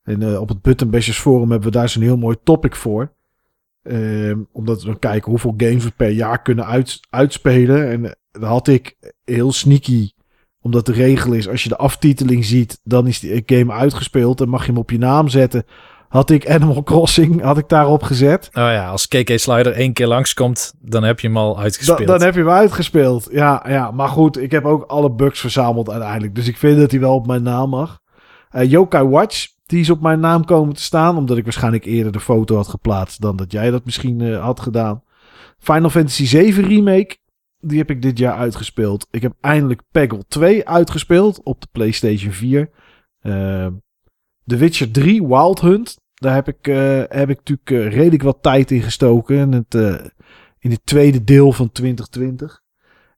En eh, op het Button Bashers Forum hebben we daar zo'n heel mooi topic voor. Ehm, omdat we kijken hoeveel games we per jaar kunnen uit, uitspelen. En eh, dan had ik heel sneaky, omdat de regel is, als je de aftiteling ziet, dan is die game uitgespeeld en mag je hem op je naam zetten. Had ik Animal Crossing, had ik daarop gezet. Oh ja, als KK Slider één keer langskomt, dan heb je hem al Da- uitgespeeld. dan heb je hem uitgespeeld. Ja, ja, maar goed, ik heb ook alle bugs verzameld uiteindelijk. Dus ik vind dat hij wel op mijn naam mag. Eh Yokai Watch, die is op mijn naam komen te staan. Omdat ik waarschijnlijk eerder de foto had geplaatst dan dat jij dat misschien eh, had gedaan. Final Fantasy 7 Remake, die heb ik dit jaar uitgespeeld. Ik heb eindelijk Peggle 2 uitgespeeld op de PlayStation 4. Eh, The Witcher 3 Wild Hunt, daar heb ik, eh, heb ik natuurlijk eh, redelijk wat tijd in gestoken. In het, eh, in het tweede deel van 2020.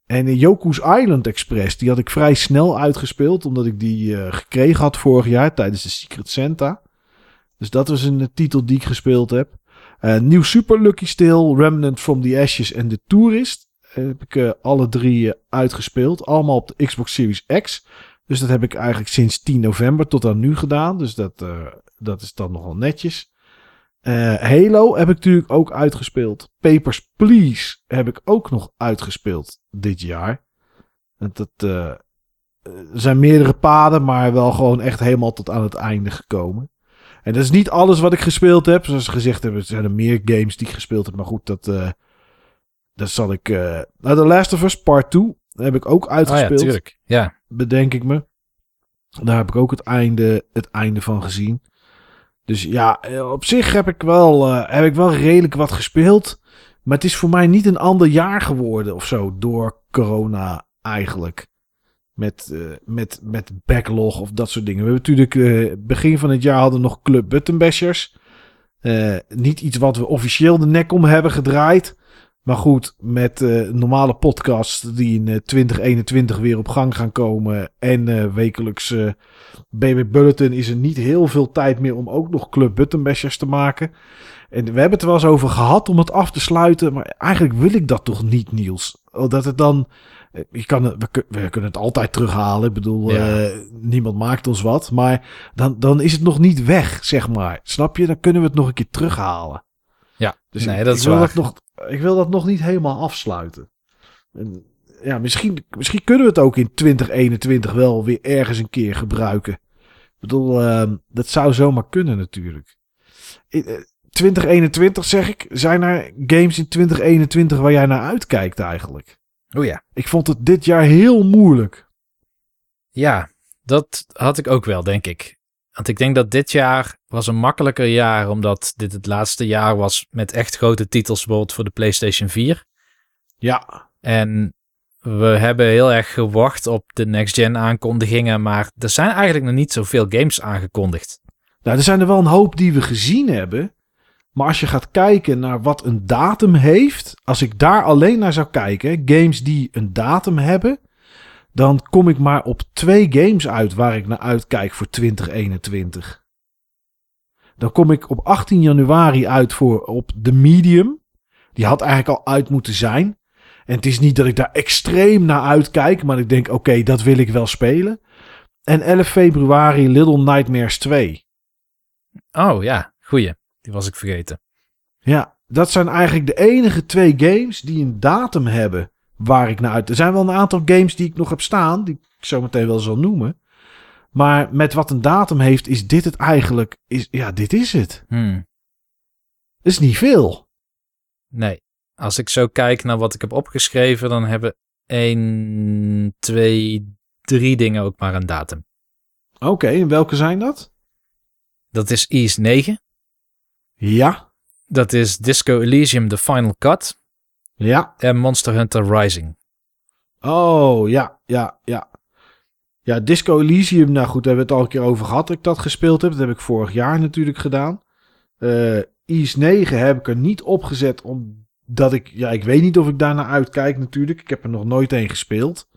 En in Yoku's Island Express, die had ik vrij snel uitgespeeld. Omdat ik die gekregen had vorig jaar tijdens de Secret Santa. Dus dat was een titel die ik gespeeld heb. Eh, nieuw Super Lucky Still, Remnant from the Ashes en The Tourist. heb ik alle drie uitgespeeld. Allemaal op de Xbox Series X. Dus dat heb ik eigenlijk sinds 10 november tot aan nu gedaan. Dus dat, dat is dan nogal netjes. Uh, Halo heb ik natuurlijk ook uitgespeeld. Papers, Please heb ik ook nog uitgespeeld dit jaar. Dat, uh, zijn meerdere paden, maar wel gewoon echt helemaal tot aan het einde gekomen. En dat is niet alles wat ik gespeeld heb. Zoals gezegd hebben, zijn er meer games die ik gespeeld heb. Maar goed, dat, uh, dat zal ik... Nou, The Last of Us Part 2 heb ik ook uitgespeeld. Oh ja, tuurlijk. Ja. Bedenk ik me. Daar heb ik ook het einde, het einde van gezien. Dus ja, eh, op zich heb ik, wel, uh, heb ik wel redelijk wat gespeeld. Maar het is voor mij niet een ander jaar geworden of zo door corona eigenlijk. Met, uh, met, met backlog of dat soort dingen. We hebben natuurlijk uh, begin van het jaar hadden nog Club Buttonbashers. niet iets wat we officieel de nek om hebben gedraaid. Maar goed, met uh, normale podcasts die in 2021 weer op gang gaan komen. En uh, wekelijks BB Bulletin is er niet heel veel tijd meer om ook nog Club Buttonbashers te maken. En we hebben het er wel eens over gehad om het af te sluiten. Maar eigenlijk wil ik dat toch niet, Niels. Dat het dan. Je kan, we, we kunnen het altijd terughalen. Ik bedoel, ja. niemand maakt ons wat. Maar dan, dan is het nog niet weg, zeg maar. Snap je? Dan kunnen we het nog een keer terughalen. Ja, dus nee, ik, dat ik is wil waar. dat nog ik wil dat nog niet helemaal afsluiten. En ja, misschien, misschien kunnen we het ook in 2021 wel weer ergens een keer gebruiken. Ik bedoel, uh, dat zou zomaar kunnen natuurlijk. In, 2021 zeg ik, zijn er games in 2021 waar jij naar uitkijkt eigenlijk? Oh ja. Ik vond het dit jaar heel moeilijk. Ja, dat had ik ook wel, denk ik. Want ik denk dat dit jaar was een makkelijker jaar, omdat dit het laatste jaar was met echt grote titels, bijvoorbeeld voor de PlayStation 4. Ja. En we hebben heel erg gewacht op de next-gen aankondigingen, maar er zijn eigenlijk nog niet zoveel games aangekondigd. Nou, er zijn er wel een hoop die we gezien hebben. Maar als je gaat kijken naar wat een datum heeft, als ik daar alleen naar zou kijken, games die een datum hebben, dan kom ik maar op twee games uit waar ik naar uitkijk voor 2021. Dan kom ik op 18 januari uit voor op The Medium. Die had eigenlijk al uit moeten zijn. En het is niet dat ik daar extreem naar uitkijk, maar ik denk, oké, okay, dat wil ik wel spelen. En 11 februari Little Nightmares 2. Oh ja, goeie. Die was ik vergeten. Ja, dat zijn eigenlijk de enige twee games die een datum hebben waar ik naar uit. Er zijn wel een aantal games die ik nog heb staan, die ik zo meteen wel zal noemen. Maar met wat een datum heeft, is dit het eigenlijk. Is, ja, dit is het. Hmm. Dat is niet veel. Nee. Als ik zo kijk naar wat ik heb opgeschreven, dan hebben 1, 2, 3 dingen ook maar een datum. Oké, okay, en welke zijn dat? Dat is Ease 9. Ja. Dat is Disco Elysium The Final Cut. Ja. En Monster Hunter Rising. Oh, ja, ja, ja. Ja, Disco Elysium, nou goed, daar hebben we het al een keer over gehad dat ik dat gespeeld heb. Dat heb ik vorig jaar natuurlijk gedaan. Uh, Ease 9 heb ik er niet opgezet omdat ik, ja, ik weet niet of ik daarna uitkijk natuurlijk. Ik heb er nog nooit een gespeeld.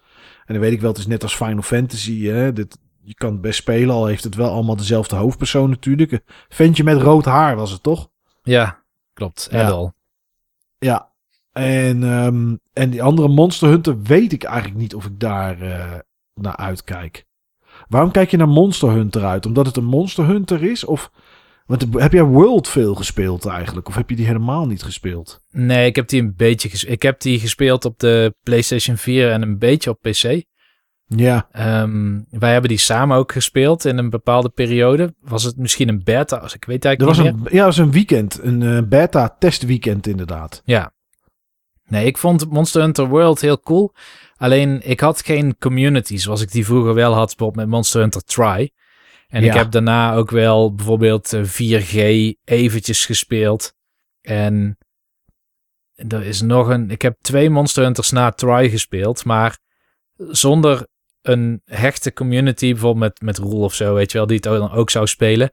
En dan weet ik wel, het is net als Final Fantasy, hè. Dit, je kan het best spelen, al heeft het wel allemaal dezelfde hoofdpersoon natuurlijk. Ventje met rood haar was het toch? Ja, klopt. Edel. Ja. ja. En, um, en die andere Monster Hunter weet ik eigenlijk niet of ik daar uh, naar uitkijk. Waarom kijk je naar Monster Hunter uit? Omdat het een Monster Hunter is? Of want heb jij World veel gespeeld eigenlijk? Of heb je die helemaal niet gespeeld? Nee, ik heb die een beetje gespeeld. Ik heb die gespeeld op de PlayStation 4 en een beetje op PC. Ja. Um, wij hebben die samen ook gespeeld in een bepaalde periode. Was het misschien een beta? Als ik weet eigenlijk er niet was meer. Een, ja, was een weekend. Een uh, beta testweekend inderdaad. Ja. Nee, ik vond Monster Hunter World heel cool. Alleen ik had geen community zoals ik die vroeger wel had, bijvoorbeeld met Monster Hunter Try. En Ja. ik heb daarna ook wel bijvoorbeeld eh, 4G eventjes gespeeld. En er is nog een... Ik heb twee Monster Hunters na Try gespeeld, maar zonder een hechte community, bijvoorbeeld met, met Roel of zo, weet je wel, die het dan ook zou spelen,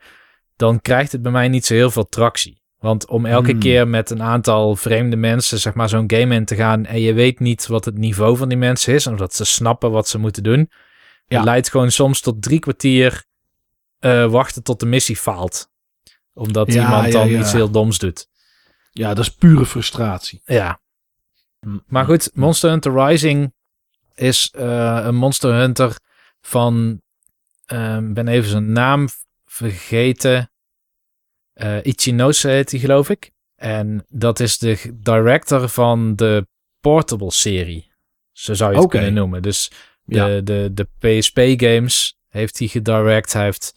dan krijgt het bij mij niet zo heel veel tractie. Want om elke Hmm. keer met een aantal vreemde mensen, zeg maar, zo'n game in te gaan en je weet niet wat het niveau van die mensen is, of dat ze snappen wat ze moeten doen, Ja. leidt gewoon soms tot drie kwartier eh, wachten tot de missie faalt. Omdat Ja, iemand dan ja. iets heel doms doet. Ja, dat is pure frustratie. Ja. Hm. Maar goed, Monster Hunter Rising is eh, een Monster Hunter van, ik ben even zijn naam vergeten. Eh Ichinose heet hij, geloof ik. En dat is de director van de Portable serie. Zo zou je het kunnen noemen. Dus de, Ja. de, de PSP-games heeft hij gedirect. Hij heeft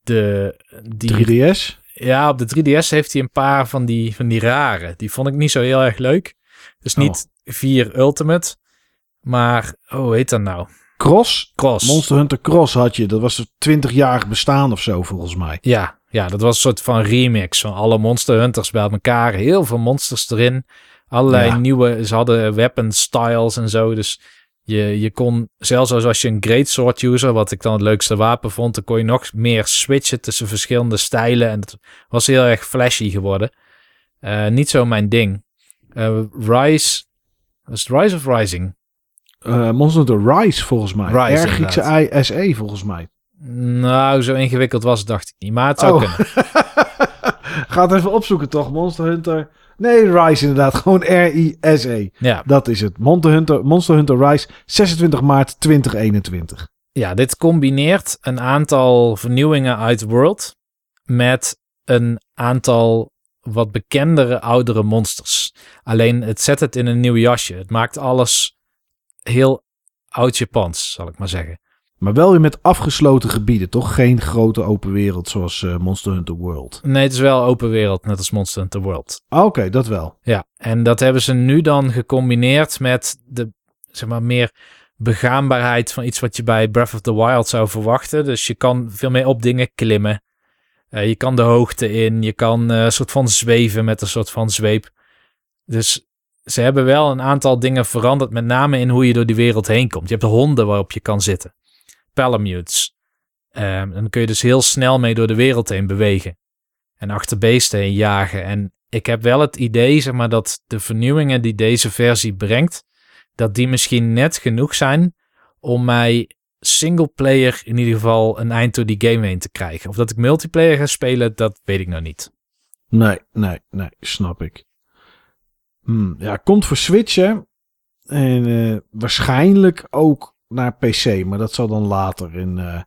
de... Die, 3DS? ja, op de 3DS heeft hij een paar van die, van die rare. Die vond ik niet zo heel erg leuk. Dus Oh. niet 4 Ultimate, maar oh, hoe heet dat nou? Cross? Cross. Monster Hunter Cross had je. Dat was een 20-jarig bestaan of zo, volgens mij. Ja, ja, dat was een soort van remix van alle Monster Hunters bij elkaar. Heel veel monsters erin. Allerlei Ja. nieuwe, ze hadden weapon styles en zo. Dus je, je kon, zelfs als je een great sword user, wat ik dan het leukste wapen vond, dan kon je nog meer switchen tussen verschillende stijlen. En het was heel erg flashy geworden. Eh, niet zo mijn ding. Eh, Rise, was het Rise of Rising? Eh, Monster Hunter Rise, volgens mij. Rise, R Griekse I, SE, volgens mij. Nou, zo ingewikkeld was het, dacht ik niet. Maar het zou Oh. kunnen. Ga het even opzoeken, toch? Monster Hunter. Nee, Rise inderdaad. Gewoon R-I-S-E. Ja, Dat is het. Monster Hunter, Monster Hunter Rise, 26 maart 2021. Ja, dit combineert een aantal vernieuwingen uit World met een aantal wat bekendere oudere monsters. Alleen het zet het in een nieuw jasje. Het maakt alles heel oud Japans, zal ik maar zeggen. Maar wel weer met afgesloten gebieden, toch? Geen grote open wereld zoals eh, Monster Hunter World. Nee, het is wel open wereld, net als Monster Hunter World. Ah, Oké, dat wel. Ja, en dat hebben ze nu dan gecombineerd met de, zeg maar, meer begaanbaarheid van iets wat je bij Breath of the Wild zou verwachten. Dus je kan veel meer op dingen klimmen. Eh, je kan de hoogte in, je kan eh, een soort van zweven met een soort van zweep. Dus ze hebben wel een aantal dingen veranderd, met name in hoe je door die wereld heen komt. Je hebt honden waarop je kan zitten. Palamutes. En dan kun je dus heel snel mee door de wereld heen bewegen. En achter beesten heen jagen. En ik heb wel het idee, zeg maar, dat de vernieuwingen die deze versie brengt, dat die misschien net genoeg zijn om mij single player in ieder geval een eind door die game heen te krijgen. Of dat ik multiplayer ga spelen, dat weet ik nog niet. Nee, nee, nee, snap ik. Hmm, ja, komt voor Switch? En eh, waarschijnlijk ook naar PC, maar dat zal dan later in eh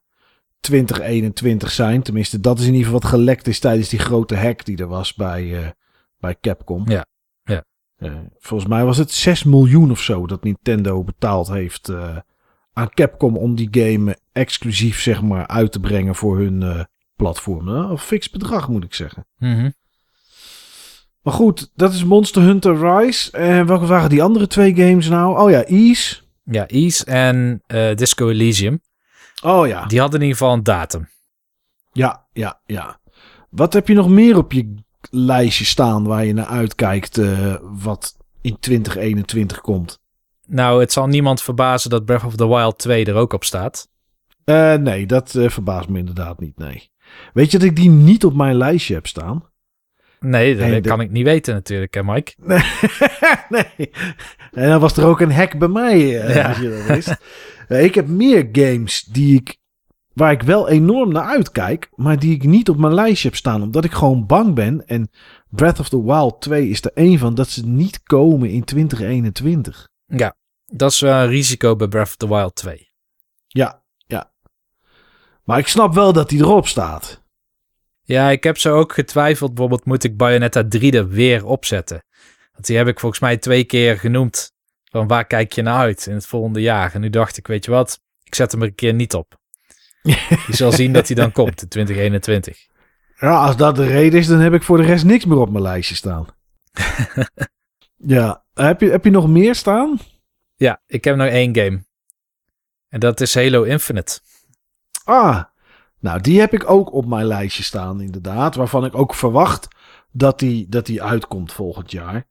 2021 zijn. Tenminste, dat is in ieder geval wat gelekt is tijdens die grote hack die er was bij, eh, bij Capcom. Ja, ja. Eh, volgens mij was het 6 miljoen of zo dat Nintendo betaald heeft eh, aan Capcom om die game exclusief, zeg maar, uit te brengen voor hun eh platform. Nou, Een fix bedrag, moet ik zeggen. Mhm. Maar goed, dat is Monster Hunter Rise. En welke waren die andere twee games nou? Oh ja, Ease. Ja, Ease en eh, Disco Elysium, Oh ja. die hadden in ieder geval een datum. Ja, ja, ja. Wat heb je nog meer op je lijstje staan waar je naar uitkijkt eh, wat in 2021 komt? Nou, het zal niemand verbazen dat Breath of the Wild 2 er ook op staat. Eh, nee, dat verbaast me inderdaad niet, nee. Weet je dat ik die niet op mijn lijstje heb staan? Nee, dat de- kan ik niet weten natuurlijk, hè Mike? Nee. nee. En dan was er ook een hack bij mij, eh, Ja. als je dat wist. Eh, ik heb meer games die ik, waar ik wel enorm naar uitkijk, maar die ik niet op mijn lijstje heb staan, omdat ik gewoon bang ben. En Breath of the Wild 2 is er één van dat ze niet komen in 2021. Ja, dat is wel een risico bij Breath of the Wild 2. Ja, ja. Maar ik snap wel dat die erop staat. Ja, ik heb zo ook getwijfeld. Bijvoorbeeld, moet ik Bayonetta 3 er weer opzetten? Want die heb ik volgens mij twee keer genoemd. Van waar kijk je naar uit in het volgende jaar? En nu dacht ik, weet je wat? Ik zet hem er een keer niet op. Je zal zien dat hij dan komt in 2021. Ja, als dat de reden is, dan heb ik voor de rest niks meer op mijn lijstje staan. ja, heb je, heb je nog meer staan? Ja, ik heb nog één game. En dat is Halo Infinite. Ah, nou die heb ik ook op mijn lijstje staan inderdaad. Waarvan ik ook verwacht dat die, dat die uitkomt volgend jaar.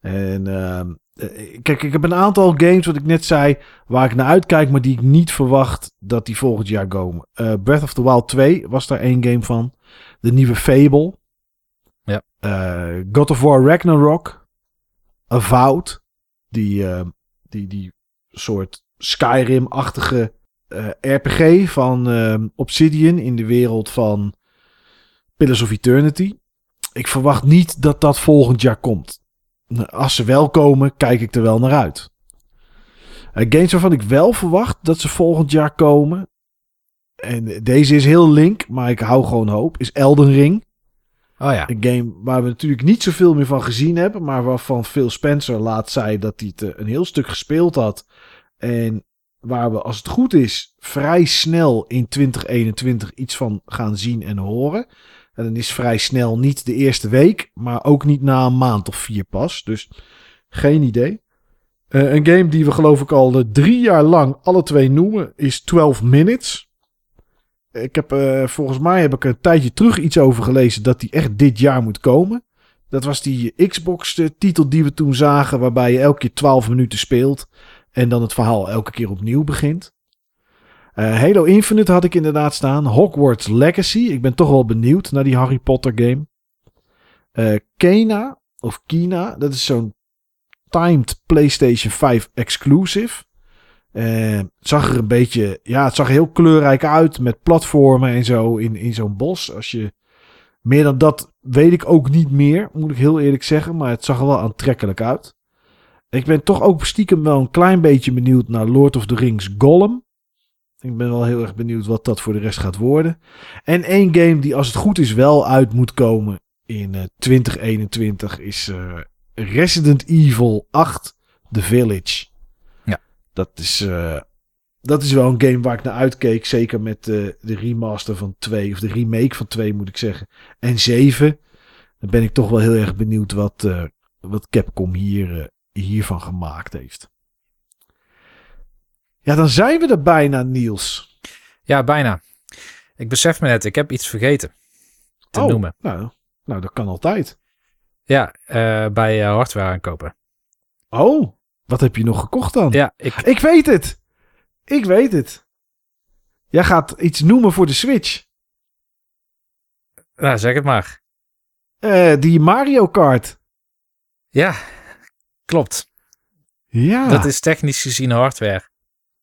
En ehm, eh, kijk, ik heb een aantal games, wat ik net zei, waar ik naar uitkijk, maar die ik niet verwacht dat die volgend jaar komen. Eh, Breath of the Wild 2 was daar één game van. De nieuwe Fable. Ja. Eh, God of War Ragnarok. Avowed. Die, eh, die, die soort Skyrim-achtige RPG van eh, Obsidian in de wereld van Pillars of Eternity. Ik verwacht niet dat dat volgend jaar komt. Als ze wel komen, kijk ik er wel naar uit. Eh, games waarvan ik wel verwacht dat ze volgend jaar komen. En deze is heel link, maar ik hou gewoon hoop. Is Elden Ring. Oh ja. Een game waar we natuurlijk niet zoveel meer van gezien hebben. Maar waarvan Phil Spencer laat zei dat hij het eh, een heel stuk gespeeld had. En waar we, als het goed is, vrij snel in 2021 iets van gaan zien en horen. En dan is vrij snel niet de eerste week, maar ook niet na een maand of vier pas. Dus geen idee. Eh, een game die we geloof ik al eh, drie jaar lang alle twee noemen is 12 Minutes. Ik heb eh, volgens mij heb ik een tijdje terug iets over gelezen dat die echt dit jaar moet komen. Dat was die Xbox-titel die we toen zagen, waarbij je elke keer 12 minuten speelt en dan het verhaal elke keer opnieuw begint. Eh, Halo Infinite had ik inderdaad staan. Hogwarts Legacy. Ik ben toch wel benieuwd naar die Harry Potter game. Eh Kena of Kina. Dat is zo'n timed PlayStation 5 exclusive. Het zag er een beetje, ja, het zag heel kleurrijk uit met platformen en zo in, in zo'n bos. Als je meer dan dat weet ik ook niet meer, moet ik heel eerlijk zeggen, maar het zag er wel aantrekkelijk uit. Ik ben toch ook stiekem wel een klein beetje benieuwd naar Lord of the Rings Gollum. Ik ben wel heel erg benieuwd wat dat voor de rest gaat worden. En één game die als het goed is wel uit moet komen in eh, 2021 is eh, Resident Evil 8 The Village. Ja. Dat is, eh, dat is wel een game waar ik naar uitkeek. Zeker met eh, de remaster van 2 of de remake van 2 moet ik zeggen. En 7. Dan ben ik toch wel heel erg benieuwd wat, eh, wat Capcom hier, eh, hiervan gemaakt heeft. Ja, dan zijn we er bijna, Niels. Ja, bijna. Ik besef me net, ik heb iets vergeten te Oh, noemen. Nou, nou, dat kan altijd. Ja, eh, bij eh, hardware aankopen. Oh, wat heb je nog gekocht dan? Ja, ik, Ik weet het. Ik weet het. Jij gaat iets noemen voor de Switch. nou, zeg het maar. Eh, die Mario Kart. Ja, klopt. Ja, Dat is technisch gezien hardware.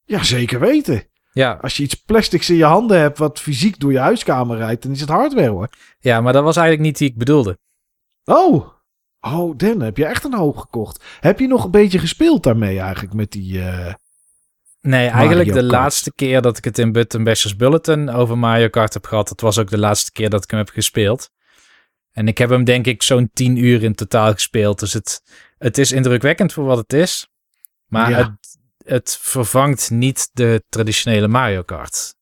ja, zeker weten. Ja, Als je iets plastics in je handen hebt wat fysiek door je huiskamer rijdt, dan is het hardware hoor. ja, maar dat was eigenlijk niet die ik bedoelde. Oh, oh, Dan, heb je echt een hoog gekocht. Heb je nog een beetje gespeeld daarmee eigenlijk met die... eh, Nee, eigenlijk de laatste keer dat ik het in Button Bashers Bulletin over Mario Kart heb gehad, dat was ook de laatste keer dat ik hem heb gespeeld. En ik heb hem denk ik zo'n 10 uur in totaal gespeeld. Dus het, het is indrukwekkend voor wat het is. Maar Ja. het, het vervangt niet de traditionele Mario Kart.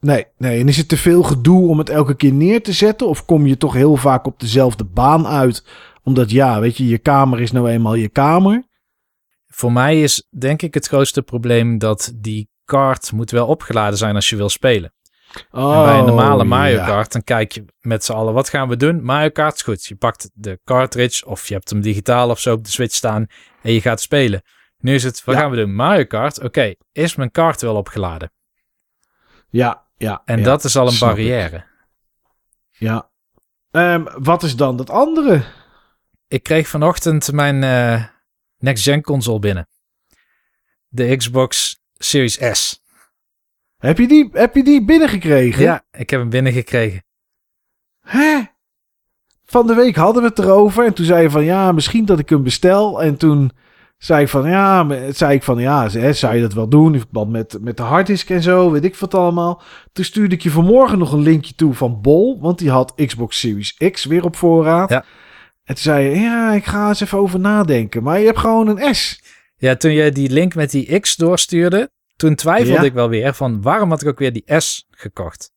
Nee, nee. En is het te veel gedoe om het elke keer neer te zetten? Of kom je toch heel vaak op dezelfde baan uit? Omdat ja, weet je, je kamer is nou eenmaal je kamer. Voor mij is denk ik het grootste probleem dat die kart moet wel opgeladen zijn als je wil spelen. Oh, En bij een normale Mario ja. Kart, dan kijk je met z'n allen, wat gaan we doen? Mario Kart is goed. Je pakt de cartridge of je hebt hem digitaal of zo op de Switch staan en je gaat spelen. Nu is het, wat Ja. gaan we doen? Mario Kart, oké, is mijn kart wel opgeladen? Ja, ja. En ja, dat is al een ik. barrière. Ja. Ehm, wat is dan dat andere? Ik kreeg vanochtend mijn eh, next-gen console binnen. De Xbox Series S. Heb je die, heb je die binnengekregen? Ja, ik heb hem binnengekregen. Hè? Van de week hadden we het erover. En toen zei je van ja, misschien dat ik hem bestel. En toen zei ik van ja, zei ik van ja, zou je dat wel doen? In verband met, met de harddisk en zo, weet ik wat allemaal. Toen stuurde ik je vanmorgen nog een linkje toe van Bol. Want die had Xbox Series X weer op voorraad. Ja. En toen zei je ja, ik ga eens even over nadenken. Maar je hebt gewoon een S. Ja, toen je die link met die X doorstuurde, toen twijfelde Ja. ik wel weer van waarom had ik ook weer die S gekocht?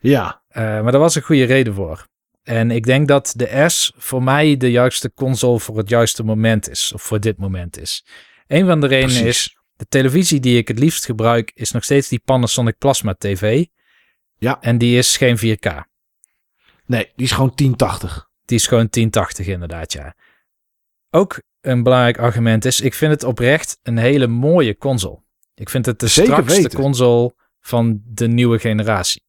Ja, Eh, maar daar was een goede reden voor. En ik denk dat de S voor mij de juiste console voor het juiste moment is. Of voor dit moment is. Een van de redenen precies. is, de televisie die ik het liefst gebruik is nog steeds die Panasonic Plasma TV. Ja. En die is geen 4K. Nee, die is gewoon 1080. Die is gewoon 1080 inderdaad, ja. Ook een belangrijk argument is, ik vind het oprecht een hele mooie console. Ik vind het de Zeker strakste weten. console van de nieuwe generatie.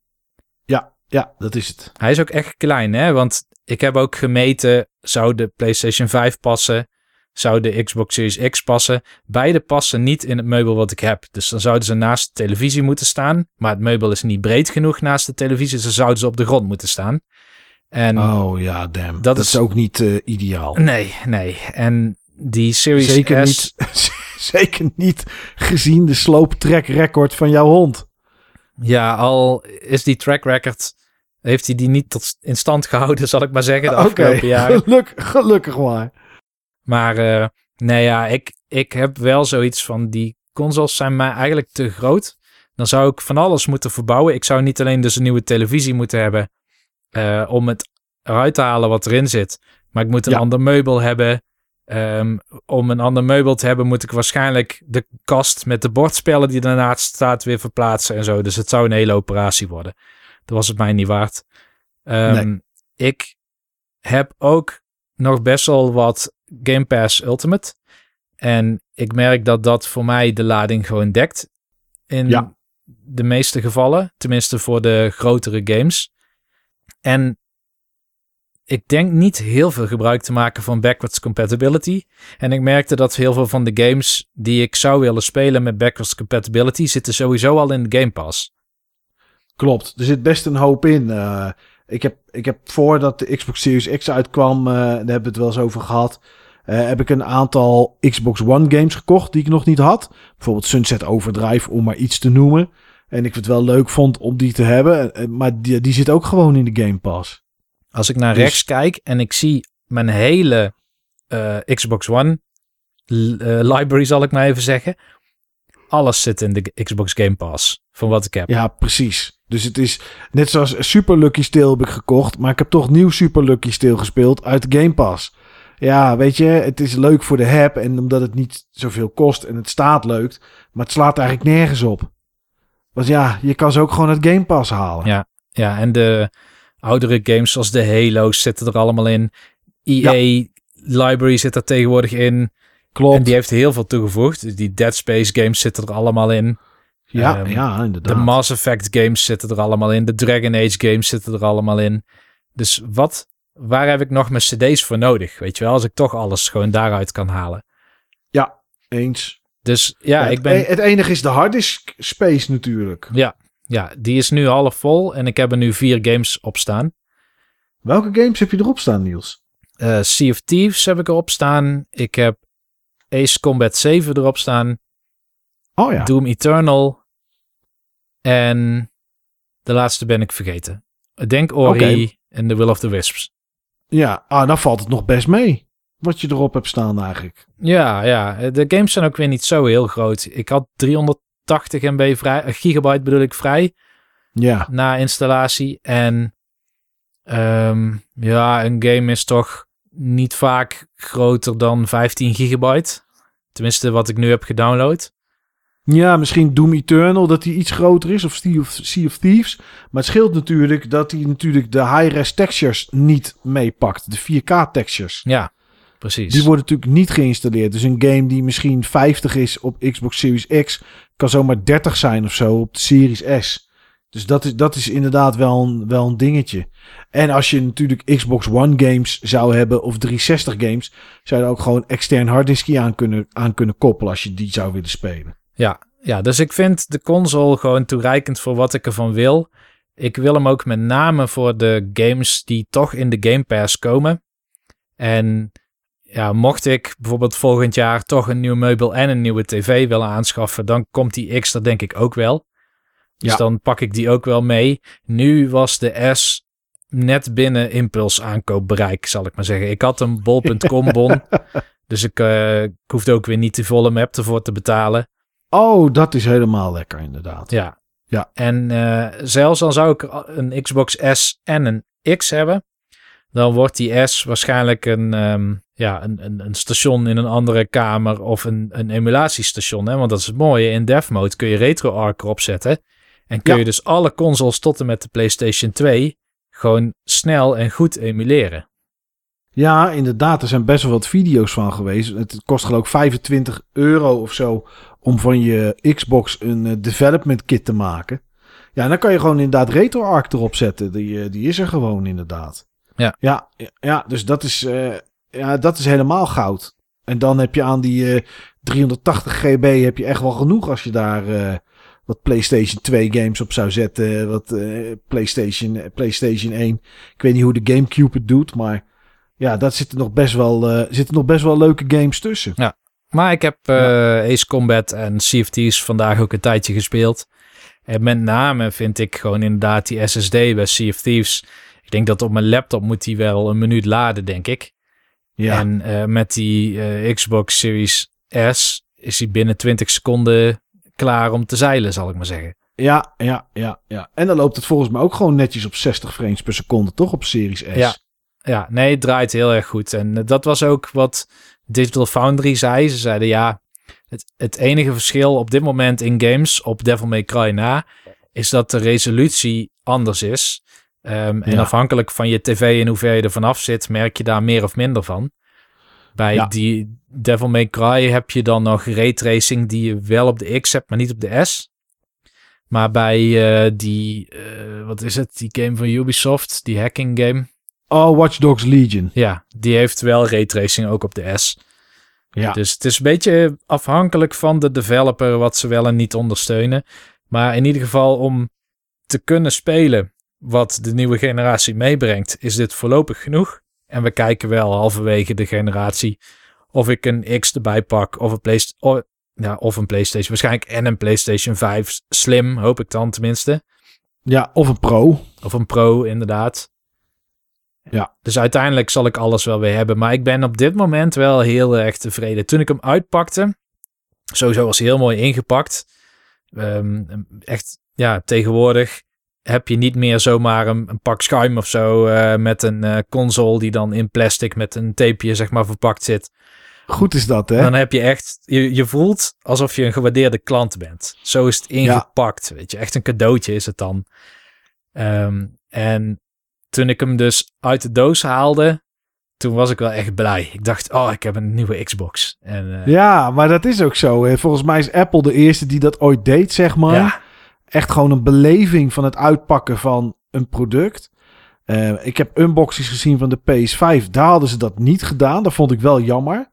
Ja, ja, dat is het. Hij is ook echt klein, hè? Want ik heb ook gemeten, zou de PlayStation 5 passen? Zou de Xbox Series X passen? Beide passen niet in het meubel wat ik heb. Dus dan zouden ze naast de televisie moeten staan. Maar het meubel is niet breed genoeg naast de televisie. Dus dan zouden ze op de grond moeten staan. En Oh ja, damn. Dat Dat, is- is ook niet eh, ideaal. nee, nee. En die Series Zeker S... niet, zeker niet gezien de slope track record van jouw hond. Ja, al is die track record... Heeft hij die niet tot in stand gehouden, zal ik maar zeggen, de Oké, afgelopen jaren. Geluk, gelukkig maar. Maar eh, nee ja, ik, ik heb wel zoiets van die consoles zijn mij eigenlijk te groot. Dan zou ik van alles moeten verbouwen. Ik zou niet alleen dus een nieuwe televisie moeten hebben eh, om het eruit te halen wat erin zit. Maar ik moet een Ja. ander meubel hebben. Ehm, om een ander meubel te hebben moet ik waarschijnlijk de kast met de bordspellen die daarnaast staat weer verplaatsen en zo. Dus het zou een hele operatie worden. Dat was het mij niet waard. Ehm, Ik heb ook nog best wel wat Game Pass Ultimate. En ik merk dat dat voor mij de lading gewoon dekt. In Ja. de meeste gevallen. Tenminste voor de grotere games. En ik denk niet heel veel gebruik te maken van backwards compatibility. En ik merkte dat heel veel van de games die ik zou willen spelen met backwards compatibility zitten sowieso al in de Game Pass. Klopt, er zit best een hoop in. Eh, ik, heb, ik heb voordat de Xbox Series X uitkwam, eh, daar hebben we het wel eens over gehad. eh, heb ik een aantal Xbox One games gekocht die ik nog niet had. Bijvoorbeeld Sunset Overdrive, om maar iets te noemen. En ik het wel leuk vond om die te hebben. Maar die, die zit ook gewoon in de Game Pass. Als ik naar Dus- rechts kijk en ik zie mijn hele eh, Xbox One eh, library, zal ik maar even zeggen. Alles zit in de Xbox Game Pass, van wat ik heb. Ja, precies. Dus het is net zoals Super Lucky Steel heb ik gekocht. Maar ik heb toch nieuw Super Lucky Steel gespeeld uit de Game Pass. Ja, weet je, het is leuk voor de heb. En omdat het niet zoveel kost en het staat leuk. Maar het slaat eigenlijk nergens op. Want ja, je kan ze ook gewoon uit Game Pass halen. Ja. Ja, en de oudere games zoals de Halo's zitten er allemaal in. EA library zit er tegenwoordig in. Klopt. En die heeft heel veel toegevoegd. Die Dead Space games zitten er allemaal in. ja, ehm, ja, inderdaad. De Mass Effect games zitten er allemaal in. De Dragon Age games zitten er allemaal in. Dus wat, waar heb ik nog mijn cd's voor nodig? Weet je wel, als ik toch alles gewoon daaruit kan halen. Ja, eens. Dus ja, het, ik ben... e- het enige is de harddisk space natuurlijk. Ja, ja, die is nu half vol en ik heb er nu vier games op staan. Welke games heb je erop staan, Niels? Eh sea of Thieves heb ik erop staan. Ik heb Ace Combat 7 erop staan. Oh ja. Doom Eternal. En de laatste ben ik vergeten. Ik denk Ori en The Will of the Wisps. Ja, ah, dan valt het nog best mee. Wat je erop hebt staan eigenlijk. Ja, ja, de games zijn ook weer niet zo heel groot. Ik had 380 MB vrij, eh, gigabyte bedoel ik vrij, Ja. na installatie. En ehm, ja, een game is toch niet vaak groter dan 15 gigabyte. Tenminste, wat ik nu heb gedownload. Ja, misschien Doom Eternal, dat die iets groter is. Of, sea of Thieves. Maar het scheelt natuurlijk dat hij natuurlijk de high-res textures niet meepakt. De 4K textures. Ja, precies. Die worden natuurlijk niet geïnstalleerd. Dus een game die misschien 50 is op Xbox Series X... kan zomaar 30 zijn of zo op de Series S. Dus dat is, dat is inderdaad wel een, wel een dingetje. En als je natuurlijk Xbox One games zou hebben... of 360 games... zou je er ook gewoon extern harddiskje aan kunnen, aan kunnen koppelen... als je die zou willen spelen. Ja, ja, dus ik vind de console gewoon toereikend voor wat ik ervan wil. Ik wil hem ook met name voor de games die toch in de Game Pass komen. En ja, mocht ik bijvoorbeeld volgend jaar toch een nieuw meubel en een nieuwe tv willen aanschaffen, dan komt die X er denk ik ook wel. Dus Ja. dan pak ik die ook wel mee. Nu was de S net binnen impuls aankoopbereik, zal ik maar zeggen. Ik had een bol.com bon, dus ik, eh, ik hoefde ook weer niet de volle map ervoor te betalen. Oh, dat is helemaal lekker inderdaad. Ja. Ja. En eh, zelfs dan zou ik een Xbox S en een X hebben. Dan wordt die S waarschijnlijk een, ehm, ja, een, een, een station in een andere kamer of een, een emulatiestation. Hè? Want dat is het mooie. In Dev Mode kun je RetroArch erop zetten. En kun Ja. je dus alle consoles tot en met de PlayStation 2 gewoon snel en goed emuleren. Ja, inderdaad. Er zijn best wel wat video's van geweest. Het kost geloof ik 25 euro of zo om van je Xbox een eh, development kit te maken. Ja, en dan kan je gewoon inderdaad RetroArch erop zetten. Die, eh, die is er gewoon inderdaad. Ja. Ja, ja dus dat is, eh, ja, dat is helemaal goud. En dan heb je aan die eh, 380 GB heb je echt wel genoeg als je daar eh, wat PlayStation 2 games op zou zetten. Wat eh, PlayStation, eh, PlayStation 1. Ik weet niet hoe de GameCube het doet, maar ja, daar zitten nog best wel, eh, zitten nog best wel leuke games tussen. Maar ik heb eh, Ace Combat en Thieves vandaag ook een tijdje gespeeld. En met name vind ik gewoon inderdaad die SSD bij Sea of Thieves. Ik denk dat op mijn laptop moet die wel een minuut laden, denk ik. Ja, En eh, met die eh, Xbox Series S is hij binnen 20 seconden klaar om te zeilen, zal ik maar zeggen. ja, ja, ja, ja. En dan loopt het volgens mij ook gewoon netjes op 60 frames per seconde, toch? Op Series S. Ja. Ja, nee, het draait heel erg goed. En eh, dat was ook wat Digital Foundry zei. Ze zeiden ja, het, het enige verschil op dit moment in games op Devil May Cry na, is dat de resolutie anders is. Ehm, en Ja. afhankelijk van je tv en hoe ver je er vanaf zit, merk je daar meer of minder van. Bij Ja. die Devil May Cry heb je dan nog raytracing die je wel op de X hebt, maar niet op de S. Maar bij eh, die, eh, wat is het, die game van Ubisoft, die hacking game. Oh, Watch Dogs Legion. Ja, die heeft wel raytracing ook op de S. Ja, Dus het is een beetje afhankelijk van de developer wat ze wel en niet ondersteunen. Maar in ieder geval om te kunnen spelen wat de nieuwe generatie meebrengt, is dit voorlopig genoeg. En we kijken wel halverwege de generatie of ik een X erbij pak of een, Playst of, ja, of een PlayStation. Waarschijnlijk en een PlayStation 5 Slim, hoop ik dan tenminste. ja, of een Pro. Of een Pro, inderdaad. Ja. Dus uiteindelijk zal ik alles wel weer hebben. Maar ik ben op dit moment wel heel erg tevreden. Toen ik hem uitpakte, sowieso was hij heel mooi ingepakt. Ehm, echt, ja, tegenwoordig heb je niet meer zomaar een, een pak schuim of zo eh, met een eh, console die dan in plastic met een tapeje zeg maar verpakt zit. Goed is dat, hè? Dan heb je echt, je, je voelt alsof je een gewaardeerde klant bent. Zo is het ingepakt, weet je. Echt een cadeautje is het dan. Ehm, en toen ik hem dus uit de doos haalde, toen was ik wel echt blij. Ik dacht, oh, ik heb een nieuwe Xbox. En, eh, Ja, maar dat is ook zo. Volgens mij is Apple de eerste die dat ooit deed, zeg maar. ja, Echt gewoon een beleving van het uitpakken van een product. Eh, ik heb unboxings gezien van de PS5. Daar hadden ze dat niet gedaan. Dat vond ik wel jammer.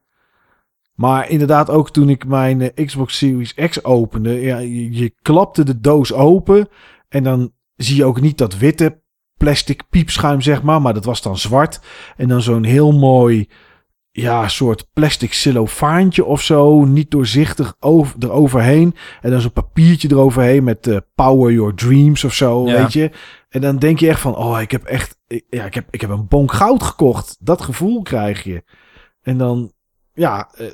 Maar inderdaad, ook toen ik mijn eh, Xbox Series X opende. Ja, je, je klapte de doos open. En dan zie je ook niet dat witte plastic piepschuim, zeg maar. Maar dat was dan zwart. En dan zo'n heel mooi ja, soort plastic cellofaantje of zo. Niet doorzichtig over, eroverheen. En dan zo'n papiertje eroverheen met eh, Power Your Dreams of zo, Ja. weet je. En dan denk je echt van, oh, ik heb echt, ik- ja, ik heb, ik heb een bonk goud gekocht. Dat gevoel krijg je. En dan, ja, eh,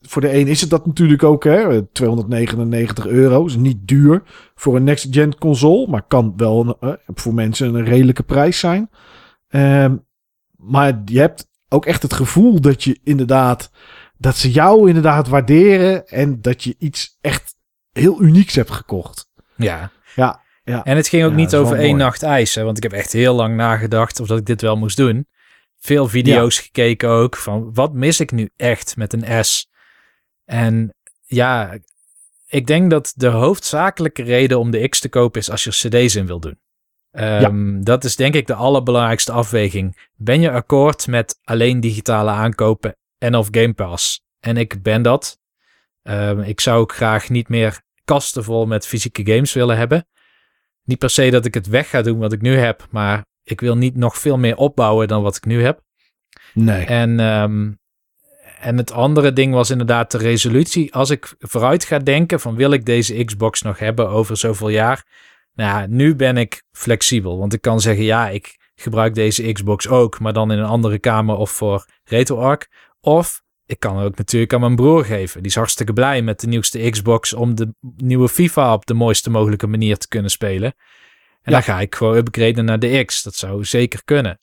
voor de een is het dat natuurlijk ook, hè. eh, 299 euro is niet duur voor een next-gen console. Maar kan wel eh, voor mensen een redelijke prijs zijn. Ehm, maar je hebt ook echt het gevoel dat je inderdaad, dat ze jou inderdaad waarderen. En dat je iets echt heel unieks hebt gekocht. ja. Ja, ja. En het ging ook Ja, niet over één mooi. nacht ijs. Hè, want ik heb echt heel lang nagedacht of dat ik dit wel moest doen. Veel video's gekeken ook van wat mis ik nu echt met een S. En ja, ik denk dat de hoofdzakelijke reden om de X te kopen is als je er cd's in wil doen. Ehm, Dat is denk ik de allerbelangrijkste afweging. Ben je akkoord met alleen digitale aankopen en of Game Pass? En ik ben dat. Ehm, ik zou ook graag niet meer kasten vol met fysieke games willen hebben. Niet per se dat ik het weg ga doen wat ik nu heb, maar ik wil niet nog veel meer opbouwen dan wat ik nu heb. Nee. En, ehm, en het andere ding was inderdaad de resolutie. Als ik vooruit ga denken van wil ik deze Xbox nog hebben over zoveel jaar? Nou, ja, nu ben ik flexibel, want ik kan zeggen ja, ik gebruik deze Xbox ook, maar dan in een andere kamer of voor RetroArch. Of ik kan ook natuurlijk aan mijn broer geven. Die is hartstikke blij met de nieuwste Xbox om de nieuwe FIFA op de mooiste mogelijke manier te kunnen spelen. En Ja. dan ga ik gewoon upgraden naar de X. Dat zou zeker kunnen.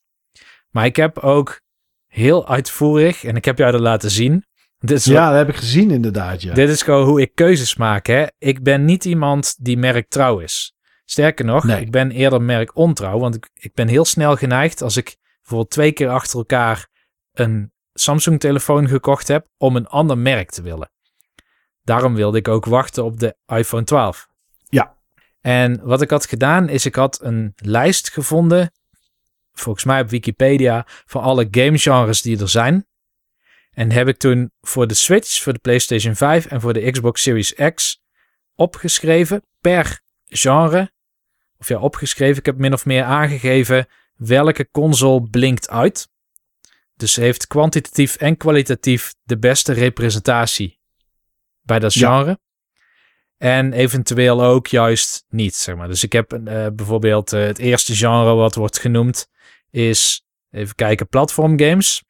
Maar ik heb ook heel uitvoerig, en ik heb jou dat laten zien. Dit is, Ja, dat heb ik gezien inderdaad, ja. dit is gewoon hoe ik keuzes maak. Hè? Ik ben niet iemand die merktrouw is. Sterker nog, Nee. ik ben eerder merk ontrouw. Want ik, ik ben heel snel geneigd als ik bijvoorbeeld twee keer achter elkaar een Samsung telefoon gekocht heb om een ander merk te willen. Daarom wilde ik ook wachten op de iPhone 12. Ja. En wat ik had gedaan is ik had een lijst gevonden volgens mij op Wikipedia, van alle gamegenres die er zijn. En heb ik toen voor de Switch, voor de PlayStation 5 en voor de Xbox Series X opgeschreven per genre. Of ja, opgeschreven. Ik heb min of meer aangegeven welke console blinkt uit. Dus heeft kwantitatief en kwalitatief de beste representatie bij dat genre. En eventueel ook juist niet, zeg maar. Dus ik heb uh, bijvoorbeeld uh, het eerste genre wat wordt genoemd is, even kijken, platform games.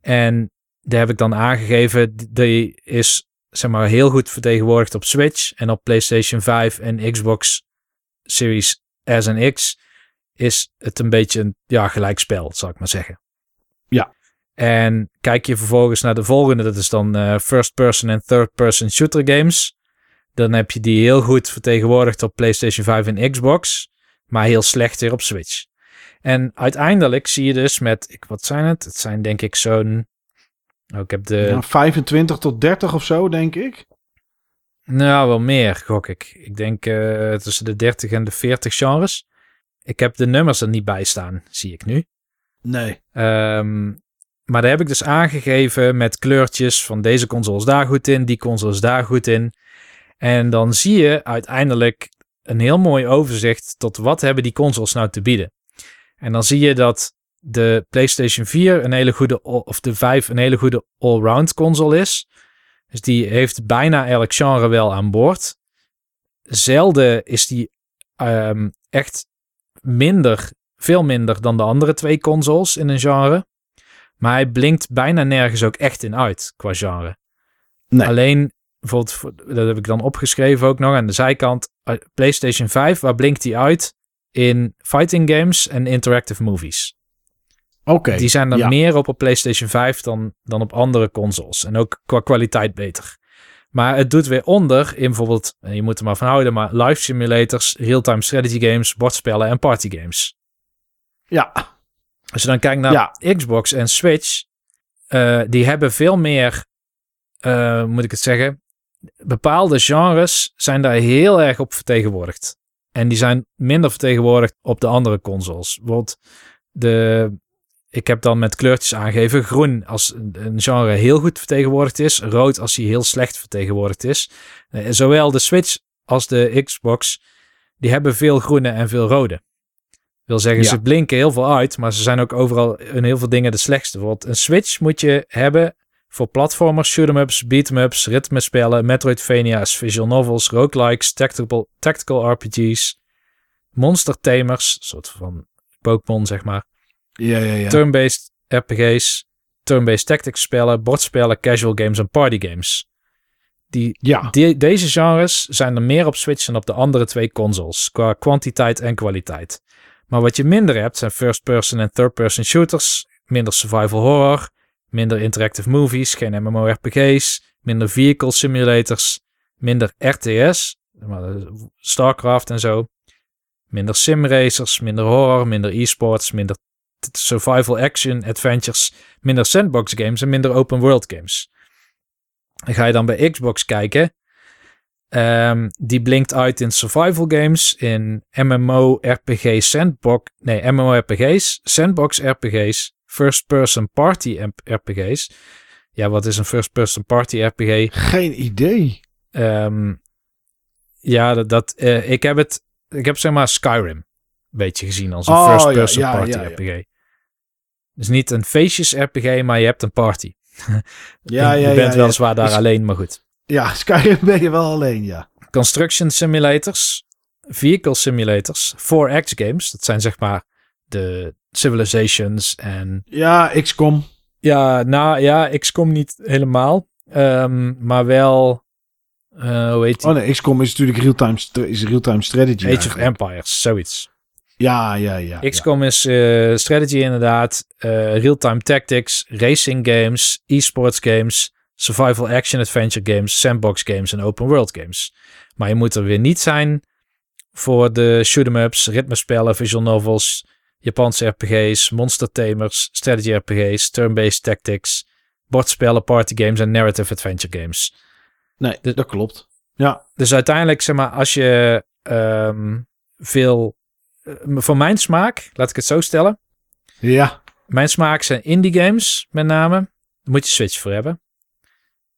En daar heb ik dan aangegeven, die is zeg maar heel goed vertegenwoordigd op Switch en op PlayStation 5 en Xbox Series S en X is het een beetje een ja, gelijkspel, zal ik maar zeggen. Ja. En kijk je vervolgens naar de volgende, dat is dan uh, first person en third person shooter games. Dan heb je die heel goed vertegenwoordigd op PlayStation 5 en Xbox, maar heel slecht weer op Switch. En uiteindelijk zie je dus met, ik, wat zijn het? Het zijn denk ik zo'n Oh, ik heb de... Ja, 25 tot 30 of zo, denk ik. Nou, wel meer, gok ik. Ik denk uh, tussen de 30 en de 40 genres. Ik heb de nummers er niet bij staan, zie ik nu. Nee. Um, maar daar heb ik dus aangegeven met kleurtjes van deze console is daar goed in, die console is daar goed in. En dan zie je uiteindelijk een heel mooi overzicht tot wat hebben die consoles nou te bieden. En dan zie je dat de PlayStation 4 een hele goede, of de 5 een hele goede allround console is. Dus die heeft bijna elk genre wel aan boord. Zelden is die um, echt minder, veel minder dan de andere twee consoles in een genre. Maar hij blinkt bijna nergens ook echt in uit qua genre. Nee. Alleen, bijvoorbeeld, dat heb ik dan opgeschreven ook nog aan de zijkant. Uh, PlayStation 5, waar blinkt hij uit? In fighting games en interactive movies. Oké. Die zijn er meer op op PlayStation 5 dan, dan op andere consoles. En ook qua kwaliteit beter. Maar het doet weer onder in bijvoorbeeld, je moet er maar van houden, maar live simulators, real-time strategy games, bordspellen en party games. Ja. Als je dan kijkt naar Xbox en Switch, uh, die hebben veel meer, uh, moet ik het zeggen, bepaalde genres zijn daar heel erg op vertegenwoordigd. En die zijn minder vertegenwoordigd op de andere consoles. Bijvoorbeeld de ik heb dan met kleurtjes aangegeven. Groen als een genre heel goed vertegenwoordigd is. Rood als hij heel slecht vertegenwoordigd is. Eh, zowel de Switch als de Xbox, die hebben veel groene en veel rode. Wil zeggen, ze blinken heel veel uit, maar ze zijn ook overal in heel veel dingen de slechtste. Bijvoorbeeld een Switch moet je hebben voor platformers, shoot ups, beat-em-ups, ritmespellen, Metroidvania's, visual novels, roguelikes, tactical, tactical RPG's, monster tamers, soort van Pokémon zeg maar. Ja, ja, ja. Turn-based RPG's, turn-based tactics spellen, bordspellen, casual games en party games. Die, ja. die, deze genres zijn er meer op Switch dan op de andere twee consoles, qua kwantiteit en kwaliteit. Maar wat je minder hebt zijn first-person en third-person shooters, minder survival horror, minder interactive movies, geen MMORPG's, minder vehicle simulators, minder RTS, StarCraft en zo, minder simracers, minder horror, minder e-sports, minder survival action adventures, minder sandbox games en minder open world games. En ga je dan bij Xbox kijken, um, die blinkt uit in survival games, in MMO, RPG, sandbox, nee, MMO RPG's, sandbox RPG's, first person party RPG's. Ja, wat is een first person party RPG? Geen idee. Um, ja, dat, dat uh, ik heb het, ik heb zeg maar Skyrim beetje gezien als een oh, first-person ja, ja, party ja, RPG. Dus niet een feestjes RPG, maar je hebt een party. Ja, ja, Je bent weliswaar daar dus, alleen, maar goed. Ja, Skyrim ben je wel alleen, ja. Construction simulators, vehicle simulators, 4X games. Dat zijn zeg maar de Civilizations en... Ja, XCOM. Ja, nou ja, XCOM niet helemaal. Um, maar wel... Uh, hoe heet die? Oh nee, XCOM is natuurlijk real-time is real-time strategy. Age of Empires, zoiets. Ja, ja, ja. XCOM is uh, strategy inderdaad, uh, real-time tactics, racing games, e-sports games, survival action adventure games, sandbox games en open world games. Maar je moet er weer niet zijn voor de shoot ups, ritmespellen, visual novels, Japanse RPG's, monster tamers, strategy RPG's, turn-based tactics, bordspellen, party games en narrative adventure games. Nee, dat klopt. Ja. Dus uiteindelijk, zeg maar, als je um, veel voor mijn smaak, laat ik het zo stellen. Ja. Mijn smaak zijn indie games, met name. Daar moet je Switch voor hebben.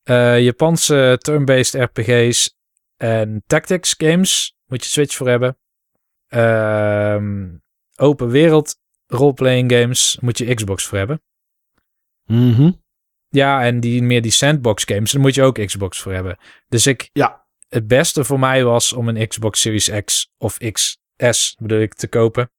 Uh, Japanse turn-based RPG's en tactics games moet je Switch voor hebben. Uh, open wereld roleplaying games moet je Xbox voor hebben. Mhm. Ja, en die meer die sandbox games, daar moet je ook Xbox voor hebben. Dus ik, ja. het beste voor mij was om een Xbox Series X of XS bedoel ik te kopen.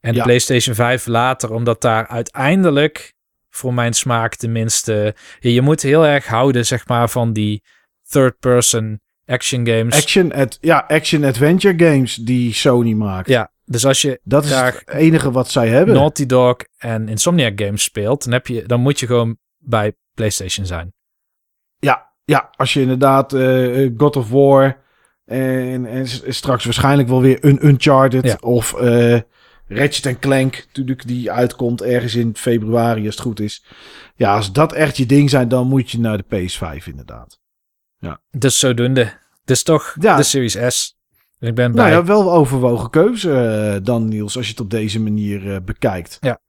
En de Ja. PlayStation 5 later, omdat daar uiteindelijk voor mijn smaak tenminste, je moet heel erg houden zeg maar van die third person action games. Action, ad, ja, action adventure games die Sony maakt. Ja, dus als je Dat is het enige wat zij hebben. Naughty Dog en Insomniac games speelt, dan, heb je, dan moet je gewoon bij PlayStation zijn. Ja, ja, als je inderdaad eh, God of War en, en straks waarschijnlijk wel weer een Uncharted Ja. of eh Ratchet Clank, natuurlijk die uitkomt ergens in februari als het goed is. Ja, als dat echt je ding zijn, dan moet je naar de PS5 inderdaad. Dus zodoende. Dus toch Ja. de Series S. Ik ben blij. Nou ja, wel overwogen keuze eh, dan Niels, als je het op deze manier eh, bekijkt. Ja.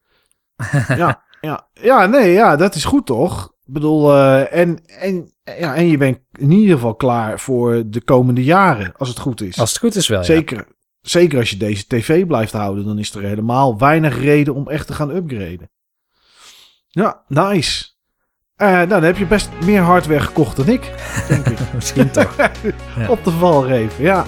ja, ja, ja, nee, ja, dat is goed toch? Bedoel, eh, en, en, ja, en je bent in ieder geval klaar voor de komende jaren, als het goed is. Als het goed is wel, ja. zeker, zeker als je deze tv blijft houden, dan is er helemaal weinig reden om echt te gaan upgraden. Ja, nice. Eh, nou, dan heb je best meer hardware gekocht dan ik, denk ik. Misschien toch. Ja. Op de valreep, ja.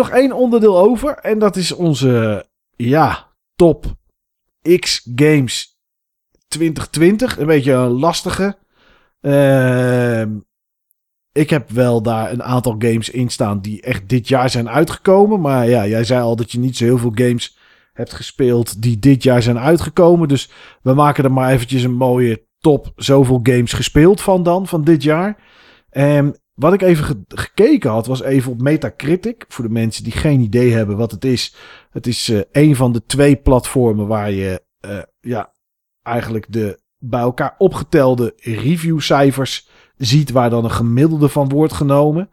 Nog één onderdeel over. En dat is onze, ja, top X Games 2020. Een beetje een lastige. Ehm, ik heb wel daar een aantal games in staan die echt dit jaar zijn uitgekomen. Maar ja, jij zei al dat je niet zo heel veel games hebt gespeeld die dit jaar zijn uitgekomen. Dus we maken er maar eventjes een mooie top zoveel games gespeeld van dan, van dit jaar. En wat ik even ge- gekeken had, was even op Metacritic. Voor de mensen die geen idee hebben wat het is. Het is eh, een van de twee platformen waar je eh, ja, eigenlijk de bij elkaar opgetelde reviewcijfers ziet. Waar dan een gemiddelde van wordt genomen.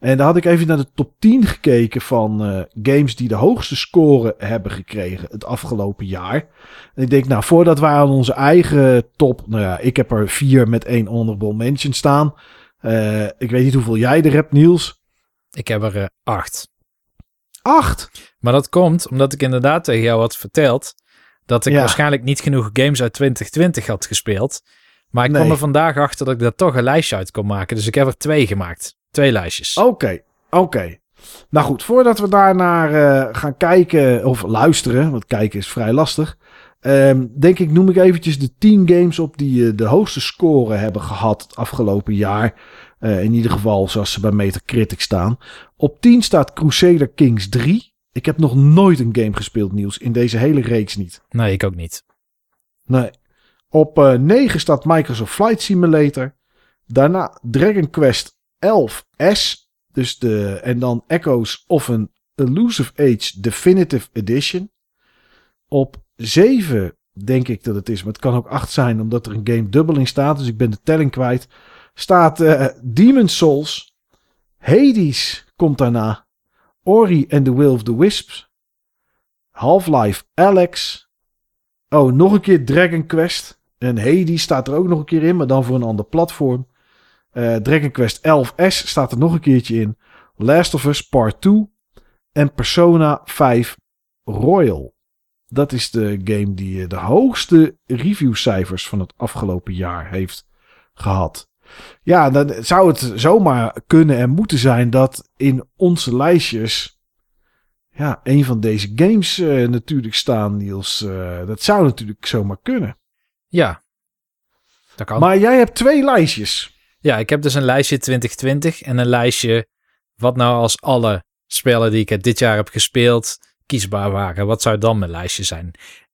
En daar had ik even naar de top 10 gekeken van eh, games die de hoogste score hebben gekregen het afgelopen jaar. En ik denk, nou, voordat wij aan onze eigen top. Nou ja, ik heb er vier met één honorable mention staan. Eh, ik weet niet hoeveel jij er hebt, Niels. Ik heb er eh, acht. Acht. Maar dat komt omdat ik inderdaad tegen jou had verteld dat ik Ja. waarschijnlijk niet genoeg games uit 2020 had gespeeld. Maar ik Nee. kwam er vandaag achter dat ik daar toch een lijstje uit kon maken. Dus ik heb er twee gemaakt. Twee lijstjes. Oké, oké. Nou goed, voordat we daarnaar eh gaan kijken of luisteren, want kijken is vrij lastig. Ehm, denk ik, noem ik eventjes de 10 games op die eh, de hoogste score hebben gehad het afgelopen jaar. Eh, in ieder geval zoals ze bij Metacritic staan. Op 10 staat Crusader Kings 3. Ik heb nog nooit een game gespeeld, Niels, in deze hele reeks niet. Nee, ik ook niet. Nee. Op eh 9 staat Microsoft Flight Simulator. Daarna Dragon Quest 11S. Dus de, en dan Echoes of een Elusive Age Definitive Edition. Op 7 denk ik dat het is. Maar het kan ook 8 zijn, omdat er een game dubbel in staat. Dus ik ben de telling kwijt. Staat uh, Demon Souls. Hades komt daarna. Ori and the Will of the Wisps. Half-Life Alex. Oh, nog een keer Dragon Quest. En Hades staat er ook nog een keer in, maar dan voor een ander platform. Uh, Dragon Quest 11S staat er nog een keertje in. Last of Us Part 2. En Persona 5 Royal. Dat is de game die de hoogste reviewcijfers van het afgelopen jaar heeft gehad. Ja, dan zou het zomaar kunnen en moeten zijn dat in onze lijstjes ja, een van deze games uh, natuurlijk staan, Niels. Uh, dat zou natuurlijk zomaar kunnen. Ja, dat kan. Maar jij hebt twee lijstjes. Ja, ik heb dus een lijstje 2020 en een lijstje wat nou als alle spellen die ik dit jaar heb gespeeld kiesbaar waren. Wat zou dan mijn lijstje zijn?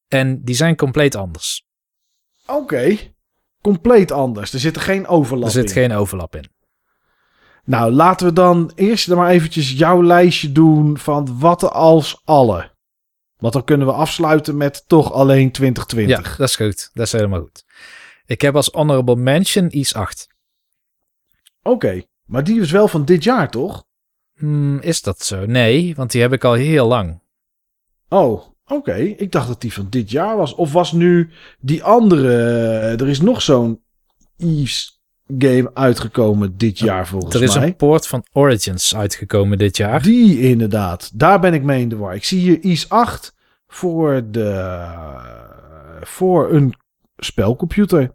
En die zijn compleet anders. Oké, compleet anders. Er zit er geen overlap in. Er zit geen overlap in. Nou, laten we dan eerst maar eventjes jouw lijstje doen van wat als alle. Want dan kunnen we afsluiten met toch alleen 2020. Ja, dat is goed. Dat is helemaal goed. Ik heb als honorable mention IS 8. Oké, maar die is wel van dit jaar, toch? Hmm, is dat zo? Nee, want die heb ik al heel lang. Oh, oké. Ik dacht dat die van dit jaar was. Of was nu die andere... Er is nog zo'n Eves game uitgekomen dit jaar volgens mij. Er is mij. een poort van Origins uitgekomen dit jaar. Die inderdaad. Daar ben ik mee in de war. Ik zie hier Ease 8 voor, de, voor een spelcomputer.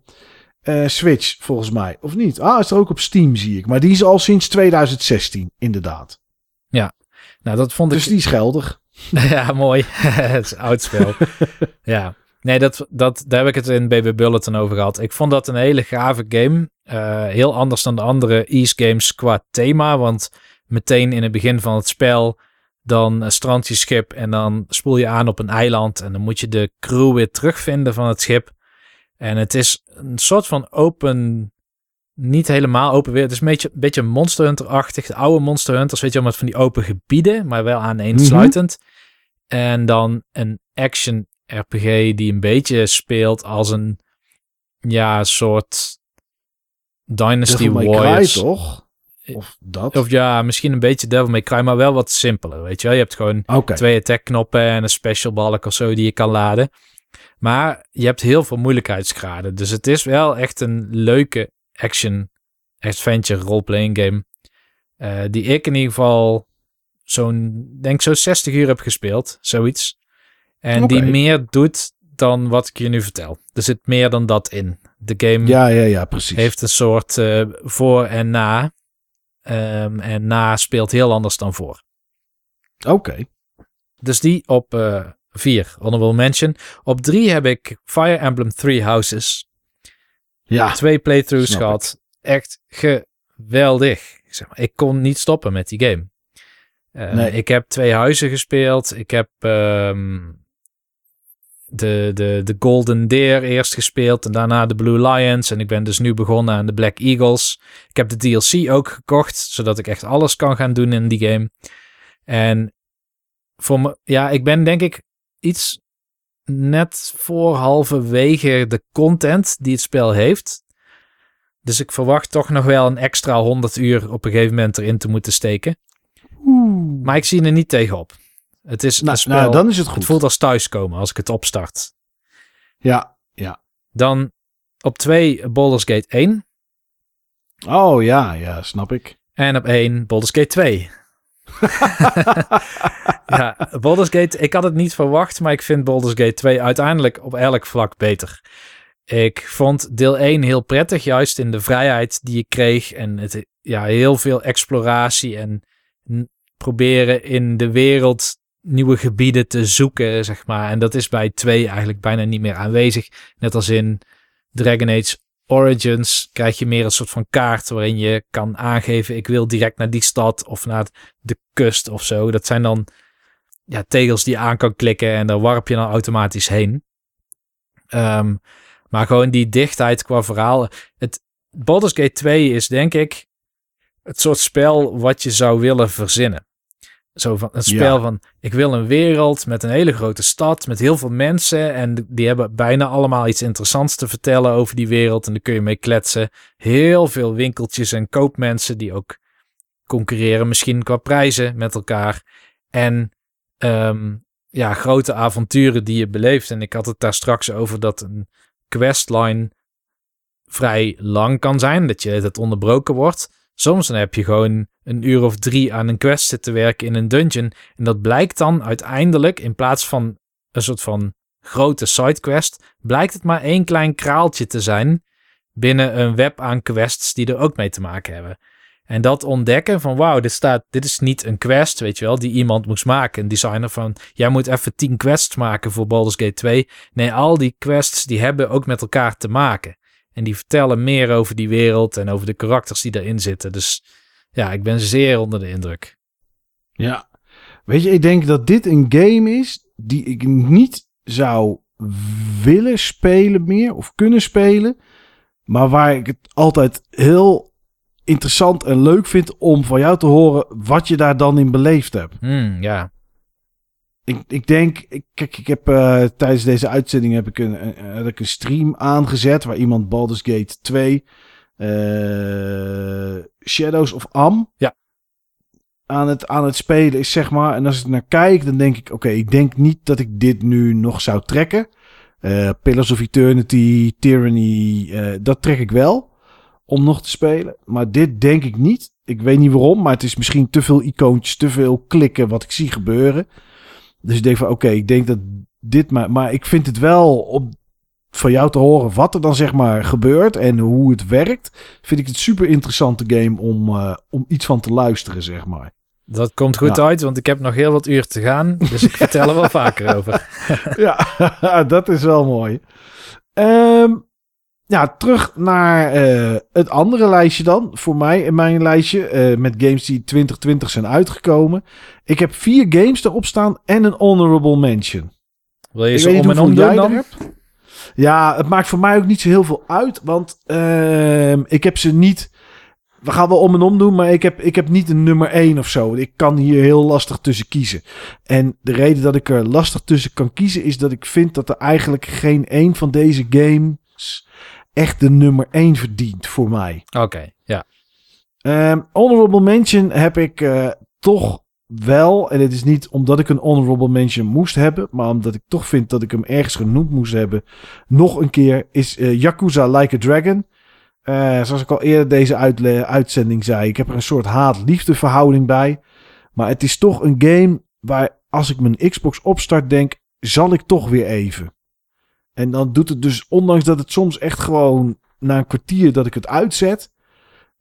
Uh, Switch volgens mij. Of niet? Ah, is er ook op Steam zie ik. Maar die is al sinds 2016 inderdaad. Ja. Nou, dat vond dus ik... die is geldig. ja, mooi. het is oud spel. ja. Nee, dat, dat, daar heb ik het in BB Bulletin over gehad. Ik vond dat een hele gave game. Uh, heel anders dan de andere East games qua thema. Want meteen in het begin van het spel... dan strand je schip en dan spoel je aan op een eiland... en dan moet je de crew weer terugvinden van het schip. En het is een soort van open... Niet helemaal open weer. Het is een beetje, een beetje Monster Hunter-achtig. De oude Monster Hunters, weet je wel, met van die open gebieden, maar wel aaneensluitend. Mm -hmm. En dan een action RPG die een beetje speelt als een ja, soort Dynasty Devil Warriors. Cry, toch? Of dat? Of ja, misschien een beetje Devil May Cry, maar wel wat simpeler, weet je wel. Je hebt gewoon okay. twee attack knoppen en een special balk of zo die je kan laden. Maar je hebt heel veel moeilijkheidsgraden. Dus het is wel echt een leuke action adventure roleplaying game. Uh, die ik in ieder geval zo'n, denk zo 60 uur heb gespeeld. Zoiets. En okay. die meer doet dan wat ik je nu vertel. Er zit meer dan dat in. De game ja, ja, ja, precies. heeft een soort uh, voor en na. Um, en na speelt heel anders dan voor. Oké. Okay. Dus die op uh, vier, honorable mention. Op drie heb ik Fire Emblem Three Houses. Ja. Twee playthroughs gehad. Ik. Echt geweldig. Ik, zeg maar, ik kon niet stoppen met die game. Uh, nee. Ik heb twee huizen gespeeld. Ik heb um, de, de, de Golden Deer eerst gespeeld en daarna de Blue Lions. En ik ben dus nu begonnen aan de Black Eagles. Ik heb de DLC ook gekocht, zodat ik echt alles kan gaan doen in die game. En voor me, ja, ik ben denk ik iets net voor halverwege de content die het spel heeft. Dus ik verwacht toch nog wel een extra 100 uur op een gegeven moment erin te moeten steken. Oeh. Maar ik zie er niet tegenop. Het is nou, spel, nou, dan is het goed. Het voelt als thuiskomen als ik het opstart. Ja, ja. Dan op 2 Baldur's Gate 1. Oh ja, ja, snap ik. En op 1 Baldur's Gate 2. ja, Baldur's Gate, ik had het niet verwacht, maar ik vind Baldur's Gate 2 uiteindelijk op elk vlak beter. Ik vond deel 1 heel prettig, juist in de vrijheid die je kreeg en het, ja, heel veel exploratie en proberen in de wereld nieuwe gebieden te zoeken, zeg maar. En dat is bij 2 eigenlijk bijna niet meer aanwezig. Net als in Dragon Age Origins krijg je meer een soort van kaart waarin je kan aangeven ik wil direct naar die stad of naar de kust of zo. Dat zijn dan ja, tegels die je aan kan klikken en daar warp je dan automatisch heen. Um, maar gewoon die dichtheid qua verhaal. Het Baldur's Gate 2 is denk ik het soort spel wat je zou willen verzinnen. Zo van een spel Ja. van, ik wil een wereld met een hele grote stad, met heel veel mensen. En die hebben bijna allemaal iets interessants te vertellen over die wereld. En daar kun je mee kletsen. Heel veel winkeltjes en koopmensen die ook concurreren, misschien qua prijzen met elkaar. En ehm, ja, grote avonturen die je beleeft. En ik had het daar straks over dat een questline vrij lang kan zijn, dat je het onderbroken wordt. Soms dan heb je gewoon een uur of drie aan een quest zitten werken in een dungeon. En dat blijkt dan uiteindelijk, in plaats van een soort van grote sidequest, blijkt het maar één klein kraaltje te zijn binnen een web aan quests die er ook mee te maken hebben. En dat ontdekken van wauw, dit, staat, dit is niet een quest, weet je wel, die iemand moest maken. Een designer van, jij moet even 10 quests maken voor Baldur's Gate 2. Nee, al die quests die hebben ook met elkaar te maken. En die vertellen meer over die wereld en over de karakters die erin zitten. Dus ja, ik ben zeer onder de indruk. Ja. Weet je, ik denk dat dit een game is die ik niet zou willen spelen meer of kunnen spelen. Maar waar ik het altijd heel interessant en leuk vind om van jou te horen wat je daar dan in beleefd hebt. Hmm, ja, Ik, ik denk, ik, kijk, ik heb eh, tijdens deze uitzending heb ik een, had ik een stream aangezet waar iemand Baldur's Gate 2 eh, Shadows of Am Ja. aan, het, aan het spelen is, zeg maar. En als ik naar kijk, dan denk ik, oké, ik denk niet dat ik dit nu nog zou trekken. Eh, Pillars of Eternity, Tyranny, dat trek ik wel om nog te spelen. Maar dit denk ik niet. Ik weet niet waarom, maar het is misschien te veel icoontjes, te veel klikken wat ik zie gebeuren. Dus ik denk van oké, ik denk dat dit maar. Maar ik vind het wel op van jou te horen wat er dan zeg maar gebeurt en hoe het werkt. Vind ik het super interessante game om, eh, om iets van te luisteren, zeg maar. dat komt goed Ja. uit, want ik heb nog heel wat uur te gaan. Dus ik vertel er wel vaker over. ja, dat is wel mooi. Ehm, ja, terug naar eh, het andere lijstje dan. Voor mij in mijn lijstje. eh, met games die 2020 zijn uitgekomen. Ik heb vier games erop staan en een honorable mention. Wil je Ik ze om en om doen dan? Ja, het maakt voor mij ook niet zo heel veel uit. Want ehm, ik heb ze niet. We gaan wel om en om doen, maar ik heb, ik heb niet een nummer 1 of zo. Ik kan hier heel lastig tussen kiezen. En de reden dat ik er lastig tussen kan kiezen is dat ik vind dat er eigenlijk geen één van deze games echt de nummer 1 verdient voor mij. Oké, ja. Ehm, honorable mention heb ik eh, toch wel. En het is niet omdat ik een honorable mention moest hebben. Maar omdat ik toch vind dat ik hem ergens genoemd moest hebben. Nog een keer is eh, Yakuza Like a Dragon. Eh, zoals ik al eerder deze uitzending zei. Ik heb er een soort haat-liefde verhouding bij. Maar het is toch een game waar als ik mijn Xbox opstart denk. Zal ik toch weer even. En dan doet het dus, ondanks dat het soms echt gewoon na een kwartier dat ik het uitzet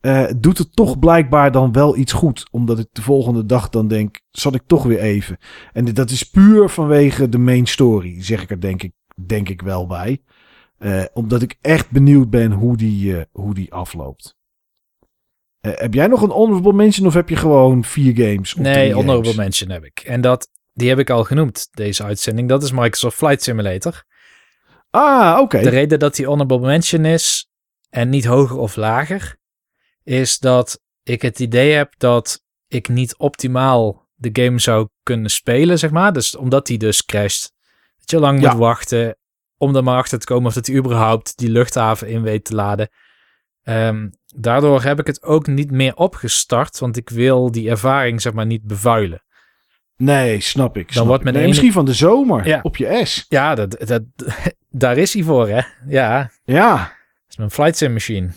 eh, doet het toch blijkbaar dan wel iets goed. Omdat ik de volgende dag dan denk, zal ik toch weer even. En dat is puur vanwege de main story, zeg ik er denk ik, denk ik wel bij. Eh, omdat ik echt benieuwd ben hoe die, eh, hoe die afloopt. Heb jij nog een honorable mention of heb je gewoon vier games? Nee, honorable games? mention heb ik. En dat, die heb ik al genoemd, deze uitzending. Dat is Microsoft Flight Simulator. Ah, oké. De reden dat die honorable mention is en niet hoger of lager, is dat ik het idee heb dat ik niet optimaal de game zou kunnen spelen, zeg maar. Dus omdat die dus crasht. Dat je lang Ja. moet wachten om er maar achter te komen of dat hij überhaupt die luchthaven in weet te laden. Ehm, daardoor heb ik het ook niet meer opgestart, want ik wil die ervaring zeg maar niet bevuilen. Nee, snap ik. snap wordt ik. nee, ene- Misschien van de zomer Ja. op je S. Ja, dat, dat, daar is hij voor, hè? Ja, dat Ja. is mijn flight sim machine.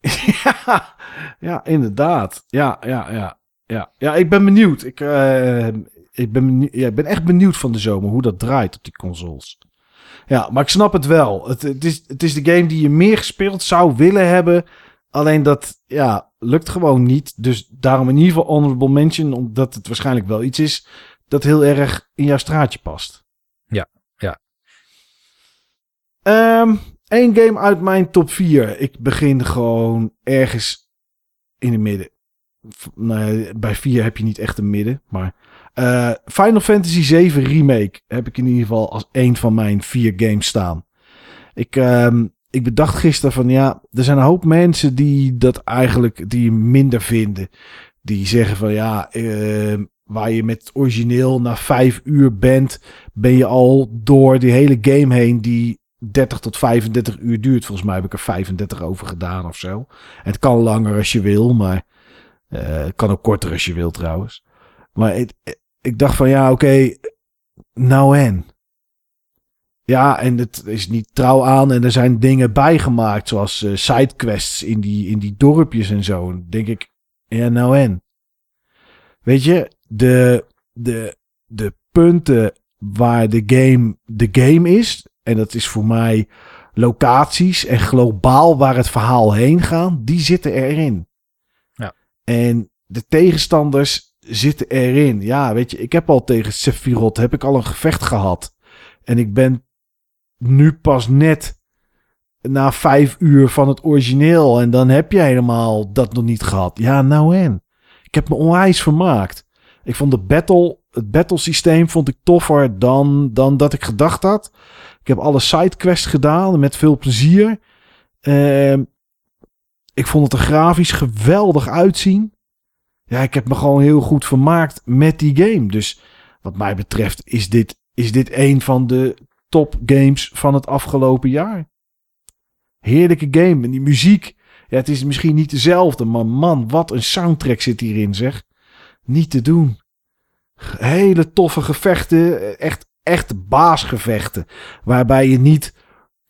ja, ja, inderdaad. Ja, ja, ja. Ja, ja ik ben benieuwd. Ik, eh, ik, ben benieuwd, ja, ik ben echt benieuwd van de zomer hoe dat draait op die consoles. Ja, maar ik snap het wel. Het, het, is, het is de game die je meer gespeeld zou willen hebben. Alleen dat ja, lukt gewoon niet. Dus daarom in ieder geval honorable mention. Omdat het waarschijnlijk wel iets is dat heel erg in jouw straatje past. Ja, Eén game uit mijn top 4. Ik begin gewoon ergens in het midden. Nee, bij 4 heb je niet echt een midden. Maar eh, Final Fantasy 7 Remake heb ik in ieder geval als een van mijn vier games staan. Ik, ehm, ik bedacht gisteren van ja, er zijn een hoop mensen die dat eigenlijk die minder vinden. Die zeggen van ja, ehm, waar je met het origineel na vijf uur bent, ben je al door die hele game heen die 30 tot 35 uur duurt. Volgens mij heb ik er 35 over gedaan of zo. En het kan langer als je wil, maar uh, het kan ook korter als je wil trouwens. Maar ik, ik dacht van ja, oké, nou en. Ja, en het is niet trouw aan en er zijn dingen bijgemaakt, zoals uh, sidequests in die, in die dorpjes en zo. Dan denk ik, ja, nou en. Weet je, de, de, de punten waar de game de game is, en dat is voor mij locaties en globaal waar het verhaal heen gaat, die zitten erin. Ja. En de tegenstanders zitten erin. Ja, weet je, ik heb al tegen Sephiroth heb ik al een gevecht gehad. En ik ben nu pas net na vijf uur van het origineel. En dan heb je helemaal dat nog niet gehad. Ja, nou en. Ik heb me onwijs vermaakt. Ik vond de battle, het battle systeem vond ik toffer dan, dan dat ik gedacht had. Ik heb alle sidequests gedaan met veel plezier. Uh, ik vond het er grafisch geweldig uitzien. Ja, ik heb me gewoon heel goed vermaakt met die game. Dus wat mij betreft is dit, is dit een van de top games van het afgelopen jaar. Heerlijke game. En die muziek. Ja, het is misschien niet dezelfde. Maar man, wat een soundtrack zit hierin, zeg. Niet te doen. Hele toffe gevechten. Echt, echt baasgevechten. Waarbij je niet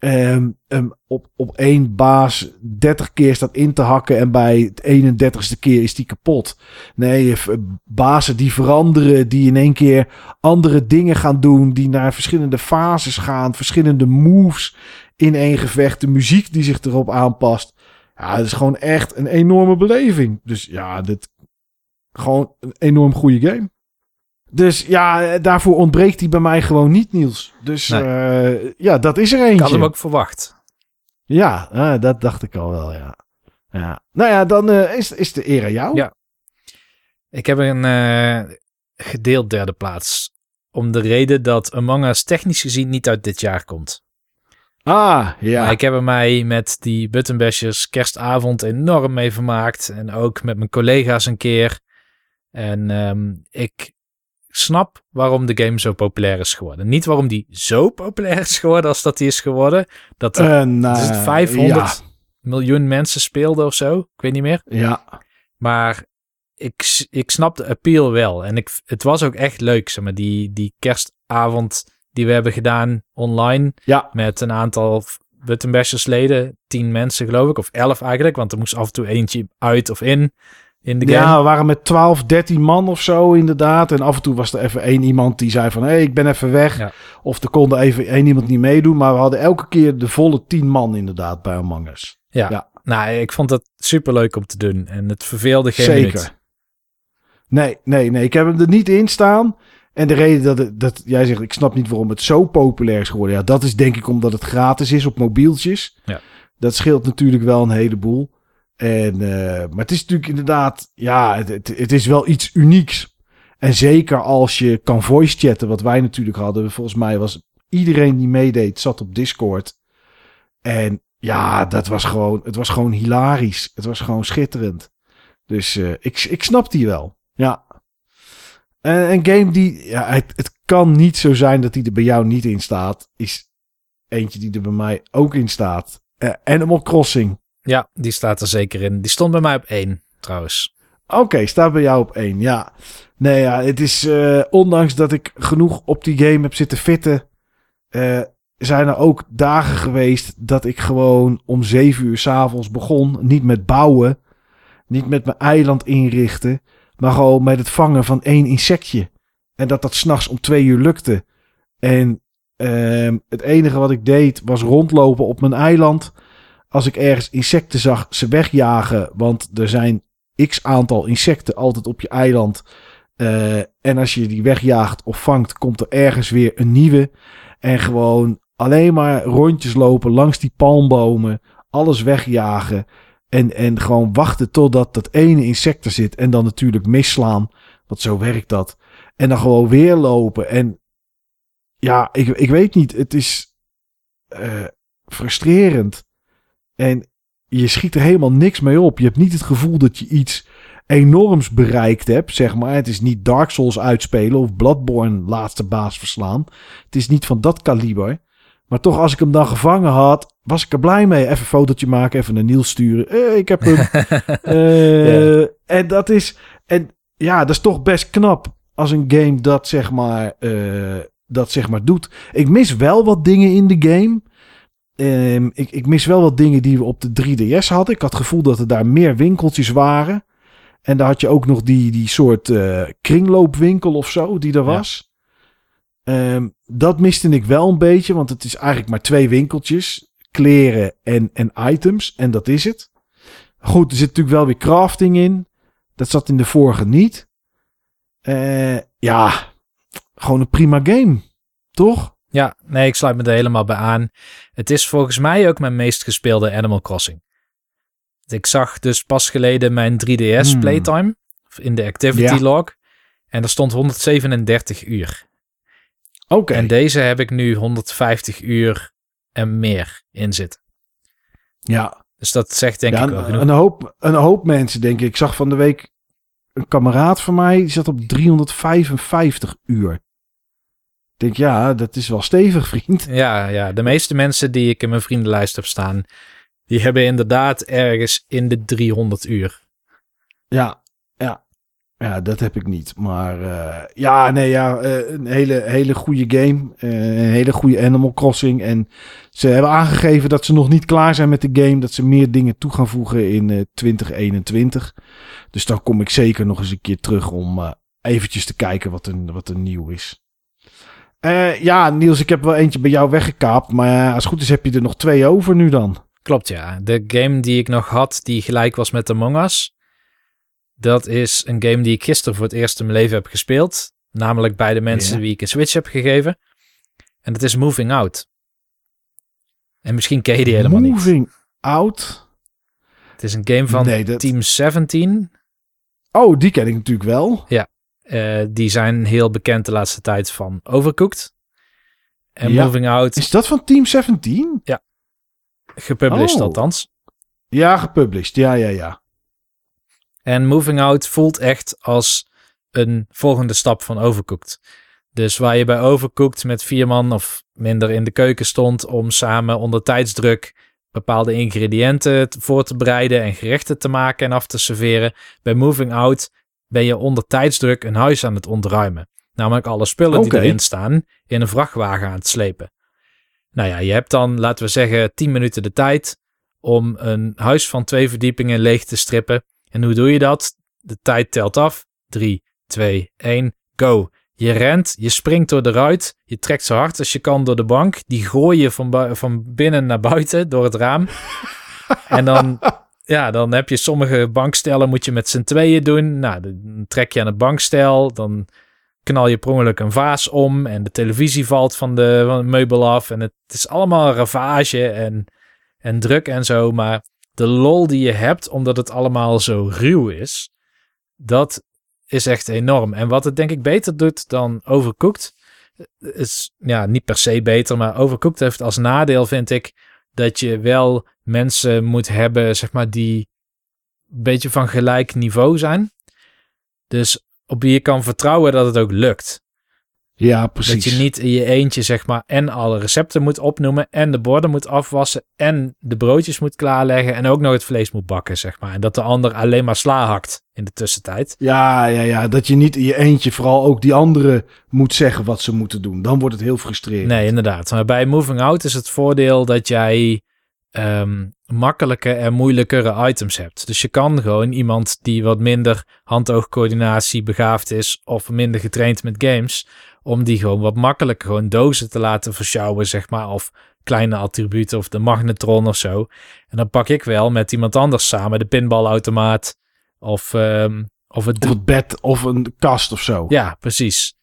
um, um, op, op één baas 30 keer staat in te hakken. En bij het 31ste keer is die kapot. Nee, bazen die veranderen. Die in één keer andere dingen gaan doen. Die naar verschillende fases gaan. Verschillende moves in één gevecht. De muziek die zich erop aanpast. Ja, het is gewoon echt een enorme beleving. Dus ja, dit gewoon een enorm goede game. Dus ja, daarvoor ontbreekt hij bij mij gewoon niet, Niels. Dus nee. uh, ja, dat is er eentje. Ik had hem ook verwacht. Ja, uh, dat dacht ik al wel, ja. ja. Nou ja, dan uh, is, is de eer aan jou. Ja. Ik heb een gedeeld derde plaats. Om de reden dat Among Us technisch gezien niet uit dit jaar komt. Ah, ja. Maar ik heb er mij met die Buttonbashers kerstavond enorm mee vermaakt. En ook met mijn collega's een keer. En um, ik snap waarom de game zo populair is geworden. Niet waarom die zo populair is geworden als dat die is geworden. Dat er uh, nou, is het 500 ja. miljoen mensen speelden of zo. Ik weet niet meer. Ja. Maar ik, ik snap de appeal wel. En ik, het was ook echt leuk, zeg maar, die, die kerstavond die we hebben gedaan online. Ja. Met een aantal Buttonbashers leden. Tien mensen geloof ik, of elf eigenlijk. Want er moest af en toe eentje uit of in in de game. Ja, we waren met 12, 13 man of zo inderdaad. En af en toe was er even één iemand die zei van... hé, hey, ik ben even weg. Ja. Of er kon er even één iemand niet meedoen. Maar we hadden elke keer de volle 10 man inderdaad bij Among Us. Ja. Ja. nou, ik vond dat super leuk om te doen. En het verveelde geen Zeker. minuut. Nee, nee, nee. Ik heb hem er niet in staan. En de reden dat, het, dat jij zegt... ik snap niet waarom het zo populair is geworden. Ja, dat is denk ik omdat het gratis is op mobieltjes. Ja. Dat scheelt natuurlijk wel een heleboel. En, uh, maar het is natuurlijk inderdaad, ja, het, het, is wel iets unieks. En zeker als je kan voice chatten, wat wij natuurlijk hadden. Volgens mij was iedereen die meedeed, zat op Discord. En ja, dat was gewoon, het was gewoon hilarisch. Het was gewoon schitterend. Dus uh, ik, ik snap die wel. Ja. En een game die, ja, het, het kan niet zo zijn dat die er bij jou niet in staat. Is eentje die er bij mij ook in staat. Uh, Animal Crossing. Ja, die staat er zeker in. Die stond bij mij op één, trouwens. Oké, staat bij jou op één, ja. Nee, ja, het is, uh, ondanks dat ik genoeg op die game heb zitten fitten, uh, zijn er ook dagen geweest dat ik gewoon om zeven uur s'avonds begon. Niet met bouwen, niet met mijn eiland inrichten, maar gewoon met het vangen van één insectje. En dat dat s'nachts om twee uur lukte. En uh, het enige wat ik deed was rondlopen op mijn eiland als ik ergens insecten zag, ze wegjagen. Want er zijn x aantal insecten altijd op je eiland. Uh, en als je die wegjaagt of vangt, komt er ergens weer een nieuwe. En gewoon alleen maar rondjes lopen langs die palmbomen. Alles wegjagen. En, en gewoon wachten totdat dat ene insect er zit. En dan natuurlijk misslaan. Want zo werkt dat. En dan gewoon weer lopen. En ja, ik, ik weet niet. Het is uh, frustrerend. En je schiet er helemaal niks mee op. Je hebt niet het gevoel dat je iets enorms bereikt heb, zeg maar. Het is niet Dark Souls uitspelen of Bloodborne laatste baas verslaan. Het is niet van dat kaliber. Maar toch, als ik hem dan gevangen had, was ik er blij mee. Even een fotootje maken, even een Niels sturen. Eh, ik heb hem. Eh, En dat is. En ja, dat is toch best knap als een game dat zeg maar. eh, dat zeg maar doet. Ik mis wel wat dingen in de game. Ehm, ik, ik mis wel wat dingen die we op de 3DS hadden. Ik had het gevoel dat er daar meer winkeltjes waren. En daar had je ook nog die, die soort eh, kringloopwinkel of zo die er Ja. was. Ehm, dat miste ik wel een beetje, want het is eigenlijk maar twee winkeltjes. Kleren en, en items. En dat is het. Goed, er zit natuurlijk wel weer crafting in. Dat zat in de vorige niet. Eh, ja, gewoon een prima game. Toch? Ja, nee, ik sluit me er helemaal bij aan. Het is volgens mij ook mijn meest gespeelde Animal Crossing. Ik zag dus pas geleden mijn 3DS Hmm. playtime in de activity Ja. log. En er stond 137 uur. Oké. En deze heb ik nu 150 uur en meer in zitten. Ja, Dus dat zegt denk ja ik wel een, genoeg. een, hoop, een hoop mensen, denk ik. Ik zag van de week een kameraad van mij, die zat op 355 uur. Ik denk, ja, dat is wel stevig, vriend. Ja, ja, de meeste mensen die ik in mijn vriendenlijst heb staan, die hebben inderdaad ergens in de 300 uur. Ja, ja. Ja, dat heb ik niet. Maar eh, ja, nee, ja, eh, een hele, hele goede game. Eh, een hele goede Animal Crossing. En ze hebben aangegeven dat ze nog niet klaar zijn met de game. Dat ze meer dingen toe gaan voegen in eh 2021. Dus dan kom ik zeker nog eens een keer terug om eventjes te kijken wat er, wat er nieuw is. Eh, ja, Niels, ik heb wel eentje bij jou weggekaapt. Maar als het goed is heb je er nog twee over nu dan. Klopt, ja. De game die ik nog had, die gelijk was met Among Us. Dat is een game die ik gisteren voor het eerst in mijn leven heb gespeeld. Namelijk bij de mensen Ja. wie ik een Switch heb gegeven. En dat is Moving Out. En misschien ken je die helemaal niet. Moving Out. Het is een game van Nee, dat- Team 17. Oh, die ken ik natuurlijk wel. Eh, die zijn heel bekend de laatste tijd van Overcooked. En Ja. Moving Out, Is dat van Team 17? gepublished Oh. althans. Ja, gepublished. Ja, ja, ja. En Moving Out voelt echt als een volgende stap van Overcooked. Dus waar je bij Overcooked met vier man of minder in de keuken stond om samen onder tijdsdruk bepaalde ingrediënten te- voor te bereiden en gerechten te maken en af te serveren. Bij Moving Out ben je onder tijdsdruk een huis aan het ontruimen. Namelijk alle spullen die erin staan in een vrachtwagen aan het slepen. Nou ja, je hebt dan, laten we zeggen, 10 minuten de tijd om een huis van twee verdiepingen leeg te strippen. En hoe doe je dat? De tijd telt af. 3, 2, 1, go. Je rent, je springt door de ruit, je trekt zo hard als je kan door de bank. Die gooi je van, van binnen naar buiten door het raam. en dan, ja, dan heb je sommige bankstellen moet je met z'n tweeën doen. Nou, dan trek je aan het bankstel, dan knal je per een vaas om en de televisie valt van de, meubel af. En het is allemaal ravage en, en druk en zo, maar de lol die je hebt, omdat het allemaal zo ruw is, dat is echt enorm. En wat het denk ik beter doet dan Overcooked, is ja, niet per se beter, maar Overcooked heeft als nadeel, vind ik, dat je wel mensen moet hebben, zeg maar, die een beetje van gelijk niveau zijn. Dus op wie je kan vertrouwen dat het ook lukt. Ja, precies. Dat je niet in je eentje, zeg maar, en alle recepten moet opnoemen, en de borden moet afwassen, en de broodjes moet klaarleggen, en ook nog het vlees moet bakken, zeg maar. En dat de ander alleen maar sla hakt in de tussentijd. Ja, ja, ja. Dat je niet in je eentje vooral ook die anderen moet zeggen wat ze moeten doen. Dan wordt het heel frustrerend. Nee, inderdaad. Maar bij Moving Out is het voordeel dat jij ehm, makkelijke en moeilijkere items hebt. Dus je kan gewoon iemand die wat minder hand-oogcoördinatie begaafd is of minder getraind met games, om die gewoon wat makkelijker gewoon dozen te laten versjouwen, zeg maar, of kleine attributen of de magnetron of zo. En dan pak ik wel met iemand anders samen de pinbalautomaat of, ehm, of het... Of het bed of een kast of zo. Ja, precies.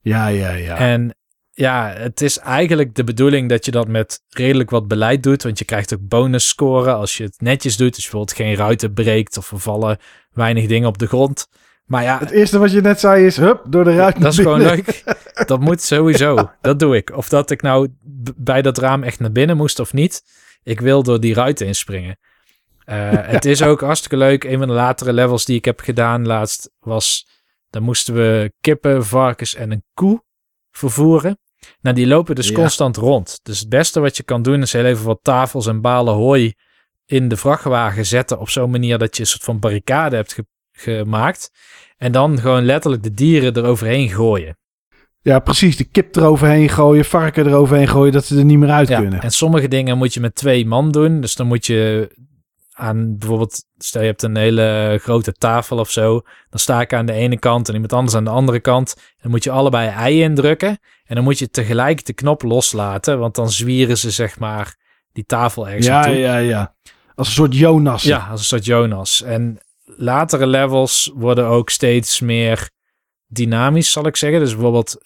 ja, ja. ja. En ja, het is eigenlijk de bedoeling dat je dat met redelijk wat beleid doet. Want je krijgt ook bonus scoren als je het netjes doet. Dus bijvoorbeeld geen ruiten breekt of er vallen weinig dingen op de grond. Maar ja, Het eerste wat je net zei is, hup, door de ruit dat is gewoon leuk. Dat moet sowieso. Dat doe ik. Of dat ik nou bij dat raam echt naar binnen moest of niet. Ik wil door die ruiten inspringen. Uh, het is ook hartstikke leuk. Een van de latere levels die ik heb gedaan laatst was... Dan moesten we kippen, varkens en een koe vervoeren. Nou, die lopen dus constant rond. Dus het beste wat je kan doen is heel even wat tafels en balen hooi in de vrachtwagen zetten op zo'n manier dat je een soort van barricade hebt gemaakt. En dan gewoon letterlijk de dieren eroverheen gooien. Ja, precies. De kip eroverheen gooien, varken eroverheen gooien, dat ze er niet meer uit ja, kunnen. En sommige dingen moet je met twee man doen. Dus dan moet je aan bijvoorbeeld, stel je hebt een hele grote tafel of zo. Dan sta ik aan de ene kant en iemand anders aan de andere kant. En dan moet je allebei ei indrukken. En dan moet je tegelijk de knop loslaten, want dan zwieren ze zeg maar die tafel ergens Ja, ja, ja. Als een soort Jonas. Ja, als een soort Jonas. En latere levels worden ook steeds meer dynamisch, zal ik zeggen. Dus bijvoorbeeld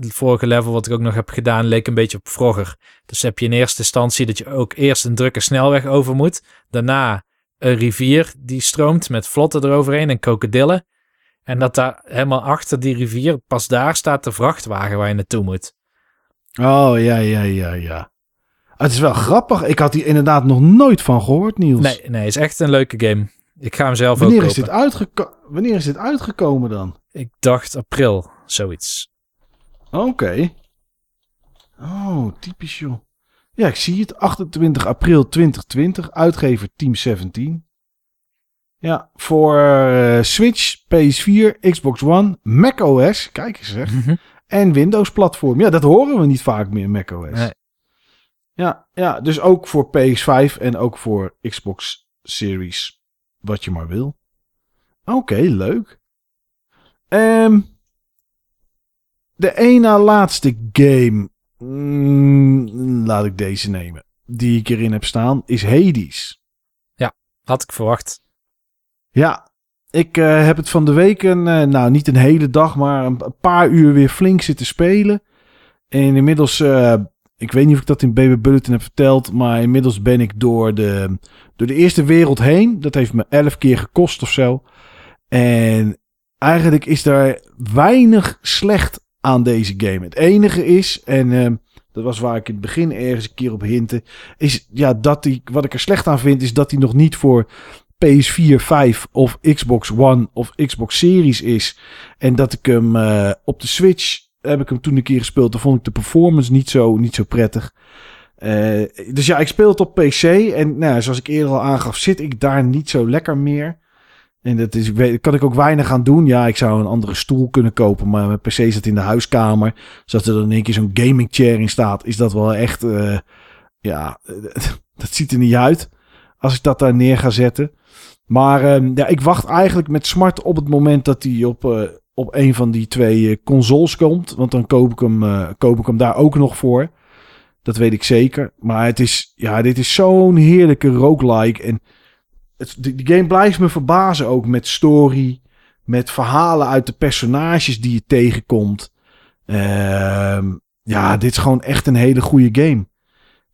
het vorige level wat ik ook nog heb gedaan, leek een beetje op vroeger. Dus heb je in eerste instantie dat je ook eerst een drukke snelweg over moet. Daarna een rivier die stroomt met vlotten eroverheen en krokodillen. En dat daar helemaal achter die rivier, pas daar staat de vrachtwagen waar je naartoe moet. Oh, ja, ja, ja, ja. Het is wel grappig. Ik had hier inderdaad nog nooit van gehoord, Niels. Nee, nee, het is echt een leuke game. Ik ga hem zelf Wanneer ook is dit uitgeko Wanneer is dit uitgekomen dan? Ik dacht april, zoiets. Oké. Oh, typisch joh. Ja, ik zie het. 28 april 2020. Uitgever Team 17. Ja, voor uh, Switch, PS4, Xbox One, macOS. Kijk eens zeg. Mhm. En Windows platform. Ja, dat horen we niet vaak meer, macOS. Nee. Ja, ja, dus ook voor PS5 en ook voor Xbox Series. Wat je maar wil. Oké, leuk. Ehm de één na laatste game. mm, laat ik deze nemen. Die ik erin heb staan. Is Hades. Had ik verwacht. Ja. Ik eh, heb het van de week, een, eh, nou niet een hele dag, maar een, een paar uur weer flink zitten spelen. En inmiddels, eh, ik weet niet of ik dat in Baby Bulletin heb verteld, maar inmiddels ben ik door de, door de eerste wereld heen. Dat heeft me elf keer gekost of zo. En eigenlijk is daar weinig slecht aan deze game. Het enige is, en eh, dat was waar ik in het begin ergens een keer op hintte, is ja, dat die, wat ik er slecht aan vind, is dat hij nog niet voor PS4, 5 of Xbox One of Xbox Series is. En dat ik hem eh, op de Switch heb ik hem toen een keer gespeeld. Dan vond ik de performance niet zo, niet zo prettig. Eh, dus ja, ik speel het op PC. En nou, zoals ik eerder al aangaf, zit ik daar niet zo lekker meer. En dat is, kan ik ook weinig aan doen. Ja, ik zou een andere stoel kunnen kopen. Maar mijn PC zit in de huiskamer. Zodat er dan in één keer zo'n gaming chair in staat. Is dat wel echt. eh, ja, dat ziet er niet uit. Als ik dat daar neer ga zetten. Maar ehm, ja, ik wacht eigenlijk met smart op het moment dat hij op, eh, op een van die twee eh, consoles komt. Want dan koop ik, hem, eh, koop ik hem daar ook nog voor. Dat weet ik zeker. Maar het is, ja, dit is zo'n heerlijke roguelike. En het, die, game blijft me verbazen ook met story. Met verhalen uit de personages die je tegenkomt. Ehm, ja, dit is gewoon echt een hele goede game.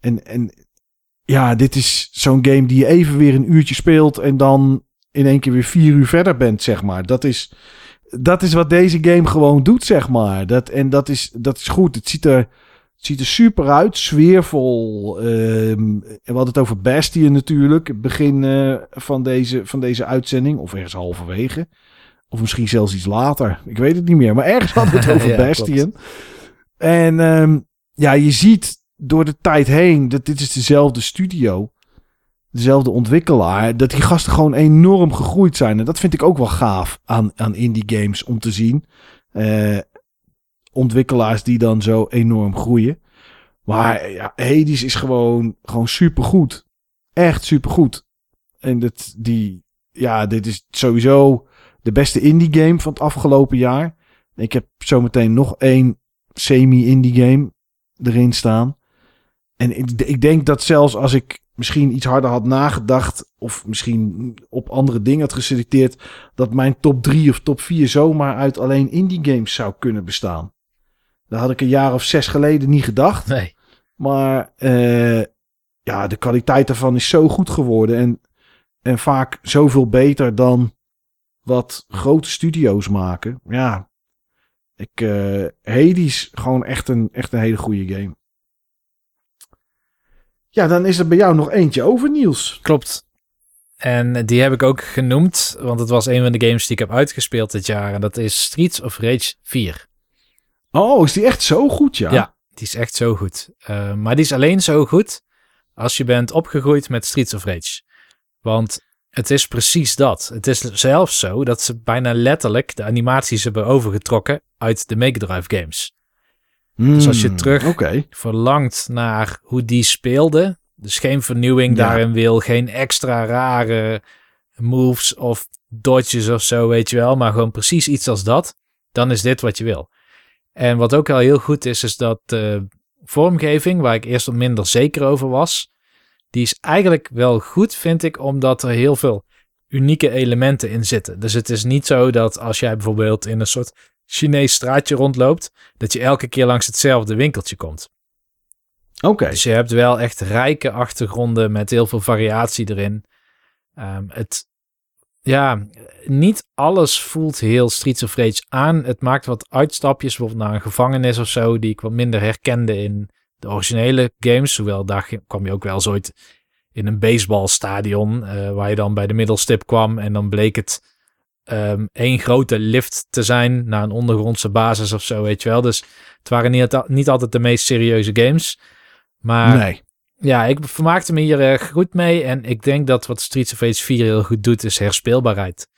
En, en ja, dit is zo'n game die je even weer een uurtje speelt. En dan in één keer weer vier uur verder bent, zeg maar. Dat is, dat is wat deze game gewoon doet, zeg maar. Dat, en dat is, dat is goed. Het ziet er, het ziet er super uit, sfeervol. Ehm, we hadden het over Bastion natuurlijk. Het begin eh, van, deze, van deze uitzending. Of ergens halverwege. Of misschien zelfs iets later. Ik weet het niet meer. Maar ergens hadden we het over Ja, Bastion. En ehm, ja, je ziet door de tijd heen dat dit is dezelfde studio. Dezelfde ontwikkelaar. Dat die gasten gewoon enorm gegroeid zijn. En dat vind ik ook wel gaaf aan, aan indie games om te zien. Eh, ontwikkelaars die dan zo enorm groeien. Maar ja, Hades is gewoon, gewoon supergoed. Echt supergoed. En dat, die, ja, dit is sowieso de beste indie game van het afgelopen jaar. Ik heb zometeen nog één semi-indie game erin staan. En ik, ik denk dat zelfs als ik misschien iets harder had nagedacht. of misschien op andere dingen had geselecteerd. dat mijn top 3 of top 4 zomaar uit alleen indie games zou kunnen bestaan. Dat had ik een jaar of zes geleden niet gedacht. Nee. Maar eh, ja, de kwaliteit daarvan is zo goed geworden. En, en vaak zoveel beter dan wat grote studio's maken. Ja, ik, eh Hades, gewoon echt een, echt een hele goede game. Ja, dan is er bij jou nog eentje over, Niels. Klopt. En die heb ik ook genoemd, want het was een van de games die ik heb uitgespeeld dit jaar. En dat is Streets of Rage 4. Oh, is die echt zo goed, ja? Ja, die is echt zo goed. Uh, maar die is alleen zo goed als je bent opgegroeid met Streets of Rage. Want het is precies dat. Het is zelfs zo dat ze bijna letterlijk de animaties hebben overgetrokken uit de Mega Drive games. Dus als je Hmm, terug verlangt naar hoe die speelde, dus geen vernieuwing Ja. daarin wil, geen extra rare moves of dodges of zo, weet je wel, maar gewoon precies iets als dat, dan is dit wat je wil. En wat ook al heel goed is, is dat de vormgeving, waar ik eerst wat minder zeker over was, die is eigenlijk wel goed, vind ik, omdat er heel veel unieke elementen in zitten. Dus het is niet zo dat als jij bijvoorbeeld in een soort Chinees straatje rondloopt, dat je elke keer langs hetzelfde winkeltje komt. Oké. Dus je hebt wel echt rijke achtergronden met heel veel variatie erin. Ehm, het, ja, niet alles voelt heel Streets of Rage aan. Het maakt wat uitstapjes, bijvoorbeeld naar een gevangenis of zo, die ik wat minder herkende in de originele games. Hoewel daar kwam je ook wel ooit in een baseballstadion, eh, waar je dan bij de middelstip kwam en dan bleek het ehm één grote lift te zijn naar een ondergrondse basis of zo, weet je wel. Dus het waren niet, niet altijd de meest serieuze games. Maar nee. ja, ik vermaakte me hier goed mee. En ik denk dat wat Streets of Rage 4 heel goed doet, is herspeelbaarheid.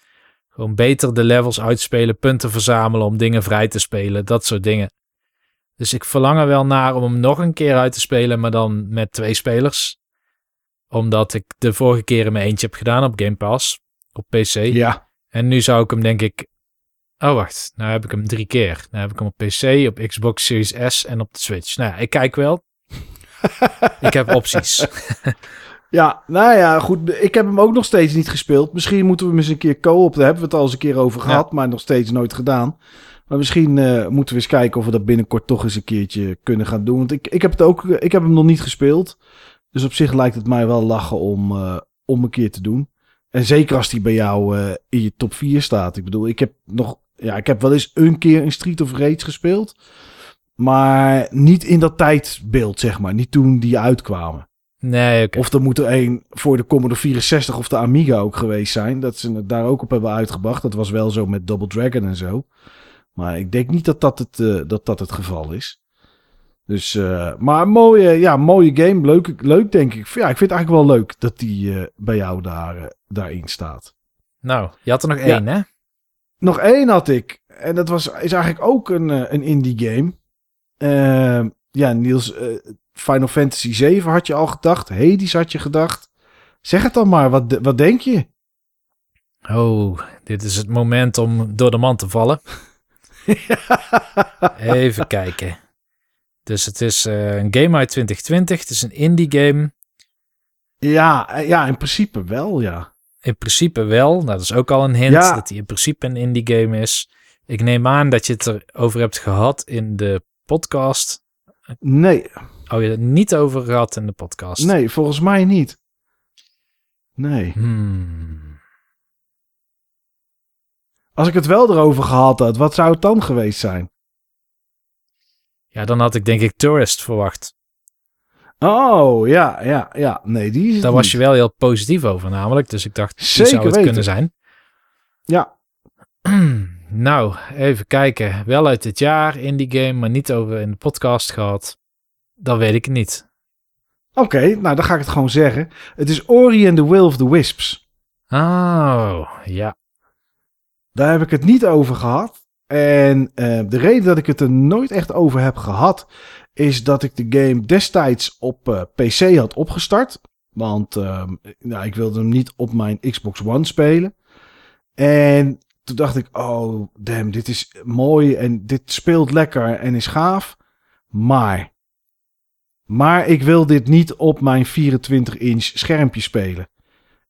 Gewoon beter de levels uitspelen, punten verzamelen om dingen vrij te spelen, dat soort dingen. Dus ik verlang er wel naar om hem nog een keer uit te spelen, maar dan met twee spelers. Omdat ik de vorige keer in mijn eentje heb gedaan op Game Pass, op PC. Ja. En nu zou ik hem denk ik... Oh, wacht. Nou heb ik hem drie keer. Nou heb ik hem op PC, op Xbox Series S en op de Switch. Nou ja, ik kijk wel. ik heb opties. Ja, nou ja, goed. Ik heb hem ook nog steeds niet gespeeld. Misschien moeten we hem eens een keer co-op. Daar hebben we het al eens een keer over gehad, maar nog steeds nooit gedaan. Maar misschien eh, moeten we eens kijken of we dat binnenkort toch eens een keertje kunnen gaan doen. Want ik, ik heb het ook, ik heb hem nog niet gespeeld. Dus op zich lijkt het mij wel lachen om, eh, om een keer te doen. En zeker als die bij jou eh, in je top 4 staat. Ik bedoel, ik heb nog, ja, ik heb wel eens een keer in Street of Rage gespeeld. Maar niet in dat tijdbeeld, zeg maar. Niet toen die uitkwamen. Nee. Of er moet er een voor de Commodore 64 of de Amiga ook geweest zijn. Dat ze het daar ook op hebben uitgebracht. Dat was wel zo met Double Dragon en zo. Maar ik denk niet dat dat het, eh, dat dat het geval is. Dus, eh, maar mooie, ja, mooie game. Leuk, leuk denk ik. Ja, ik vind het eigenlijk wel leuk dat die eh, bij jou daar, eh, daarin staat. Nou, je had er nog Ja. één, hè? Nog één had ik. En dat was, is eigenlijk ook een, een indie game. Eh, ja, Niels, Final Fantasy 7 had je al gedacht. Hades had je gedacht. Zeg het dan maar, wat, wat denk je? Oh, dit is het moment om door de man te vallen. Even kijken. Dus het is eh, een game uit 2020. Het is een indie game. ja, eh, ja, in principe wel, ja. In principe wel. Nou, dat is ook al een hint Ja. dat hij in principe een indie game is. Ik neem aan dat je het erover hebt gehad in de podcast. Nee, Oh, je het niet over gehad in de podcast. nee, volgens mij niet. Nee. Hmm. Als ik het wel erover gehad had, wat zou het dan geweest zijn? Ja, dan had ik denk ik Tourist verwacht. Oh, ja, ja, ja. Nee, die is Daar was niet. je wel heel positief over namelijk. Dus ik dacht, die Zeker zou het weten. kunnen zijn. Ja, nou, even kijken. Wel uit dit jaar indie game, maar niet over in de podcast gehad. Dat weet ik niet. oké. nou, dan ga ik het gewoon zeggen. Het is Ori and the Will of the Wisps. Oh, ja. Daar heb ik het niet over gehad. En eh, de reden dat ik het er nooit echt over heb gehad, is dat ik de game destijds op eh, PC had opgestart. Want ehm, nou, ik wilde hem niet op mijn Xbox One spelen. En toen dacht ik, oh damn, dit is mooi en dit speelt lekker en is gaaf. Maar, maar ik wil dit niet op mijn 24-inch schermpje spelen.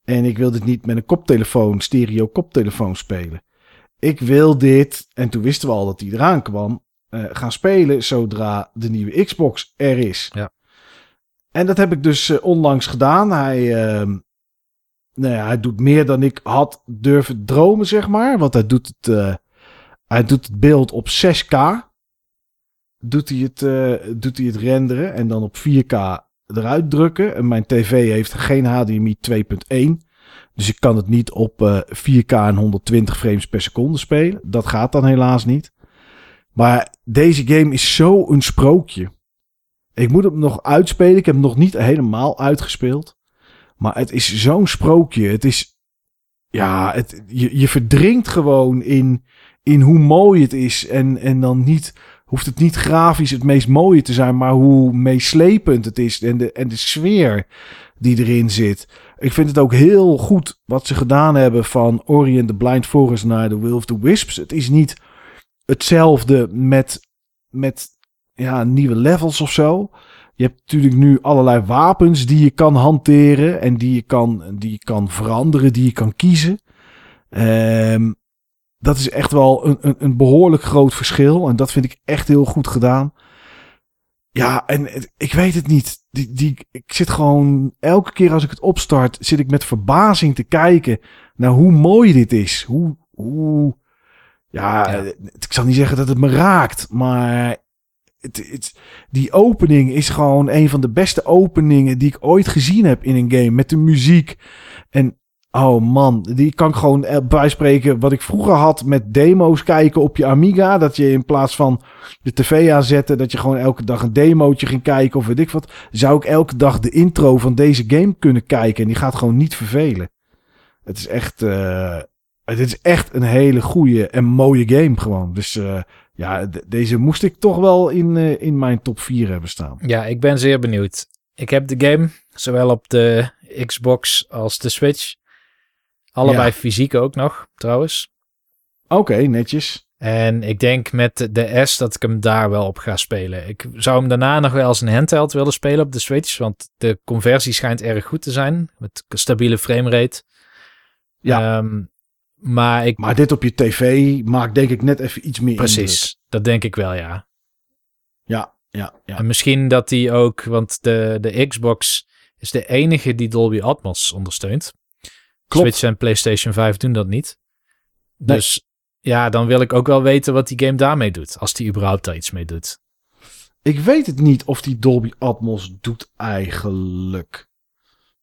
En ik wil dit niet met een koptelefoon, stereo koptelefoon spelen. Ik wil dit, en toen wisten we al dat die eraan kwam, eh, gaan spelen zodra de nieuwe Xbox er is. Ja. En dat heb ik dus eh, onlangs gedaan. Hij, ehm, nou ja, hij doet meer dan ik had durven dromen, zeg maar. Want hij doet het, eh, hij doet het beeld op 6K. Doet hij, het, doet hij het renderen en dan op 4K eruit drukken. En mijn tv heeft geen HDMI 2.1. Dus ik kan het niet op eh, 4K en 120 frames per seconde spelen. Dat gaat dan helaas niet. Maar deze game is zo een sprookje. Ik moet hem nog uitspelen. Ik heb hem nog niet helemaal uitgespeeld. Maar het is zo'n sprookje. Het is. Ja, het, je, je verdrinkt gewoon in, in hoe mooi het is. En, en dan niet. Hoeft het niet grafisch het meest mooie te zijn. Maar hoe meeslepend het is. En de, en de sfeer die erin zit. Ik vind het ook heel goed wat ze gedaan hebben van Ori and the Blind Forest naar The Will of the Wisps. Het is niet hetzelfde met, met ja, nieuwe levels of zo. Je hebt natuurlijk nu allerlei wapens die je kan hanteren en die je kan, die je kan veranderen, die je kan kiezen. Ehm, dat is echt wel een, een, een behoorlijk groot verschil. En dat vind ik echt heel goed gedaan. Ja, en ik weet het niet. Die, die, ik zit gewoon elke keer als ik het opstart, zit ik met verbazing te kijken naar hoe mooi dit is. Hoe, hoe, ja, Ja. ik zal niet zeggen dat het me raakt, maar het, het, die opening is gewoon een van de beste openingen die ik ooit gezien heb in een game. Met de muziek. En oh man, die kan ik gewoon eh, bijspreken. Wat ik vroeger had met demo's kijken op je Amiga. Dat je in plaats van de tv aanzetten, dat je gewoon elke dag een demootje ging kijken of weet ik wat. Zou ik elke dag de intro van deze game kunnen kijken. En die gaat gewoon niet vervelen. Het is echt, eh, het is echt een hele goede en mooie game gewoon. Dus eh, ja, de- deze moest ik toch wel in, in mijn top 4 hebben staan. Ja, ik ben zeer benieuwd. Ik heb de game zowel op de Xbox als de Switch. Allebei Ja. fysiek ook nog, trouwens. Oké, netjes. En ik denk met de- S dat ik hem daar wel op ga spelen. Ik zou hem daarna nog wel als een handheld willen spelen op de Switch. Want de conversie schijnt erg goed te zijn. Met stabiele framerate. Ja. Ehm, maar ik... Maar dit op je tv maakt denk ik net even iets meer indruk. Precies, dat denk ik wel, ja. Ja, ja, ja. En misschien dat die ook... Want de, de Xbox is de enige die Dolby Atmos ondersteunt. Klopt. Switch en PlayStation 5 doen dat niet. Nee. Dus ja, dan wil ik ook wel weten wat die game daarmee doet. Als die überhaupt daar iets mee doet. Ik weet het niet of die Dolby Atmos doet eigenlijk.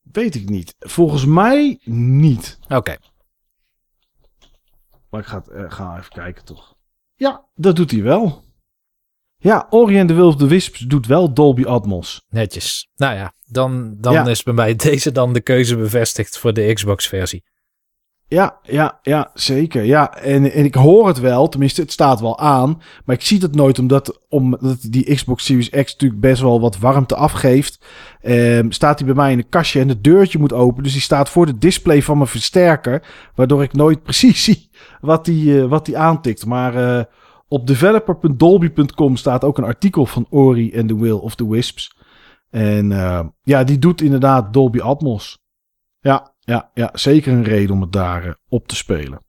Weet ik niet. Volgens mij niet. Oké, Maar ik ga, het, eh, ga even kijken toch. Ja, dat doet hij wel. Ja, Ori and the Will of the Wisps doet wel Dolby Atmos. netjes. Nou ja, dan, dan Ja. is bij mij deze dan de keuze bevestigd voor de Xbox versie. Ja, ja, ja, zeker. Ja, en, en ik hoor het wel, tenminste, het staat wel aan. Maar ik zie het nooit, omdat, omdat die Xbox Series X natuurlijk best wel wat warmte afgeeft. Ehm, staat hij bij mij in een kastje en het deurtje moet open. Dus die staat voor de display van mijn versterker. Waardoor ik nooit precies zie wat die, eh, wat die aantikt. Maar eh, op developer.dolby.com staat ook een artikel van Ori and the Will of the Wisps. En eh, ja, die doet inderdaad Dolby Atmos. Ja, ja, ja, zeker een reden om het daar eh, op te spelen.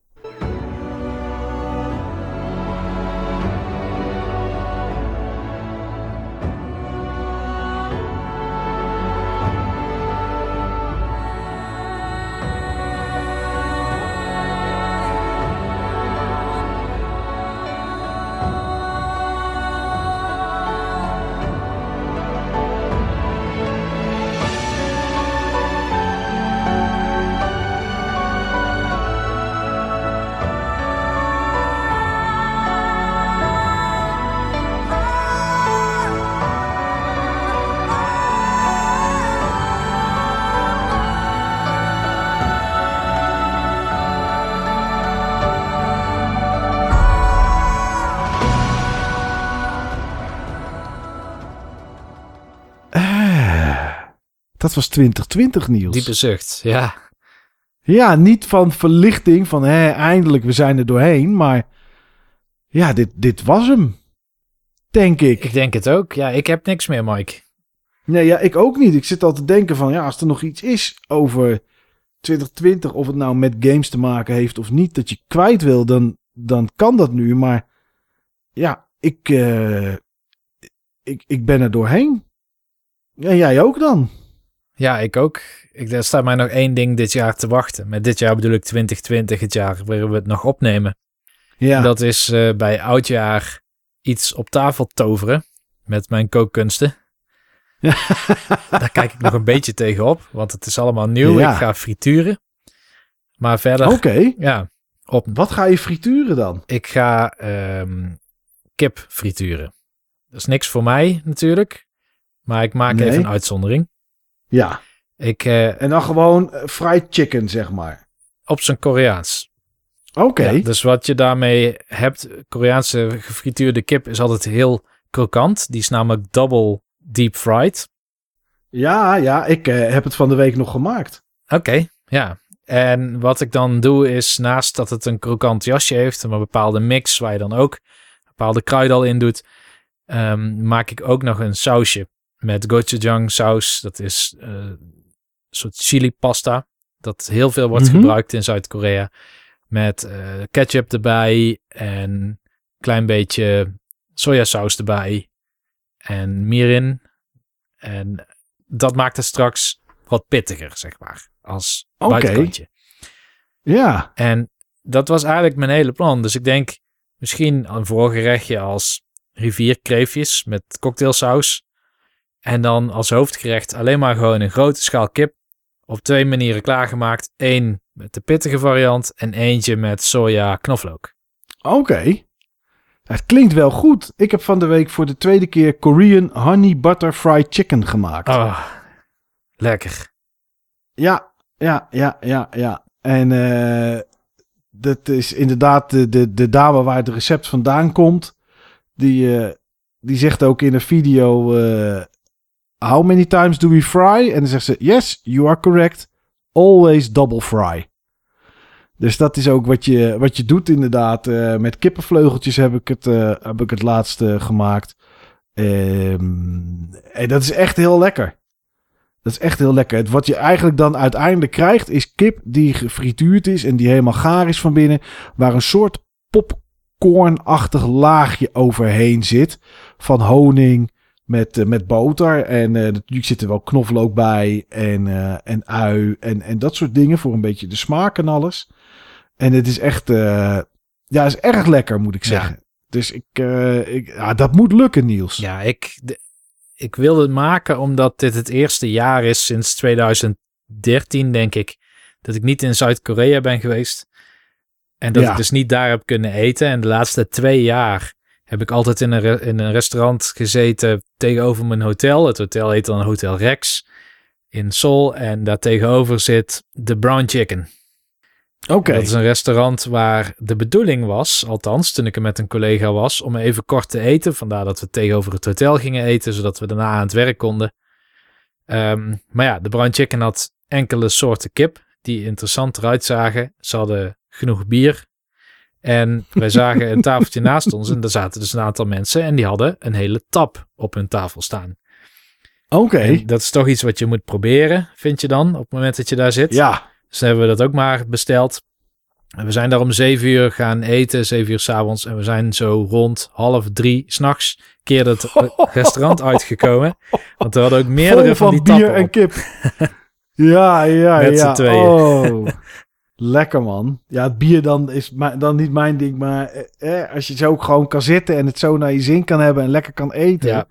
Was 2020 Niels. Diepe zucht, ja. Ja, niet van verlichting van hè, eindelijk we zijn er doorheen, maar ja, dit, dit was hem. Denk ik. Ik denk het ook. Ja, ik heb niks meer, Mike. Nee, ja, ik ook niet. Ik zit al te denken van ja, als er nog iets is over 2020, of het nou met games te maken heeft of niet, dat je kwijt wil, dan, dan kan dat nu. Maar ja, ik, eh, ik, ik ben er doorheen. En jij ook dan? Ja, ik ook. Ik, er staat mij nog één ding dit jaar te wachten. Met dit jaar bedoel ik 2020, het jaar waarin we het nog opnemen. Ja. Dat is eh, bij oudjaar iets op tafel toveren met mijn kookkunsten. Daar kijk ik nog een beetje tegenop, want het is allemaal nieuw. Ja. Ik ga frituren. Maar verder, Oké. ja, op, Wat ga je frituren dan? ik ga ehm, kip frituren. Dat is niks voor mij natuurlijk. Maar ik maak Nee. even een uitzondering. Ja. Ik, eh, En dan gewoon eh, fried chicken, zeg maar. op zijn Koreaans. Oké. Ja, dus wat je daarmee hebt, Koreaanse gefrituurde kip is altijd heel krokant. Die is namelijk double deep fried. Ja, ja, ik eh, heb het van de week nog gemaakt. Oké, ja. En wat ik dan doe is, naast dat het een krokant jasje heeft, een bepaalde mix waar je dan ook bepaalde kruiden al in doet, ehm, maak ik ook nog een sausje met gochujang saus. Dat is eh, een soort chili pasta, dat heel veel wordt Mhm. gebruikt in Zuid-Korea. Met eh, ketchup erbij en een klein beetje sojasaus erbij en mirin. En dat maakt het straks wat pittiger, zeg maar, als Oké. buitenkantje. Ja. En dat was eigenlijk mijn hele plan. Dus ik denk misschien een voorgerechtje als rivierkreefjes met cocktailsaus. En dan als hoofdgerecht alleen maar gewoon een grote schaal kip. Op twee manieren klaargemaakt. Eén met de pittige variant en eentje met soja knoflook. Oké. Het klinkt wel goed. Ik heb van de week voor de tweede keer Korean Honey Butter Fried Chicken gemaakt. Ah, lekker. Ja, ja, ja, ja, ja. En eh, dat is inderdaad de, de, de dame waar het recept vandaan komt. Die, eh, die zegt ook in een video... eh, How many times do we fry? En dan zegt ze... Yes, you are correct. Always double fry. Dus dat is ook wat je, wat je doet inderdaad. Eh, met kippenvleugeltjes heb ik het, eh, heb ik het laatste gemaakt. Ehm, en dat is echt heel lekker. Dat is echt heel lekker. Het- Wat je eigenlijk dan uiteindelijk krijgt, is kip die gefrituurd is en die helemaal gaar is van binnen. Waar een soort popcornachtig laagje overheen zit. Van honing met, eh, met boter. En eh, natuurlijk zit er wel knoflook bij. En, eh, en ui. En, en dat soort dingen voor een beetje de smaak en alles. En het is echt, ja, is erg lekker moet ik Ja. zeggen. Dus ik, ik ja, dat moet lukken Niels. Ja, ik, de- ik wilde het maken omdat dit het eerste jaar is sinds 2013, denk ik, dat ik niet in Zuid-Korea ben geweest. En dat Ja. ik dus niet daar heb kunnen eten. En de laatste twee jaar heb ik altijd in een, in een restaurant gezeten tegenover mijn hotel. Het hotel heet dan Hotel Rex in Seoul. En daar tegenover zit The Brown Chicken. Oké. Dat is een restaurant waar de bedoeling was, althans toen ik er met een collega was, om even kort te eten. Vandaar dat we tegenover het hotel gingen eten, zodat we daarna aan het werk konden. Ehm, maar ja, de brown chicken had enkele soorten kip die interessant eruit zagen. Ze hadden genoeg bier. En wij zagen een tafeltje naast ons en daar zaten dus een aantal mensen en die hadden een hele tap op hun tafel staan. Oké. En dat is toch iets wat je moet proberen, vind je dan, op het moment dat je daar zit. Ja. Dus hebben we dat ook maar besteld. En we zijn daar om zeven uur gaan eten, zeven uur s'avonds. En we zijn zo rond half drie s'nachts keer het restaurant uitgekomen. Want we hadden ook meerdere Vol van die bier tappen en op. kip. ja, ja, Met ja. z'n tweeën. Oh. Lekker man. Ja, het bier dan is dan niet mijn ding. Maar eh, eh, als je zo ook gewoon kan zitten en het zo naar je zin kan hebben en lekker kan eten. Ja.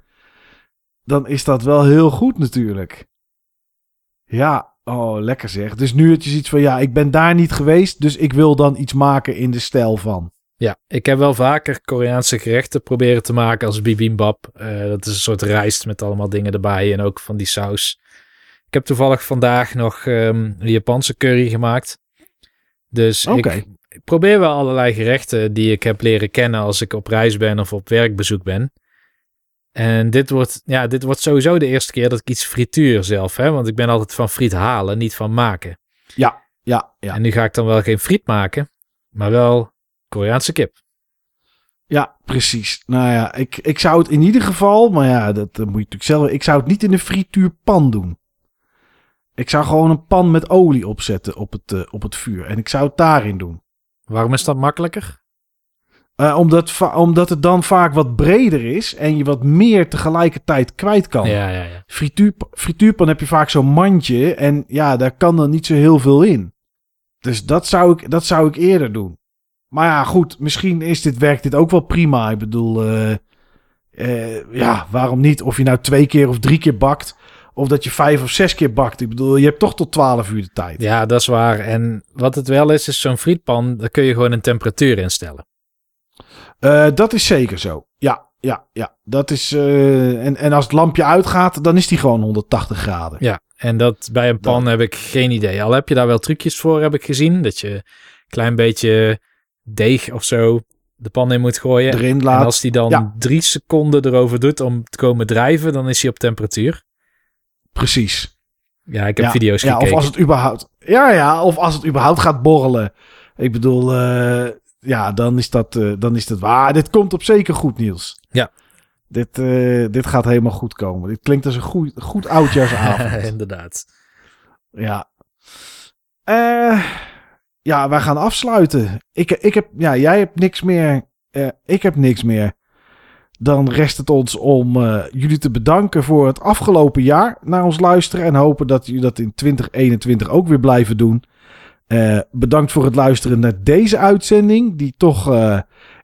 Dan is dat wel heel goed natuurlijk. Ja, oh lekker zeg. Dus nu had je zoiets van ja, ik ben daar niet geweest. Dus ik wil dan iets maken in de stijl van. Ja, ik heb wel vaker Koreaanse gerechten proberen te maken als bibimbap. Eh, dat is een soort rijst met allemaal dingen erbij en ook van die saus. Ik heb toevallig vandaag nog ehm, een Japanse curry gemaakt. Dus ik, ik probeer wel allerlei gerechten die ik heb leren kennen als ik op reis ben of op werkbezoek ben. En dit wordt, ja, dit wordt sowieso de eerste keer dat ik iets frituur zelf. Hè? Want ik ben altijd van friet halen, niet van maken. Ja, ja, ja. En nu ga ik dan wel geen friet maken, maar wel Koreaanse kip. Ja, precies. Nou ja, ik, ik zou het in ieder geval, maar ja, dat, moet je natuurlijk zelf. Ik zou het niet in een frituurpan doen. Ik zou gewoon een pan met olie opzetten op het, eh, op het vuur. En ik zou het daarin doen. Waarom is dat makkelijker? Eh, omdat, omdat het dan vaak wat breder is en je wat meer tegelijkertijd kwijt kan. Ja, ja, ja. Frituur, frituurpan heb je vaak zo'n mandje en ja, daar kan dan niet zo heel veel in. Dus dat zou ik, dat zou ik eerder doen. Maar ja, goed, misschien is dit, werkt dit ook wel prima. Ik bedoel, eh, ja, waarom niet? Of je nou twee keer of drie keer bakt. Of dat je vijf of zes keer bakt. Ik bedoel, je hebt toch tot 12 uur de tijd. Ja, dat is waar. En wat het wel is, is zo'n frietpan, daar kun je gewoon een temperatuur instellen. Uh, dat is zeker zo. Ja, ja, ja. Dat is, uh, en, en als het lampje uitgaat, dan is die gewoon 180 graden. Ja, en dat bij een pan heb ik geen idee. Al heb je daar wel trucjes voor, heb ik gezien. Dat je een klein beetje deeg of zo de pan in moet gooien. Erin laat. En als die dan drie seconden erover doet om te komen drijven, dan is hij op temperatuur. Precies. Ja, ik heb video's gekeken. Ja, of als het überhaupt... Ja, ja, of als het überhaupt gaat borrelen. Ik bedoel, uh, ja, dan is dat, uh, dan is dat waar. Dit komt op zeker goed, Niels. Ja. Dit, uh, dit gaat helemaal goed komen. Dit klinkt als een goed, goed oudjaarsavond. Inderdaad. Ja. Eh ja, wij gaan afsluiten. Ik, ik heb, ja, jij hebt niks meer. Ik heb niks meer. Dan rest het ons om uh, jullie te bedanken voor het afgelopen jaar naar ons luisteren. En hopen dat jullie dat in 2021 ook weer blijven doen. Uh, bedankt voor het luisteren naar deze uitzending, die toch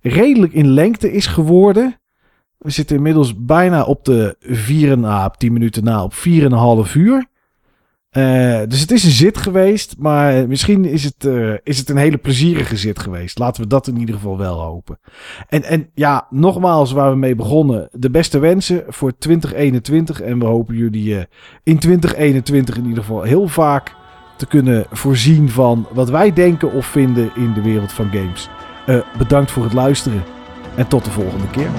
redelijk in lengte is geworden. We zitten inmiddels bijna op de 4 na, op 10 minuten na, op 4,5 uur. Uh, dus het is een zit geweest, maar misschien is het, uh, is het een hele plezierige zit geweest. Laten we dat in ieder geval wel hopen. En, en ja, nogmaals waar we mee begonnen. De beste wensen voor 2021. En we hopen jullie uh, in 2021 in ieder geval heel vaak te kunnen voorzien van wat wij denken of vinden in de wereld van games. bedankt voor het luisteren en tot de volgende keer.